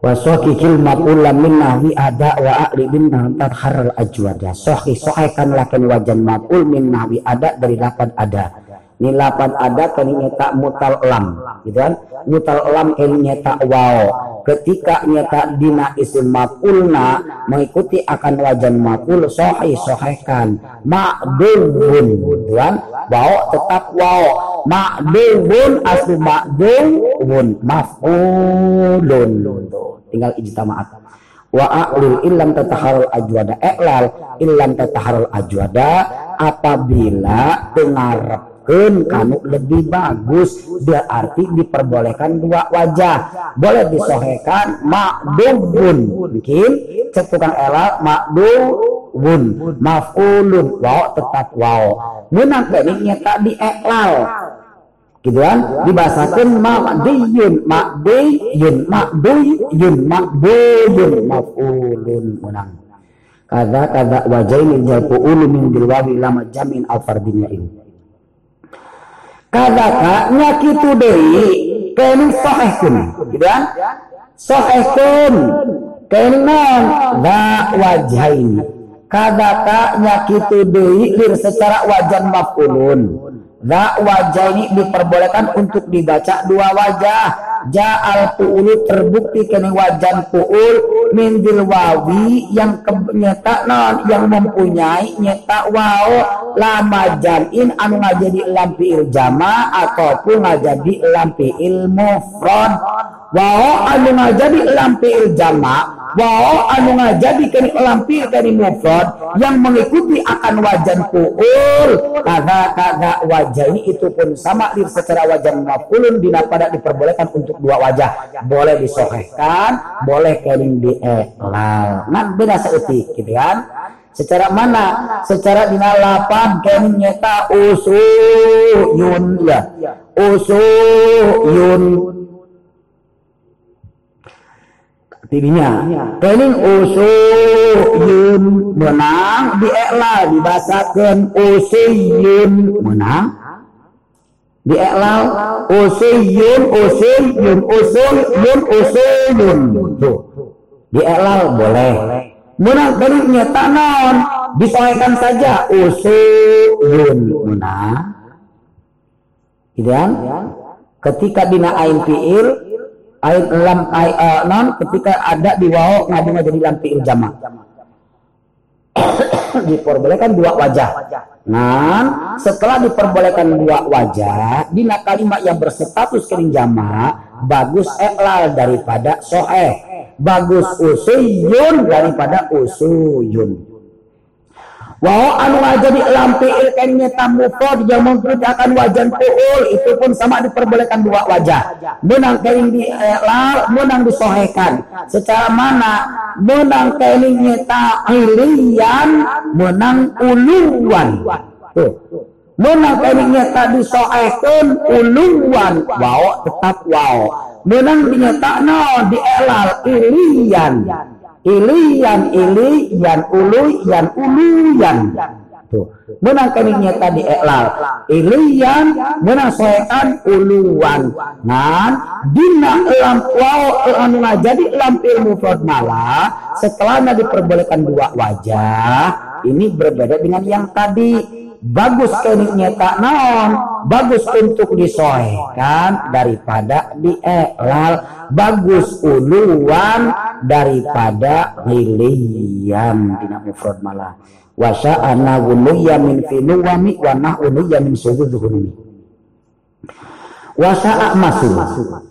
Wasokikil makulam min nahwi ada wa a'li bin tadhar ajwada sohi sohekan lakin wajan makul min nahwi ada dari lapan ada ini lapan ada kini nyata mutal lam gitu kan? Mutal lam kini nyata wow ketika nyata dina isim makulna mengikuti akan wajan makul sohi sohekan ma'dubun gitu kan? Wow tetap wow ma'dubun asli ma'dubun. Maf'ulun. Tinggal ijtama'at. Wa a'lil illam tataharul ajwada. Eklal illam tataharul ajwada. Apabila dengarkan kanu lebih bagus. Berarti diperbolehkan dua wajah. Boleh disohekan makdubun mungkin cek tukang elal makdubun maf'ulun wow tetap wow menang ini tak dieklal gitu kan? Dibahasakan makdiyun makdiyun makdiyun makdiyun maf'ulun menang kada kada wajaini jalpu ulu min dilwawi lama jamin al fardinya ini kada ka nyakitu deui kene sahihkeun gitu kan? Sahihkeun kene non da wajaini kada ka nyakitu deui lir secara wajan maf'ulun. Da wajah ini diperbolehkan untuk dibaca dua wajah. Ja'al pu'ulu terbukti kini wajan pu'ul min wawi yang nyata non yang mempunyai nyata wao lama jan'in anu ngajadi lampi il jama ataupun ngajadi lampi il mufrad. Wao anu ngajadi lampi il jama Wao anu ngajadikeun lampir dari mufrad yang mengikuti akan wajan puul kada kada wajah ini itu pun sama secara wajan mafulun bila pada diperbolehkan untuk dua wajah. Boleh disohehkan boleh keling dieklal nah beda seetik gitu kan? Secara mana? Secara dina lapan keling nyeta usuyun ya usuyun tidinya kening usuyun menang diekla dibasakan usuyun menang dieklal usuyun usuyun usuyun usuyun tuh. Dieklal boleh. Menang kening nyata non. Disoalkan saja. Usuyun menang gitu kan? Ketika dina ain fiil ayat lam ay, uh, non ketika ada di wao ngadu jadi lam fi'il jama diperbolehkan dua wajah Nah, setelah diperbolehkan dua wajah, di kalimat yang berstatus kering jama, bagus eklal daripada soeh, bagus usuyun daripada usuyun. Wah anu jadi lampi ilkennya tamu mufrad yang mengerjakan wajan puul itu pun sama diperbolehkan dua wajah. Menang keling di elal, menang disohekan. Secara mana? Menang kelingnya ta'ilian, menang uluan. Menang kelingnya tak disohekan uluan. Wow, tetap wow. Menang dinyata no di elal ilian iliyan iliyan uluyan uluyan tuh. Menang kalinya tadi eklal iliyan menang soekan uluan. Nan dina elam wow anu jadi elam ilmu mala setelah diperbolehkan dua wajah ini berbeda dengan yang tadi bagus keniknya tak naon? bagus untuk disoekan daripada dieklal bagus uluan daripada hilian dina mufrad malah. Wa sya'ana guluya min finuwami wa nahuluya min sududuhunmi wa sya'a masu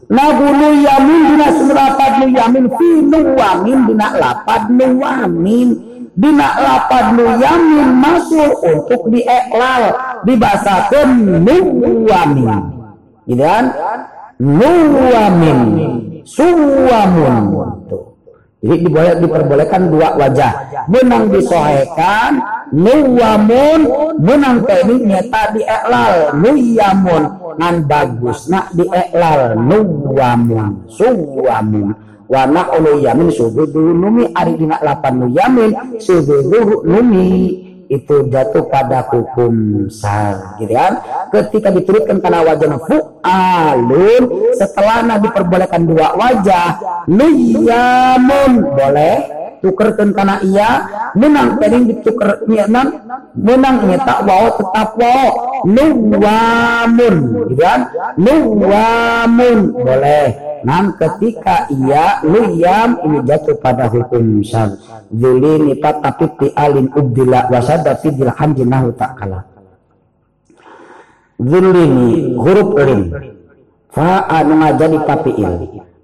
nagulu yamin dina semerapat nu yamin finuwamin dina lapad nuwamin Bina lapad nu yamin masuk untuk dieklal dibasakan nuwamin gitu kan? Nuwamin suwamun. Jadi diboleh, diperbolehkan dua wajah. Menang disohekan nuwamun menang tadi nyata dieklal nuyamun ngan bagus nak dieklal nuwamun suwamun wa naqlu yamin sujudu numi ari dina lapan nu yamin sujudu numi. Itu jatuh pada hukum sah gitu kan? Ketika diturutkan karena wajah fu'alun setelah nabi perbolehkan dua wajah liyamun boleh tukerkan karena iya menang tering dituker menang menang tak wow tetap wow nuwamun gitu kan nuwamun boleh Nah, ketika ia luyam ini jatuh pada hukum syar. Zulini tapi ti alin ubdila wasada fi dilham jinahu tak kalah. Zulini huruf lim. Fa anu ngajadi il.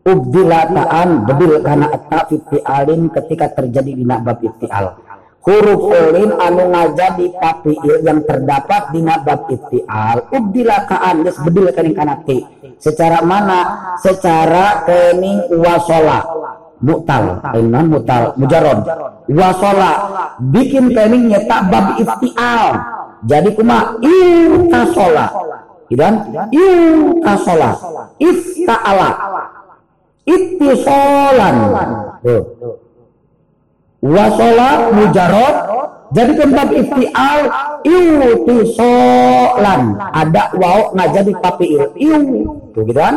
Ubdilataan bedil karena eta alin ketika terjadi di bab iftial. Huruf ulin anu ngajadi papiil yang terdapat di bab iftial. Ubdilataan geus bedil kening kana ti secara mana? Secara kening wasola. Mutal ainan mutal mujarod wasola bikin kening nyeta bab iftial. Jadi kuma irtasola. Dan irtasola. Iftaala ittisolan tuh. Wasola mujarot jadi tempat iftial iutisolan ada wow ngajadi papiil iu tuh gitu kan?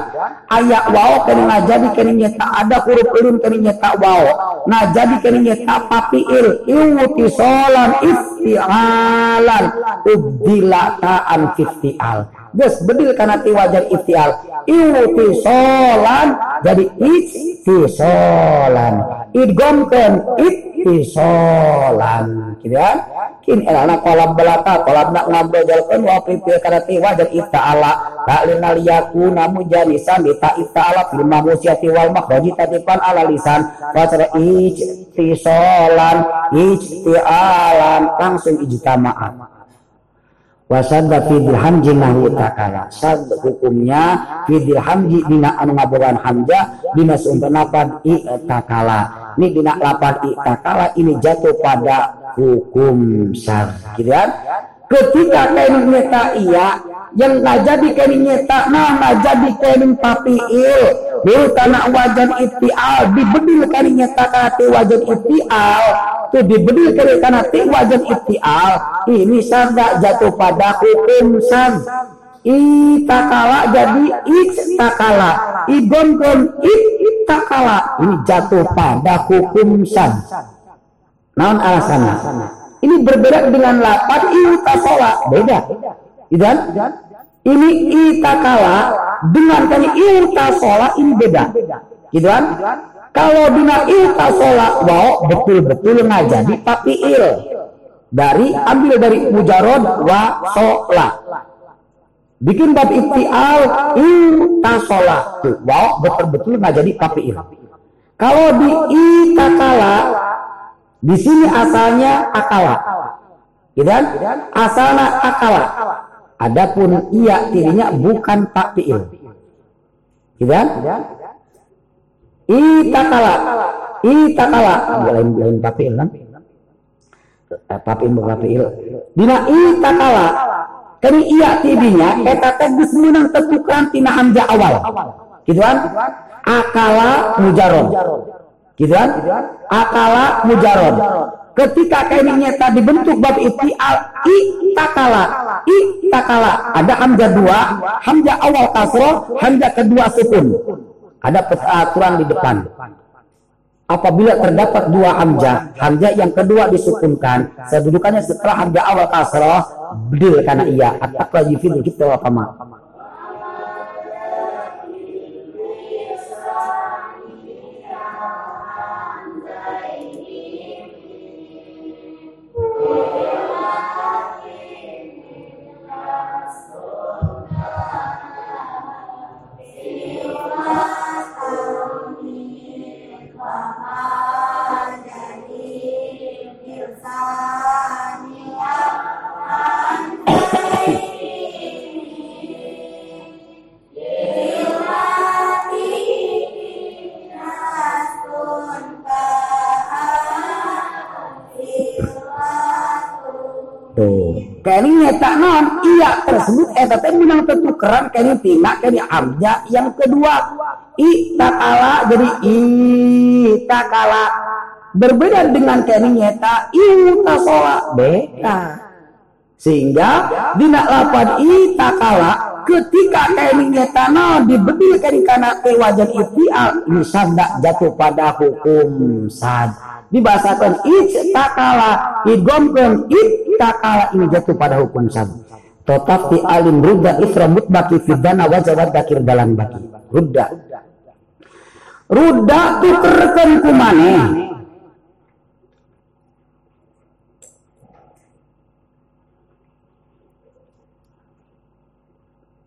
Ayak wow kini ngajadi kini nyeta ada huruf ulun kini nyeta wow ngajadi kini nyeta papiil iutisolan iftialan ubdilataan iftial Gus bedil karena ti wajar iftial iutisolan jadi istisolan idgomkan ittisolan gitu kin elana kolam belaka kolam nak ngabejalkan wa pipil karena ti wajar iftaala tak lina liyaku namu janisan ta iftaala fil mamusyati wal makhraji tatipan ala lisan. Wacara ijtisolan ijtialan langsung ijtama'at wasadda fidil hamji nahu takala sad hukumnya fidil hamji dina anu ngabogan hamja dina lapan i takala ini dina lapan i takala ini jatuh pada hukum sar gitu kan? Ketika kain nyeta iya yang nggak jadi kain nyeta nah nggak jadi kain papiil Dulu tanah wajan itial dibedil kain nyeta kate wajan itial. Tuh diberi karena wajan itial. Ini sarda jatuh pada hukum san itakala jadi itakala idon pun itakala ini jatuh pada hukum san naon alasannya? Ini berbeda dengan lapan itasola beda. Dan ini itakala dengan kali itasola ini beda. Kan kalau dina sholat wow betul-betul ngajadi il. Dari ambil dari mujarod wa sola bikin bab sholat. Tuh wow betul-betul ngajadi il kalau di itakala di sini asalnya akala gitu kan? Asalnya akala adapun ia tirinya bukan il gitu kan? Itakala itakala lain lain papil kan papil papil dina itakala kani iya tidinya eta teh geus meunang tetukan tina hamzah awal. Gitu kan? Akala mujarrad. Gitu kan? Akala mujarrad. Ketika kayaknya tadi bentuk bab itial itakala itakala ada hamzah dua hamzah awal kasroh hamzah kedua sukun. Ada peraturan di depan. Apabila terdapat dua hamzah, hamzah. yang kedua disukunkan, sedudukannya setelah hamzah awal kasrah, bedil karena iya, at-taqwa yufidul kita wa Kini tak non iya tersebut eta teh menang ketukeran kini tina kini abja yang kedua itakala jadi itakala berbeda dengan kini nyeta itasola beta sehingga dina lapan itakala ketika kini nyeta no dibedil kini karena kewajan itial ini sabda jatuh pada hukum sad dibahasakan takala idgomkan takala ini jatuh pada hukum sab tetap di alim rudda isra mutbaki fidana wajawat dakir dalam baki. Rudda. Rudda tukerkan kumane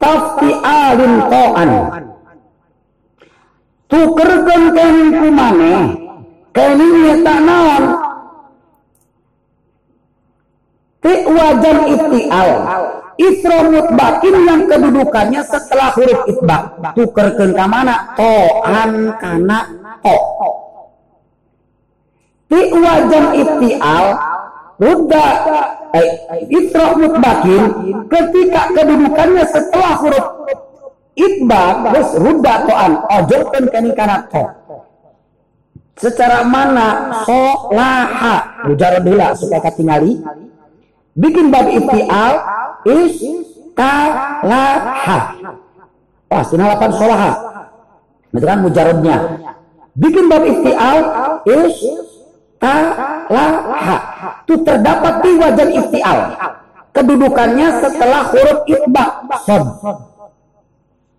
tafti alim to'an. Tukerkeun kening ku maneh kening nyata naon ti wajan itial isro mutbakin yang kedudukannya setelah huruf itbak tukerkeun ka mana? Toan kana to. Ti wajan itial Rudda eh, Isra mutbakin ketika kedudukannya setelah huruf itbak terus rudda to'an. Ojolkan kani kana to. Secara mana? Solaha. Mujarab bila supaya katingali bikin bab iftial is talaha pas lapan solaha. Itu kan mujarabnya. Bikin bab iftial is talaha. Itu terdapat di wajan iftial kedudukannya setelah huruf itbak sod.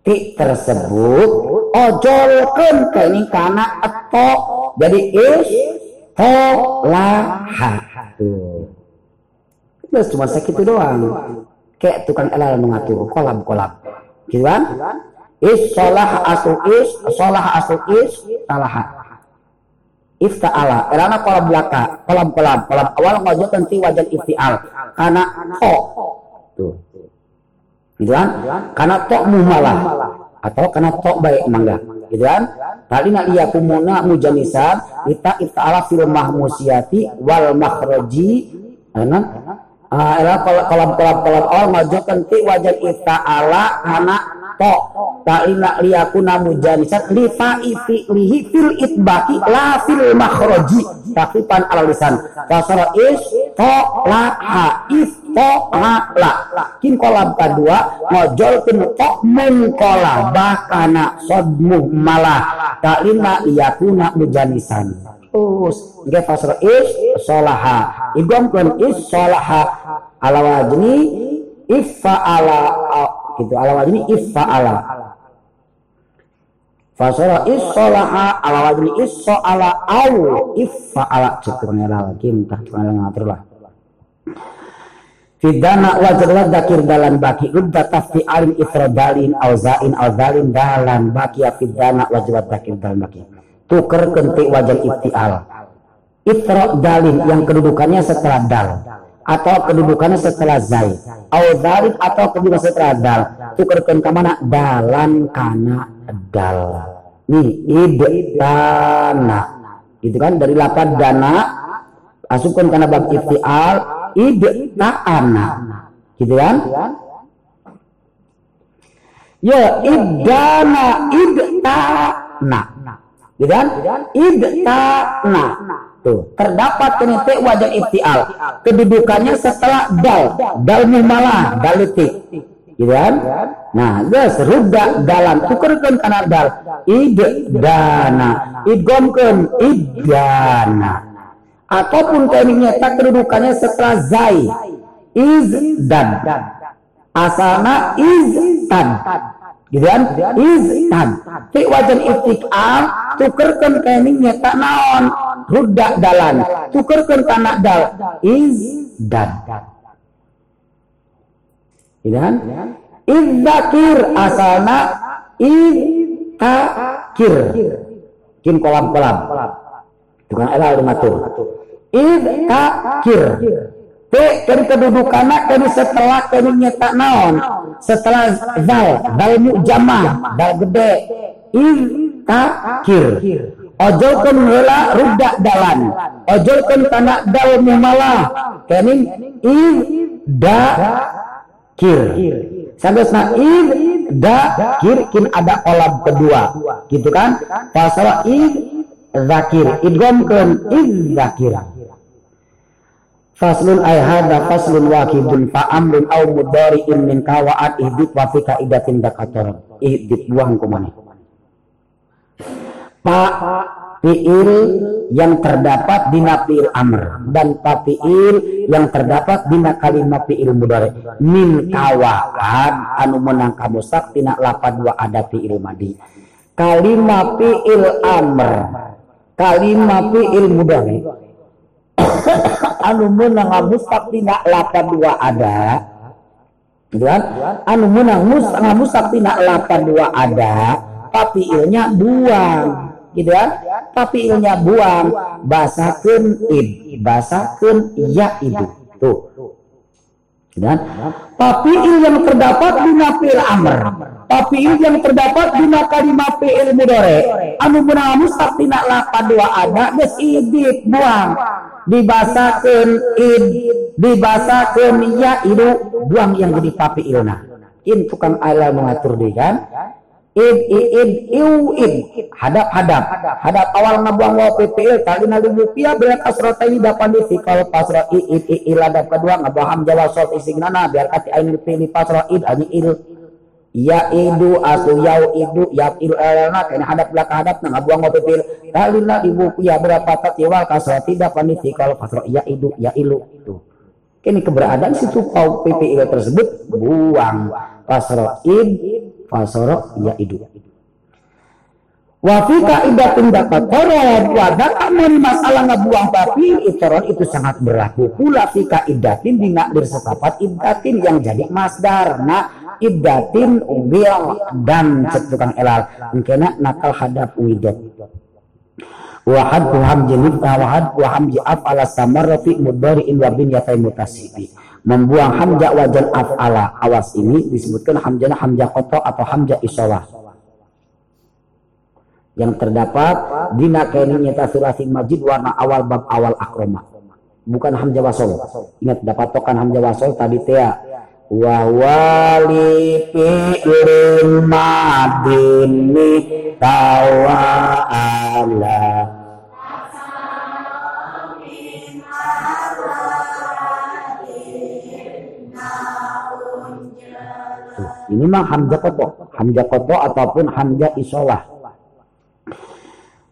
Ti tersebut ojolkan kening kana eto. Jadi is tolaha tuh terus cuma segitu doang. Kayak tukang elal mengatur kolam kolam. Gitu kan? Is solah asu is solah asu is talaha ifta'ala. Karena kolam belaka kolam kolam awal ngajak nanti wajan iftial karena to. Tuh. Gitu kan? Karena to mumalah atau karena to baik mangga. Gitu kan? Tadi nak iya kumuna mujanisan kita ifta'ala fil mahmusiyati wal makhraji karena Ah, kolam kolam kolam awal ngajak nanti wajan ifta'ala karena to. Ta'ina liyakuna mujanisan li fa'ifi lihi fil itbaki la fil makhraji takifan ala lisan. Kasara is to la ha is to la la. Kin kolam kedua ngojol kin to men bakana sodmu malah. Ta'ina liyakuna mujanisan terus nggak fasara is solaha igom kan is solaha ala wajni ifa ala gitu. Ala wajni ala. Fasara is-salaha ala wajni is-sala au. Ala. Cekurnya lagi entah cuma ngatur lah. Fidana wajah dakir dalan baki. Udda tafti alim ifradalin au zain au zalim dalan baki. Ya fidana wajah dakir dalan baki tuker kentik wajah iftial ifradalin yang kedudukannya setelah dal atau kedudukannya setelah zai au zalim atau kedudukannya setelah dal. Tukerkan ke mana? Dalam kana dal. Nih idana itu kan? Dari lapan dana asupkan karena bab iftial idana gitu kan? Ya idana idana gitu kan idana Tuh, terdapat kenite wajah iftial. Kedudukannya setelah dal, dal mumalah, dalitik. Gitu kan? Nah, guys, ruda dalam tukerkan karena dal. Idana, idgomkan idana. Ataupun tekniknya tak kedudukannya setelah zai. Izdan. Asana izdan gitu kan izan fi wajan istiqal tukerkan kening nyata naon. Rudak dalan. Tukerkan kana dal. Izdan gitu kan? Idzakir asalna takir. Kin kolam-kolam. Tukang elal dimatur takir. T kan kedudukannya kini setelah kini nyetak naon. Setelah zal zal jama dal gede. Il takir. Ojol kan hela rudak dalan. Ojol kan tanah dal mumala. Kini il da kir. Sampai sana il da kir kin ada kolam kedua. Gitu kan? Pasal il zakir. Idgom kan il zakir. Faslun ay hada faslun wakidun fa amrun au mudari'in min kawaat ihdib wa fi kaidatin dakator. Ihdib buang kumane. Pa fi'il yang terdapat di fi'il amr dan pa fi'il yang terdapat di kalimat fi'il mudari min kawaat anu menang kamu tina lapan dua ada fi'il madi. Kalimat fi'il amr kalimat fi'il mudari anu menang mustak tina lapan dua ada. Gitu kan? Anu menang mus ngamusak tina lapan dua ada. Tapi ilnya buang gitu tapi ilnya buang. Basakeun id basakeun ya itu tuh. Dan tapi il yang terdapat di fi'il amr. Tapi il yang terdapat di kalimat fi'il mudore anu beunang mustaq tina lapan dua ada geus idit buang. Dibasakeun id dibasakeun ya itu buang yang jadi tapi ilna. In tukang ala mengatur di kan id id iu id hadap hadap. Hadap. Awal ngabuang wa ppil kali nali rupiah berat asrota ini dapat di kalau pasra id id id hadap kedua ngabuang hamzah wasol ising nana biar kati ainul pilih pasra id ani il. Ya idu asu yau idu ya il elana kena hadap belakang hadap nang ngabuang wa ppil kali nali rupiah berapa tati wal kasra tidak paniti kalau pasra ya idu ya ilu itu. Ini keberadaan situ kau PPIL tersebut buang. Pasra id fasoro ya idu Wafika idatun dapat korod wadah meni masalah ngebuang babi itoron itu sangat berlaku pula fika idatin dina bersekapat idatin yang jadi masdar. Nah idatin wil dan cetukang elal. Mungkin nakal hadap widat wahad kuham jenib wahad kuham ji'af ala samar rafi mudari'in wa bin yatai mutasibi membuang hamzah wajan af'ala awas ini disebutkan hamzahnya hamzah koto atau hamzah isolah yang terdapat dina kaini nyata sulasi majid warna awal bab awal akroma. Bukan hamzah wasol. Ingat dapat tokan hamzah wasol tadi tea. Wa wali fi'lin madini tawa ala Ini mah hamzah koto, hamzah koto ataupun hamzah isolah.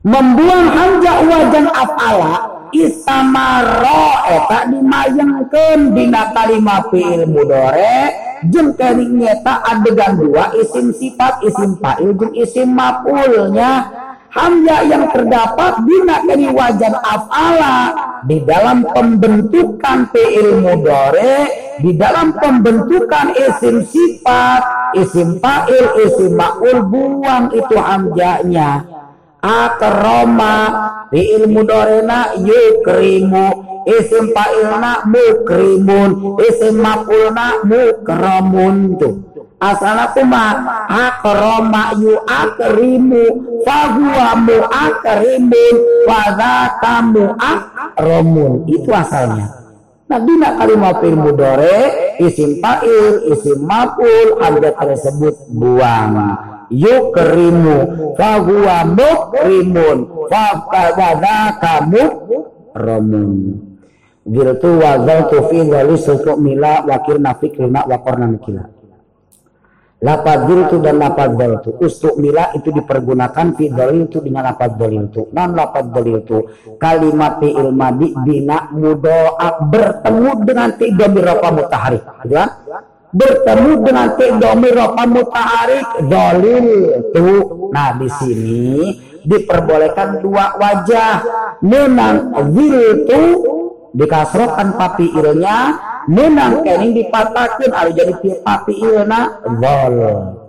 Membuang hamzah wajan afala istamaro eta dimayangkeun dina kalima fiil mudore jeung kering adegan dua isim sifat isim fa'il jeung isim maf'ulnya hamzah yang terdapat dina kini wajan afala di dalam pembentukan fiil mudore di dalam pembentukan isim sifat, isim fa'il, isim ma'ul buang itu hamzahnya. Akroma fi'il mudorena yukrimu. Isim fa'ilna mukrimun. Isim ma'ulna mukramun. Tuh asana kuma akroma yu akrimu fahuwa mu akrimun kamu akromun itu asalnya. Nah, bina kalimat fi'il mudore, isim fa'il, isim maf'ul, harga tersebut buang. Yukrimu, fahuwa mukrimun, fakadha kamu romun. Giltu wazal tufi wali sukuk mila wakir nafik lima wakorna mikila. Lapad itu dan lapad itu Ustuk mila itu dipergunakan fi itu dengan lapad itu. Non lapad dalil itu kalimat fi'il madi bina mudoa bertemu dengan tidomir rofa mutaharik. Gitu kan? Bertemu dengan rofa mutaharik dalil itu. Nah di sini diperbolehkan dua wajah. Menang zil itu dikasrokan papi ilnya menang. Kening dipatakan ada jadi papi ilna zol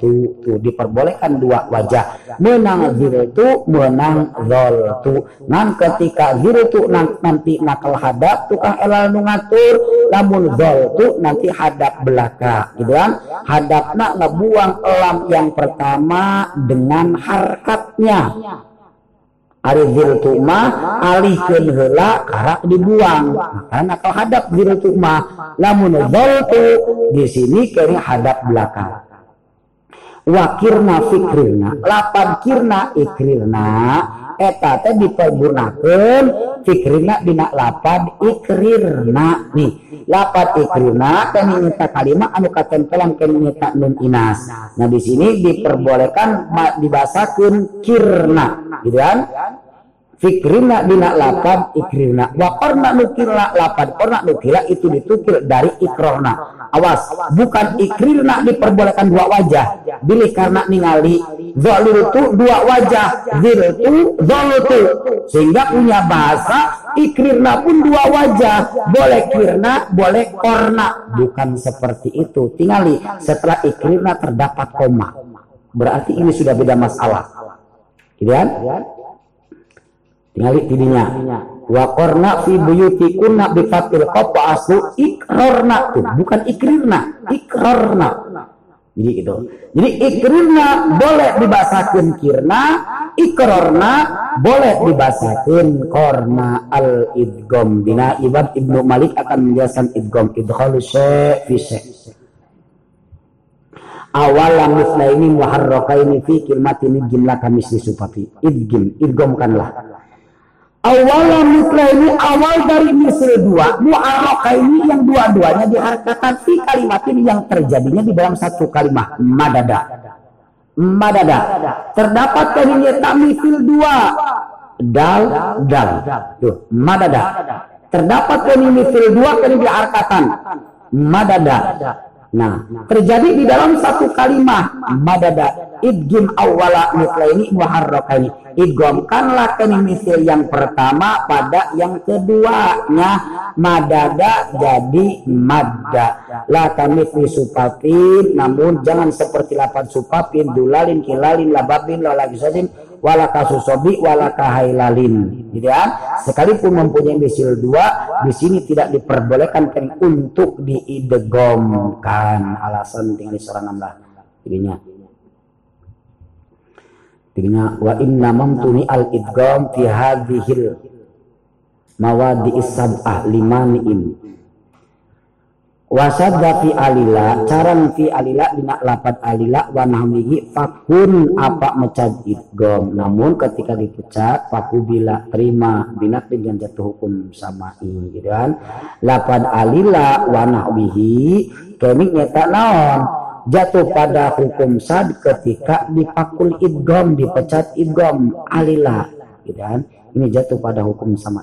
tu tu diperbolehkan dua wajah. Menang zil tu menang zol tu. Nan ketika zil tu nanti nakal hadap tukang elal nungatur namun zol tu nanti hadap belaka gitu kan? Hadap nak ngebuang elam yang pertama dengan harkatnya Ari ziltu mah alihkeun heula karak dibuang. Karena kalau hadap ziltu mah lamun zaltu di sini kering hadap belakang. Wakirna fikrina, lapan kirna ikrirna, eta teh dipergunakan fikrina dina lapad ikrirna. Nih lapad ikrirna kan nyata kalimat anu katempelan kan nyata nun inas. Nah di sini diperbolehkan dibasakan kirna gitu kan? Fikrina dina lapad ikrina wa korna nukila lapad korna nukila itu ditukil dari ikrona awas bukan ikrina diperbolehkan dua wajah. Pilih karena ningali zalil itu dua wajah. Zil itu sehingga punya bahasa ikrina pun dua wajah. Boleh kirna boleh korna. Bukan seperti itu. Tingali setelah ikrina terdapat koma. Berarti ini sudah beda masalah. Gitu kan? Tinggal tidinya. Wa qarna fi buyutikunna bi fatil qaf aslu ikrarna tuh, bukan ikrirna, ikrarna. Jadi itu. Jadi ikrirna boleh dibasakeun kirna, ikrarna boleh dibasakeun korna al idgom. Dina Ibad Ibnu Malik akan menjelaskan idgom idkhalu syai' fi awalan mislaini muharrakaini fi kilmatin jumlah kami supati idgim idgomkanlah awalan mislaini awal dari misal dua muharrakaini yang dua-duanya diharkakan fi kalimatin yang terjadinya di dalam satu kalimat madada. Madada. Terdapat kalinya tak misil dua. Dal dal. Tuh madada. Terdapat kalinya misil dua kali diharkakan madada. Nah, terjadi di dalam satu kalimat madada idgim awala mitlaini muharrakaini. Idgomkanlah misil yang pertama pada yang keduanya. Madada jadi madda. La kamitsli supapin. Namun jangan seperti lapan supapin. Dulalin kilalin lababin lalagisazin wala kasusobi wala kahailalin gitu ya. Sekalipun mempunyai misil dua di sini tidak diperbolehkan untuk diidegomkan alasan tinggal diserangan lah jadinya jadinya wa inna mamtuni al idgom fi hadhil mawadi isab'ah limani'in. Wasadda fi alila caran fi alila dina lapat alila wa nahmihi fakun apa mecat idgom namun ketika dipecat faku bila terima dina dengan jatuh hukum sama ini gitu kan. Lapat alila wa nahmihi kami nyata naon jatuh pada hukum sad ketika dipakul idgom dipecat idgom alila gitu kan? Ini jatuh pada hukum sama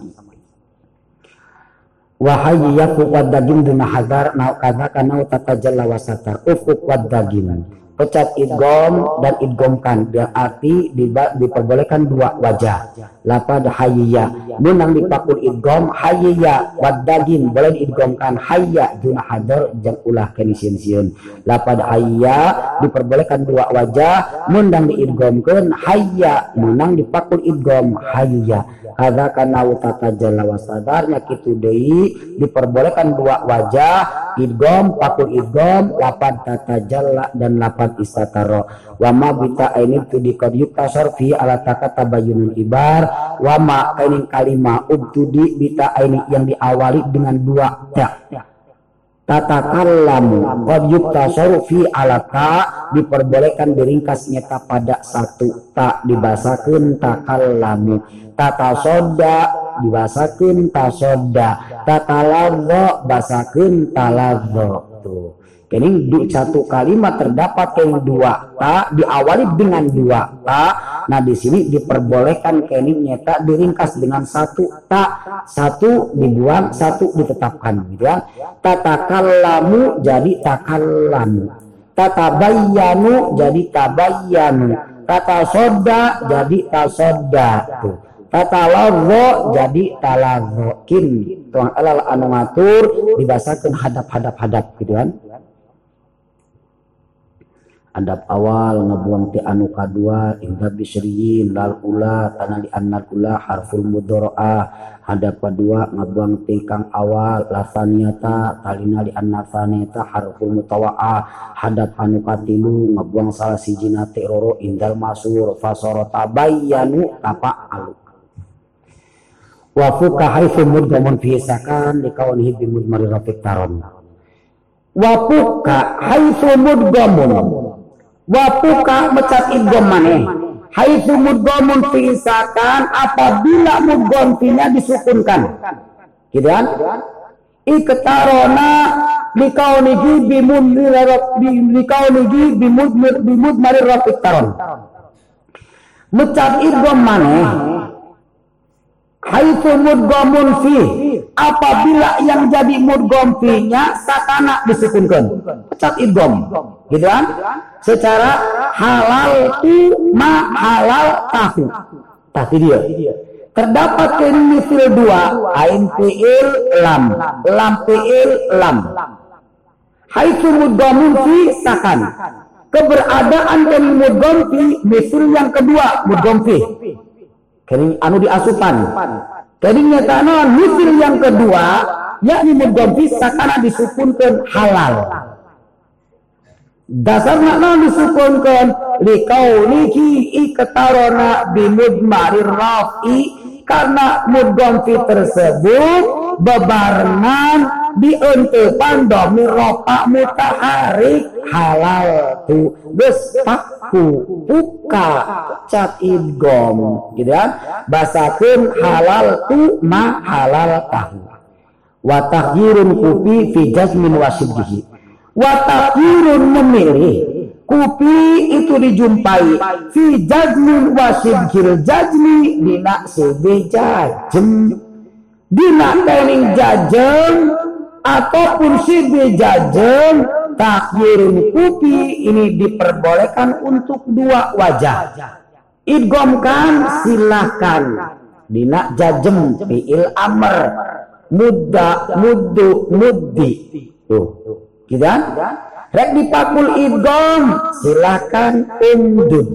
wahai yakuk wadagin duna hadar nau kada kana tatajalla wasata ufuk wadagin pecat idgom dan idgomkan berarti diperbolehkan dua wajah. Lapad hayya. Menang dipakul idgom hayya. Wadagin boleh diidgomkan hayya duna hadar jang ulah kenisian siun lapad hayya diperbolehkan dua wajah. Menang diidgomkan hayya. Menang dipakul idgom hayya. Ada karena utata jala wasadarnya kitu dei diperbolehkan dua wajah. Idgom pakul idgom lapan tata jala dan lapan istataro wama bita ini tu di kodiyuk tasor fi ala taka tabayunun ibar. Wama kainin kalima ubtudi bita ini yang diawali dengan dua ya. Tatakallamu qad yuktasaru fi alata diperbolehkan diringkas nyata pada satu. Tak dibasakeun takallamu. Tata soda dibasakeun tasoda. Tata ladho basakeun taladho tuh Kini di satu kalimat terdapat yang dua ta diawali dengan dua ta. Nah di sini diperbolehkan kini nyata diringkas dengan satu ta, satu dibuang, satu ditetapkan. Gitu ya. Tatakallamu jadi takallamu. Tatabayyanu jadi tabayyanu. Tata soda jadi tasoda. Tuh. Tata lazo jadi talazokin. Tuang alal anu ngatur dibasakan hadap-hadap hadap gitu kan adab awal ngebuang ti anu kadua inda bisriyin lal ula tanali annal ula harful mudoroah hadap kedua ngebuang ti kang awal lasaniata talinali annasaneta harful mutawaah. Hadap anu katilu ngebuang salah si jinati roro indal masur fasoro tabayyanu tapa alu wa fuka haitsu mudgamun fi sakan likawnihi bimudmari rafiq taron. Wa fuka haitsu Wapuka mecat idgom maneh. Haitsu mudgomun fiisakan apabila mudgom-nya disukunkan. Gitu kan? Iktarona likaunigi bimud likaunigi bimud bimud mari rafik taron. Mecat idgom maneh. Haitsu mudgomun fi apabila yang jadi mudgom fi-nya sakana disukunkan. Mecat idgom. Gitu kan? secara halal tu ma halal tahu. Tapi dia. Terdapat misil dua ain fiil lam. Lam fiil lam. Haitsu muddamun fi sakan. Keberadaan dan mudgomfi misil yang kedua mudgomfi kering anu diasupan keringnya tanah misil yang kedua yakni mudgomfi sakana disukunkan halal. Dasar makna disukunkan liki iketarona bimudmarir rafi karena mudgomfi tersebut bebarengan diuntupan domi ropa mutaharik halal tu. Paku buka cat idgom gitu kan? Basakeun halal tu ma halal tahu. Wa kupi fi jazmin wasiddihi wa tahyirun memilih kupi itu dijumpai fi jazmin wasidhil jazmi dina sebe jajem dina kening jajem ataupun sebe jajem takyirun kupi ini diperbolehkan untuk dua wajah. Idgomkan silahkan. Dina jajem fi'il amr. Mudda muddu muddi. Tuh. Gitu kan rek dipakul idgom silahkan umdud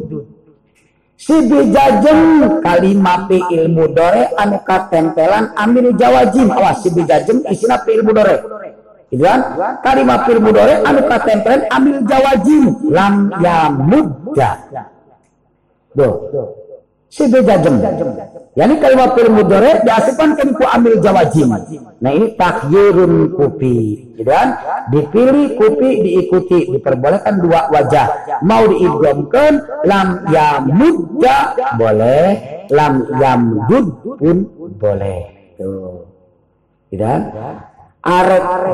si bijajem kalimat fi'il mudore anu katempelan amil jawajim awas si bijajem isina fi'il mudore gitu kan? Kalimat fi'il mudore anu katempelan amil jawajim lam yamudda. Tuh. Si bejajem. Yani kalimat fi'il mudhari diasupkan ku amil jawajim. Nah ini takhyirun kupi. Gitu kan? Dipilih kupi diikuti diperbolehkan dua wajah. Mau diidghamkan lam yamudda boleh, lam yamdud pun boleh. Tuh. Gitu kan?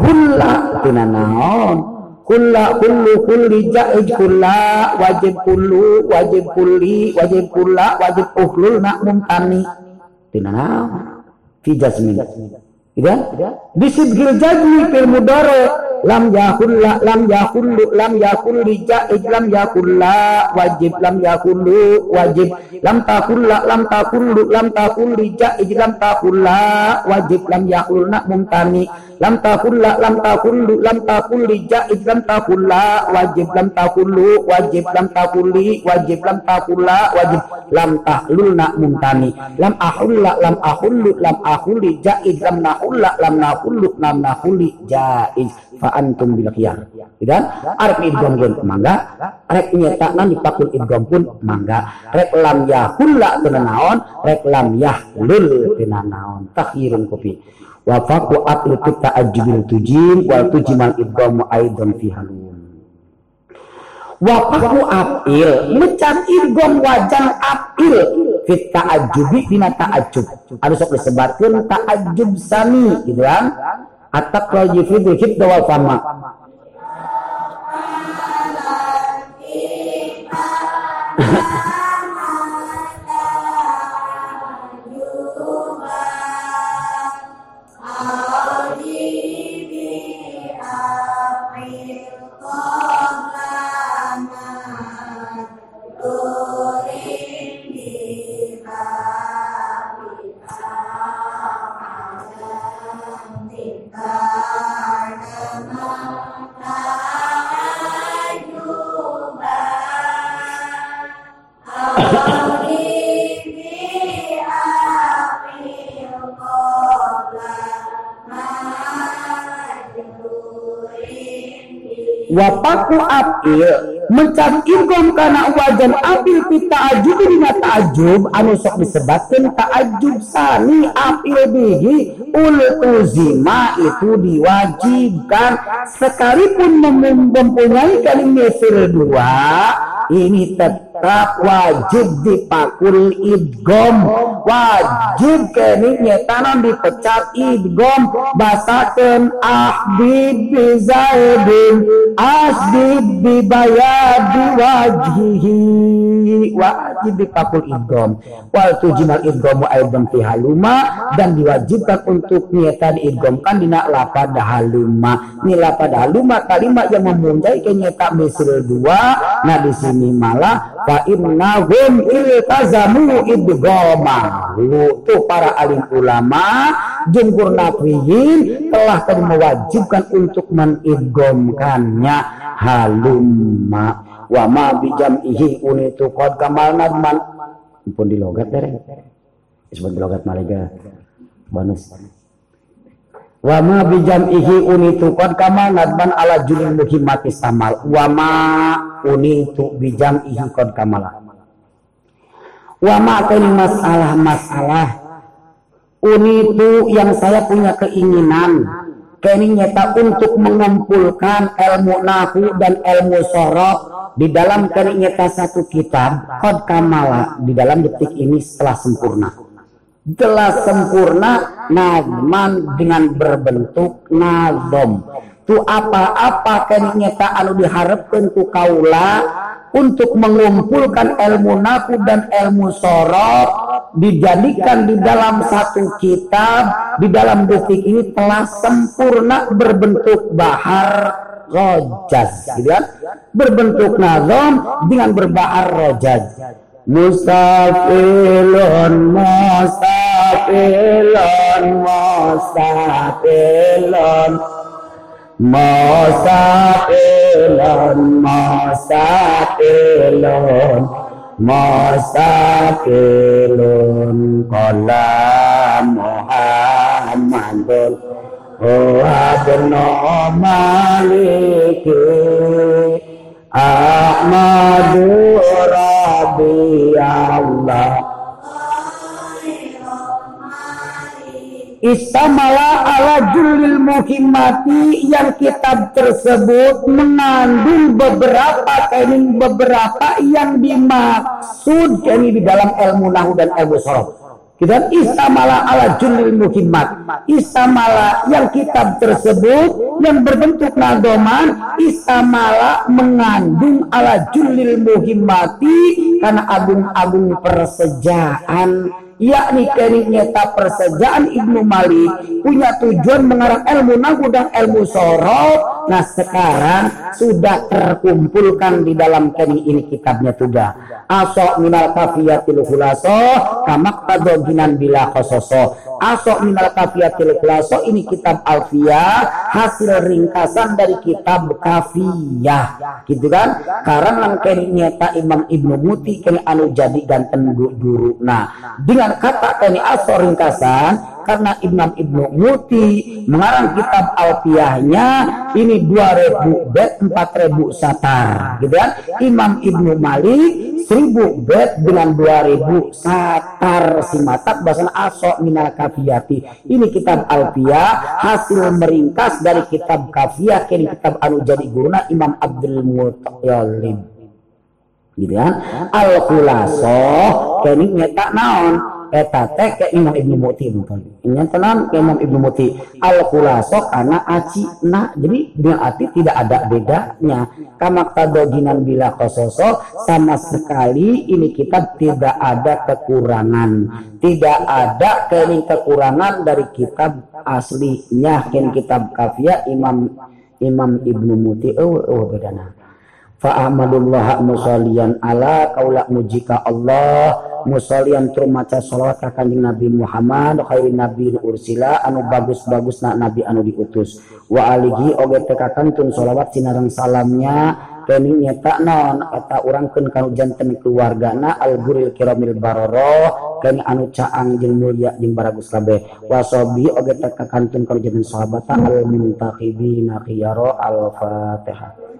Hulla tina naon? Kulla kullu kulli ja'id kulla wajib kullu wajib kulli wajib kulla wajib uhlul nak mumtani tinana fi jazmin. Iya? Bisibgil jazmi fil mudore lam yakulla lam yakullu lam yakulli jaid lam yakulla wajib lam yakullu wajib. Lam takulla lam takullu lam takulli jaid lam takulla wajib lam yakulna mumtani lam takulla lam takullu lam takulli jaid lam takulla wajib lam takullu wajib lam takulli wajib lam takulla wajib lam tahlulna mumtani lam ahulla lam ahullu lam ahulli jaid lam nahulla lam nahullu lam nahulli jaid fa antum bil khiyar. Dan arep idgham mangga, arep nyetakna dipakul idgham pun mangga. Rek lam yahulla teu naon, rek lam yahlul teu naon. Takhirun kopi. Wa faqu atlu ta'ajjubil tujim wal tujimal idgham aidan fi halun. Wa apil, mecan idgham wajan apil fit ta'ajjubi dina ta'ajjub. Anu sok disebutkeun ta'ajjub sami gitu kan at-taqwa yufidul hibda wal fama wapaku apil mencari irgom karena wajan apil pita ajub dina ta'ajub anu sok disebutkan ta'ajub sani apil bihi ul uzima itu diwajibkan. Sekalipun mempunyai kalimat dua ini tetap wajib dipakul idgom wajib keningnya tanam dipecat idgom basakan ahbib bizaidin asbib bibayadi wajhihi wajib dipakul idgom wal tujimal idgomu aidan fi haluma. Dan diwajibkan untuk nyata diidgomkan dina lapad haluma. Ini lapad haluma kalimat yang mempunyai kenyata misal dua. Nah di sini ini malah fa innahum iltazamu idghama itu para alim ulama jumhur nafiyin telah tadi mewajibkan untuk menidgomkannya halumma wa ma bijam'ihi unitu qad kamal nadman pun di logat dereng disebut di logat malaga bonus. Wa ma bijam'ihi unitu qad kamal nadman ala julil muhimmati samal. Wa ma unitu bijam'ihi qad kamala wa ma masalah-masalah. Unitu yang saya punya keinginan kini nyata untuk mengumpulkan ilmu nahu dan ilmu sorok di dalam kini nyata satu kitab kod kamala di dalam detik ini setelah sempurna. Telah sempurna nazman dengan berbentuk nazom. Tu apa-apa kini nyata anu diharapkan tu kaula untuk mengumpulkan ilmu naku dan ilmu sorot dijadikan di dalam satu kitab di dalam detik ini telah sempurna berbentuk bahar rojaz gitu kan? Berbentuk nazom dengan berbahar rojaz. Mustafilun Mustafilun Mustafilun. Mustaqilun Mustaqilun Mustaqilun Qala Muhammadun. Huwa ibnu Maliki. Ahmadu Rabbi Allah Istamala ala julil muhimmati yang kitab tersebut mengandung beberapa kaining beberapa yang dimaksud ini di dalam ilmu nahu dan ilmu sorof. Kita istamala ala julil muhimmat. Istamala yang kitab tersebut yang berbentuk nadoman. Istamala mengandung ala julil muhimmati karena agung-agung persejaan yakni kini nyata persejaan Ibnu Malik punya tujuan mengarang ilmu nagu dan ilmu sorot. Nah sekarang sudah terkumpulkan di dalam kini ini kitabnya sudah asok minal kafiyatil hulaso kamak tadoginan bila khososo asok minal kafiyatil hulaso ini kitab alfiyah hasil ringkasan dari kitab kafiyah. Gitu kan? Karena kini nyata Imam Ibnu Muti kini anu jadi ganten guru nah dengan kata ini asor ringkasan karena Imam Ibnu Muti mengarang kitab Alfiyahnya ini 2000 bed 4000 satar gitu kan? Imam Ibnu Malik 1000 bed dengan 2000 satar simatak bahasa asok minal kafiyati. Ini kitab Alfiyah hasil meringkas dari kitab kafiyah ini kitab anu jadi guruna Imam Abdul Muttalib. Gitu kan? Al khulasoh kini nyetak naon eta teh ke Imam Ibnu Muti bukan ini tenan ke Imam Ibnu Muti. Al khulaso karena aci nah jadi dengan arti tidak ada bedanya. Kamak tadoginan bila kososo sama sekali ini kita tidak ada kekurangan. Tidak ada kening kekurangan dari kitab aslinya. Ken kitab kafia Imam Imam Ibnu Muti. Oh oh bedana Fa'amadullah musallian ala kaula mujika Allah. Musallian tur maca salawat ka kanjeng Nabi Muhammad khairin nabi ursila anu bagus-bagus na nabi anu diutus. Wa alihi oge teh kakantun shalawat sinareng salamnya kening nyata non eta urangkeun ka janten keluargana al-buril kiramil baroro kan anu caang jeung mulia jeung baragus kabeh. Wasobi oge teh kakantun ka janten sahabat al-muntaqibina khiyaro al-fatihah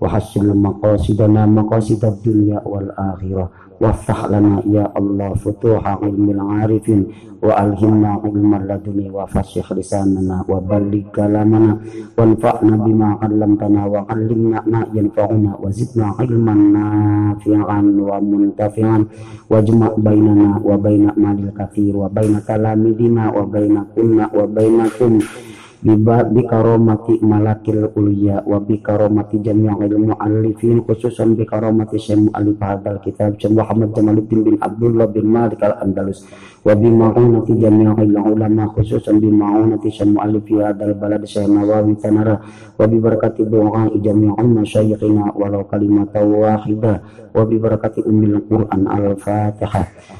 وحسن مقاصدنا مقاصد الدنيا والآخرة وافتح لنا يا الله فتوح علم العارفين وألهمنا علم اللدني وفسح لساننا وبلغ كلامنا وانفعنا بما علمتنا وعلمنا ما ينفعنا وزدنا علما نافعا ومنتفعا واجمع بيننا وبين مال الكثير وبين تلاميذنا وبين كنا وبينكم bi karomati malakil ulia wa bi karomati jami'il mu'allifin khususan bi karomati syekh mu'allif hadal kitab Syekh Muhammad Jamaluddin bin Abdullah bin Malik al-Andalus. Wa bi ma'unati jami'il ulama khususan bi ma'unati syekh mu'allif hadal balad Syekh Nawawi Tanara. Wa bi barakati doa jami'il masyayikhina walau kalimatan wahidah wa bi barakati ummil Qur'an al-Fatihah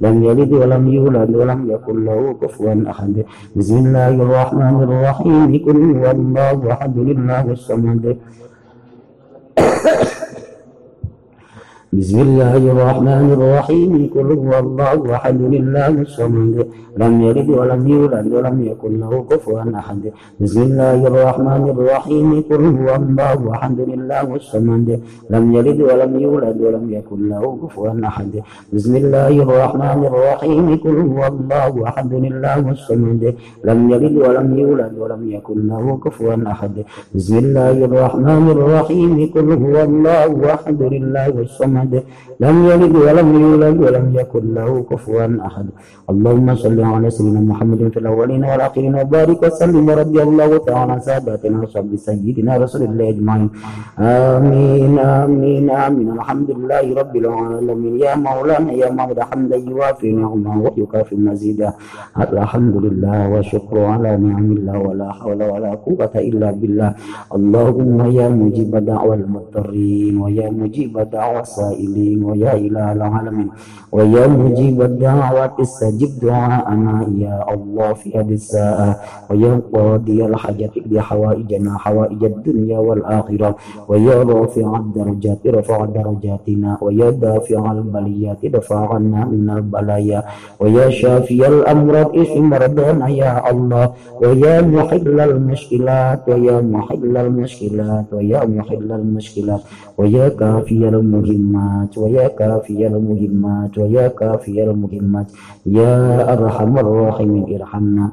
لم يلد ولم يولد ولم يكن له كفوا أحد. بسم الله الرحمن الرحيم. قل هو الله أحد. لله الصمد. بسم الله الرحمن الرحيم. قل هو الله أحد. لله الصمد. لم يلد ولم يولد ولم يكن له كفوا أحد. بسم الله الرحمن الرحيم. قل هو الله أحد. لله الصمد. لم يلد ولم يولد ولم يكن له كفوا أحد. بسم الله الرحمن الرحيم. قل هو الله أحد. لله الصمد. لم يلد ولم يولد ولم يكن له كفوا أحد. بسم الله الرحمن الرحيم. قل هو الله أحد. لله الصمد. أحد لم يلد ولم يولد ولم يكن له كفوا أحد. اللهم صل على سيدنا محمد في الأولين والآخرين وبارك وسلم رضي الله تعالى عن ساداتنا وصحب سيدنا رسول الله أجمعين. آمين آمين آمين. الحمد لله رب العالمين. يا مولانا يا مولى حمدا يوافي نعمه ويكافي مزيدا. الحمد لله وشكر على نعم الله ولا حول ولا قوة إلا بالله. اللهم يا مجيب دعوة المضطرين ويا مجيب دعوة السائلين ويا إله العالمين ويا مجيب الدعوات استجب دعاءنا يا الله في هذه الساعة ويا قاضي اقضي حوائجنا حوائج الدنيا والآخرة ويا رافع الدرجات رفع درجاتنا ويا دافع البليات دفع عنا من البلايا ويا شافي الأمراض اشف مرضانا يا الله ويا محل المشكلات ويا محل المشكلات ويا محل المشكلات ويا كافي المهمات ويا كافي المهمات ويا كافي المهمات يا أرحم الراحمين إرحمنا.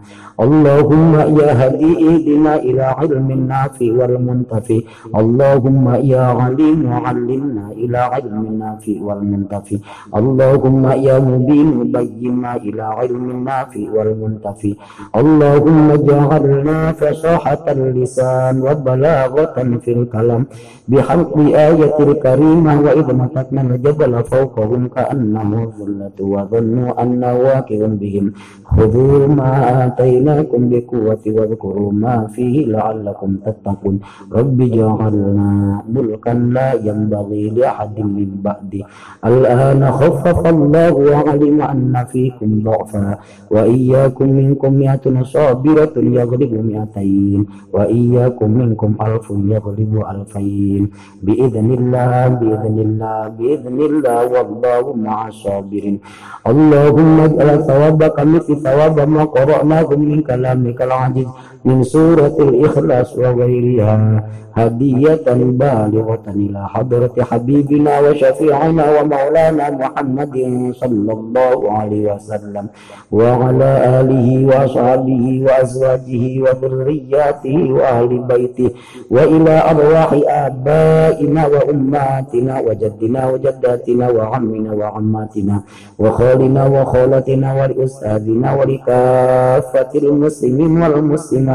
اللهم يا هدي اهدنا إلى علم النافع والمنتفع. اللهم يا عليم علمنا إلى علم النافع والمنتفع. اللهم يا مبين بينا إلى علم النافع والمنتفع. اللهم اجعلنا فصاحة اللسان وبلاغة في الكلام. بحق آية الكريمة وإذ متتنا الجبل فوقهم كأنه ظلة وظنوا أنه واقع بهم. خذوا ما آتيناكم بقوة واذكروا ما فيه لعلكم تتقون. رب اجعلنا ملكا لا ينبغي لأحد من بعدي الآن خفف الله وعلم أن فيكم ضعفا. وإياكم منكم مئة صابرة يغلب مئتين. وإياكم منكم ألف يغلب ألفين. بإذن الله بإذن الله بإذن الله والله مع الصابرين اللهم اجعل ثوابك مثل ثواب ما قرأناه من كلامك العزيز من سورة الإخلاص وغيرها هدية بالغة إلى حضرة حبيبنا وشفيعنا ومولانا محمد صلى الله عليه وسلم وعلى آله وأصحابه وأزواجه وذرياته وأهل بيته وإلى أرواح آبائنا وأمهاتنا وجدنا وجداتنا وعمنا وعماتنا وخالنا وخالتنا ولأستاذنا ولكافة المسلمين والمسلمات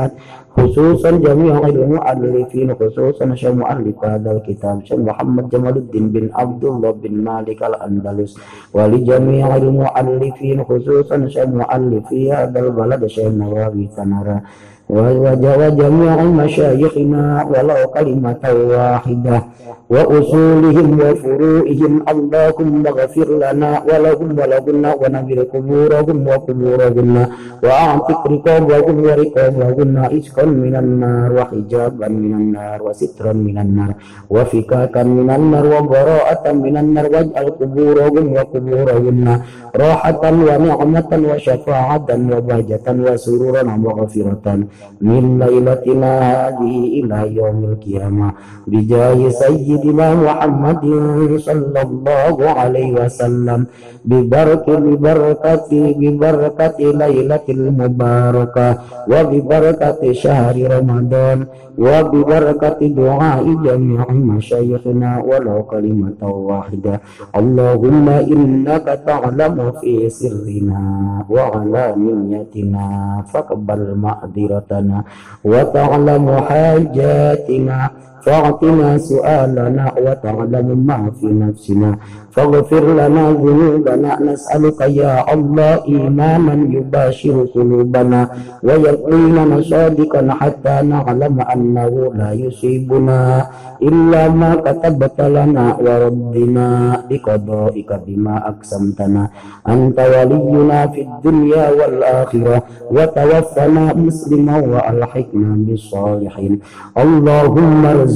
خصوصا جميع المؤلفين خصوصا شيخ مؤلف هذا الكتاب شيخ محمد جمال الدين بن عبد الله بن مالك الأندلس ولجميع المؤلفين خصوصا شيخ مؤلف هذا البلد شيخ نواوي تنرى وجميع مشايخنا ولو كلمة واحدة وأصولهم وفروعهم اللهم اغفر لنا ولهم ولهن ونبر قبورهم وقبورهن وأعتق رقابهم ورقابهن إسكا من النار وحجابا من النار وسترا من النار وفكاكا من النار وبراءة من النار واجعل قبورهم وقبورهن راحة ونعمة وشفاعة وبهجة وسرورا ومغفرة من ليلتنا هذه إلى يوم القيامة بجاه سيدنا محمد صلى الله عليه وسلم ببركة ببركة ببركة ليلة المباركة وببركة شهر رمضان وببركة دعاء جميع مشايخنا ولو كلمة واحدة اللهم إنك تعلم في سرنا وعلانيتنا فاقبل وتعلم حاجاتنا فاعطنا سؤالنا وتعلم ما في نفسنا فاغفر لنا ذنوبنا نسألك يا الله إيمانا يباشر قلوبنا ويقينا صادقا حتى نعلم أنه لا يصيبنا إلا ما كتبت لنا وردنا بقضائك بما أقسمتنا أنت ولينا في الدنيا والآخرة وتوفنا مسلما وألحقنا بالصالحين اللهم ارزقنا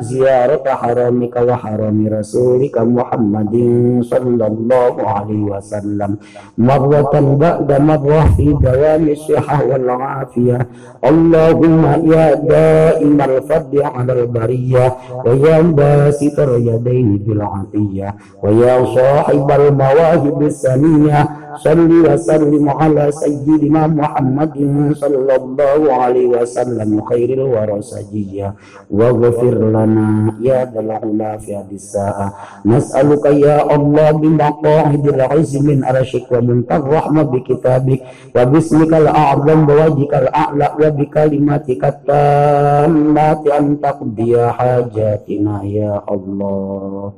زيارة حرمك وحرم رسولك محمد صلى الله عليه وسلم مرة بعد مرة في دوام الصحة والعافية اللهم يا دائم الفضل على البرية ويا باسط اليدين بالعطية ويا صاحب المواهب السنية صل وسلم على سيدنا محمد صلى الله عليه وسلم خير الورى سجية واغفر لنا يا ذا العلا في هذه الساعة نسألك يا الله بمقاعد العز من أرشك ومنتهى الرحمة بكتابك وباسمك الأعظم بوجهك الأعلى وبكلماتك التامات أن تقضي حاجاتنا يا الله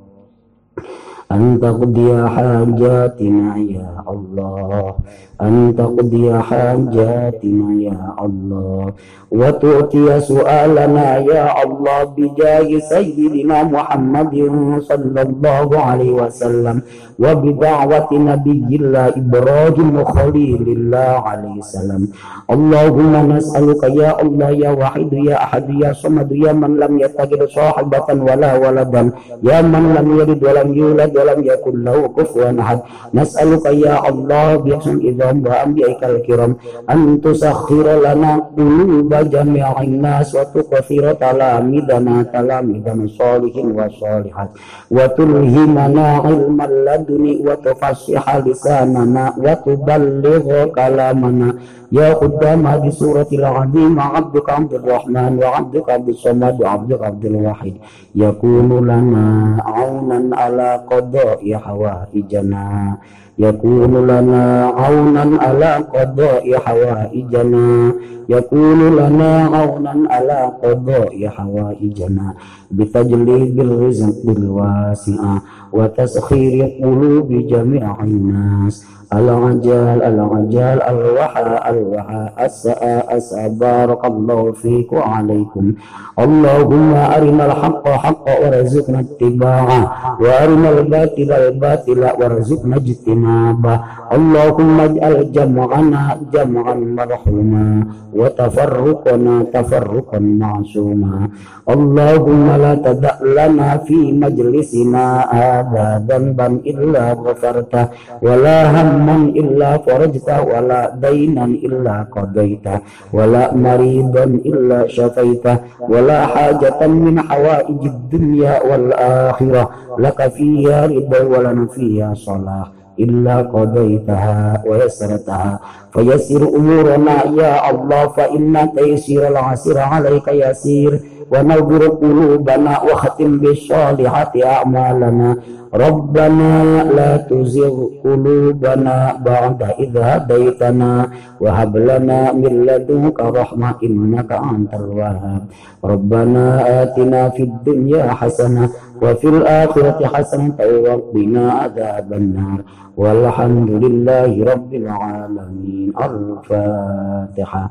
أن تقضي حاجاتنا يا الله أن تقضي حاجاتنا يا الله وتؤتي سؤالنا يا الله بجاه سيدنا محمد صلى الله عليه وسلم وبدعوة نبي الله إبراهيم خليل الله عليه السلام اللهم نسألك يا الله يا واحد يا أحد يا صمد يا من لم يتخذ صاحبة ولا ولدا يا من لم يلد ولم يولد ولم يكن له كفوا أحد نسألك يا الله بحسن العظام وأنبيائك الكرام أن تسخر لنا قلوب جميع الناس وتكثر تلاميذنا تلاميذنا الصالحين والصالحات وتلهمنا علم اللدن وتفصح لساننا وتبلغ كلامنا يا قدام هذه السورة العظيمة عبدك عبد الرحمن وعبدك عبد الصمد وعبدك عبد الواحد يكون لنا عونا على قضاء حوائجنا يكون لنا عونا على قضاء حوائجنا يكون لنا عونا على قضاء حوائجنا بتجليب الرزق الواسع وتسخير قلوب جميع الناس العجال العجال الوحى الوحى أسأ أسأ بارك الله فيك وعليكم اللهم أرنا الحق حقا وارزقنا اتباعه وأرنا الباطل الباطل وارزقنا اجتنابه اللهم اجعل جمعنا جمعا مرحوما وتفرقنا تفرقا معصوما اللهم لا تدع لنا في مجلسنا هذا ذنبا إلا غفرته ولا هما إلا فرجته ولا دينا إلا قضيته ولا مريضا إلا شفيته ولا حاجة من حوائج الدنيا والآخرة لك فيها رضا ولنا فيها صلاح إلا قضيتها ويسرتها فيسر أمورنا يا الله فإن تيسير العسير عليك يسير ونور قلوبنا واختم بالصالحات أعمالنا ربنا لا تزغ قلوبنا بعد إذ هديتنا وهب لنا من لدنك رحمة إنك أنت الوهاب ربنا آتنا في الدنيا حسنة وفي الآخرة حسنة وقنا عذاب النار والحمد لله رب العالمين الفاتحة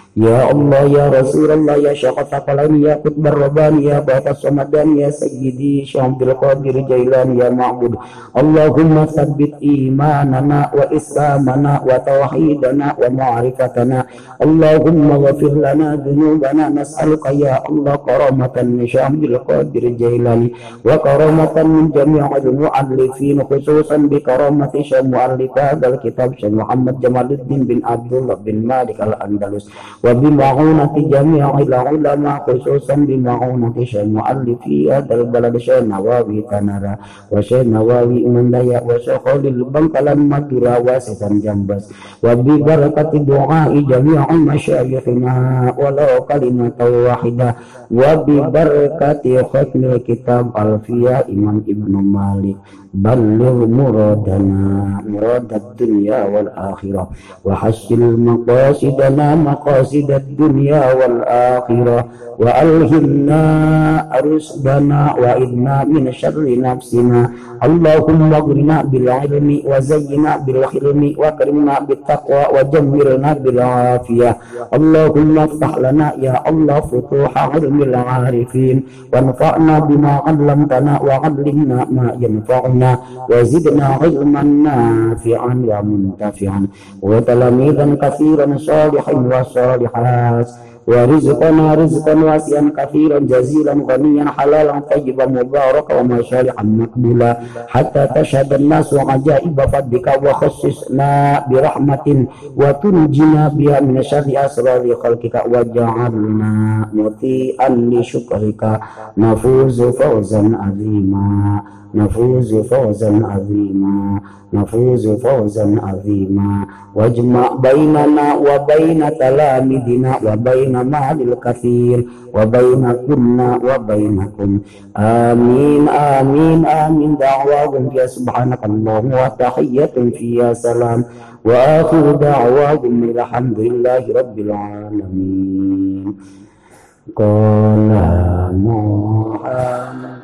يا الله يا رسول الله يا شيخ الثقلين يا قطب الرباني يا بابا الصمدان يا سيدي شيخ عبد القادر جيلان يا معبود اللهم ثبت إيماننا وإسلامنا وتوحيدنا ومعرفتنا اللهم اغفر لنا ذنوبنا نسألك يا الله كرامة من شيخ عبد القادر جيلاني وكرامة من جميع المؤلفين خصوصا بكرامة شيخ مؤلف هذا الكتاب شيخ محمد جمال الدين بن عبد الله بن مالك الأندلس وبمعونة جميع العلماء خصوصا بمعونة شيخ مؤلفي هذا البلد شيخ نواوي تنرى وشيخ نواوي منديا وشيخ البنكلا مدرا واسطا جنبس وببركة دعاء جميع مشايخنا ولو كلمة واحدة وببركة ختم الكتاب الفيا إمام ابن مالك بلغ مرادنا مراد الدنيا والآخرة. وحسن مقاصدنا مقاصد الدنيا والآخرة. وألهمنا رشدنا وإذنا من شر نفسنا. اللهم اغرنا بالعلم وزينا بالحلم وأكرمنا بالتقوى وجمرنا بالعافية. اللهم افتح لنا يا الله فتوح علم العارفين. وانفعنا بما علمتنا وعلمنا ما ينفعنا. وزدنا علما نافعا ومنتفعا وتلاميذا كثيرا صالحا وصالحات ورزقنا رزقا واسعا كثيرا جزيلا غنيا حلالا طيبا مباركا ومشارعا مقبولا حتى تشهد الناس عجائب فضلك وخصصنا برحمة وتنجنا بها من شر أسرار خلقك وجعلنا مطيئا لشكرك نفوز فوزا عظيما نفوز فوزا عظيما. نفوز فوزا عظيما. واجمع بيننا وبين تلامذنا وبين مال الكثير وبين كنا وبينكم. آمين آمين آمين. دعواهم فيها سبحانك اللهم وتحية فيها سلام. وآخر دعواهم الحمد لله رب العالمين. قال محمد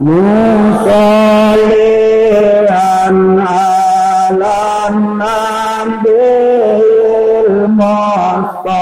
musallian ala nabil mustafa